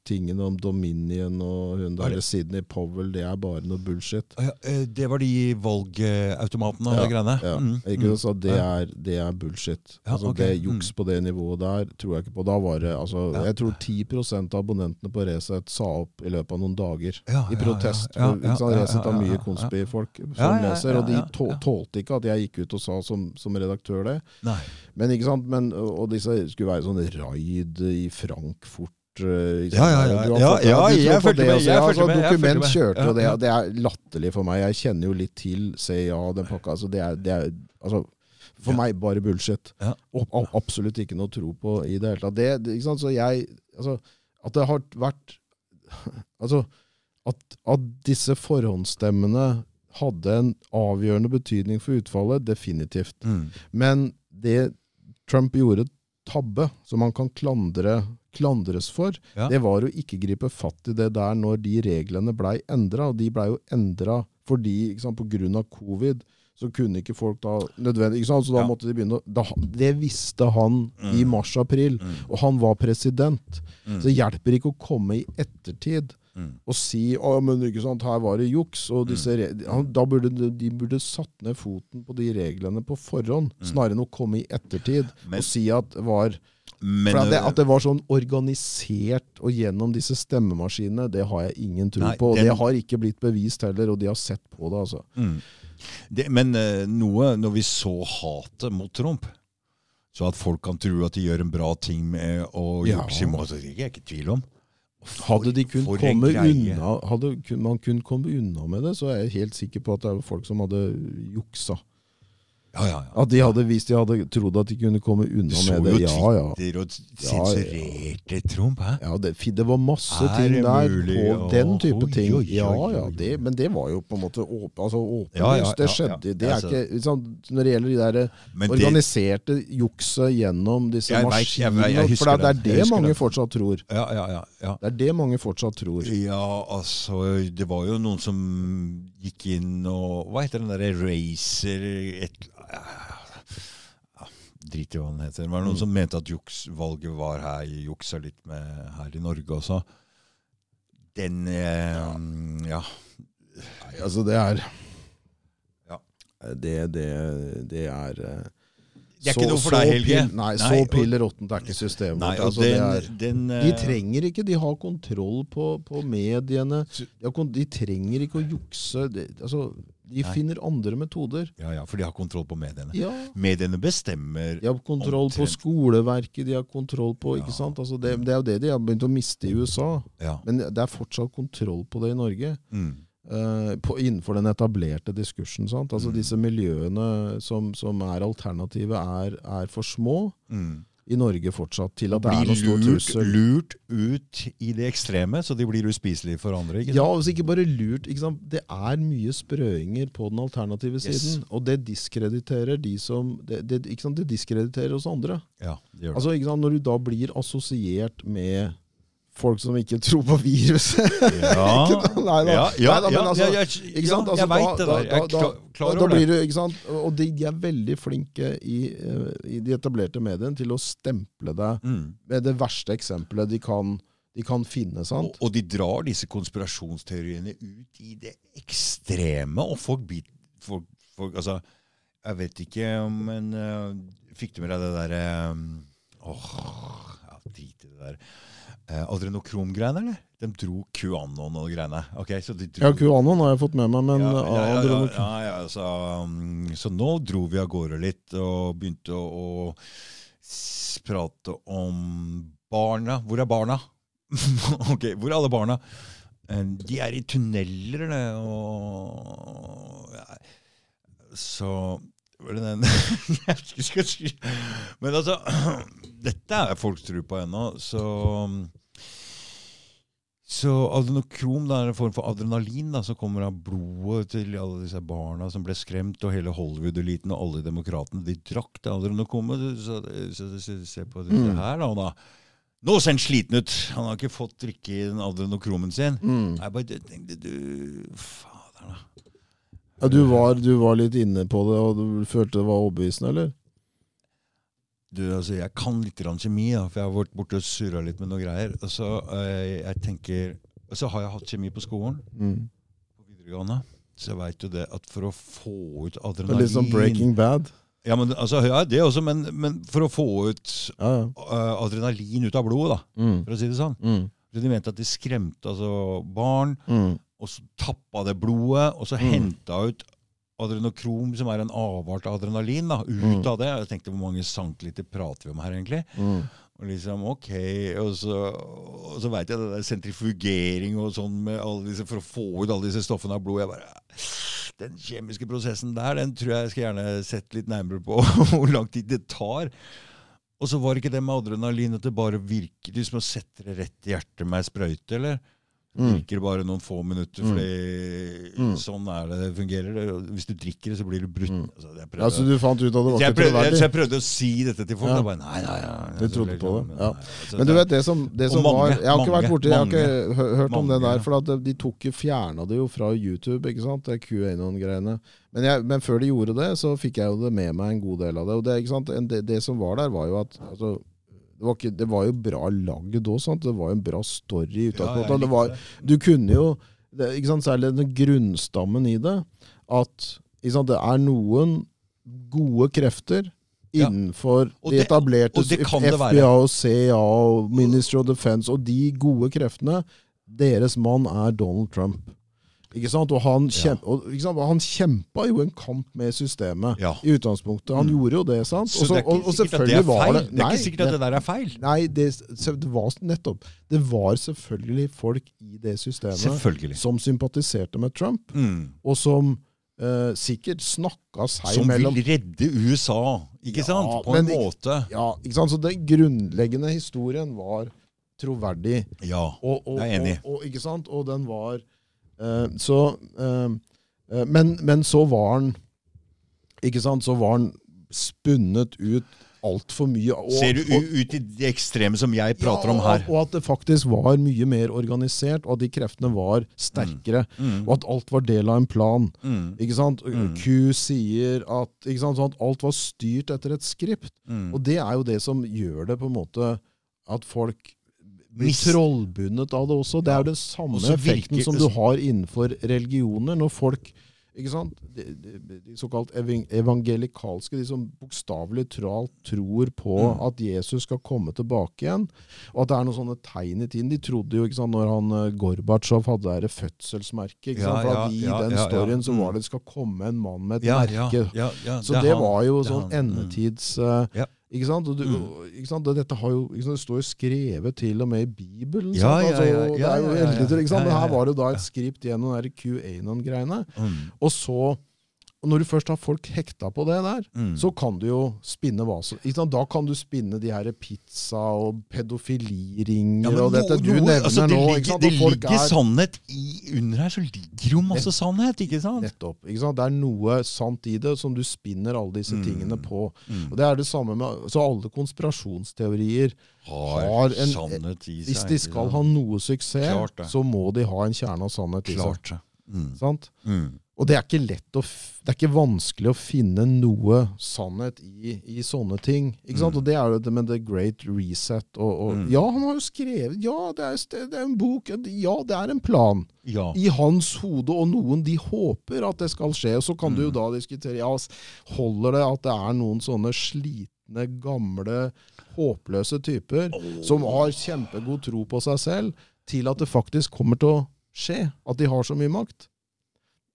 tingene om Dominion og hun der det- Sydney Powell, det er bare noe bullshit. Ja, eh, det var de valgautomatene og Ja, de greiene? Ja, Mm, ikke mm. sant? Det er, det er bullshit. Ja, altså okay. det mm. Juks på det nivået der tror jeg ikke på. Da var det, altså. Jeg tror 10% av abonnentene på Resett sa opp i løpet av noen dager. I protest. ja, For Resett har mye konspifolk som leser, og de tålte ikke at jeg gikk ut og sa som, som redaktør det. Nei. Men ikke sant, Men, og disse skulle være sånn raid i Frankfurt Ja, ja, ja. Ja, ja, jeg fulgte med, jeg altså, med, Dokument kjørte, og det, Ja, ja. det er latterlig for meg. Jeg kjenner jo litt til CIA, den pakka. Altså, det er, det er altså, for Ja. meg bare bullshit. Ja. Og, absolutt ikke noe tro på i det hele tatt. Det, ikke sant? Så jeg, altså, at det har vært Altså, at, at disse forhåndsstemmene hadde en avgjørende betydning for utfallet, definitivt. Mm. Men det Trump gjorde tabbe, som han kan klandre, klandres for, Ja. det var å ikke gripe fatt i det der når de reglene blei endra. Og de blei jo endra fordi, ikke sant, på grunn av covid, så kunne ikke folk da nødvendig, ikke sant? Så da Ja. måtte de begynne da, Det visste han i Mm. mars-april, Mm. og han var president. Mm. Så det hjelper ikke å komme i ettertid Mm. og si å, men ikke sant, her var det juks. og disse re- Da burde de, de burde satt ned foten på de reglene på forhånd, snarere enn å komme i ettertid Men- og si at det var Men, for at det, øh, at det var sånn organisert og gjennom disse stemmemaskinene, det har jeg ingen tro Nei, på. Og den- det har ikke blitt bevist heller, og de har sett på det, altså. Mm. Det, men eh, noe, når vi så hatet mot Trump, så at folk kan tro at de gjør en bra ting med å jukse i måte, det er jeg ikke i tvil om. Hadde de kun komme unna Hadde man kun kommet unna med det, så er jeg helt sikker på at det er folk som hadde juksa. Ja, ja, ja. At de hadde, Hvis de hadde trodd at de kunne komme Du unna så med jo det. Ja, ja. Twitter og Ja, ja. sensurerte Trump, hæ? ja det, det var masse ting der mulig? på den type oi, ting. oi, Ja, oi, ja, ja, det, Men det var jo på en måte åp, altså åpenlyst. Ja, ja, det ja, skjedde. Det er Altså- ikke, liksom, når det gjelder de der organiserte jukset gjennom disse Jeg vet- jeg jeg, jeg For det er det. Mange fortsatt tror. ja, ja, ja, ja. Det er det mange fortsatt tror. Ja, altså Det var jo noen som gikk inn og Hva heter den derre Racer et, ja, Drit i hva den heter. Det var noen Mm. som mente at juksvalget var her, juksa litt med her i Norge også. Den eh, Ja. Nei, Altså, det er Ja. Det, det, det er eh, Det er ikke noe for deg, Helge. Nei, Nei, så piller pill råttent er ikke systemet Nei. Altså, den, er, den de eh, trenger ikke, de har kontroll på, på mediene. De, har, de trenger ikke å jukse. De, altså, de Nei. finner andre metoder. Ja, ja, for de har kontroll på mediene. Ja, Mediene bestemmer De har kontroll på skoleverket, de har kontroll på ikke Ja. sant? Altså det, det er jo det de har begynt å miste i USA. Ja. Men det er fortsatt kontroll på det i Norge. Mm. Uh, på, innenfor den etablerte diskursen. Sant? Altså Mm. Disse miljøene som, som er alternativet, er, er for små Mm. I Norge fortsatt til at det er noe noen stor lurt, trussel. lurt ut i det ekstreme, så de blir uspiselige for andre. ikke sant? Ja, altså ikke bare lurt. Ikke sant? Det er mye sprøinger på den alternative Yes. siden. Og det diskrediterer de som Det, det, det diskrediterer oss andre. Ja, det gjør det. Altså, ikke sant? Når du da blir assosiert med folk som ikke tror på viruset Ja, Nei da. ja, ja, Nei da, men altså, ja, jeg, ikke sant? Altså, jeg veit det der. Jeg da- klar, over blir det. du, ikke sant? Og de, de er veldig flinke i, eh, i de etablerte mediene til å stemple deg Mm. med det verste eksempelet de kan, de kan finne. Og, sant? og de drar disse konspirasjonsteoriene ut i det ekstreme, og folk bit, folk, folk, Altså, jeg vet ikke, men uh, Fikk du med deg det derre Åh, ja, drit i det der. Uh, noe kromgreiene, eller? De dro QAnon og greiene. Okay, dro Ja, QAnon har jeg fått med meg, men ja, ja, ja, ja, ja, ja, ja, så, um, så nå dro vi av gårde litt og begynte å, å prate om barna. Hvor er barna? ok, hvor er alle barna? Eh, De er i tunneler, det, og ja. Så det Men altså Dette er folk tror på ennå, så så adrenokrom da, er en form for adrenalin da, som kommer av blodet til alle disse barna som ble skremt, og hele Hollywood-eliten og alle demokratene. De drakk det adrenokromet. Så, så, så, så se på det Mm. her, da. og da. Nå ser han sliten ut! Han har ikke fått drikke i den adrenokromen sin. Mm. Jeg bare tenkte du da. Ja, du, var, du var litt inne på det, og du følte det var overbevisende, eller? Du, altså, jeg kan litt grann kjemi, da, for jeg har vært borte og surra litt med noen greier. Og så, eh, jeg tenker, og så har jeg hatt kjemi på skolen, Mm. på videregående. Så veit du det at for å få ut adrenalin litt sånn Breaking Bad. Ja, men, altså, ja, det også, men, men for å få ut Ja, ja. eh, adrenalin ut av blodet, da, Mm. for å si det sånn. Mm. De mente at de skremte altså, barn, Mm. Og så tappa det blodet, og så Mm. henta ut adrenokrom, som er en avart av adrenalin, da, ut Mm. av det. Jeg tenkte hvor mange centiliter prater vi om her, egentlig? Mm. Og liksom, ok, og så, og så veit jeg det der sentrifugering og sånn disse, for å få ut alle disse stoffene av blod. Jeg bare, Den kjemiske prosessen der, den tror jeg jeg skal gjerne sette litt nærmere på hvor lang tid det tar. Og så var det ikke det med adrenalin at det bare virket som å sette det rett i hjertet med ei sprøyte, eller? Mm. Drikker bare noen få minutter, Mm. fordi Mm. sånn er det det fungerer. Hvis du drikker det, så blir du brutt. Mm. Altså, jeg Ja, så du fant ut at det var ikke prøvde, troverdig? så jeg prøvde å si dette til folk. Ja. Da bare, nei, nei, nei, Du trodde på det, ja. Altså, Men du vet det som, det som mange, var Jeg har ikke mange, vært borti Jeg har ikke mange, hørt om det der. For at de tok jo fjerna det jo fra YouTube, ikke sant? Det QAnon-greiene. Men, jeg, men før de gjorde det, så fikk jeg jo det med meg en god del av det. Og det, ikke sant? Det, det som var der, var jo at altså, det, var ikke, det var jo bra lagd òg. Det var jo en bra story Ja, og det var, du kunne jo det, ikke sant, Særlig den grunnstammen i det. At sant, det er noen gode krefter Ja. innenfor de etablerte og det kan det FBI og CIA og Ministry of Defense, og de gode kreftene Deres mann er Donald Trump. Ikke sant? Og han, Ja. og, sant? han kjempa jo en kamp med systemet Ja. i utgangspunktet. Han Mm. gjorde jo det, sant? Så Også, det er og, ikke og sikkert at det selvfølgelig er var feil. det Det er ikke sikkert at det der er feil. Nei, det, det var nettopp Det var selvfølgelig folk i det systemet som sympatiserte med Trump, Mm. og som eh, sikkert snakka seg Som mellom vil redde USA, ikke Ja, sant? På en måte. Ja, ikke sant? Så den grunnleggende historien var troverdig. Ja. Og, og, Jeg er enig. Og, og, ikke sant? og den var Så eh, eh, men, men så var den Ikke sant? Så var han spunnet ut altfor mye. Og, Ser du ut i det ekstreme som jeg prater om her? Og at det faktisk var mye mer organisert, og at de kreftene var sterkere. Mm. Og at alt var del av en plan. Mm. Ikke sant? Mm. Q sier at, ikke sant? Sånn at alt var styrt etter et skript. Mm. Og det er jo det som gjør det på en måte at folk blir trollbundet av det også. Det er jo den samme Og effekten virker- som du har innenfor religioner. Når folk ikke sant? De, de, de såkalt evangelikalske, de som bokstavelig talt tror på Mm. at Jesus skal komme tilbake igjen, og at det er noen sånne tegn i tiden. De trodde jo ikke sant, når han eh, Gorbatsjov hadde det fødselsmerket. Ikke sant? For at ja, i ja, den ja, storyen så Mm. var det det skal komme en mann med et merke. Så det, det han. var jo sånn. Mm. endetids... Ja. Ikke sant? Du, Mm. ikke sant? Dette har jo, sant? Det står jo skrevet til og med i Bibelen. Ja, sant? ja, Altså, ja, det er jo eldre, ja, ikke sant? ja, Men ja, her var det da et skript gjennom QAnon-greiene. Mm. Og så og når du først har folk hekta på det der, Mm. så kan du jo spinne hva som? Da kan du spinne de her pizza- og pedofiliringer Ja, og dette du nevner altså, det nå. ligger? Det ligger er- sannhet i Under her så ligger jo masse sannhet, ikke sant? Nettopp. Ikke sant? Det er noe sant i det som du spinner alle disse Mm. tingene på. Mm. Og det er det samme med Så alle konspirasjonsteorier Har, har en- sannhet i seg. Hvis de skal ha noe suksess, så må de ha en kjerne av sannhet i seg. Klart det. Mm. Sant? Mm. Og det er ikke lett å det er ikke vanskelig å finne noe sannhet i, i sånne ting. Ikke sant? Mm. Og det er jo det med The Great Reset. Og, og, Mm. Ja, han har jo skrevet Ja, det er, det er en bok. Ja, det er en plan. Ja. I hans hode, og noen de håper at det skal skje. Og så kan du jo Mm. da diskutere ja, Holder det at det er noen sånne slitne, gamle, håpløse typer som har kjempegod tro på seg selv, til at det faktisk kommer til å skje? At de har så mye makt?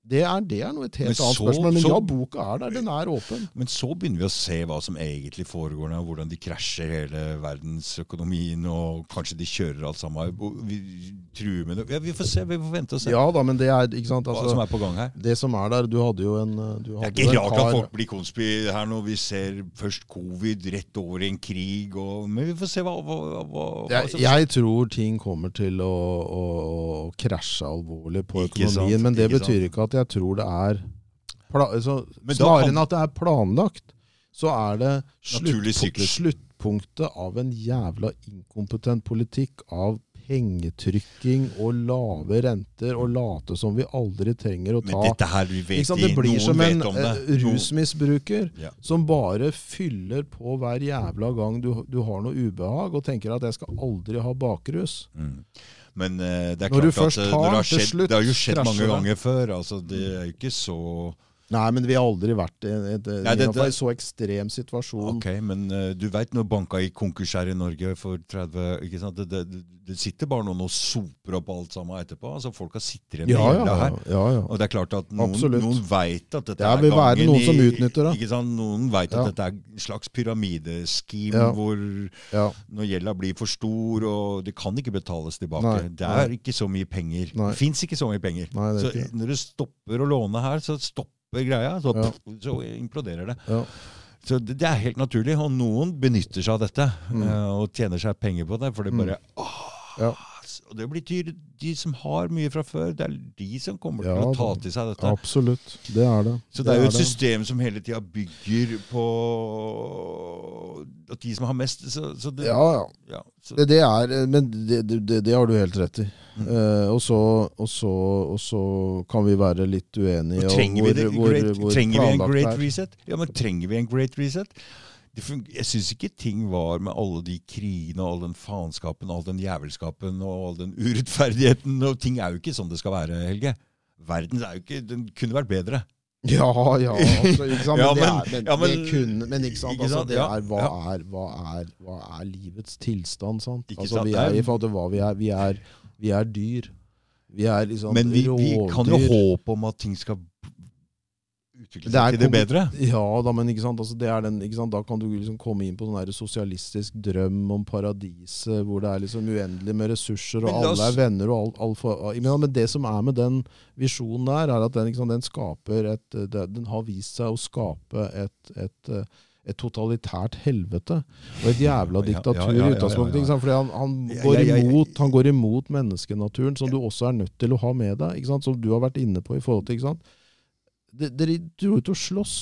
Det er, det er noe et helt Men annet så- spørsmål. Men så- ja, boka er der. Den er åpen. Men så begynner vi å se hva som egentlig foregår nå, hvordan de krasjer hele verdensøkonomien, og kanskje de kjører alt sammen. Vi truer med det. Ja, vi får se, vi får vente og se Ja da, men det er ikke sant hva altså, som er på gang her. Det som er der Du hadde jo en du Det er hadde ikke rart kar- at folk blir konspi her når vi ser først covid rett over i en krig, og, men vi får se hva, hva, hva, hva jeg, jeg tror ting kommer til å, å, å krasje alvorlig på økonomien, sant, men det betyr ikke at jeg tror det er altså, Snarere enn at det er planlagt, så er det Naturlig sluttpunktet av en jævla inkompetent politikk av pengetrykking og lave renter og late som vi aldri trenger å ta Men dette her, vi vet Det blir noen som en eh, rusmisbruker Ja. som bare fyller på hver jævla gang du, du har noe ubehag, og tenker at 'jeg skal aldri ha bakrus'. Mm. Men eh, det er Når klart at eh, når det, har skjedd, det har jo skjedd mange krasjer ganger før. Altså, det er jo ikke så Nei, men vi har aldri vært i Nei, det- innenfor en så ekstrem situasjon. Ok, men uh, du veit når banka gikk konkurs her i Norge for 30 ikke sant? Det, det, det sitter bare noen og soper opp alt sammen etterpå. altså Folka sitter igjen med Ja, ja, ja. her. ja, ja. Og det er klart at noen, Absolutt. noen veit at dette Det er gangen noen som utnytter det. Ikke sant? Noen veit at dette er en slags pyramideskim hvor når gjelda blir for stor og det kan ikke betales tilbake. Nei, det er nei. ikke så mye penger. Nei. Det fins ikke så mye penger. Nei, så når du stopper å låne her, så stopper greia. Så, Ja. så imploderer det. ja. Så det, det er helt naturlig. Og noen benytter seg av dette Mm. eh, og tjener seg penger på det. For det Mm. bare åh, Ja. Og det blir dyr, de som har mye fra før, det er de som kommer til å ta til seg dette. Absolutt. Det er det. Så det er jo et det. system som hele tida bygger på at de som har mest så, så det, Ja, ja. ja, Det, det er, men det, det, det, det har du helt rett i. Mm. Uh, og, så, og, så, og så kan vi være litt uenige om vi, det, hvor, great, hvor, hvor trenger vi en planlagt great det er. reset? Ja, men trenger vi en great reset? Jeg syns ikke ting var med alle de krigene og all den faenskapen all den jævelskapen og all den urettferdigheten. og Ting er jo ikke sånn det skal være, Helge. Verden er jo ikke, den kunne vært bedre. Ja, ja, altså, ikke sant? Ja, men, det er, men, ja, men- det kunne, men ikke sant? Altså, det er, hva, er, hva, er, hva er livets tilstand, sant? Ikke Altså, vi er- I forhold til hva vi er. Vi er, vi er dyr. Vi er liksom Men vi, vi kan jo håpe om at ting skal utvikle Det seg til det bedre. Ja da, men ikke sant? Altså, det den, ikke sant? da kan du liksom komme inn på sånn sosialistisk drøm om paradiset, hvor det er liksom uendelig med ressurser, og alle er venner. og alt, alt for, men, men det som er med den visjonen der, er at den, sant, den skaper et Den har vist seg å skape et, et, et totalitært helvete. Og et jævla Ja, ja, diktatur ja, ja, i ja, utgangspunktet. ja. Fordi han, han, går ja, ja, ja. imot, han går imot menneskenaturen, som du også er nødt til å ha med deg. Som du har vært inne på i forhold til. Dere dro ut og slåss.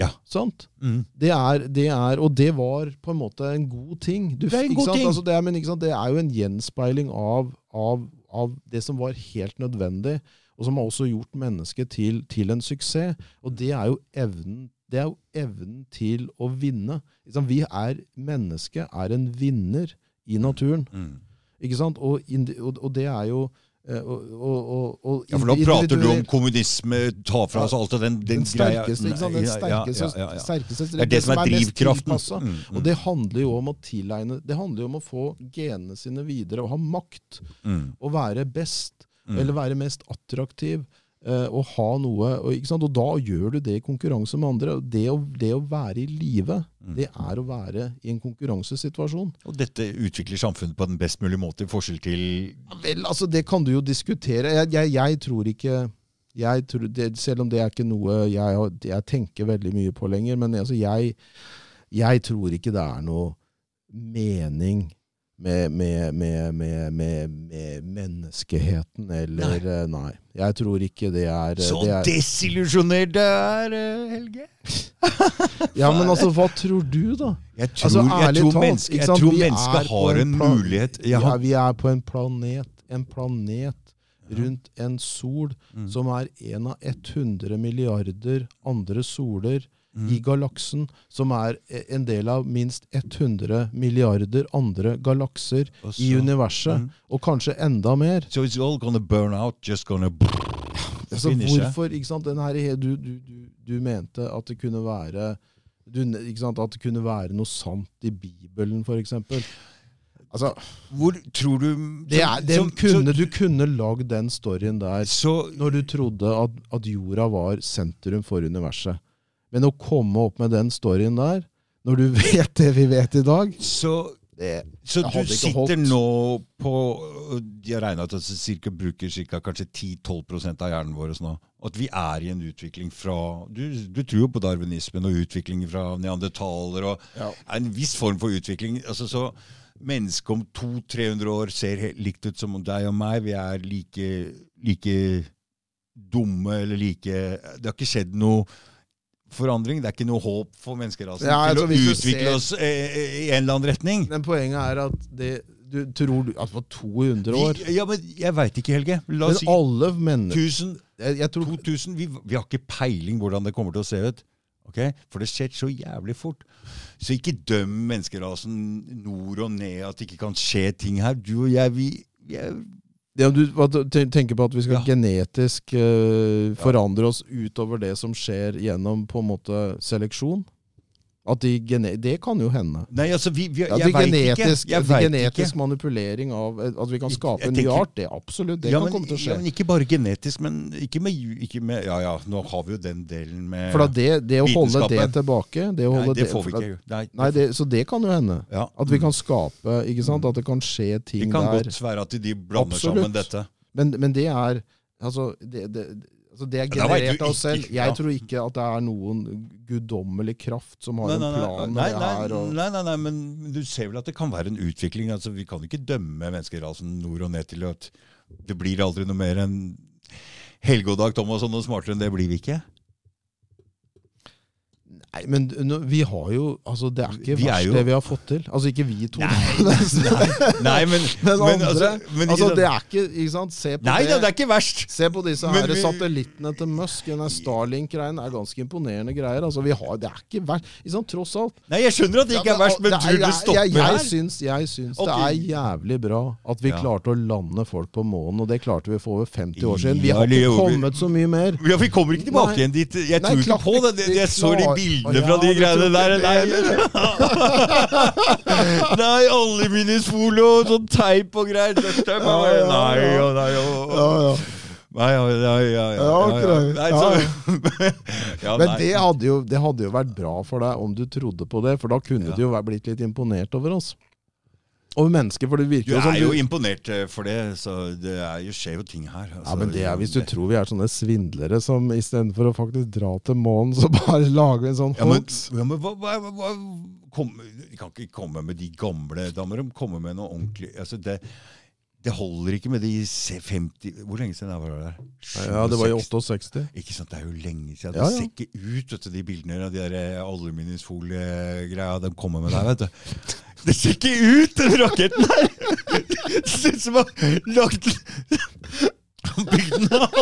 Ja. Sant? Mm. Det er, det er, og det var på en måte en god ting. Du, Det er en god sant? ting. Altså det, er, men det er jo en gjenspeiling av, av, av det som var helt nødvendig, og som har også gjort mennesket til, til en suksess. Og det er jo evnen, det er jo evnen til å vinne. Vi er, Mennesket er en vinner i naturen. Mm. Ikke sant? Og, og, og det er jo og, og, og, og Ja, for da prater du om kommunisme, ta fra oss alt og den, den, den sterkeste, greia. Den sterkeste, ja, ja. sterkeste Det er det som er mest drivkraften. Mm, mm, Og det handler jo om å tilegne Det handler jo om å få genene sine videre og ha makt. mm, Og være best, mm. eller være mest attraktiv. Eh, og ha noe og, og da gjør du det i konkurranse med andre. Det å, det å være i live, Mm. det er å være i en konkurransesituasjon. Og dette utvikler samfunnet på den best mulige måte, i forskjell til Vel, altså, det kan du jo diskutere. Jeg, jeg, jeg tror ikke jeg tror det, Selv om det er ikke noe jeg, jeg tenker veldig mye på lenger, men altså, jeg, jeg tror ikke det er noe mening med, med, med, med, med, med menneskeheten, eller eh, nei. Jeg tror ikke det er, Så det er desillusjonert det er, eh, Helge! Ja, men altså, hva tror du, da? Jeg tror, Altså, jeg tror, talt, jeg tror mennesket har en en plan- mulighet Ja. Ja, vi er på en planet, en planet rundt en sol Mm. som er en av 100 milliarder andre soler Mm. i galaksen, som er en del av minst 100 milliarder andre galakser i universet, Mm. og kanskje enda mer. So it's all gonna burn out, just gonna Altså, hvorfor, ikke sant, den her, du, du, du, du mente at det kunne være sant, at det kunne være noe sant i Bibelen, eksempel. Altså, Hvor tror du det er, det som- kunne, du kunne lagd den storyen der Så når du trodde at, at jorda var sentrum for universet. Men å komme opp med den storyen der, når du vet det vi vet i dag Så, det, så du sitter holdt. nå på De har regna at det bruker cirka, kanskje 10-12% av hjernen vår nå. At vi er i en utvikling fra du, du tror jo på darwinismen og utvikling fra neandertaler og Ja. en viss form for utvikling. altså så Mennesket om 200-300 år ser helt likt ut som deg og meg. Vi er like, like dumme eller like Det har ikke skjedd noe forandring. Det er ikke noe håp for menneskerasen Ja, altså, til å utvikle ser- oss eh, i en eller annen retning. Men poenget er at det, du tror at det var 200 år Vi, ja, men jeg veit ikke, Helge. La Men si alle mennesker 1000, jeg, jeg tror, 2000 vi, vi har ikke peiling hvordan det kommer til å se ut. Ok? For det skjer så jævlig fort. Så ikke døm menneskerasen nord og ned at det ikke kan skje ting her. Du og jeg, vi, vi er ja, du tenker på at vi skal Ja. genetisk uh, forandre oss utover det som skjer gjennom på en måte seleksjon? At de gene, det kan jo hende. Nei, altså, vi, vi, jeg vet veit ikke. genetisk, Jeg det vet genetisk ikke. manipulering av at vi kan Jeg- skape jeg en ny art, det absolutt. Det ja, kan men, komme til å skje. ja, men ikke bare genetisk, men ikke med, ikke med Ja ja, nå har vi jo den delen med For det, det å holde det tilbake det å Nei, holde det får vi ikke. Nei, det Nei, det, Så det kan jo hende. ja. At vi kan skape ikke sant? At det kan skje ting Det ting kan der. godt være at de blander Absolutt. sammen dette. Men, men det er altså, det, det, altså det er generert av oss selv. Jeg tror ikke at det er noen guddommelig kraft som har Nei, en nei, en plan nei, her. Og, nei, nei, nei, men du ser vel at det kan være en utvikling. altså Vi kan ikke dømme menneskerasen nord og ned til at det blir aldri noe mer enn Helge og Dag Thomasson og smartere enn det blir vi ikke. Nei, men vi har jo altså Det er ikke Vi er verst jo- det vi har fått til. Altså ikke vi to. Nei, men, Men men andre altså, men ikke altså. Det er ikke ikke sant? Se på Nei det. det er ikke verst. Se på disse her vi- satellittene til Musk. Den Starlink-greien er ganske imponerende greier. Altså, vi har, det er ikke verst. Ikke sant? Tross alt. Nei, Jeg skjønner at det ikke er verst, men tror du det jeg, stopper jeg, jeg her? syns, jeg syns okay. det er jævlig bra at vi Ja. klarte å lande folk på månen, og det klarte vi for over 50 år siden. Vi har ikke kommet så mye mer. Ja, Vi kommer ikke tilbake Nei. igjen dit. Jeg tror ikke på det. Jeg så de bildene Ja, fra de greiene der. Nei, nei aluminiumsfolie og sånn teip og greier. Er Nei og nei og Ja, ja. Nei, ja, ja, ja, ja, Men det hadde, jo, vært bra for deg om du trodde på det, for da kunne du jo blitt litt imponert over oss. Over mennesker, for det Du virker jo som er jo du imponert eh, for det, så det er jo, skjer jo ting her. ja, altså, men det er Hvis du tror vi er sånne svindlere som istedenfor å faktisk dra til månen, så bare lager vi en sånn ja, men, ja, men hva, De kan ikke komme med de gamle Da må de komme med noe ordentlig altså det, det holder ikke med de 50 Hvor lenge siden var det der? Ja, det var i 68. Ikke sant, Det er jo lenge siden. Det ja. ser ikke ut, vet du, de bildene av de eh, aluminiumsfoliegreia de kommer med der. vet du. Det ser ikke ut, den raketten her! Det ser ut som han ha lagt Bygd den av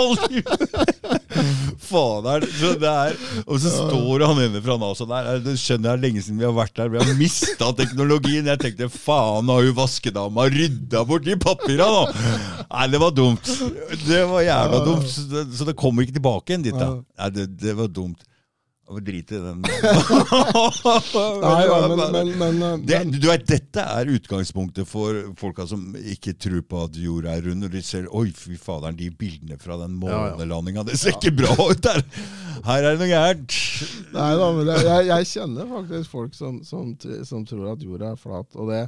er det, så det er Og så står han ene fra NASA der. Det skjønner jeg lenge siden vi har vært der. Vi har mista teknologien. Jeg tenkte faen, har jo vaskedama rydda bort de papira nå? Nei, det var dumt. Det var jævla dumt. Så det, så det kommer ikke tilbake igjen dit, da. Nei, det, det var dumt. Jeg drite i den. Nei, ja, men, men, men, eh, Det, du vet, Dette er utgangspunktet for folka som ikke tror på at jorda er rund. Og de ser oi, fy faderen, de bildene fra den månelandinga, det ser ikke bra ut der! Her er det noe gærent. Nei da, men jeg, jeg, jeg kjenner faktisk folk som, som, som tror at jorda er flat, og det,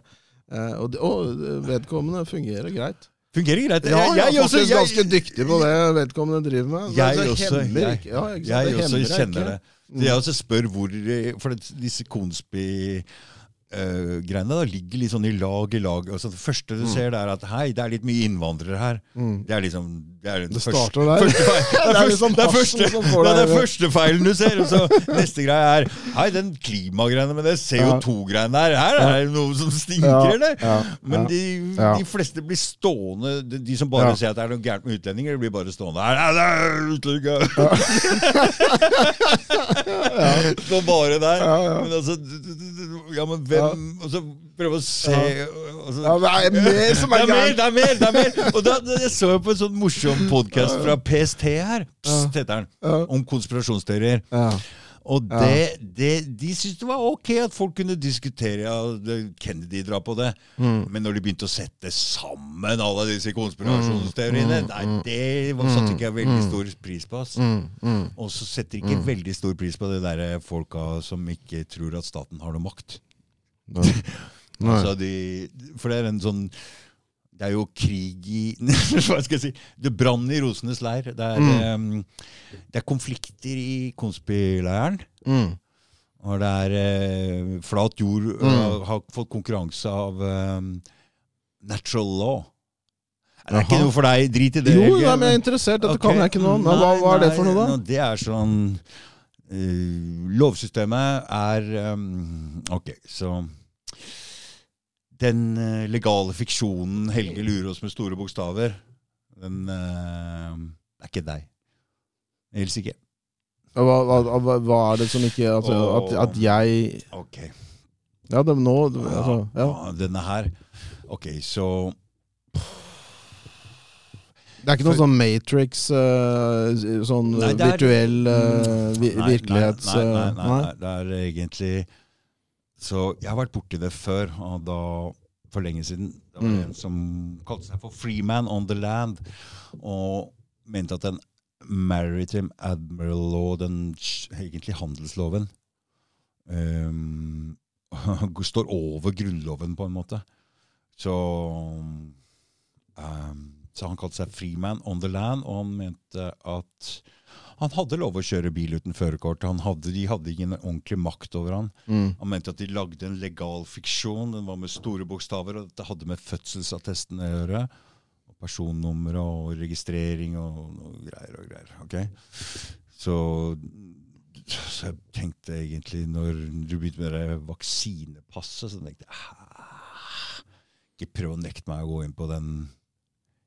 eh, og, det, og vedkommende fungerer greit. Fungerer greit. Ja, jeg, er også- faktisk jeg- ganske dyktig på det vedkommende driver med. Jeg også, jeg- ja. Jeg også kjenner ikke. det. Så jeg også spør hvor For disse konspi... Uh, greiene da ligger litt sånn i lag i lag. Altså, det første du ser, det er at hei, det er litt mye innvandrere her. Mm. Det er liksom Det, er den Det første- der. Første feil. Det er, Det er liksom det er, første, som får det er første feilen du ser. Og så neste greie er Hei, den klimagreiene med det CO2-greiene der, her er det noe som stinker, Ja, eller? ja, Men de, de fleste blir stående De, som bare Ja. sier at det er noe gærent med utlendinger, de blir bare stående her. «Nei, det er utlendinger!» Står bare der. Ja, ja. Men altså Ja, men hvem Og så prøve å se ja. Ja, det er mer som er det er mer, det er mer! det er mer Og da, Jeg så jo på en sånn morsom podkast fra PST her, Psst, heter den, om konspirasjonsteorier. Ja. Og det, det, de syntes det var ok at folk kunne diskutere ja, Kennedy drar på det. Mm. Men når de begynte å sette sammen alle disse konspirasjonsteoriene Mm, Nei, det var, satte ikke jeg veldig stor pris på. Altså. Mm, mm. Og så setter ikke veldig stor pris på de der folka som ikke tror at staten har noe makt. Altså de, for det er en sånn Det er jo krig i Hva skal jeg si? Det brann i rosenes leir. Det er, Mm. um, det er konflikter i konspileiren. Mm. Og det er uh, flat jord mm. Mm. har fått konkurranse av um, natural law. Det er Aha. ikke noe for deg. Drit i det. Jo, nei, men jeg er interessert. Dette okay. kan jeg ikke noe om. Hva, hva er det for noe, da? Det er sånn uh, Lovsystemet er um, Ok, så Den eh, legale fiksjonen Helge lurer oss med store bokstaver, den uh, er ikke deg. Helst ikke. Hva, hva, hva, er det som ikke altså, at, at jeg Ok. Ja, det, nå altså, ja. Ja, denne her Ok, så Det er ikke noe sånn Matrix, eh, sånn Nei, er- virtuell uh, vi, Nei, virkelighets... Nei, nei, nei, det er egentlig Så jeg har vært borti det før, og da for lenge siden. Det var Mm. en som kalte seg for Freeman on the Land, og mente at den Maritime Admiral Law, den egentlig handelsloven, um, står over Grunnloven, på en måte. Så ehm, Han kalte seg Freeman on the land, og han mente at han hadde lov å kjøre bil uten førerkort. De hadde ingen ordentlig makt over han. Mm. Han mente at de lagde en legal fiksjon. Den var med store bokstaver, og dette hadde med fødselsattesten å gjøre. Og personnummer og registrering og noe greier og greier. ok? Så, så jeg tenkte egentlig, når du begynte med det vaksinepasset, så tenkte jeg "Ah, Ikke prøv å nekte meg å gå inn på den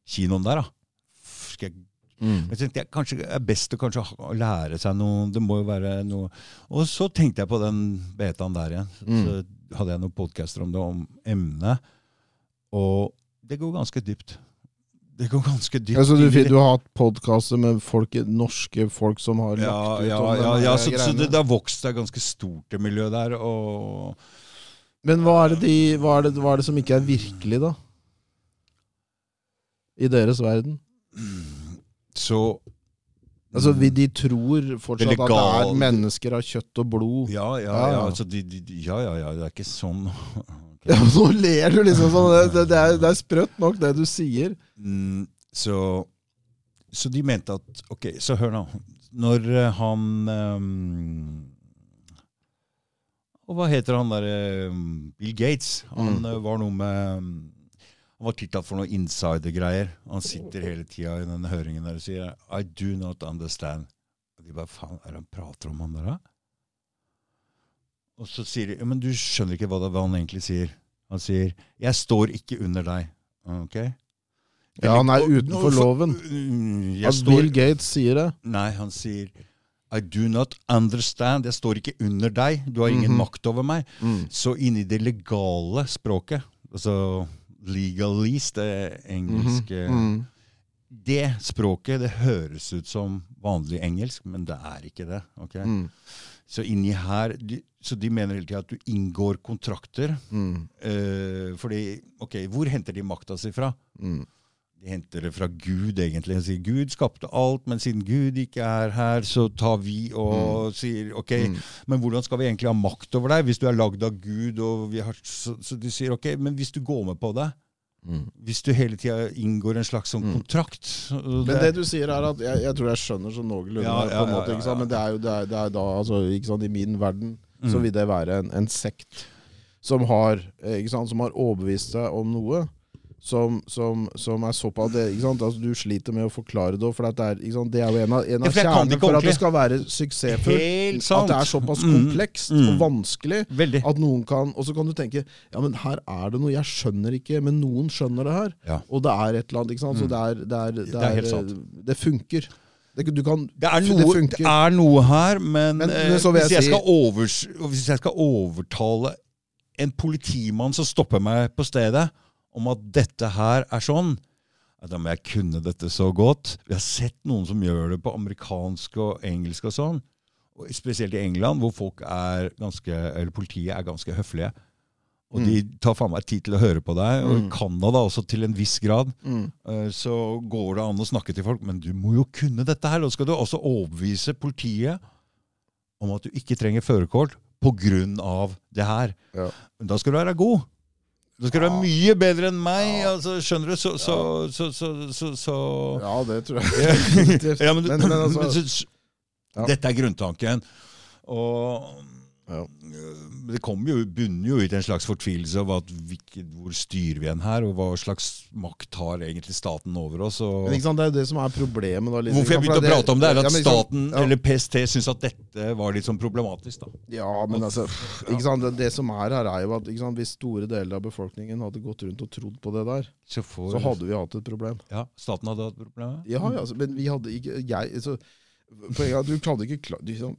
kinoen der, da. Skal jeg Mm. jeg tenkte jeg, kanskje det er best å kanskje lære seg noe Det må jo være noe Og så tenkte jeg på den betaen der igjen. Mm. Så hadde jeg noen podcaster om det, om emnet. Og det går ganske dypt. Det går ganske dypt. Altså, du, du har hatt podkaster med folk, norske folk som har lagt ja, ut ja, om ja, ja, så, så det, det har vokst seg ganske stort, det miljøet der. Og Men hva er, det de, hva, er det, hva er det som ikke er virkelig, da? I deres verden? Så Altså, De tror fortsatt at det er mennesker av kjøtt og blod. Ja, ja, Ja, ja. De, de, ja, ja, ja. Det er ikke sånn. okay. Ja, Nå ler du liksom sånn. Det, det, det, er, det er sprøtt nok, det du sier. Mm, så, så de mente at Ok, så hør nå. Når eh, han um, Og hva heter han der um, Bill Gates. Han Mm. eh, var noe med ehm, Han var tiltalt for noen insider-greier. Han sitter hele tida i den høringen der og sier I do not understand. Og de bare Faen, er det han prater om, han der, da? Og så sier de Men du skjønner ikke hva, det, hva han egentlig sier. Han sier 'Jeg står ikke under deg'. Ok? Ja, han er utenfor for, loven. Mm, At står, Bill Gates sier det. nei, han sier I do not understand. Jeg står ikke under deg. Du har ingen Mhm. makt over meg. Mm. Så inni det legale språket, altså legalese, det engelske Mm. Det språket det høres ut som vanlig engelsk, men det er ikke det. ok? Mm. Så inni her, de, Så de mener hele tida at du inngår kontrakter. Mm. eh, fordi, ok, Hvor henter de makta si fra? Mm. De henter det fra Gud, egentlig. Sier Gud skapte alt, men siden Gud ikke er her, så tar vi og sier ok, Mm. men hvordan skal vi egentlig ha makt over deg hvis du er lagd av Gud? og vi har, så, så de sier ok, men hvis du går med på det, Mm. hvis du hele tida inngår en slags sånn Mm. kontrakt så Men det du sier er at Jeg, jeg tror jeg skjønner sånn noenlunde, Ja, på ja, ja, måte, ja, ja. men det er jo det er, det er da altså, sant? I min verden så Mm. vil det være en, en sekt som har, eh, sant? som har overbevist seg om noe. Som, som, som er såpass det? Altså, Du sliter med å forklare det, for det, er, det er jo en av, en av det kjernene for at det skal være suksessfullt. At det er såpass Mm, komplekst mm. og vanskelig Veldig. at noen kan Og så kan du tenke ja, men her er det noe jeg skjønner ikke, men noen skjønner det her. Ja. Og det er et eller annet. ikke sant? Så Mm. det er, det er, det Det er helt sant. det funker. Det, du kan, Det er, noe, det funker. er noe her, men, Men- eh, men jeg hvis, jeg si- overs, hvis jeg skal overtale en politimann som stopper meg på stedet, om at dette her er sånn, da må jeg kunne dette så godt. Vi har sett noen som gjør det på amerikansk og engelsk og sånn. Og spesielt i England, hvor folk er ganske, eller politiet er ganske høflige. Og de tar faen meg tid til å høre på deg. Og i Mm. Canada også, til en viss grad. mm, Eh, så går det an å snakke til folk, men du må jo kunne dette her. Da skal du også overbevise politiet om at du ikke trenger førerkort pga. det her. Ja. Da skal du være god. Da skal du være mye bedre enn meg. Altså, skjønner du? Så, så, så, så, Ja, det tror jeg ja, men, men, men altså Ja. Dette er grunntanken. Og Ja. det kommer jo, bunner jo ut i en slags fortvilelse av at hvor styrer vi hen her, og hva slags makt har egentlig staten over oss. Men sant, Det er jo det som er problemet. Da, liksom. hvorfor jeg begynte å prate om det, er at ja, men staten ja. eller PST syns at dette var litt sånn problematisk. da. Ja, men altså sant, det, det som er her, er jo at sant, hvis store deler av befolkningen hadde gått rundt og trodd på det der, Så, for, så hadde vi hatt et problem. ja, staten hadde hatt problemet? Ja, ja, altså, men vi hadde ikke jeg, så, Poenget at du hadde ikke klart liksom,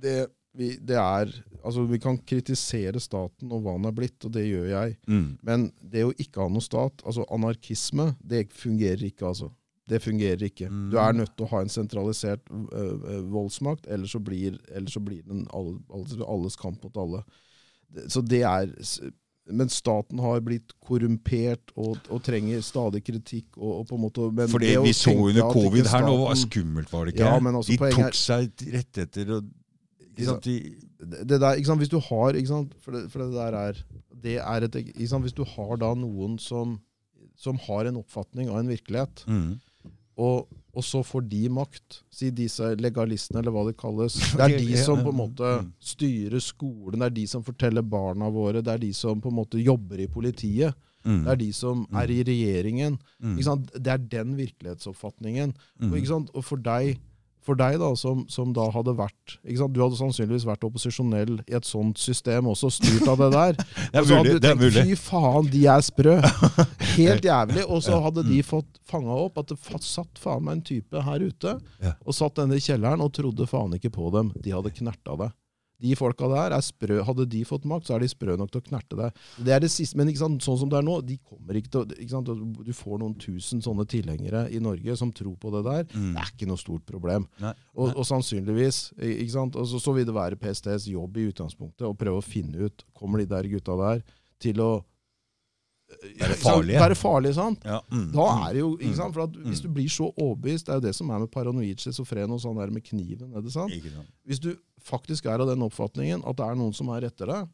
det, vi, det er Altså, vi kan kritisere staten og hva den er blitt, og det gjør jeg. Mm. Men det å ikke ha noe stat, altså anarkisme, det fungerer ikke, altså. Det fungerer ikke. Mm. Du er nødt til å ha en sentralisert øh, voldsmakt, ellers så blir, ellers så blir den all, all, alles kamp mot alle. Så det er Men staten har blitt korrumpert og, og trenger stadig kritikk. Og, og på en måte, men Fordi det vi så under covid her nå, var skummelt, var det ikke? Ja, men altså, de tok seg rettigheter og ikke sant, de, det der, ikke sant, Hvis du har sant, for, det, for det der er, det er et, Hvis du har da noen som, som har en oppfatning av en virkelighet, Mm. og, og så får de makt. Si disse legalistene, eller hva det kalles. Det er de som på en måte Mm. styrer skolen, det er de som forteller barna våre, det er de som på en måte jobber i politiet. Mm. Det er de som er i regjeringen. Mm. Det er den virkelighetsoppfatningen. Mm. Og, sant? og for deg, for deg da, som, som da hadde vært? Du hadde sannsynligvis vært opposisjonell i et sånt system også, styrt av det der. Det er og så hadde mulig, du det er tenkt mulig. fy faen, de er sprø. Helt jævlig. Og så hadde Mm. de fått fanga opp at det satt faen meg en type her ute, og satt denne i kjelleren og trodde faen ikke på dem. De hadde knerta det. De folka der er sprø. Hadde de fått makt, så er de sprø nok til å knerte deg. Det er det siste, Men sant, sånn som det er nå, de kommer ikke til ikke sant, Du får noen tusen sånne tilhengere i Norge som tror på det der. Mm. Det er ikke noe stort problem. Nei. Og, og sannsynligvis ikke sant? Og så, så vil det være PSTs jobb i utgangspunktet å prøve å finne ut Kommer de der gutta der til å Være ikke sant? farlige. Være farlige, sant? Ja. Mm. Da er det jo, ikke Mm. sant? For at Hvis du blir så overbevist, det er jo det som er med paranoid schizofren og sånn der med kniven. er det sant. Hvis du faktisk er av den oppfatningen at det er noen som er etter deg,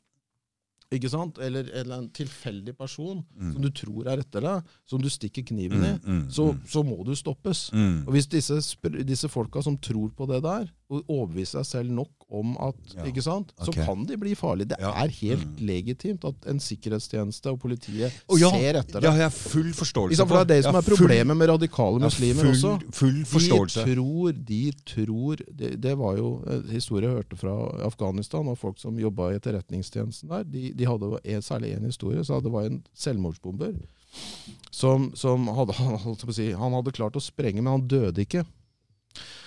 ikke sant? Eller, eller en tilfeldig person Mm. som du tror er etter deg, som du stikker kniven i, Mm, mm, så, mm. så må du stoppes. Mm. Og hvis disse, disse folka som tror på det der, og overbevise seg selv nok om at Ja. ikke sant, så okay. kan de bli farlige. Det Ja. er helt Mm. legitimt at en sikkerhetstjeneste og politiet oh, ja. ser etter Det jeg har full forståelse for det er det som er er full- problemet med radikale muslimer full, også. Full forståelse. De tror, de tror det, det var jo en historie jeg hørte fra Afghanistan, av folk som jobba i etterretningstjenesten der. De, de hadde en, særlig én historie. så Det var en selvmordsbomber som, som hadde, han, holdt på å si, han hadde klart å sprenge, men han døde ikke.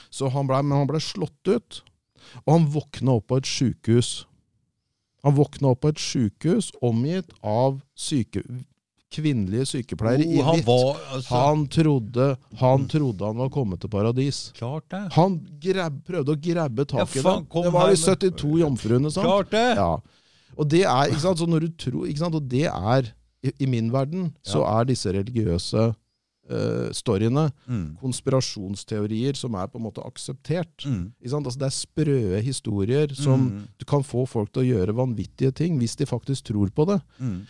Så han ble, men han ble slått ut. Og han våkna opp på et sjukehus. Han våkna opp på et sjukehus omgitt av syke, kvinnelige sykepleiere i Oh, han hvitt. Han, altså, Han han trodde han var kommet til paradis. Klart det. Han greb, prøvde å grabbe tak i ja, det. Det var de 72 jomfruene, sant? Klart det! Ja. Og det er, ikke sant, så når du tror, ikke sant, og det er, i, i min verden, så er disse religiøse eh, storyene Mm. konspirasjonsteorier som er på en måte akseptert. Mm. Altså, det er sprøe historier som Mm. du kan få folk til å gjøre vanvittige ting, hvis de faktisk tror på det. Mm.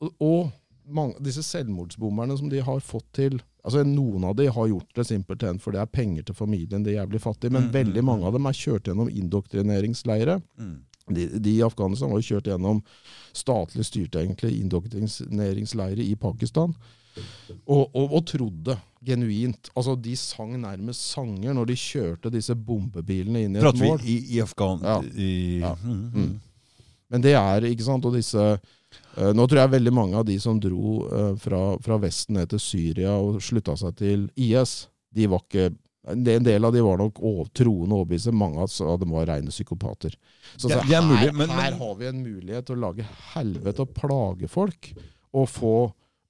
Og, og mange, disse selvmordsbomberne som de har fått til altså Noen av de har gjort det simpelthen for det er penger til familien, de er jævlig fattige, men Mm, veldig mm, mange av dem er kjørt gjennom indoktrineringsleire. De, de i Afghanistan var jo kjørt gjennom statlig styrte egentlig indoktrineringsleire i Pakistan. Og, og, og trodde genuint. Altså De sang nærmest sanger når de kjørte disse bombebilene inn i et Prater mål. vi i, i Afghan... Ja. I, Ja. Mm. Mm. Men det er, ikke sant, og disse uh, Nå tror jeg veldig mange av de som dro uh, fra, fra Vesten ned til Syria og slutta seg til IS, de var ikke en del, av de var nok troende overbeviste. Mange av dem var rene psykopater. Så, Det- så er her, mulig, men- her har vi en mulighet til å lage helvete og plage folk, og, få,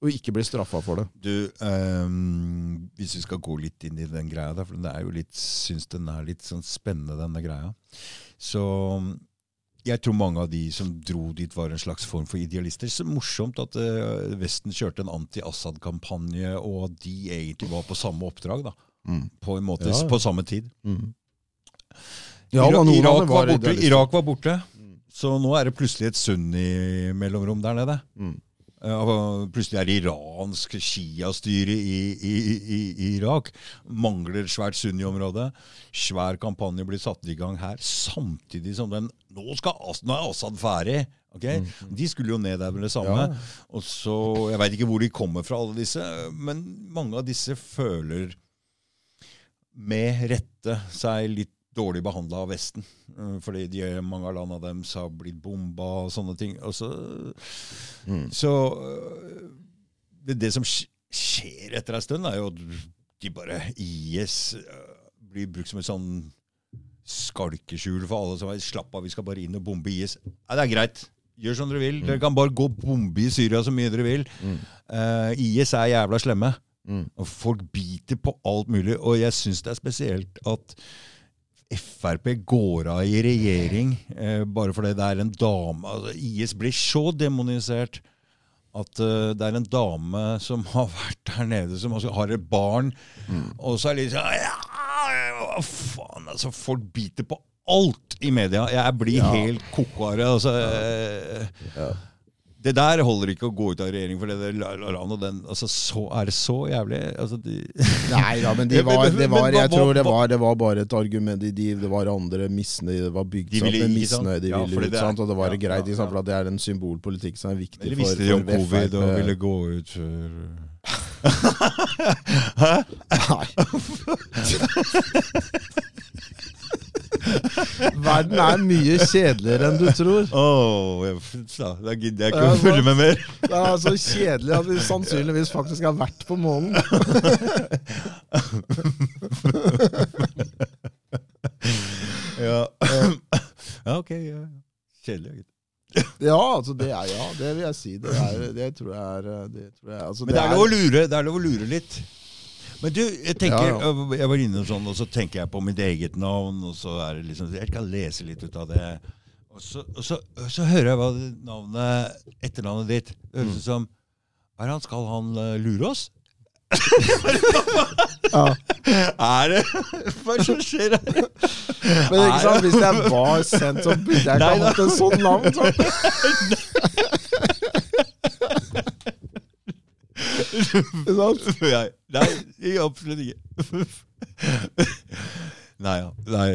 og ikke bli straffa for det. Du, um, hvis vi skal gå litt inn i den greia der, for det er jo litt, syns den er litt sånn spennende, denne greia. Så jeg tror mange av de som dro dit, var en slags form for idealister. Så morsomt at uh, Vesten kjørte en anti-Assad-kampanje, og at de egentlig var på samme oppdrag, da. På en måte, Ja, ja. på samme tid. Mm. Ja, Ira- da, noen av Irak, var var borte. Irak var borte, Mm. så nå er det plutselig et sunni-mellomrom der nede. Mm. Eh, og plutselig er det iransk Shia-styre i, i, i, i Irak. Mangler svært sunni-område. Svær kampanje blir satt i gang her. Samtidig som den Nå, skal, nå er Assad ferdig! Okay? De skulle jo ned der med det samme. Mm. Ja. Og så, Jeg veit ikke hvor de kommer fra, alle disse, men mange av disse føler med rette seg litt dårlig behandla av Vesten. Eh, Fordi de, mange av landene deres har blitt bomba og sånne ting. Og så, Mm. så øh, det, det som skjer etter ei stund, er jo at de bare IS øh, blir brukt som et sånn skalkeskjul for alle som er Slapp av, vi skal bare inn og bombe IS. Nei, det er greit. Gjør som dere vil. Dere kan bare gå og bombe i Syria så mye dere vil. Mm. Uh, IS er jævla slemme. Mm. Og folk biter på alt mulig. Og jeg syns det er spesielt at Frp går av i regjering eh, bare fordi det er en dame altså, IS blir så demonisert at uh, det er en dame som har vært der nede, som har et barn. Og så er det litt sånn ja, faen? Altså, folk biter på alt i media. Jeg blir Ja. helt koko av det. Altså, eh, Ja. Det der holder ikke å gå ut av regjering, for det der Laran og den altså, så, Er det så jævlig? Altså, de, Nei da, men de var, det var Jeg tror det var, det var bare et argument. De, de, det var andre misnøye. Det var bygd De opp med misnøye. De Ja, ville ut, sant? Og det var ja, greit, ja, for at det er en symbolpolitikk som er viktig for Eller visste de om covid og ville gå ut for Hæ? Nei. Verden er mye kjedeligere enn du tror. Åh, jeg- da, gidder jeg ikke å følge med mer. Det er så kjedelig at vi sannsynligvis faktisk har vært på månen. Ja, ja ok. Ja. Kjedelig. Ja, altså det er ja, det vil jeg si. Det, er, det tror jeg er det tror jeg, altså, Men det er lov å lure, det er lov å lure litt. Men du, jeg tenker, jeg var inne sånn, og så tenker jeg på mitt eget navn, og så er det liksom, jeg kan lese litt ut av det. Og så, og så, så hører jeg hva navnet, etternavnet ditt, det høres Mm. ut som, er han, skal han eh, lure oss? Ja. Er det? Hva er det som skjer her? Men ikke sant, hvis jeg var sendt, så burde jeg ikke hatt en sånn navn. Så. Ikke sant? Nei, nei, absolutt ikke. Nei, ja. Nei,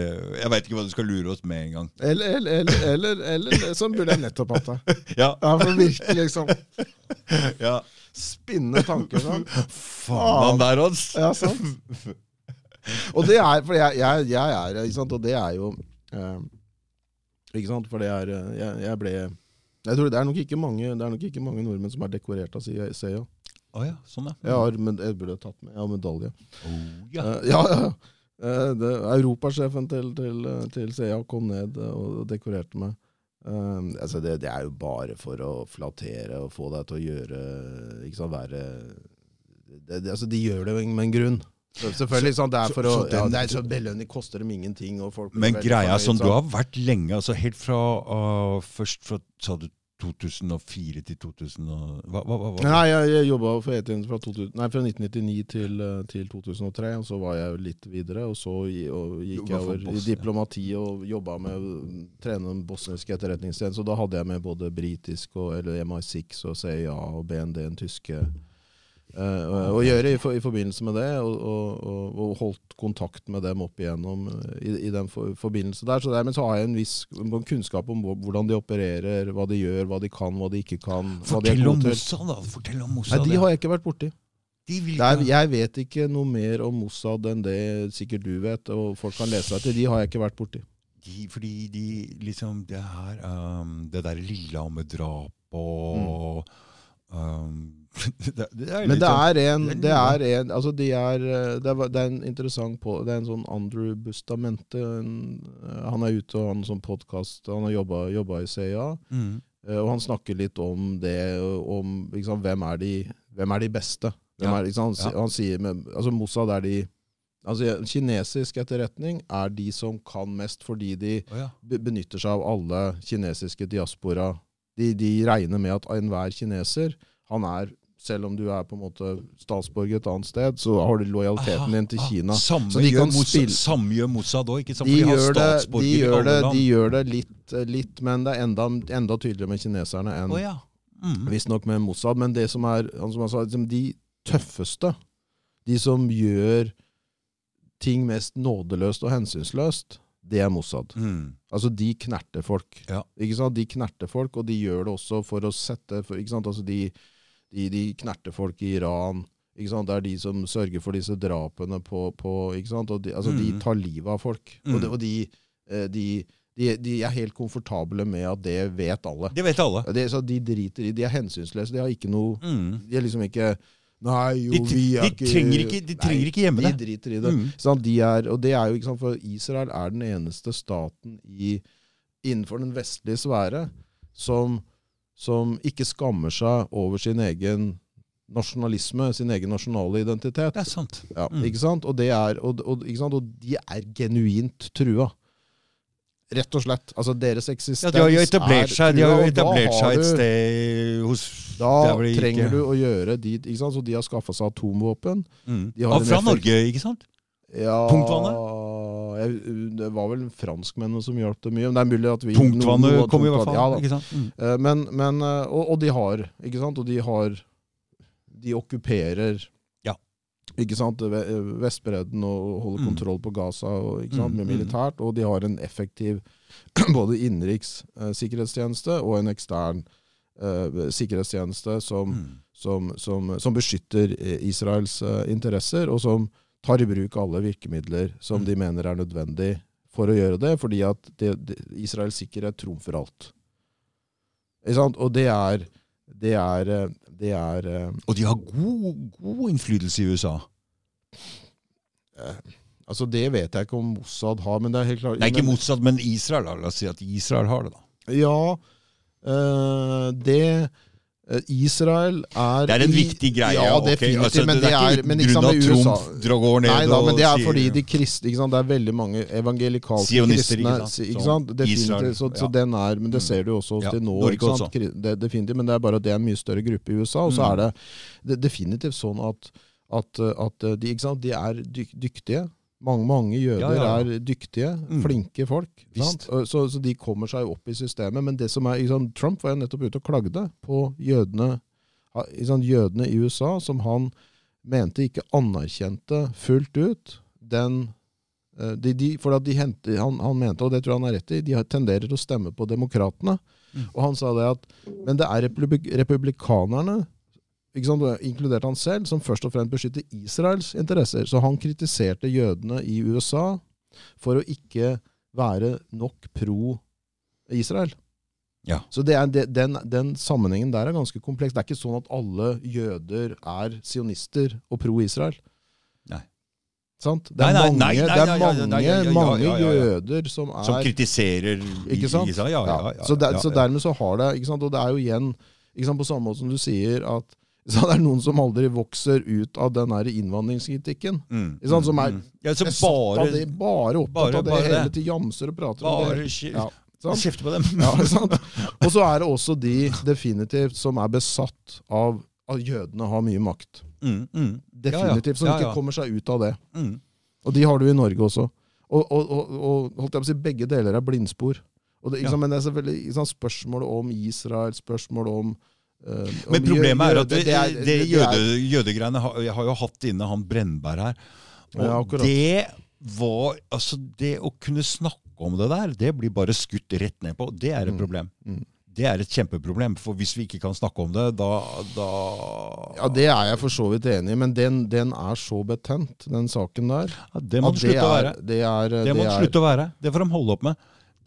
jeg veit ikke hva du skal lure oss med engang. Eller, eller, eller, eller, eller sånn burde jeg nettopp hatt det. Ja, Ja, for virkelig liksom ja. spinne tanker sånn. Faen, han der, Odds. Ja, sant. Og det er, for jeg, jeg, jeg er, ikke sant, og det er jo eh, Ikke sant, for det er eh, Jeg, jeg ble jeg tror Det er nok ikke mange Det nok ikke mange nordmenn som er dekorert av CIA. Å ja, sånn ja. Jeg, har, men jeg burde tatt med Jeg har medalje. Oh, ja. Uh, ja, ja. Uh, det, Europasjefen til, til, til CIA kom ned og dekorerte meg. Eh, altså det, det er jo bare for å flattere og få deg til å gjøre Ikke sant, være det, det, altså De gjør det med en grunn. Så, selvfølgelig, sant, det er så- å så ja, det er så Belønning koster dem ingenting. Og folk Men greia er sånn, du har vært lenge, altså helt fra uh, Først fra sa du 2004 til 2000 og, hva, hva, hva? Nei, jeg, jeg jobba for E-tjenesten fra, 2000 nei, fra 1999 til, eh, til 2003. og Så var jeg litt videre, og så og gikk jeg over i diplomati og jobba med å trene den bosniske etterretningstjenesten. Så da hadde jeg med både britisk og eller MI6 og CIA og BND, den tyske. Eh, å gjøre i, for, i forbindelse med det, og, og, og, holdt kontakt med dem opp igjennom eh, i, i den for, forbindelse der. Så der. Men så har jeg en viss kunnskap om hvordan de opererer, hva de gjør, hva de kan, hva de ikke kan. hva de Fortell om. Mossad, da. Fortell om Mossad. Nei, de har jeg ikke vært borti. de vil Det er, ikke ha- jeg vet ikke noe mer om Mossad enn det sikkert du vet, og folk kan lese til. De har jeg ikke vært borti. de, fordi de liksom Det her um, Det der Lillehammer-drap og um, det, det Men det sånn- er en, det er en altså de er, eh, det er, det er en interessant på, Det er en sånn Andrew Bustamente. En, eh, han er ute og har en sånn podkast. Han har jobba, i CIA. mm. Eh, Og han snakker litt om det, om liksom, hvem, er de, hvem er de beste. Hvem er, liksom, han, han sier med, altså Mossad er de altså Kinesisk etterretning er de som kan mest fordi de oh, ja. benytter seg av alle kinesiske diaspora. De, de regner med at enhver kineser, han er, selv om du er på en måte statsborger et annet sted, så har du lojaliteten Aha, din til ah, Kina. Samme Så de gjør Mossad, samme gjør Mossad òg, ikke sant? De de har gjør, det, de, gjør det, de gjør det litt, litt, men det er enda, enda tydeligere med kineserne enn oh, ja. Mm. Visstnok med Mossad, men det som er som sa, liksom de tøffeste, de som gjør ting mest nådeløst og hensynsløst, det er Mossad. Mm. Altså, de knerter folk. Ja. Ikke sant? De knerter folk, og de gjør det også for å sette for, ikke sant? Altså, de, de, de knerter folk i Iran. Det er de som sørger for disse drapene på, på de, altså, de Mm. tar livet av folk. Mm. Og, de, og de, eh, de, de, de er helt komfortable med at det vet alle. Det vet alle. Det, så de driter i De er hensynsløse. De har ikke noe Mm. De er liksom ikke Nei, jo, De, vi de, er ikke trenger ikke, de trenger ikke gjemme de driter i det. De er, og det er jo ikke sant, for Israel er den eneste staten i, innenfor den vestlige sfære som, som ikke skammer seg over sin egen nasjonalisme, sin egen nasjonale identitet. Det er sant. Ja, Mm. ikke sant? Og, det er, og, og, ikke sant? og de er genuint trua. Rett og slett. Altså Deres eksistens Ja, de har jo etablert er seg, har jo etablert seg et sted hos Da trenger ikke- du å gjøre de ikke sant? Så de har skaffa seg atomvåpen. mm. de har Og fra Norge, ikke sant? Ja, Tungtvannet? Det var vel franskmennene som hjalp det mye. Men det er mulig at vi Punktvannet kom i hvert fall. Ja, ikke sant? Mm. Eh, Men, men eh, og, og de har, ikke sant? Og de har De okkuperer Ja. ikke sant? Vestbredden og holder Mm. kontroll på Gaza og, ikke sant? Mm, med mm. militært. Og de har en effektiv både innenriks eh, sikkerhetstjeneste og en ekstern eh, sikkerhetstjeneste som, Mm. som, som, som beskytter eh, Israels eh, interesser, og som tar i bruk alle virkemidler som Mm. de mener er nødvendig for å gjøre det, fordi at det, det, Israels sikkerhet trumfer alt. Ikke sant? Og det er Det er, det er eh, Og de har god, god innflytelse i USA. eh, Altså, det vet jeg ikke om Mossad har, men det er helt klart Nei, ikke Mossad, men Israel. La oss si at Israel har det, da. Ja, eh, det Israel er Det er en i- viktig greie. Ja, definitivt. Altså, men det er, ikke men ikke grunn med USA Trump Nei da, men det er fordi de kristne ikke sant? Det er veldig mange evangelikalske Sionister, kristne ikke sant? Definitivt. Israel, Så, så den er, men det ser du også hos Ja, de nå. Ikke sant? Det, definitivt, men det er bare at det er en mye større gruppe i USA. Og så Mm. er det, det definitivt sånn at, at, at de, ikke sant? de er dyk, dyktige. Mange, mange jøder Ja, ja, er dyktige, Mm. flinke folk. Så, så de kommer seg opp i systemet. Men det som er, liksom. Trump var jo nettopp ute og klagde på jødene, liksom, jødene i USA, som han mente ikke anerkjente fullt ut den eh, de, de, for de henter, han, han mente, og det tror jeg han er rett i, de tenderer til å stemme på demokratene. Mm. Og han sa det at Men det er republik republikanerne, sant, inkludert han selv, som først og fremst beskytter Israels interesser. Så han kritiserte jødene i USA for å ikke være nok pro-Israel. Ja. Så det er, den, den sammenhengen der er ganske kompleks. Det er ikke sånn at alle jøder er sionister og pro-Israel. Nei. Sant? Det er Nei, nei, mange, nei, det er mange, ja, ja, ja, mange jøder som er Som kritiserer? Israel. Ja, ja, ja, ja, så, der, så dermed så har det ikke sant? Og det er jo igjen på samme måte som du sier at så det er noen som aldri vokser ut av den innvandringskritikken. Mm, som er- mm, ja, som bare, det, bare opptatt bare- av det, bare hele tiden jamser og prater om det. Ja, kjefter på dem. Ja? Og så er det også de definitivt som er besatt av at jødene har mye makt. Mm, mm, Definitivt. Som ikke kommer seg ut av det. mm. Og de har du i Norge også. Og, og, og, holdt jeg på å si, begge deler er blindspor. Og det, Ja. men det er selvfølgelig ikke sant, spørsmål om Israel, spørsmål om Men problemet er at det, det, det jøde, jødegreiene har, Jeg har jo hatt inne han Brennberg her. Og Ja, det var Altså, det å kunne snakke om det der, det blir bare skutt rett ned på. Det er et Mm. problem. Mm. Det er et kjempeproblem. For hvis vi ikke kan snakke om det, da, da Ja, Det er jeg for så vidt enig i, men den, den er så betent, den saken der. Ja, Det må det slutte å være. Det, er, Det må det er, slutte å være. Det får de holde opp med.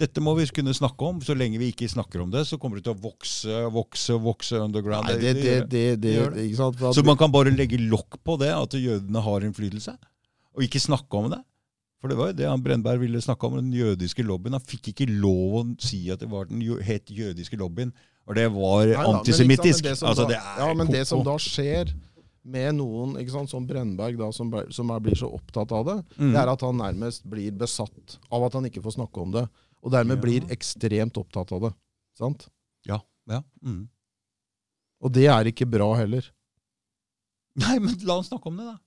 Dette må vi kunne snakke om. Så lenge vi ikke snakker om det, så kommer det til å vokse vokse, vokse underground. Nei, det, det, det, det, ikke sant? At Så man kan bare legge lokk på det, at jødene har innflytelse, og ikke snakke om det. For det var jo det han Brennberg ville snakke om, den jødiske lobbyen. Han fikk ikke lov å si at det var den het jødiske lobbyen. Og det var Nei men antisemittisk. men det Altså, ja, men det som da skjer med noen sant, som Brennberg, da, som, som blir så opptatt av det, Mm. det er at han nærmest blir besatt av at han ikke får snakke om det. Og dermed blir ekstremt opptatt av det. Sant? Ja. ja. Mm. Og det er ikke bra heller. Nei, men la han snakke om det, da.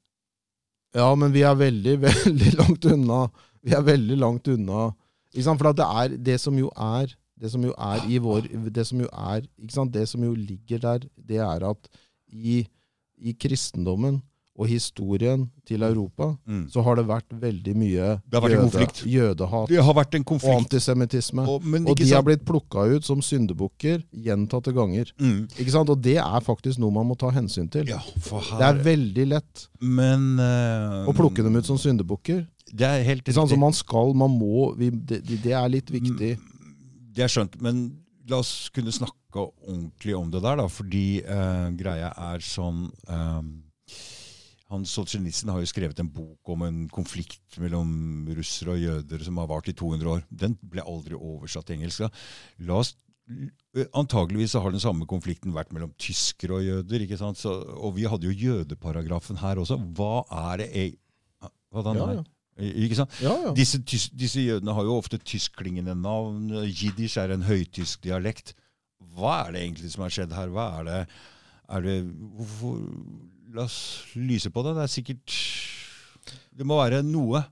Ja, men vi er veldig, veldig langt unna. Vi er veldig langt unna. For det er det som jo er det som jo er i vår Det som jo er? Det som jo ligger der, det er at i, i kristendommen og historien til Europa Mm. så har det vært veldig mye Det har vært en jødehat Det har vært en og konflikt. antisemittisme. Og, Og de har blitt plukka ut som syndebukker gjentatte ganger. Mm. Ikke sant? Og det er faktisk noe man må ta hensyn til. Ja, Det er veldig lett Men uh, å plukke dem ut som syndebukker. Det er helt riktig. Så man skal, man må vi, det, det er litt viktig. Det er skjønt, men la oss kunne snakke ordentlig om det der, da. Fordi uh, greia er sånn eh, han Solzjenitsyn har jo skrevet en bok om en konflikt mellom russere og jøder som har vart i 200 år. Den ble aldri oversatt til engelsk. La oss, Antakeligvis har den samme konflikten vært mellom tyskere og jøder. ikke sant? Så, og vi hadde jo jødeparagrafen her også. Hva er det jeg, Hva den Ja, ja. Ikke sant? Ja, ja. Disse, disse jødene har jo ofte tyskklingende navn. Jiddisch er en høytysk dialekt. Hva er det egentlig som har skjedd her? Hva er det, er det hvorfor, La oss lyse på det. Det er sikkert Det må være noe.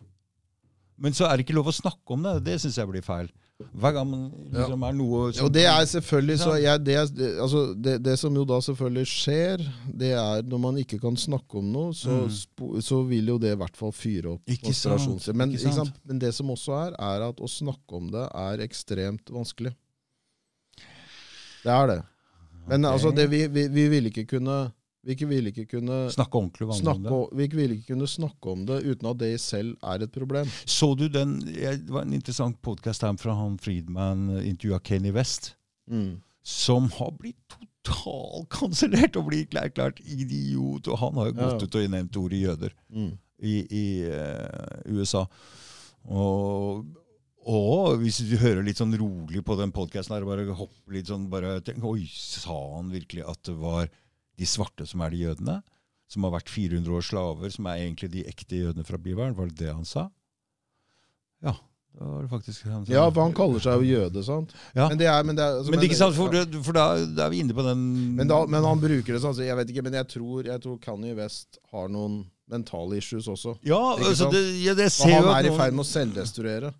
Men så er det ikke lov å snakke om det. Det syns jeg blir feil. Hver gang man liksom er noe som Og det er selvfølgelig så jeg, det, altså det, det som jo da selvfølgelig skjer, det er når man ikke kan snakke om noe, så, Mm. spo, så vil jo det i hvert fall fyre opp Ikke sant. Men, ikke sant? Men det som også er, er at å snakke om det er ekstremt vanskelig. Det er det. Men okay. altså, det, vi, vi, vi ville ikke kunne vi vil ville ikke kunne Snakke snakke, det. vi ville ikke kunne snakke om det uten at det i selv er et problem. Så du den Det var en interessant podkast fra han Friedman intervjua Kenny West, Mm. som har blitt totalkansellert og blitt erklært idiot. Og han har jo Ja. gått ut og nevnt ordet jøder Mm. i, i uh, USA. Og, og hvis du hører litt sånn rolig på den podkasten her, bare hopper litt sånn bare tenk, Oi, sa han virkelig at det var de svarte som er de jødene? Som har vært 400 år slaver, som er egentlig de ekte jødene fra Bibelen? Var det det han sa? Ja. Det var det faktisk han sa. Ja, for han kaller seg jo jøde, sant? Ja. Men det er, men det er, altså, Men det er ikke sant, for, for da, da er vi inne på den Men, da, men han bruker det sånn, så jeg vet ikke, men jeg tror, jeg tror Kanye West har noen mentale issues også. Ja, altså det, ja, det ser jo at er i ferd med å selvdestruere.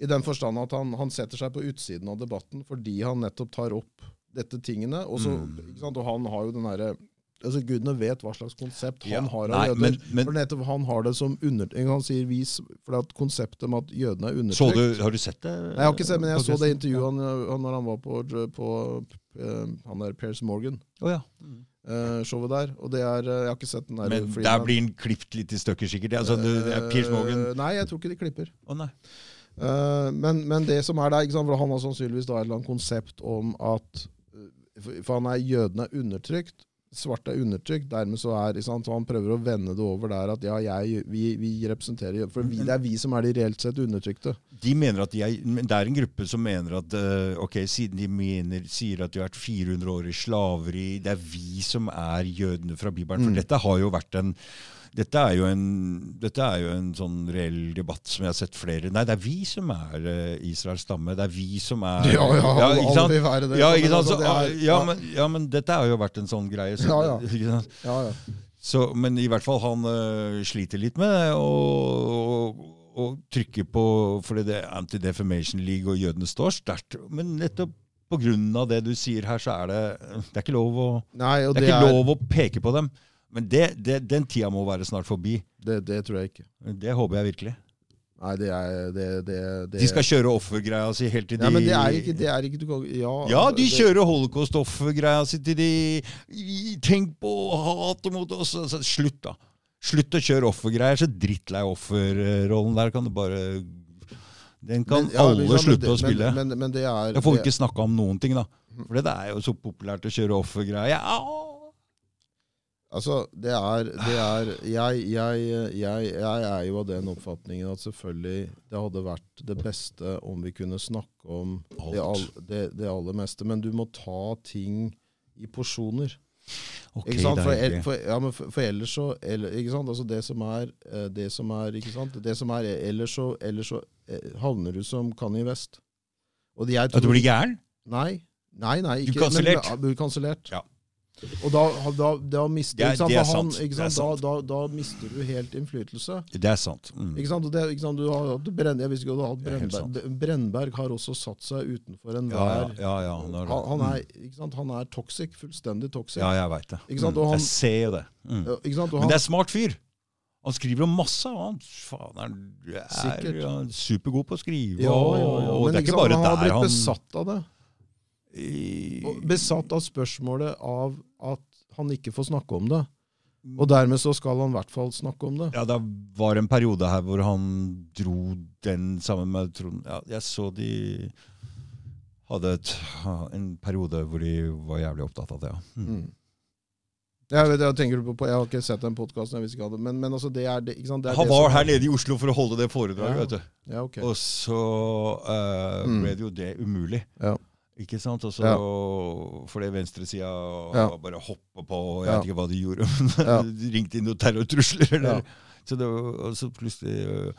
I den forstand at han, han setter seg på utsiden av debatten fordi han nettopp tar opp dette tingene. Og, så, Mm. og han har jo den derre altså Gudene vet hva slags konsept han Ja, har av nei, jøder. men- men- for Han har det som under... Han sier vis, for at konseptet med at jødene er undertrykt Så du, Har du sett det? Nei, jeg har ikke sett, men jeg så det intervjuet han, han, når han var på, på eh, han der Piers Morgan. Ja. Mm. eh, showet der. Og det er eh, Jeg har ikke sett den der Men der blir den klippet litt i stykker, sikkert. Altså, det, det er Piers Morgan Eh, Nei, jeg tror ikke de klipper. Å nei. Men, men det som er der, han har sannsynligvis da et eller annet konsept om at For han er jødene er undertrykt. Svarte er undertrykt. Dermed så er sant, så Han prøver å vende det over der at ja, jeg, vi, vi representerer jøder. For vi, det er vi som er de reelt sett undertrykte. De mener at de er, Det er en gruppe som mener at eh, ok, siden de mener, sier at de har vært 400 år i slaveri, det er vi som er jødene fra Bibelen. For Mm. dette har jo vært en dette er, jo en, dette er jo en sånn reell debatt som jeg har sett flere Nei, det er vi som er uh, Israels stamme. Det er vi som er Ja, ja, alle, ikke alle sant? vil være det. Ja, ikke sant? altså, Så, det er- ja, men, ja, men dette har jo vært en sånn greie. Så, Ja, ja. Ja, ja. Så, men i hvert fall han uh, sliter litt med det, og, og, og trykker på fordi det er Anti-Defamation League og jødene står sterkt. Men nettopp av det du sier her, så er det, det er ikke lov å, Nei, det det er ikke er, lov å peke på dem. Men det, det, den tida må være snart forbi. det, det tror jeg ikke. Det håper jeg virkelig. Nei, det er det, det, det. De skal kjøre offergreia si helt til de Ja, men det er ikke, det er ikke du kan, ja, Ja, altså, de kjører holocaust-offergreia si til de Tenk på hatet mot oss! Altså, slutt, da. Slutt å kjøre offergreier. Så drittlei offerrollen der. Kan du bare Den kan Men- ja, alle liksom, slutte det- å spille. Men, men, men det er jeg får det- ikke snakke om noen ting, da. For det er jo så populært å kjøre offergreier. Ja, Altså, det er, det er jeg, jeg, jeg, jeg er jo av den oppfatningen at selvfølgelig det hadde vært det beste om vi kunne snakke om det, all, det, det aller meste. Men du må ta ting i porsjoner. Okay, Ikke sant? For, el- for, ja, men for, for ellers så eller, ikke sant? Altså det som er, eh, det som er ikke sant? Det som er Ellers så, ellers så eh, havner du som Kanye West. Og jeg tror, At du blir gæren? Nei. Nei, nei. Du Ikke, du kansellert. Ja. Og da, da, da mister Det ikke det han, ikke? Da, da, mister du helt innflytelse. Det er sant. Mm. Ikke sant? Det, ikke sant? Du har hatt Brenn, jeg visste ikke du har hatt er Brennberg. Brennberg har også satt seg utenfor enhver ja, ja, ja, han han, han, er, ikke sant? han er toxic. Fullstendig toxic. ja, jeg veit det. Ikke? Mm. Og han- Jeg ser jo det. Mm. Ikke? Og Men det er smart fyr. Han skriver om masse. og Han faen, er, er, er, supergod på å skrive. ja. Og Men det er ikke ikke bare han har blitt han besatt av det. I- besatt av spørsmålet av at han ikke får snakke om det. Og dermed så skal han i hvert fall snakke om det. Ja, det var en periode her hvor han dro den sammen med Trond ja, Jeg så de hadde et, en periode hvor de var jævlig opptatt av det. Ja. Mm. Mm. Jeg, vet, jeg, tenker på, jeg har ikke sett den podkasten, men, men altså det er det, ikke sant? Det er Han det var her nede i Oslo for å holde det foredraget, Ja. vet du. Ja, okay. Og så uh, Mm. ble det jo det umulig. Ja. Ikke sant? Og så Ja. fordi venstresida Ja. bare hoppa på, og jeg Ja. vet ikke hva de gjorde. men de ringte inn noen terrortrusler. Eller. Så det, og så plutselig uh,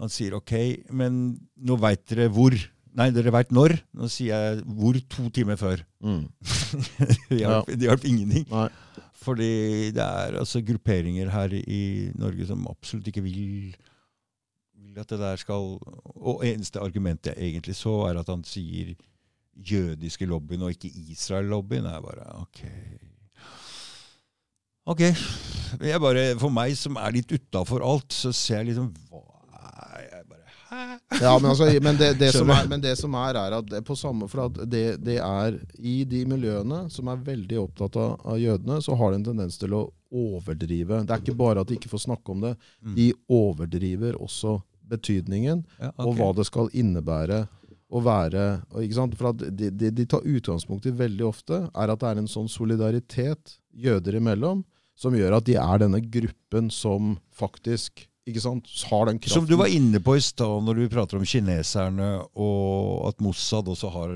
Han sier OK, men nå veit dere hvor. Nei, dere veit når. Nå sier jeg hvor to timer før. Mm. det hjalp ja. ingenting. Nei. Fordi det er altså grupperinger her i Norge som absolutt ikke vil at det der skal Og eneste argumentet jeg egentlig så, er at han sier jødiske lobbyen og ikke Israel-lobbyen. er bare ok. Ok. Jeg bare, for meg som er litt utafor alt, så ser jeg liksom hva er jeg bare, Hæ? Ja, men, altså, men, det, det som er, men det som er, er at det, på samme, for at det, det er i de miljøene som er veldig opptatt av, av jødene, så har de en tendens til å overdrive. Det er ikke bare at de ikke får snakke om det, Mm. de overdriver også betydningen Ja, og hva det skal innebære å være ikke sant? For at de, de, tar utgangspunkt i veldig ofte, er at det er en sånn solidaritet jøder imellom som gjør at de er denne gruppen som faktisk ikke sant, har den kraften. Som du var inne på i stad når du prater om kineserne, og at Mossad også har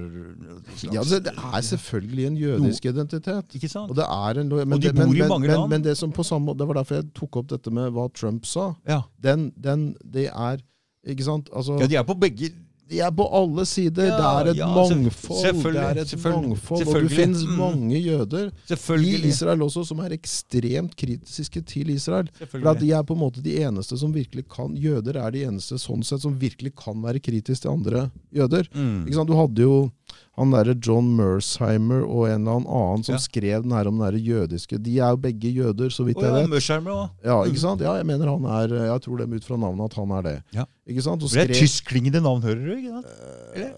slags- Ja, det er selvfølgelig en jødisk identitet. Ikke sant? Og, det er en, men, Og de bor men, i mange men, land. men det som på samme måte, det var derfor jeg tok opp dette med hva Trump sa. Ja. Den, den, det er Ikke sant? Altså, ja, de er på begge de er på alle sider. Ja, det er et ja, mangfold. Det er et mangfold, Og det finnes Mm. mange jøder i Israel også som er ekstremt kritiske til Israel. For at de er på en måte de eneste som virkelig kan Jøder er de eneste sånn sett som virkelig kan være kritiske til andre jøder. Mm. Du hadde jo han derre John Mersheimer og en eller annen som Ja. skrev den her om den jødiske De er jo begge jøder, så vidt Og jeg ja, vet. Mersheimer også? Ja, ikke sant? Ja, jeg mener han er Jeg tror dem ut fra navnet at han er det. Ja. Ikke sant? Og Det er tysklingende tyskklingende navn, hører du? ikke sant? Eller? Eh,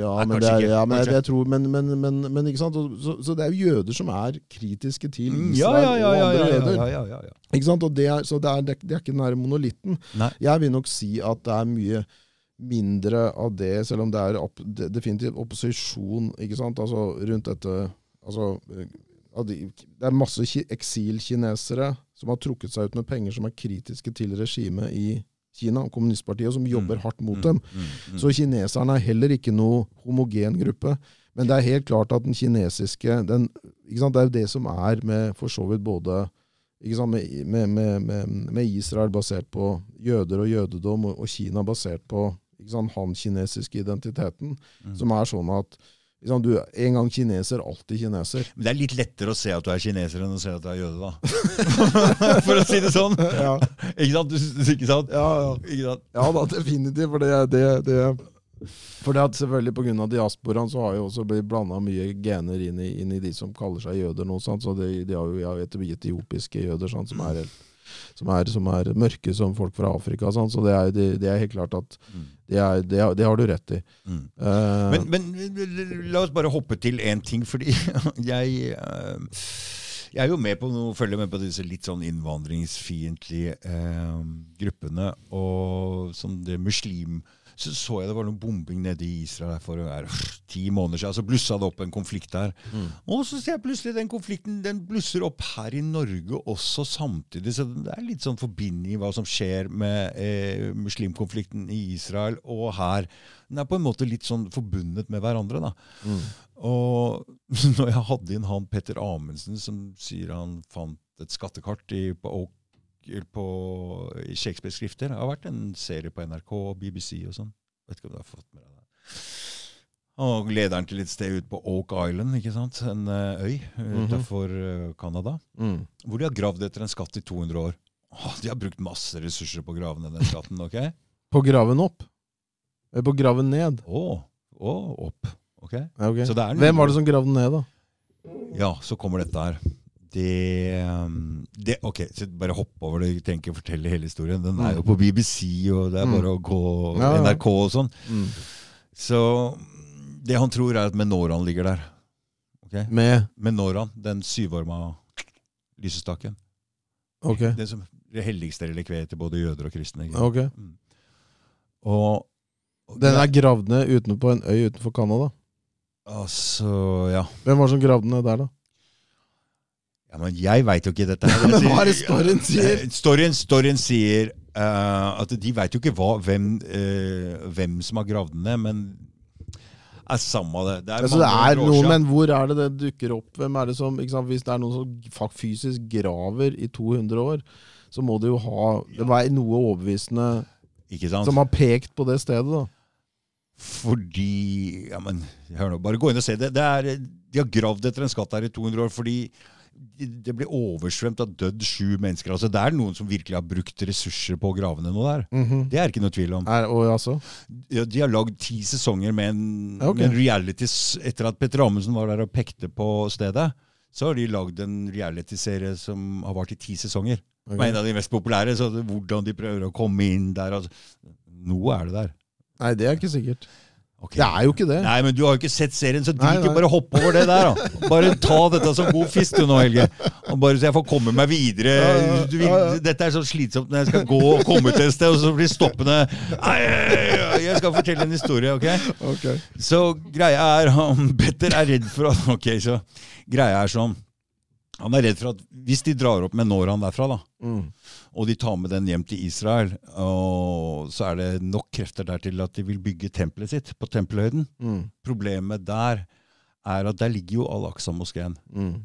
ja, Nei, men, det er, ja, men jeg, jeg tror, men, men, men, men ikke sant? Så, så det er jo jøder som er kritiske til Israel ja, ja, ja, og andre jøder. ja, ja, ja, ja. Ikke sant? Og det er, så det er, det er ikke den her monolitten. Nei. Jeg vil nok si at det er mye mindre av det, selv om det er opp, det, definitivt opposisjon? Altså, rundt dette altså, eh, Det er masse eksilkinesere som har trukket seg ut med penger som er kritiske til regimet i Kina, kommunistpartiet, som jobber Mm, hardt mot Mm, dem. mm, mm. Så kineserne er heller ikke noe homogen gruppe. Men det er helt klart at den kinesiske den, ikke sant, Det er jo det som er med for så vidt både ikke sant, med, med, med, med, Israel basert på jøder og jødedom, og, og Kina basert på sant, han kinesiske identiteten, Mm. som er sånn at sant, du En gang kineser, alltid kineser. Men det er litt lettere å se at du er kineser enn å se at du er jøde, da. For å si det sånn. Ja, Ikke sant? Du, ikke sant? ja, ja. Ikke sant? Ja da, definitivt. For det, det, det for det at selvfølgelig Pga. diasporaen så har jo også blitt blanda mye gener inn i, inn i de som kaller seg jøder nå. Sant? Så de, de har jo vet etiopiske jøder sant? Som, er, helt- som, er, som er mørke som folk fra Afrika. Sånn. Så det er, det, det er helt klart at Mm. det, er, det, er, det har du rett i. Mm. Uh, Men, men la oss bare hoppe til én ting, fordi jeg uh, jeg er jo med på noe, følger med på disse litt sånn innvandringsfiendtlige eh, gruppene. Og som det muslim Så så jeg det var noe bombing nede i Israel for er, ti måneder siden. Så blussa det opp en konflikt der. Mm. Og så ser jeg plutselig den konflikten den blusser opp her i Norge også samtidig. Så det er litt sånn forbinding i hva som skjer med eh, muslimkonflikten i Israel og her. Den er på en måte litt sånn forbundet med hverandre. da. mm. Og når jeg hadde inn han Petter Amundsen, som sier han fant et skattekart i, på, Oak, på i Shakespeares skrifter Det har vært en serie på NRK og BBC og sånn. Vet ikke om du har fått med deg det. Og lederen til et sted ute på Oak Island, ikke sant? en eh, øy Mhm. utenfor eh, Canada, Mm. hvor de har gravd etter en skatt i 200 år. Åh, de har brukt masse ressurser på å grave ned den skatten. ok? På graven opp? Eller på graven ned? Å, å, opp. ok? okay. er Hvem var det som gravde den ned, da? Ja, så kommer dette her. Det, um, det Ok, så bare hopp over det. Jeg trenger ikke fortelle hele historien. Den er jo på BBC, og det er Mm. bare å gå Ja, ja. NRK og sånn. Mm. Så det han tror, er at Menoran ligger der. Okay? Med Menoran, den syvarma lysestaken. Ok. Den som det helligste relikviet til både jøder og kristne. ikke ok. Mm. Og, og Den er gravd ned utenpå en øy utenfor Canada. Altså, ja. Hvem var det som gravde ned der, da? Ja, men jeg veit jo ikke dette. her. Men hva er det storyen sier? Eh, Storyen, storyen sier uh, at de veit jo ikke hva, hvem, uh, hvem som har gravd den ned, men er samme det. Det er Altså, det er noe, noen, men hvor er det det dukker opp? Hvem er det som, sant? Hvis det er noen som fysisk graver i 200 år, så må det jo ha Det være noe overbevisende som har pekt på det stedet, da. Fordi ja, men, Hør nå, bare gå inn og se det. det er, de har gravd etter en skatt her i 200 år fordi det blir oversvømt av dødd sju mennesker. Altså, det er noen som virkelig har brukt ressurser på gravene nå der. Mhm. Det er ikke noe tvil om. Er, og altså? Ja, de har lagd ti sesonger med en, okay. med en reality Etter at Petter Amundsen var der og pekte på stedet, så har de lagd en realityserie som har vart i ti sesonger. Okay. Er en av de mest populære. Så hvordan de prøver å komme inn der. Altså. Noe er det der. Nei, det er ikke sikkert. Ok. Det er jo ikke det. Nei, men du har jo ikke sett serien, så Nei, drit i bare hoppe over det der, da. Bare ta dette som god fisk du nå, Helge. Og bare så jeg får komme meg videre. Du ja. Dette er så slitsomt når jeg skal gå og komme til et sted, og så blir stoppende. Nei, jeg skal fortelle en historie, ok? Ok. Så greia er han Petter er redd for at Ok, så greia er sånn. Han er redd for at hvis de drar opp med Noran derfra, da, Mm. Og de tar med den hjem til Israel, og så er det nok krefter der til at de vil bygge tempelet sitt på tempelhøyden. Mm. Problemet der er at der ligger jo Al-Aqsa-moskeen. Mm.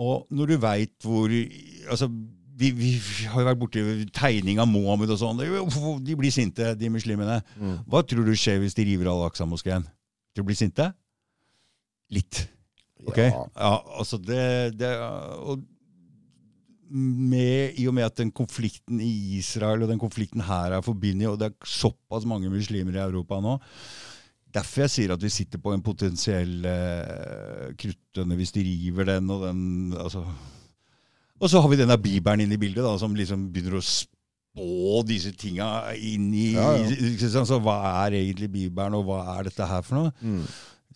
Og når du veit hvor Altså, vi, vi har jo vært borti tegning av Mohammed og sånn. De blir sinte, de muslimene. Mm. Hva tror du skjer hvis de river Al-Aqsa-moskeen? Tror du de blir sinte? Litt. Ok? Ja. Ja, altså det, det og med, I og med at den konflikten i Israel og den konflikten her er forbundet, og det er såpass mange muslimer i Europa nå Derfor jeg sier at vi sitter på en potensiell eh, kruttønne hvis de river den og den altså. Og så har vi denne bibelen inne i bildet, da, som liksom begynner å spå disse tinga inn i Ja, ja. Så Hva er egentlig bibelen, og hva er dette her for noe? Mm.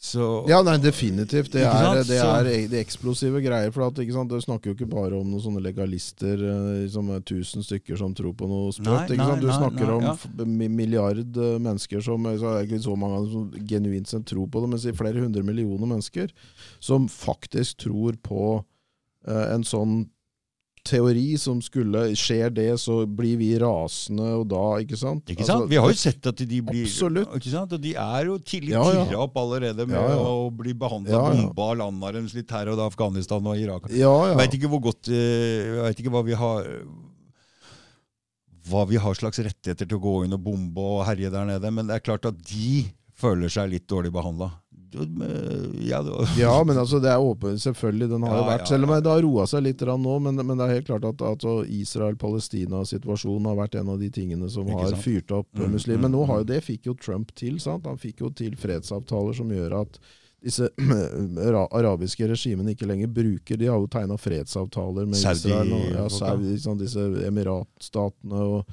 Så Ja, nei, definitivt. Det er, det er e- det er eksplosive greier. For at? Du snakker jo ikke bare om noen sånne legalister, liksom, som tusen stykker som tror på noe sant? Du snakker nei, om ja. milliard eh, mennesker som så er ikke så mange som genuint sett tror på det, men flere hundre millioner mennesker som faktisk tror på uh, en sånn teori som skulle Skjer det, så blir vi rasende, og da Ikke sant? Ikke sant? Altså, Vi har jo sett at de blir Absolutt. Ikke sant? Og de er jo tidlig Ja, ja. opp allerede med Ja, å bli behandla Ja, bomba av landene deres litt her og da Afghanistan og Irak. Ja, ja. Veit ikke hvor godt eh, vet ikke hva vi har Hva vi har slags rettigheter til å gå inn og bombe og herje der nede, men det er klart at de føler seg litt dårlig behandla. Ja, Ja, men altså, det er åpen, selvfølgelig. Den har jo vært, ja, Selv om det har roa seg litt nå, men, men det er helt klart at at Israel-Palestina-situasjonen har vært en av de tingene som Ikke har sant? fyrt opp Mm, muslimer. mm, Men nå har jo mm. det fikk jo Trump til. sant? Han fikk jo til fredsavtaler som gjør at disse arabiske regimene ikke lenger bruker De har jo tegna fredsavtaler med Saudi- Israel og ja, Saudi, ikke disse emiratstatene. og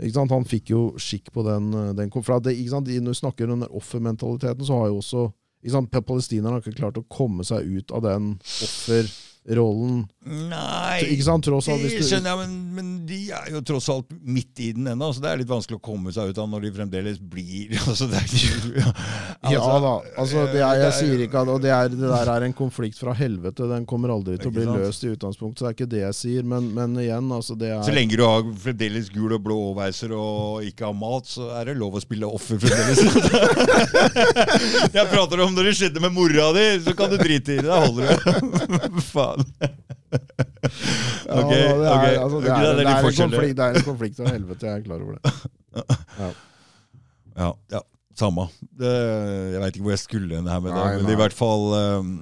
ikke sant? Han fikk jo skikk på den, den for det, ikke sant? Når du snakker om den offermentaliteten, så har jo også? Palestinerne har ikke klart å komme seg ut av den offerrollen. Nei Ikke sant? Tross alt, Det du, skjønner jeg, men, men de er jo tross alt midt i den ennå, så det er litt vanskelig å komme seg ut av når de fremdeles blir altså, det er ikke, ja da. altså det er, Jeg sier ikke at og det, er, det der er en konflikt fra helvete. Den kommer aldri til å bli sant? løst i utgangspunktet. Så det er ikke det jeg sier. Men, men igjen, altså det er Så lenge du har fremdeles gul og blå overveiser og ikke har mat, så er det lov å spille offer fremdeles. jeg prater om når det skjedde med mora di, så kan du drite i det. Da holder det. Faen. Ja, Ok, det er, altså, det er, det er det er en det. konflikt, det er en konflikt av helvete. Jeg er klar over det. Ja, ja samme. Det, jeg veit ikke hvor jeg skulle hen her med det, Nei, men nei. i hvert fall um,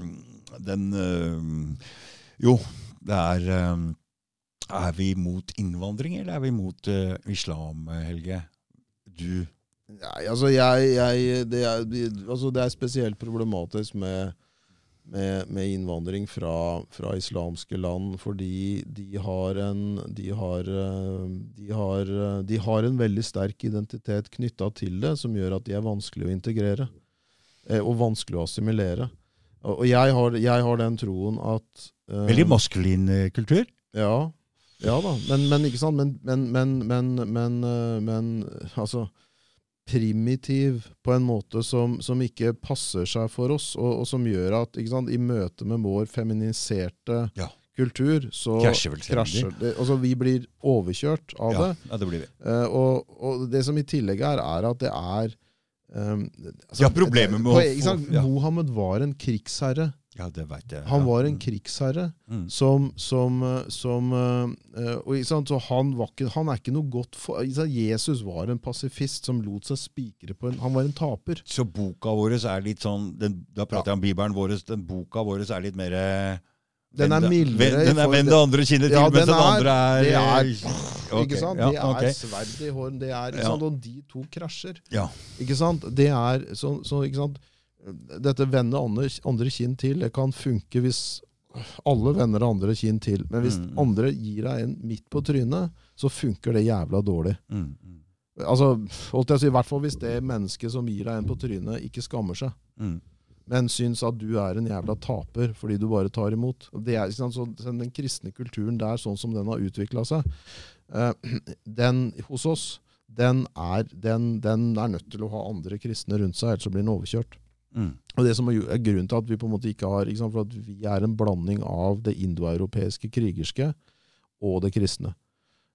den øhm, Jo, det er øhm, Er vi mot innvandring, eller er vi mot øh, islam, Helge? Du Nei, altså jeg, jeg det, er, altså det er spesielt problematisk med, med, med innvandring fra, fra islamske land, fordi de har en de har, eh, de har, eh, de har en veldig sterk identitet knytta til det, som gjør at de er vanskelig å integrere. eh, Og vanskelig å assimilere. Og jeg har, jeg har den troen at uh, Veldig maskulin kultur. ja, ja da, men, men ikke sant, men, men, men, men, men, men altså primitiv på en måte som, som ikke passer seg for oss, og, og som gjør at sant, i møte med vår feminiserte Ja. kultur, så Krasjer krasjer det. Altså, vi blir overkjørt av Ja, det. ja, det blir vi. Uh, og, og det som i tillegg er, er at det er um, Ja, problemet med å få- ja. Mohammed var en krigsherre. Ja, det vet jeg. Han var en krigsherre Mm. som, som, eh, som eh, og, ikke sant, Så han, var ikke, han er ikke noe godt for Jesus var en pasifist som lot seg spikre på en Han var en taper. Så boka vår er litt sånn den, Da prater jeg om bibelen vår. Den boka vår er litt mer Den er mildere Den er vend det andre kinnet til, Ja, mens den den andre er det er- okay, Ikke sant? ja, Det er sverd i håren. Det er, ikke sant? Og de to krasjer. Ja. Ikke sant? Det er så, så ikke sant? Dette vende andre, andre kinn til, det kan funke hvis alle vender andre kinn til. Men hvis Mm. andre gir deg en midt på trynet, så funker det jævla dårlig. Mm, mm, Altså, holdt jeg å si, I hvert fall hvis det mennesket som gir deg en på trynet, ikke skammer seg. mm. Men syns at du er en jævla taper fordi du bare tar imot. Det er. Så Den kristne kulturen der, sånn som den har utvikla seg, eh, den hos oss, den er, den, den er nødt til å ha andre kristne rundt seg, ellers så blir den overkjørt. Mm. Og Det som er grunnen til at vi på en måte ikke har ikke sant? For at vi er en blanding av det indoeuropeiske krigerske og det kristne.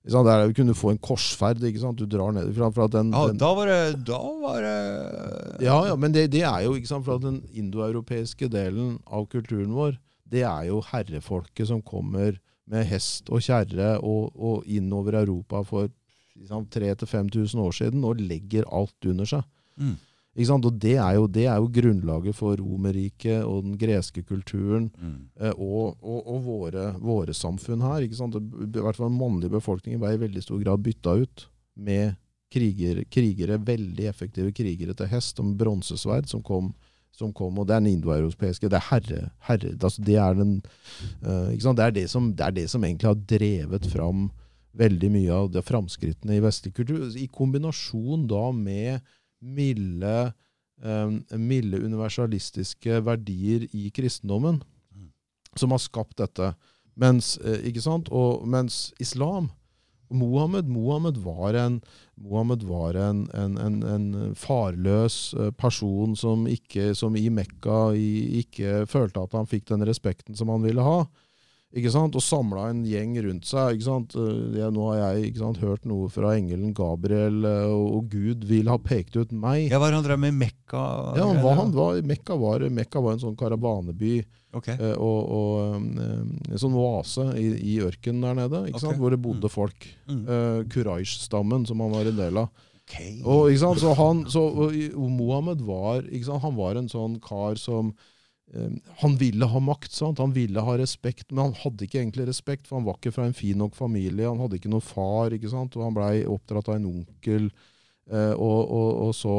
Der kunne få en korsferd. ikke sant? Du drar ned fra, fra den, Ja, den da var det Da var det ja, ja, men det, det er jo ikke sant, for at den indoeuropeiske delen av kulturen vår, det er jo herrefolket som kommer med hest og kjerre og, og innover Europa for liksom, 3000-5000 år siden og legger alt under seg. Mm. Og det er, jo, det er jo grunnlaget for Romerriket og den greske kulturen Mm. eh, og, og, og våre, våre samfunn her. Ikke sant? I hvert fall den mannlige befolkningen ble i veldig stor grad bytta ut med kriger, krigere, veldig effektive krigere til hest, og bronsesverd som kom, som kom, og det er den indoeuropeiske. Det er herre, herre altså det, er den, uh? Det, er det, som, det er det som egentlig har drevet fram veldig mye av det framskrittene i vestlig kultur, i kombinasjon da med milde, um, milde universalistiske verdier i kristendommen, som har skapt dette. Mens, eh, ikke sant? Og, mens islam Mohammed, Mohammed var en, Mohammed var en, en, en, farløs eh, person som, ikke, som i Mekka ikke følte at han fikk den respekten som han ville ha. Ikke sant? Og samla en gjeng rundt seg. Ikke sant? Eh, Jeg, nå har jeg ikke sant, hørt noe fra engelen Gabriel, eh, og, og Gud vil ha pekt ut meg. Ja, hva han drev med Mekka? Ja, han var, han var, Mekka, var, Mekka var en sånn karavaneby Ok. eh, og, og en sånn oase i, i ørkenen der nede, ikke sant? okay. hvor det bodde folk. Mm. Uh, Quraysh-stammen, som han var en del av. Okay. Og, ikke sant? Så han, så, og, Mohammed var, ikke sant? han var en sånn kar som Han ville ha makt, sant? han ville ha respekt, men han hadde ikke egentlig respekt, for han var ikke fra en fin nok familie. Han hadde ikke noen far, ikke sant? og han blei oppdratt av en onkel. eh, og, og, og, så,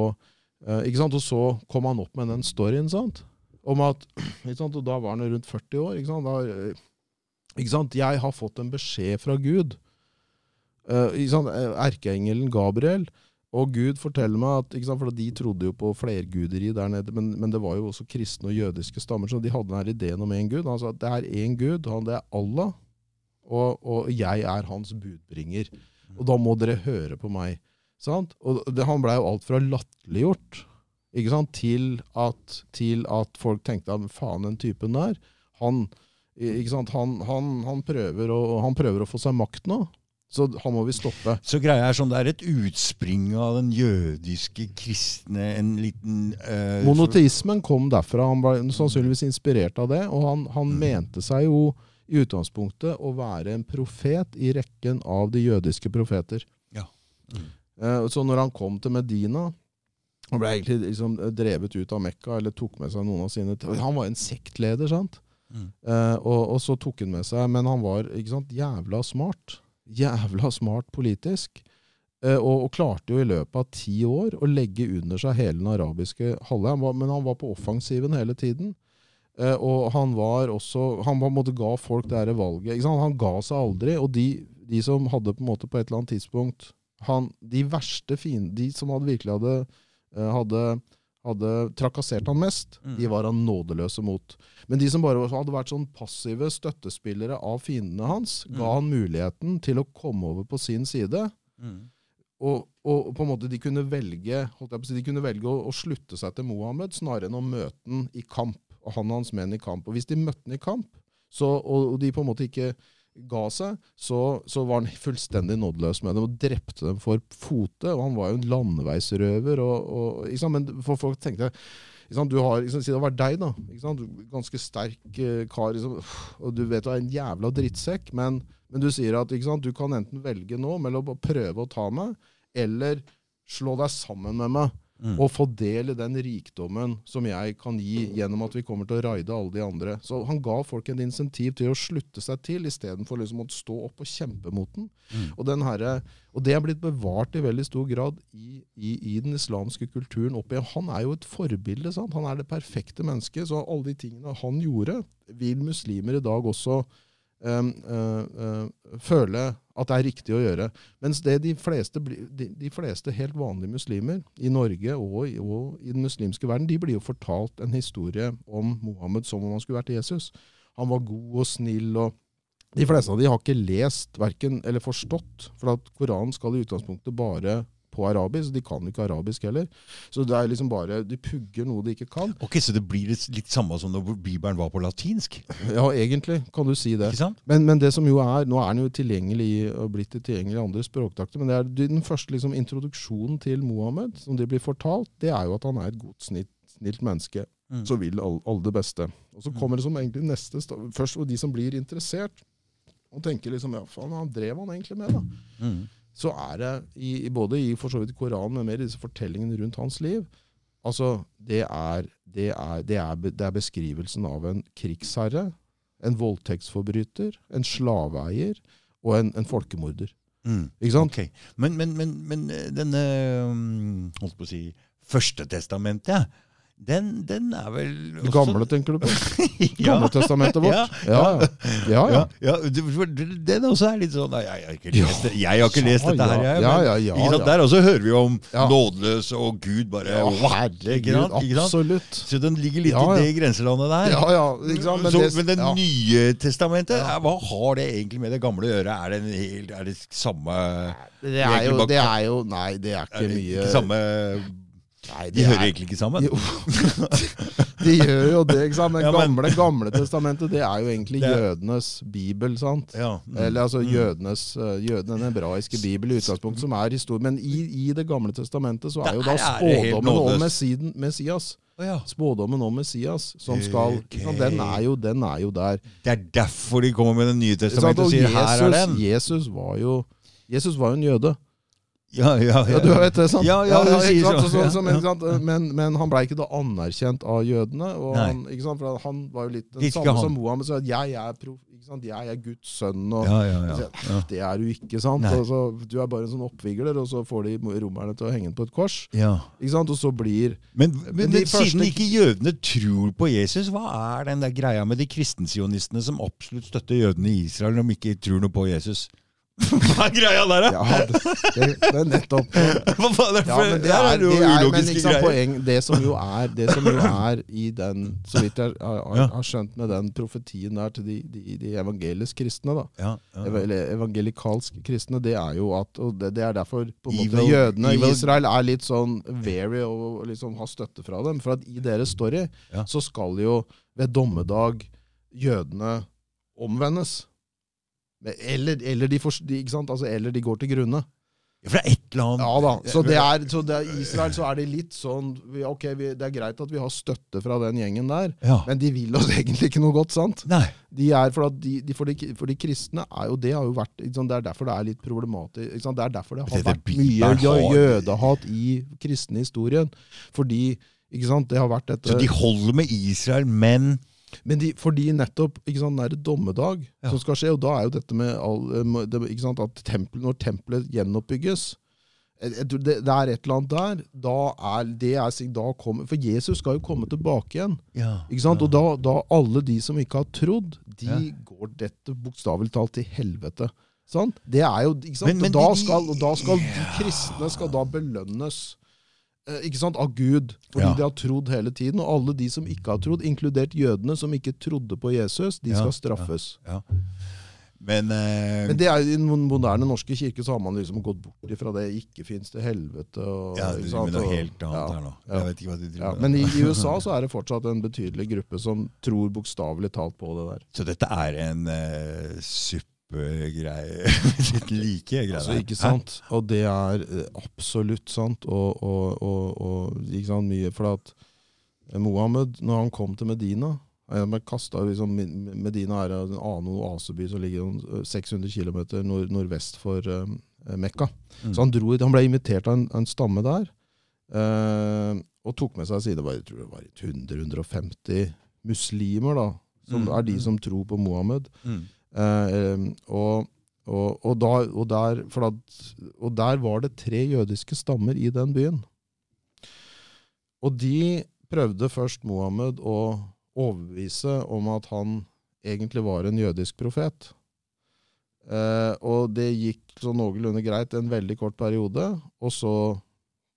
eh, ikke sant? og så kom han opp med den storyen, sant? om at ikke sant? Og da var han rundt 40 år. Ikke sant? Da, eh, ikke sant? Jeg har fått en beskjed fra Gud. Ikke sant? Erkeengelen Gabriel. Og Gud forteller meg at ikke sant? For De trodde jo på flerguderi der nede, men, men det var jo også kristne og jødiske stammer, så de hadde denne ideen om én gud. Han sa at det er én gud, han det er Allah, og, og jeg er hans budbringer. Og da må dere høre på meg. Sant? Og det, han blei jo alt fra latterliggjort ikke sant? Til, at, til at folk tenkte at faen, den typen der, han, ikke sant? Han, han, han, prøver å, han prøver å få seg makt nå. Så han må vi stoppe. Så greia er sånn, det er et utspring av den jødiske kristne En liten Uh, Monoteismen kom derfra. Han ble sannsynligvis inspirert av det. Og han, han Mm. mente seg jo i utgangspunktet å være en profet i rekken av de jødiske profeter. Ja. Mm. Uh, Så når han kom til Medina Han ble egentlig liksom drevet ut av Mekka, eller tok med seg noen av sine Han var en sektleder, sant? Mm. Uh, og, og så tok han med seg Men han var ikke sant, jævla smart. Jævla smart politisk. Eh, og, og klarte jo i løpet av ti år å legge under seg hele den arabiske halvøya. Men han var på offensiven hele tiden. Eh, og han var også Han på en måte ga folk det dette valget. Han ga seg aldri. Og de, de som hadde på en måte på et eller annet tidspunkt han, De verste fiendene De som hadde virkelig hadde, eh, hadde, hadde trakassert han mest, Mm. de var han nådeløse mot. Men de som bare hadde vært sånn passive støttespillere av fiendene hans, ga Mm. han muligheten til å komme over på sin side. Mm. Og, og på en måte de kunne velge si, de kunne velge å, å slutte seg til Mohammed snarere enn å møte han i kamp. Og han og hans menn i kamp. Og hvis de møtte han i kamp, så, og, og de på en måte ikke ga seg, så, så var han fullstendig nådeløs med dem og drepte dem for fote. Og han var jo en landeveisrøver. Og, og? Men for folk tenkte ikke sant? Du har, ikke sant? Si det var deg, da. Ikke sant? Ganske sterk eh, kar. Liksom, og du vet du er en jævla drittsekk, men, men du sier at ikke sant? du kan enten velge nå mellom å prøve å ta meg, eller slå deg sammen med meg. Mm. og i den rikdommen som jeg kan gi gjennom at vi kommer til å raide alle de andre. Så han ga folk en insentiv til å slutte seg til, istedenfor liksom å stå opp og kjempe mot den. Mm. Og, den her, og det er blitt bevart i veldig stor grad i, i, i den islamske kulturen. Oppi. Han er jo et forbilde. sant? Han er det perfekte mennesket. Så alle de tingene han gjorde, vil muslimer i dag også føle at det er riktig å gjøre. Mens det de fleste, de, de fleste helt vanlige muslimer i Norge og, og i den muslimske verden, de blir jo fortalt en historie om Mohammed som om han skulle vært Jesus. Han var god og snill. og De fleste av de har ikke lest verken, eller forstått, for at Koranen skal i utgangspunktet bare på arabisk. De kan ikke arabisk heller. Så det er liksom bare, de pugger noe de ikke kan. Ok, Så det blir litt, litt samme som når Bibelen var på latinsk? Ja, egentlig kan du si det. Men, men det som jo er, nå er den jo tilgjengelig og blitt tilgjengelig i andre språktakter, men det er den første liksom, introduksjonen til Mohammed, som det blir fortalt, det er jo at han er et godt, snilt, snilt menneske Mm. som vil alle all det beste. Og så kommer det som egentlig neste Først de som blir interessert, og tenker liksom Ja, faen, hva drev han egentlig med, da? Mm. Så er det, i, både i for så vidt Koranen, men mer i disse fortellingene rundt hans liv Altså, det er, det er, det er, det er beskrivelsen av en krigsherre, en voldtektsforbryter, en slaveeier og en, en folkemorder. Mm. Ikke sant? Okay. Men, men, men, men eh, denne um, holdt på å si, Første testamentet, den, den er vel Det gamle, tenker du på? ja, Gamle testamentet vårt? Ja, Ja, ja. ja, det- det- Den også er litt sånn nei, Jeg har ikke lest, det. Jeg har ikke lest Ja, dette her, jeg. men- ja, ja, ikke sant? Der også hører vi om nådeløs og Gud bare herregud, ikke sant? Absolutt. Så den ligger litt i det grenselandet der. Men så, det- men det nye testamentet, hva har det egentlig med det gamle å gjøre? Er det, en helt, er det samme Det er jo, det er jo Nei, det er er ikke det mye ikke samme Nei, De det hører er- egentlig ikke sammen? Jo, de gjør jo det, ikke sant? Men, Ja, men- gamle, gamle testamentet, det er jo egentlig Det jødenes bibel, sant? Ja. mm, Eller altså mm. jødenes, uh, jøden, den hebraiske bibel i utgangspunktet, som er historie. Men i, i det gamle testamentet så er jo da det spådommen om. Messiden, Messias. Ja. Spådommen om Messias som skal okay. sant? Den, er jo, den er jo der. Det er derfor de kommer med Det nye testamentet og sier Jesus, 'her er den'. Jesus var jo Jesus var jo en jøde. Ja, ja, Ja, du vet det, sant? Ja, ja, du sier sant? så. Så- så- Ja, sant? Men, men han blei ikke da anerkjent av jødene. Han, ikke sant? For han var jo litt den samme han. som Mohammed. Så jeg er, prof, jeg er Guds sønn. Og, så. Det er du ikke, sant? Så, du er bare en sånn oppvigler, og så får de romerne til å henge den på et kors. ja. Ikke sant? Og så blir Men, men, Men men siden ikke jødene tror på Jesus, hva er den der greia med de kristensionistene som absolutt støtter jødene i Israel, når de ikke tror noe på Jesus? Hva er greia der, da? Ja, det, det, er nettopp Hva faen er det Ja, for men det er, det jo det er ulogiske greier. poeng, det som jo er Det som jo er i den, så vidt jeg har, har, skjønt med den profetien der til de, de, de evangelisk kristne, da, Ja, ja. eller evangelikalsk kristne, det er jo at Og det, det er derfor på en måte jødene i Israel er litt sånn very og liksom har støtte fra dem. For at i deres story Ja. så skal jo ved dommedag jødene omvendes. Eller, eller, de, for, de? Altså, eller de går til grunne. Ja, For det er et eller annet Ja da. Så det er, så det er Israel så er det litt sånn vi- Ok, vi, det er greit at vi har støtte fra den gjengen der, Ja. men de vil oss egentlig ikke noe godt, sant? Nei. De er, for, de, de, for, de, for de kristne er jo det har jo vært? Det er derfor det er litt problematisk. Det er derfor det har vært mye jødehat i kristne historien. Fordi ikke sant? det har vært dette Så de holder med Israel, men Men de, fordi nettopp ikke sant, det er dommedag Ja. som skal skje, og da er jo dette med all, eh, det, ikke sant, at tempel, når tempelet gjenoppbygges det, det er et eller annet der. Da er det er, da kommer, For Jesus skal jo komme tilbake igjen. ja, Ikke sant? ja. Og da, da alle de som ikke har trodd, de går dette bokstavelig talt til helvete. Sant? Det er jo, ikke sant? Men- men og da de- skal, og da skal de kristne skal da belønnes ikke sant, av Gud, fordi Ja. de har trodd hele tiden. Og alle de som ikke har trodd, inkludert jødene som ikke trodde på Jesus, de Ja, skal straffes. ja. Men, eh, Men det er, i den moderne norske kirke så har man liksom gått bort ifra det. Ikke fins det helvete. Og, ja, du driver med noe helt annet her nå. Jeg vet ikke hva de driver med. men i, i USA så er det fortsatt en betydelig gruppe som tror bokstavelig talt på det der. Så dette er en uh, suppegreie Litt like greier. Altså, ikke sant? Og det er eh, absolutt sant. Og, og, og, og ikke sant, mye For at eh, Mohammed, når han kom til Medina eh, kastet, liksom, Medina er en annen oaseby som ligger eh, 600 km nord, nordvest for eh, Mekka. Mm. Så han, dro, han ble invitert av en, en stamme der. uh, og tok med seg siden jeg tror det var 100-150 muslimer, da, som Mm, er de mm. som tror på Mohammed. Mm. Eh, og, og, og, da, og, der, at, og der var det tre jødiske stammer i den byen. Og de prøvde først Mohammed å overbevise om at han egentlig var en jødisk profet. Eh, og det gikk så noenlunde greit en veldig kort periode, og så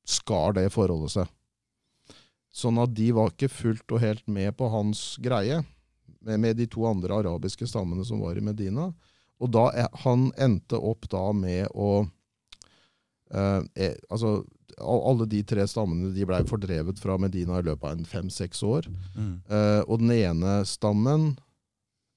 skar det forholdet seg. Sånn at de var ikke fullt og helt med på hans greie, med, med de to andre arabiske stammene som var i Medina. Og da han endte opp da med å eh, eh, Altså, alle de tre stammene de blei fordrevet fra Medina i løpet av en fem-seks år. Mm. Eh, og den ene stammen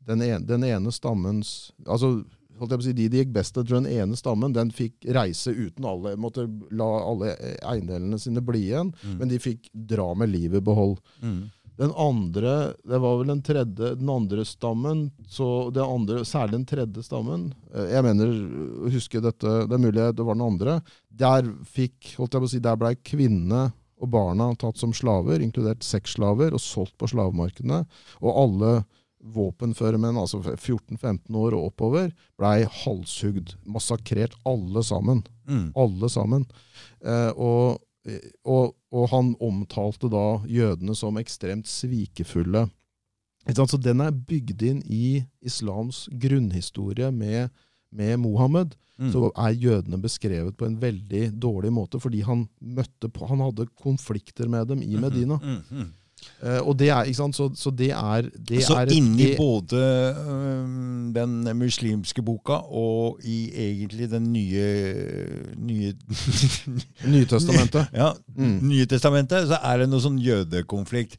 den ene, den ene stammens altså holdt jeg på å si, De det gikk best til, den ene stammen den fikk reise uten alle. Måtte la alle eiendelene sine bli igjen, Mm. men de fikk dra med livet i behold. Mm. Den andre, det var vel den tredje, den andre stammen, så det andre, særlig den tredje stammen eh, Jeg mener å huske dette, det er mulig det var den andre. Der fikk, holdt jeg på å si, der blei kvinnene og barna tatt som slaver, inkludert sexslaver, og solgt på slavemarkedene. Og alle våpenføre menn, altså 14-15 år og oppover, blei halshugd. Massakrert, alle sammen. Mm. Alle sammen. Eh, og, og, og han omtalte da jødene som ekstremt svikefulle. Så den er bygd inn i islams grunnhistorie med, med Mohammed. Mm. Så er jødene beskrevet på en veldig dårlig måte, fordi han møtte på, han hadde konflikter med dem i Medina. Mm, mm. Eh, og det er, ikke sant? Så, så det er, det Så er et- inni både øhm, den muslimske boka og i egentlig den nye, nye Nytestamentet. Ja, Mm. Nye testamentet, så er det noe sånn jødekonflikt.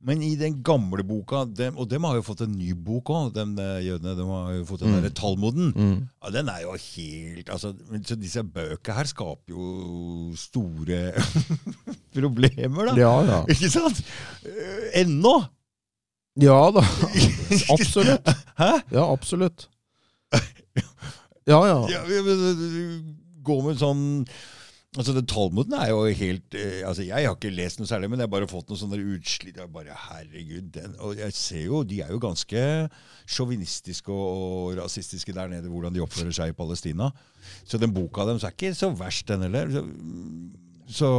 Men i den gamle boka, dem, og dem har jo fått en ny bok òg, de jødene. De har jo fått den Mm. derre Talmoden. Mm. Ja, den er jo helt altså, Så disse bøkene her skaper jo store problemer, da. Ja, ja. Ikke sant? Eh, Ennå! Ja da. Absolutt. Hæ? Ja, absolutt. Ja, ja. Ja, men, gå med sånn Altså, det, Talmuden er jo helt eh, altså Jeg har ikke lest noe særlig, men jeg har bare fått noen sånne utslitt. Jeg bare, herregud, den, Og jeg ser jo, de er jo ganske sjåvinistiske og, og rasistiske der nede, hvordan de oppfører seg i Palestina. Så den boka deres er ikke så verst, den heller. Så, så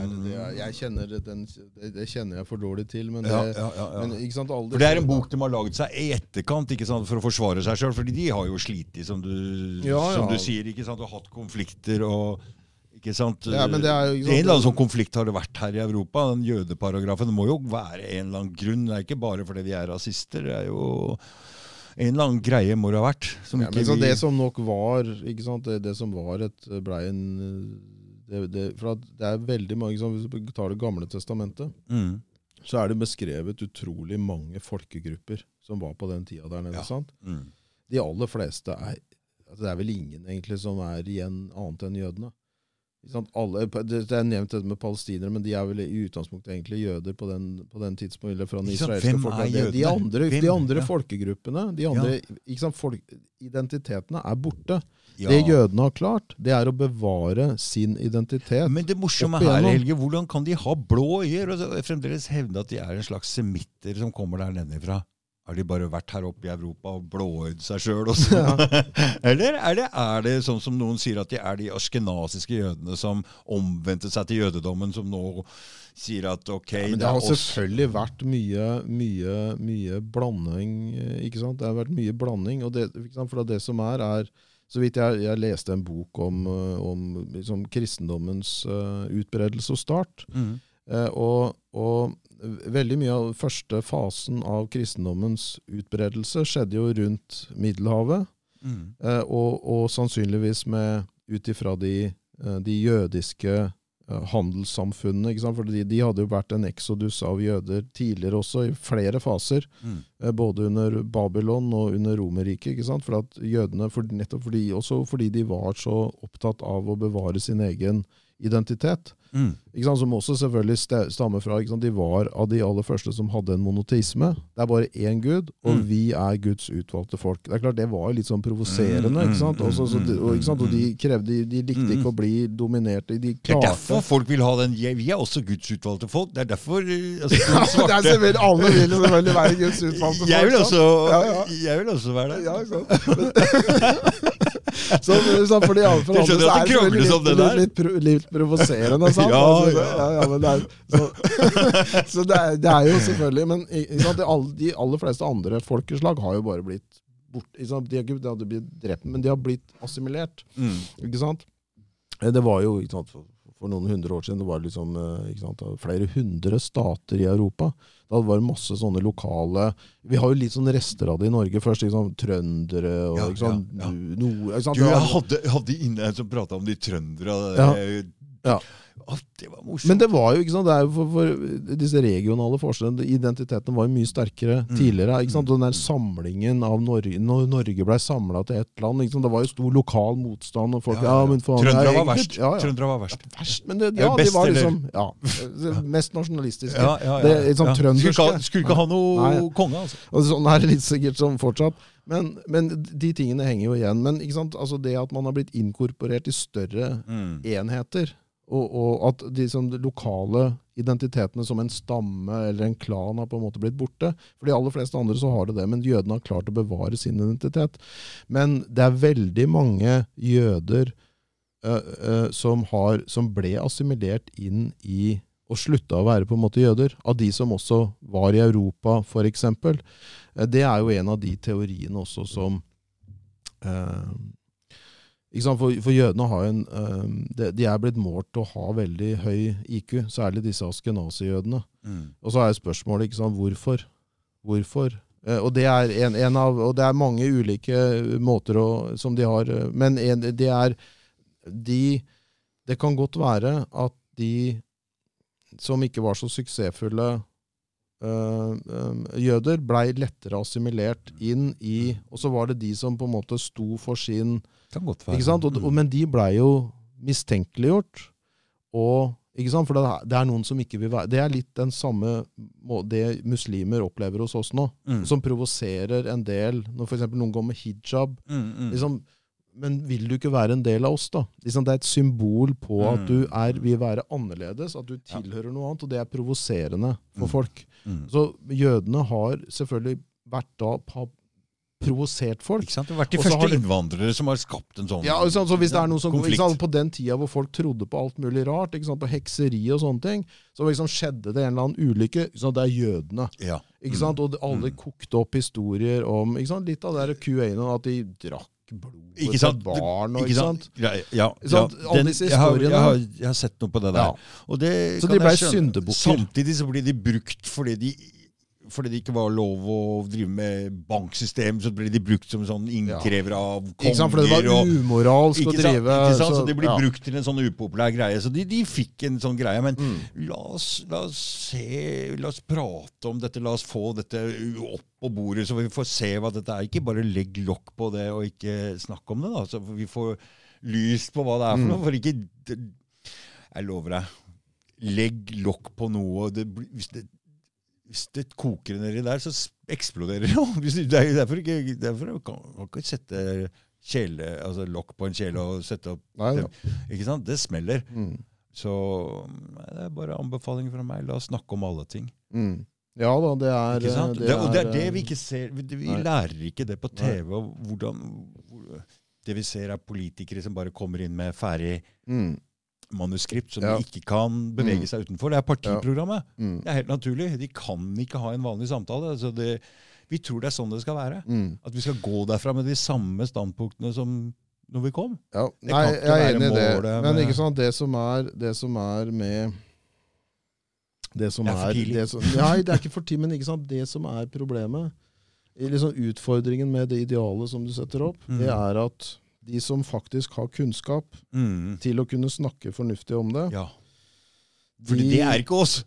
Det er- det er- jeg kjenner den, det, det kjenner jeg for dårlig til, men, det, ja, ja, ja, ja. men ikke sant, aldri... For det er en bok de har laget seg i etterkant ikke sant, for å forsvare seg sjøl. Fordi de har jo slitt, som, du, Ja, som du sier, ikke sant, og hatt konflikter og ikke sant? Ja, det er ikke sant, en eller annen sånn konflikt har det vært her i Europa. Den jødeparagrafen. Det må jo være en eller annen grunn. Det er ikke bare fordi vi er rasister. Det er jo en eller annen greie må det ha vært. Som Ja, men vi... det som nok var ikke sant, det, det som var et blei en det, det, for at det er veldig mange som, Hvis du tar Det gamle testamentet, mm. så er det beskrevet utrolig mange folkegrupper som var på den tida der nede. Ja. sant? Mm. De aller fleste er altså Det er vel ingen egentlig som er igjen annet enn jødene. Alle, det er nevnt dette med palestinere, men de er vel i utgangspunktet egentlig jøder på den, på den tidspunktet. Eller fra den israelske er De, andre, de andre Ja. folkegruppene, de andre sant? Folk, identitetene er borte. Ja. Det jødene har klart, det er å bevare sin identitet. Men det morsomme her. Helge, hvordan kan de ha blå øyer og fremdeles hevde at de er en slags semitter som kommer der nedenfra? Har de bare vært her oppe i Europa og blåøyd seg sjøl også? Eller er det, er det sånn som noen sier at de er de askenasiske jødene som omvendte seg til jødedommen, som nå sier at ok, Ja, men det det har selvfølgelig vært mye, mye, mye blanding. ikke sant? Det har vært mye blanding. og det? For det som er, er så vidt jeg, jeg leste en bok om, om liksom, kristendommens uh, utbredelse og start. mm. Uh, og, og veldig mye av første fasen av kristendommens utbredelse skjedde jo rundt Middelhavet. Mm. Eh, og, og sannsynligvis ut ifra de, eh, de jødiske eh, handelssamfunnene. ikke sant? For de, de hadde jo vært en eksodus av jøder tidligere også, i flere faser. Mm. Både under Babylon og under Romerriket. ikke sant? For at jødene, for, nettopp fordi, også fordi de var så opptatt av å bevare sin egen identitet. Mm. Som også selvfølgelig stammer fra? De var av de aller første som hadde en monoteisme. Det er bare én gud, og Mm. vi er Guds utvalgte folk. Det er klart Det var jo litt sånn provoserende. Mm, mm, Også, så, de- og, de mm. krevde De, likte Mm. ikke å bli dominert. De Det er derfor folk vil ha den Vi er også Guds utvalgte folk. Det er derfor eh, altså, Ja, det er selvfølgelig, Alle vil jo selvfølgelig være Guds utvalgte folk. jeg vil, også, Ja, ja. jeg vil også være det. Ja, ikke sant? Så, så for de andre, for andre så er det om det litt, litt, litt, pro- litt provoserende. Sant? Ja, Altså, ja. ja, det er, så så det, er, det er jo selvfølgelig Men sant, de, aller fleste andre folkeslag har jo bare blitt bort, sant? De har ikke blitt drept, men de har blitt assimilert. Mm. Ikke sant? Eh, Det var jo ikke sant, for, noen hundre år siden det var liksom, eh, ikke sant, flere hundre stater i Europa. Da var det masse sånne lokale Vi har jo litt sånn rester av det i Norge. Først liksom trøndere og Ja, ikke sant, ja, ja. no- ikke sant, Du, jeg hadde, hadde inne en som prata om de trøndere. Ja. eh, Ja. Å, det var morsomt. Men det var jo, ikke sant, det er jo for, for disse regionale forskjellene, identiteten var jo mye sterkere Mm. tidligere. ikke sant, og Den der samlingen av Norge, når Norge ble samla til ett land, ikke sant, det var jo stor lokal motstand. og folk, ja, men faen, Trøndere er var verst. Ja, ja. Trøndere var verst. Verst, men det, ja, det var liksom ja, mest nasjonalistiske. Ja, ja, ja, Det sånn ja. Skulle, skulle ikke ha noe Nei. konge, altså. Og sånn er det litt sikkert som fortsatt. Men, men de tingene henger jo igjen. Men? Altså det at man har blitt inkorporert i større Mm. enheter, og, og at de, sånn, lokale identitetene som en stamme eller en klan har på en måte blitt borte. For de aller fleste andre så har det det, men jødene har klart å bevare sin identitet. Men det er veldig mange jøder eh, eh, som, har, som ble assimilert inn i og slutta å være på en måte jøder, av de som også var i Europa, f.eks. Det er jo en av de teoriene også som sant? For, for jødene har en um, de, de er blitt målt til å ha veldig høy IQ, særlig disse askenazi-jødene. Mm. Og så er spørsmålet ikke sant, hvorfor. Hvorfor? Eh, og, det er en, en av, og det er mange ulike måter å, som de har, eh, men en, det er de Det kan godt være at de som ikke var så suksessfulle Uh, um, jøder, blei lettere assimilert inn i Og så var det de som på en måte sto for sin Kan godt være. ikke sant? Og, og, men de blei jo mistenkeliggjort. Og, ikke sant? For det er, det er noen som ikke vil være Det er litt den samme det muslimer opplever hos oss nå. Mm. Som provoserer en del. Når f.eks. noen går med hijab. Mm, mm. Liksom, men vil du ikke være en del av oss, da? Liksom, det er et symbol på at du Mm. er, vil være annerledes, at du tilhører noe annet. Og det er provoserende for Mm. folk. Mm. Så jødene har selvfølgelig vært da provosert folk. Ikke sant? Det har vært de første det- innvandrere som har skapt en sånn Ja, altså, sant? så hvis det er noe som, konflikt. ikke sant? På den tida hvor folk trodde på alt mulig rart, ikke sant? på hekseri og sånne ting, så liksom skjedde det en eller annen ulykke. Ikke sant? Det er jødene. Ja. Ikke sant? Og alle Mm. kokte opp historier om ikke sant? litt av det der QA-en, at de drakk blod Ikke sant? barn. Og, Ikke sant? Ja, ja, ja. Alle disse jeg, har, historiene. jeg, har, jeg har sett noe på det der. Ja. Det Så kan de ble jeg syndebukker. Samtidig så blir de brukt fordi de fordi det ikke var lov å drive med banksystem, så ble de brukt som sånn innkrever av Ikke sant? For det var konger. umoralsk å drive Ikke sant? Så, så- det blir ja. brukt til en sånn upopulær greie. Så de, de fikk en sånn greie. Men Mm. la, oss, la oss se La oss prate om dette. La oss få dette opp på bordet, så vi får se hva dette er. Ikke bare legg lokk på det og ikke snakke om det. da, Så vi får lyst på hva det er for Mm. noe. For ikke Jeg lover deg. Legg lokk på noe. Det, hvis, det, hvis det koker nedi der, så eksploderer det jo. Det er derfor ikke derfor kan man ikke sette kjele, altså lokk på en kjele og sette opp Nei, ja. Ikke sant? Det smeller. Mm. Så nei, det er bare anbefaling fra meg. La oss snakke om alle ting. Mm. Ja da, det er sant? det Det, og det er det eh, vi ikke ser. Vi, vi lærer ikke det på TV. hvordan, hvor, Det vi ser, er politikere som bare kommer inn med ferdig mm. Manuskript som Ja. de ikke kan bevege Mm. seg utenfor. Det er partiprogrammet. Mm. Det er helt naturlig. De kan ikke ha en vanlig samtale. Altså det, vi tror det er sånn det skal være. Mm. At vi skal gå derfra med de samme standpunktene som når vi kom. Ja, nei, jeg er enig i det. Men ikke sånn at det som er, det som er med Det som Det er for er, tidlig. det som, Nei, det er ikke for tidlig, men ikke sant, det som er problemet, i liksom utfordringen med det idealet som du setter opp, Mm. det er at de som faktisk har kunnskap Mm. til å kunne snakke fornuftig om det Ja. Fordi de- det er ikke oss.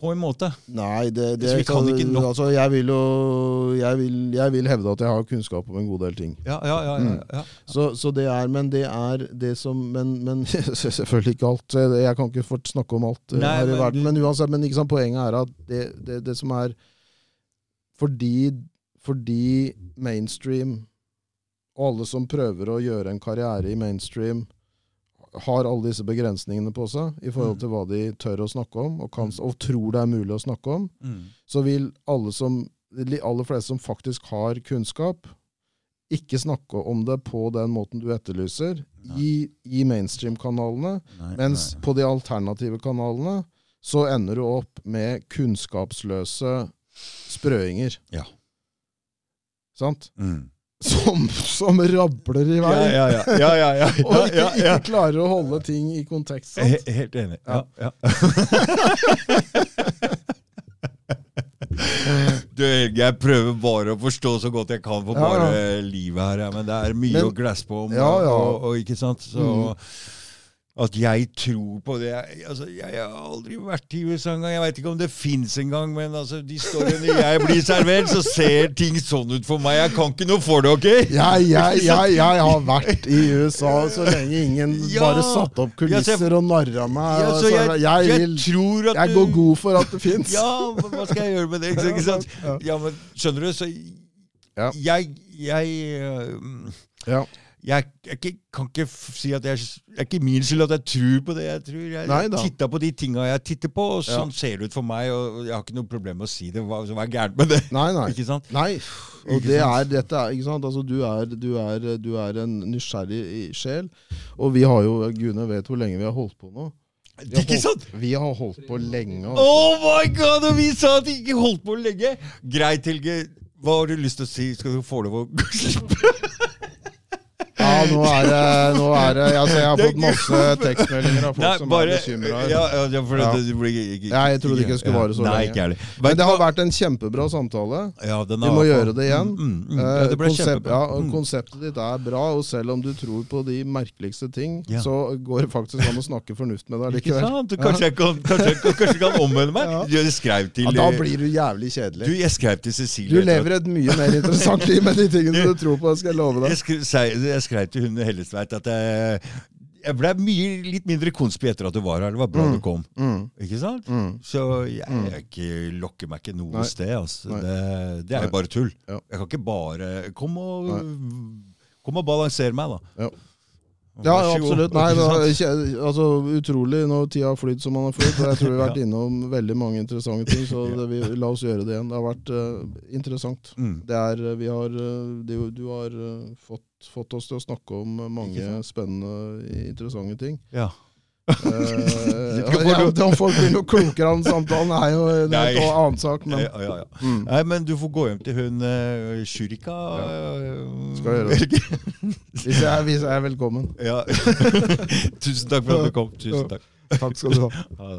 på en måte. Nei, det, det vi kan ikke nok- altså, jeg, vil jo, jeg, vil, jeg vil hevde at jeg har kunnskap om en god del ting. Ja, ja, ja. ja, Mm. ja. Så, så det er, Men det er det som Men, men selvfølgelig ikke alt. Jeg, kan ikke fort snakke om alt eh, Nei, her i men verden. Men uansett, men ikke sant, poenget er at det, det, det som er fordi, fordi mainstream og alle som prøver å gjøre en karriere i mainstream, har alle disse begrensningene på seg i forhold Mm. til hva de tør å snakke om, og, kan, og tror det er mulig å snakke om, Mm. så vil alle som, de aller fleste som faktisk har kunnskap, ikke snakke om det på den måten du etterlyser i, i mainstream-kanalene. Mens nei. på de alternative kanalene så ender du opp med kunnskapsløse sprøinger. Ja. Sant? Mm. Som, som rabler i Ja, vei, ja, ja. ja, ja, ja. og ikke, ja, ja. ikke klarer å holde ting i kontekst. Sant? He- Helt enig. Ja, ja. Du, Helge, jeg prøver bare å forstå så godt jeg kan for Ja, ja. bare livet her, ja, men det er mye Men- å glasse på om. Ja, ja. Og, og, ikke sant? Så Mm. At jeg tror på det Jeg, altså, jeg har aldri vært i USA engang. Jeg veit ikke om det fins engang, men altså, de storyene jeg blir servert, så ser ting sånn ut for meg. Jeg kan ikke noe for det, OK? Jeg, jeg, jeg, jeg har vært i USA så lenge ingen Ja. bare satte opp kulisser og narra meg. Ja, så jeg, vil, tror at jeg går god for at det fins. Ja, men hva skal jeg gjøre med det? Ikke, sant? Ja. Men skjønner du, så jeg Jeg, øh, Ja. Jeg, jeg kan ikke si at jeg Det er ikke min skyld at jeg tror på det jeg tror. Jeg, Nei titta på de tinga jeg titter på, og sånn ser det ut for meg. Og jeg har ikke noe problem med å si det. Hva, hva er gærent med det? Nei, nei. Ikke sant? Nei, og Ikke det sant? er, dette ikke sant? Altså, du, er, du, er, du er en nysgjerrig sjel, og vi har jo, Gune vet hvor lenge vi har holdt på nå. Vi har Ikke sant? holdt, vi har holdt på lenge. Altså. Oh my god! Og vi sa at vi ikke holdt på lenge! Greit, Helge. Hva har du lyst til å si? Skal du få lov å Ja, nå er det, nå er det altså, Jeg har fått masse tekstmeldinger av folk Nei, som bare er bekymra. ja, ja, ja, jeg trodde ikke det skulle vare så Nei, lenge. Men det har vært en kjempebra samtale. Vi må gjøre det igjen. Mm, mm, mm. Eh, det konsept, ja, Mm. konseptet ditt er bra, og selv om du tror på de merkeligste ting, så går det faktisk an å snakke fornuft med deg likevel. Du, kanskje, jeg kan, kanskje, kanskje jeg kan omvende meg? Jeg skrev til Ja, da blir du jævlig Du, kjedelig. jeg skrev til Cecilie Du lever et mye mer interessant liv med de tingene du tror på, skal jeg love deg. jeg skrev til hun Hellesveit at jeg, jeg ble mye, litt mindre konspi etter at du var her. Det var bra Mm. du kom. Mm, Ikke sant? mm. Så jeg, Mm. jeg lokker meg ikke noe Nei. sted. Altså. Det, det er jo bare tull. Ja. Jeg kan ikke bare Kom og, kom og balansere meg, da. Ja. Ja, absolutt. Nei, da, altså, utrolig når tida har flydd som man har flydd. Jeg tror vi har vært innom veldig mange interessante ting, så det, vi, la oss gjøre det igjen. Det har vært uh, interessant. Mm. Det er, eh, vi har, eh, det, du har uh, fått, fått oss til å snakke om mange spennende, interessante ting. Ja. Eh, ja, Om folk blir noe klokere av den samtalen, er jo en helt annen sak. Men, Ja, ja, ja. mm. Nei, men du får gå hjem til hun uh, Shurika. eh, Skal gjøre det. hvis, jeg, hvis jeg er velkommen. Ja. Tusen takk for at du kom. Tusen takk. Takk skal du ha.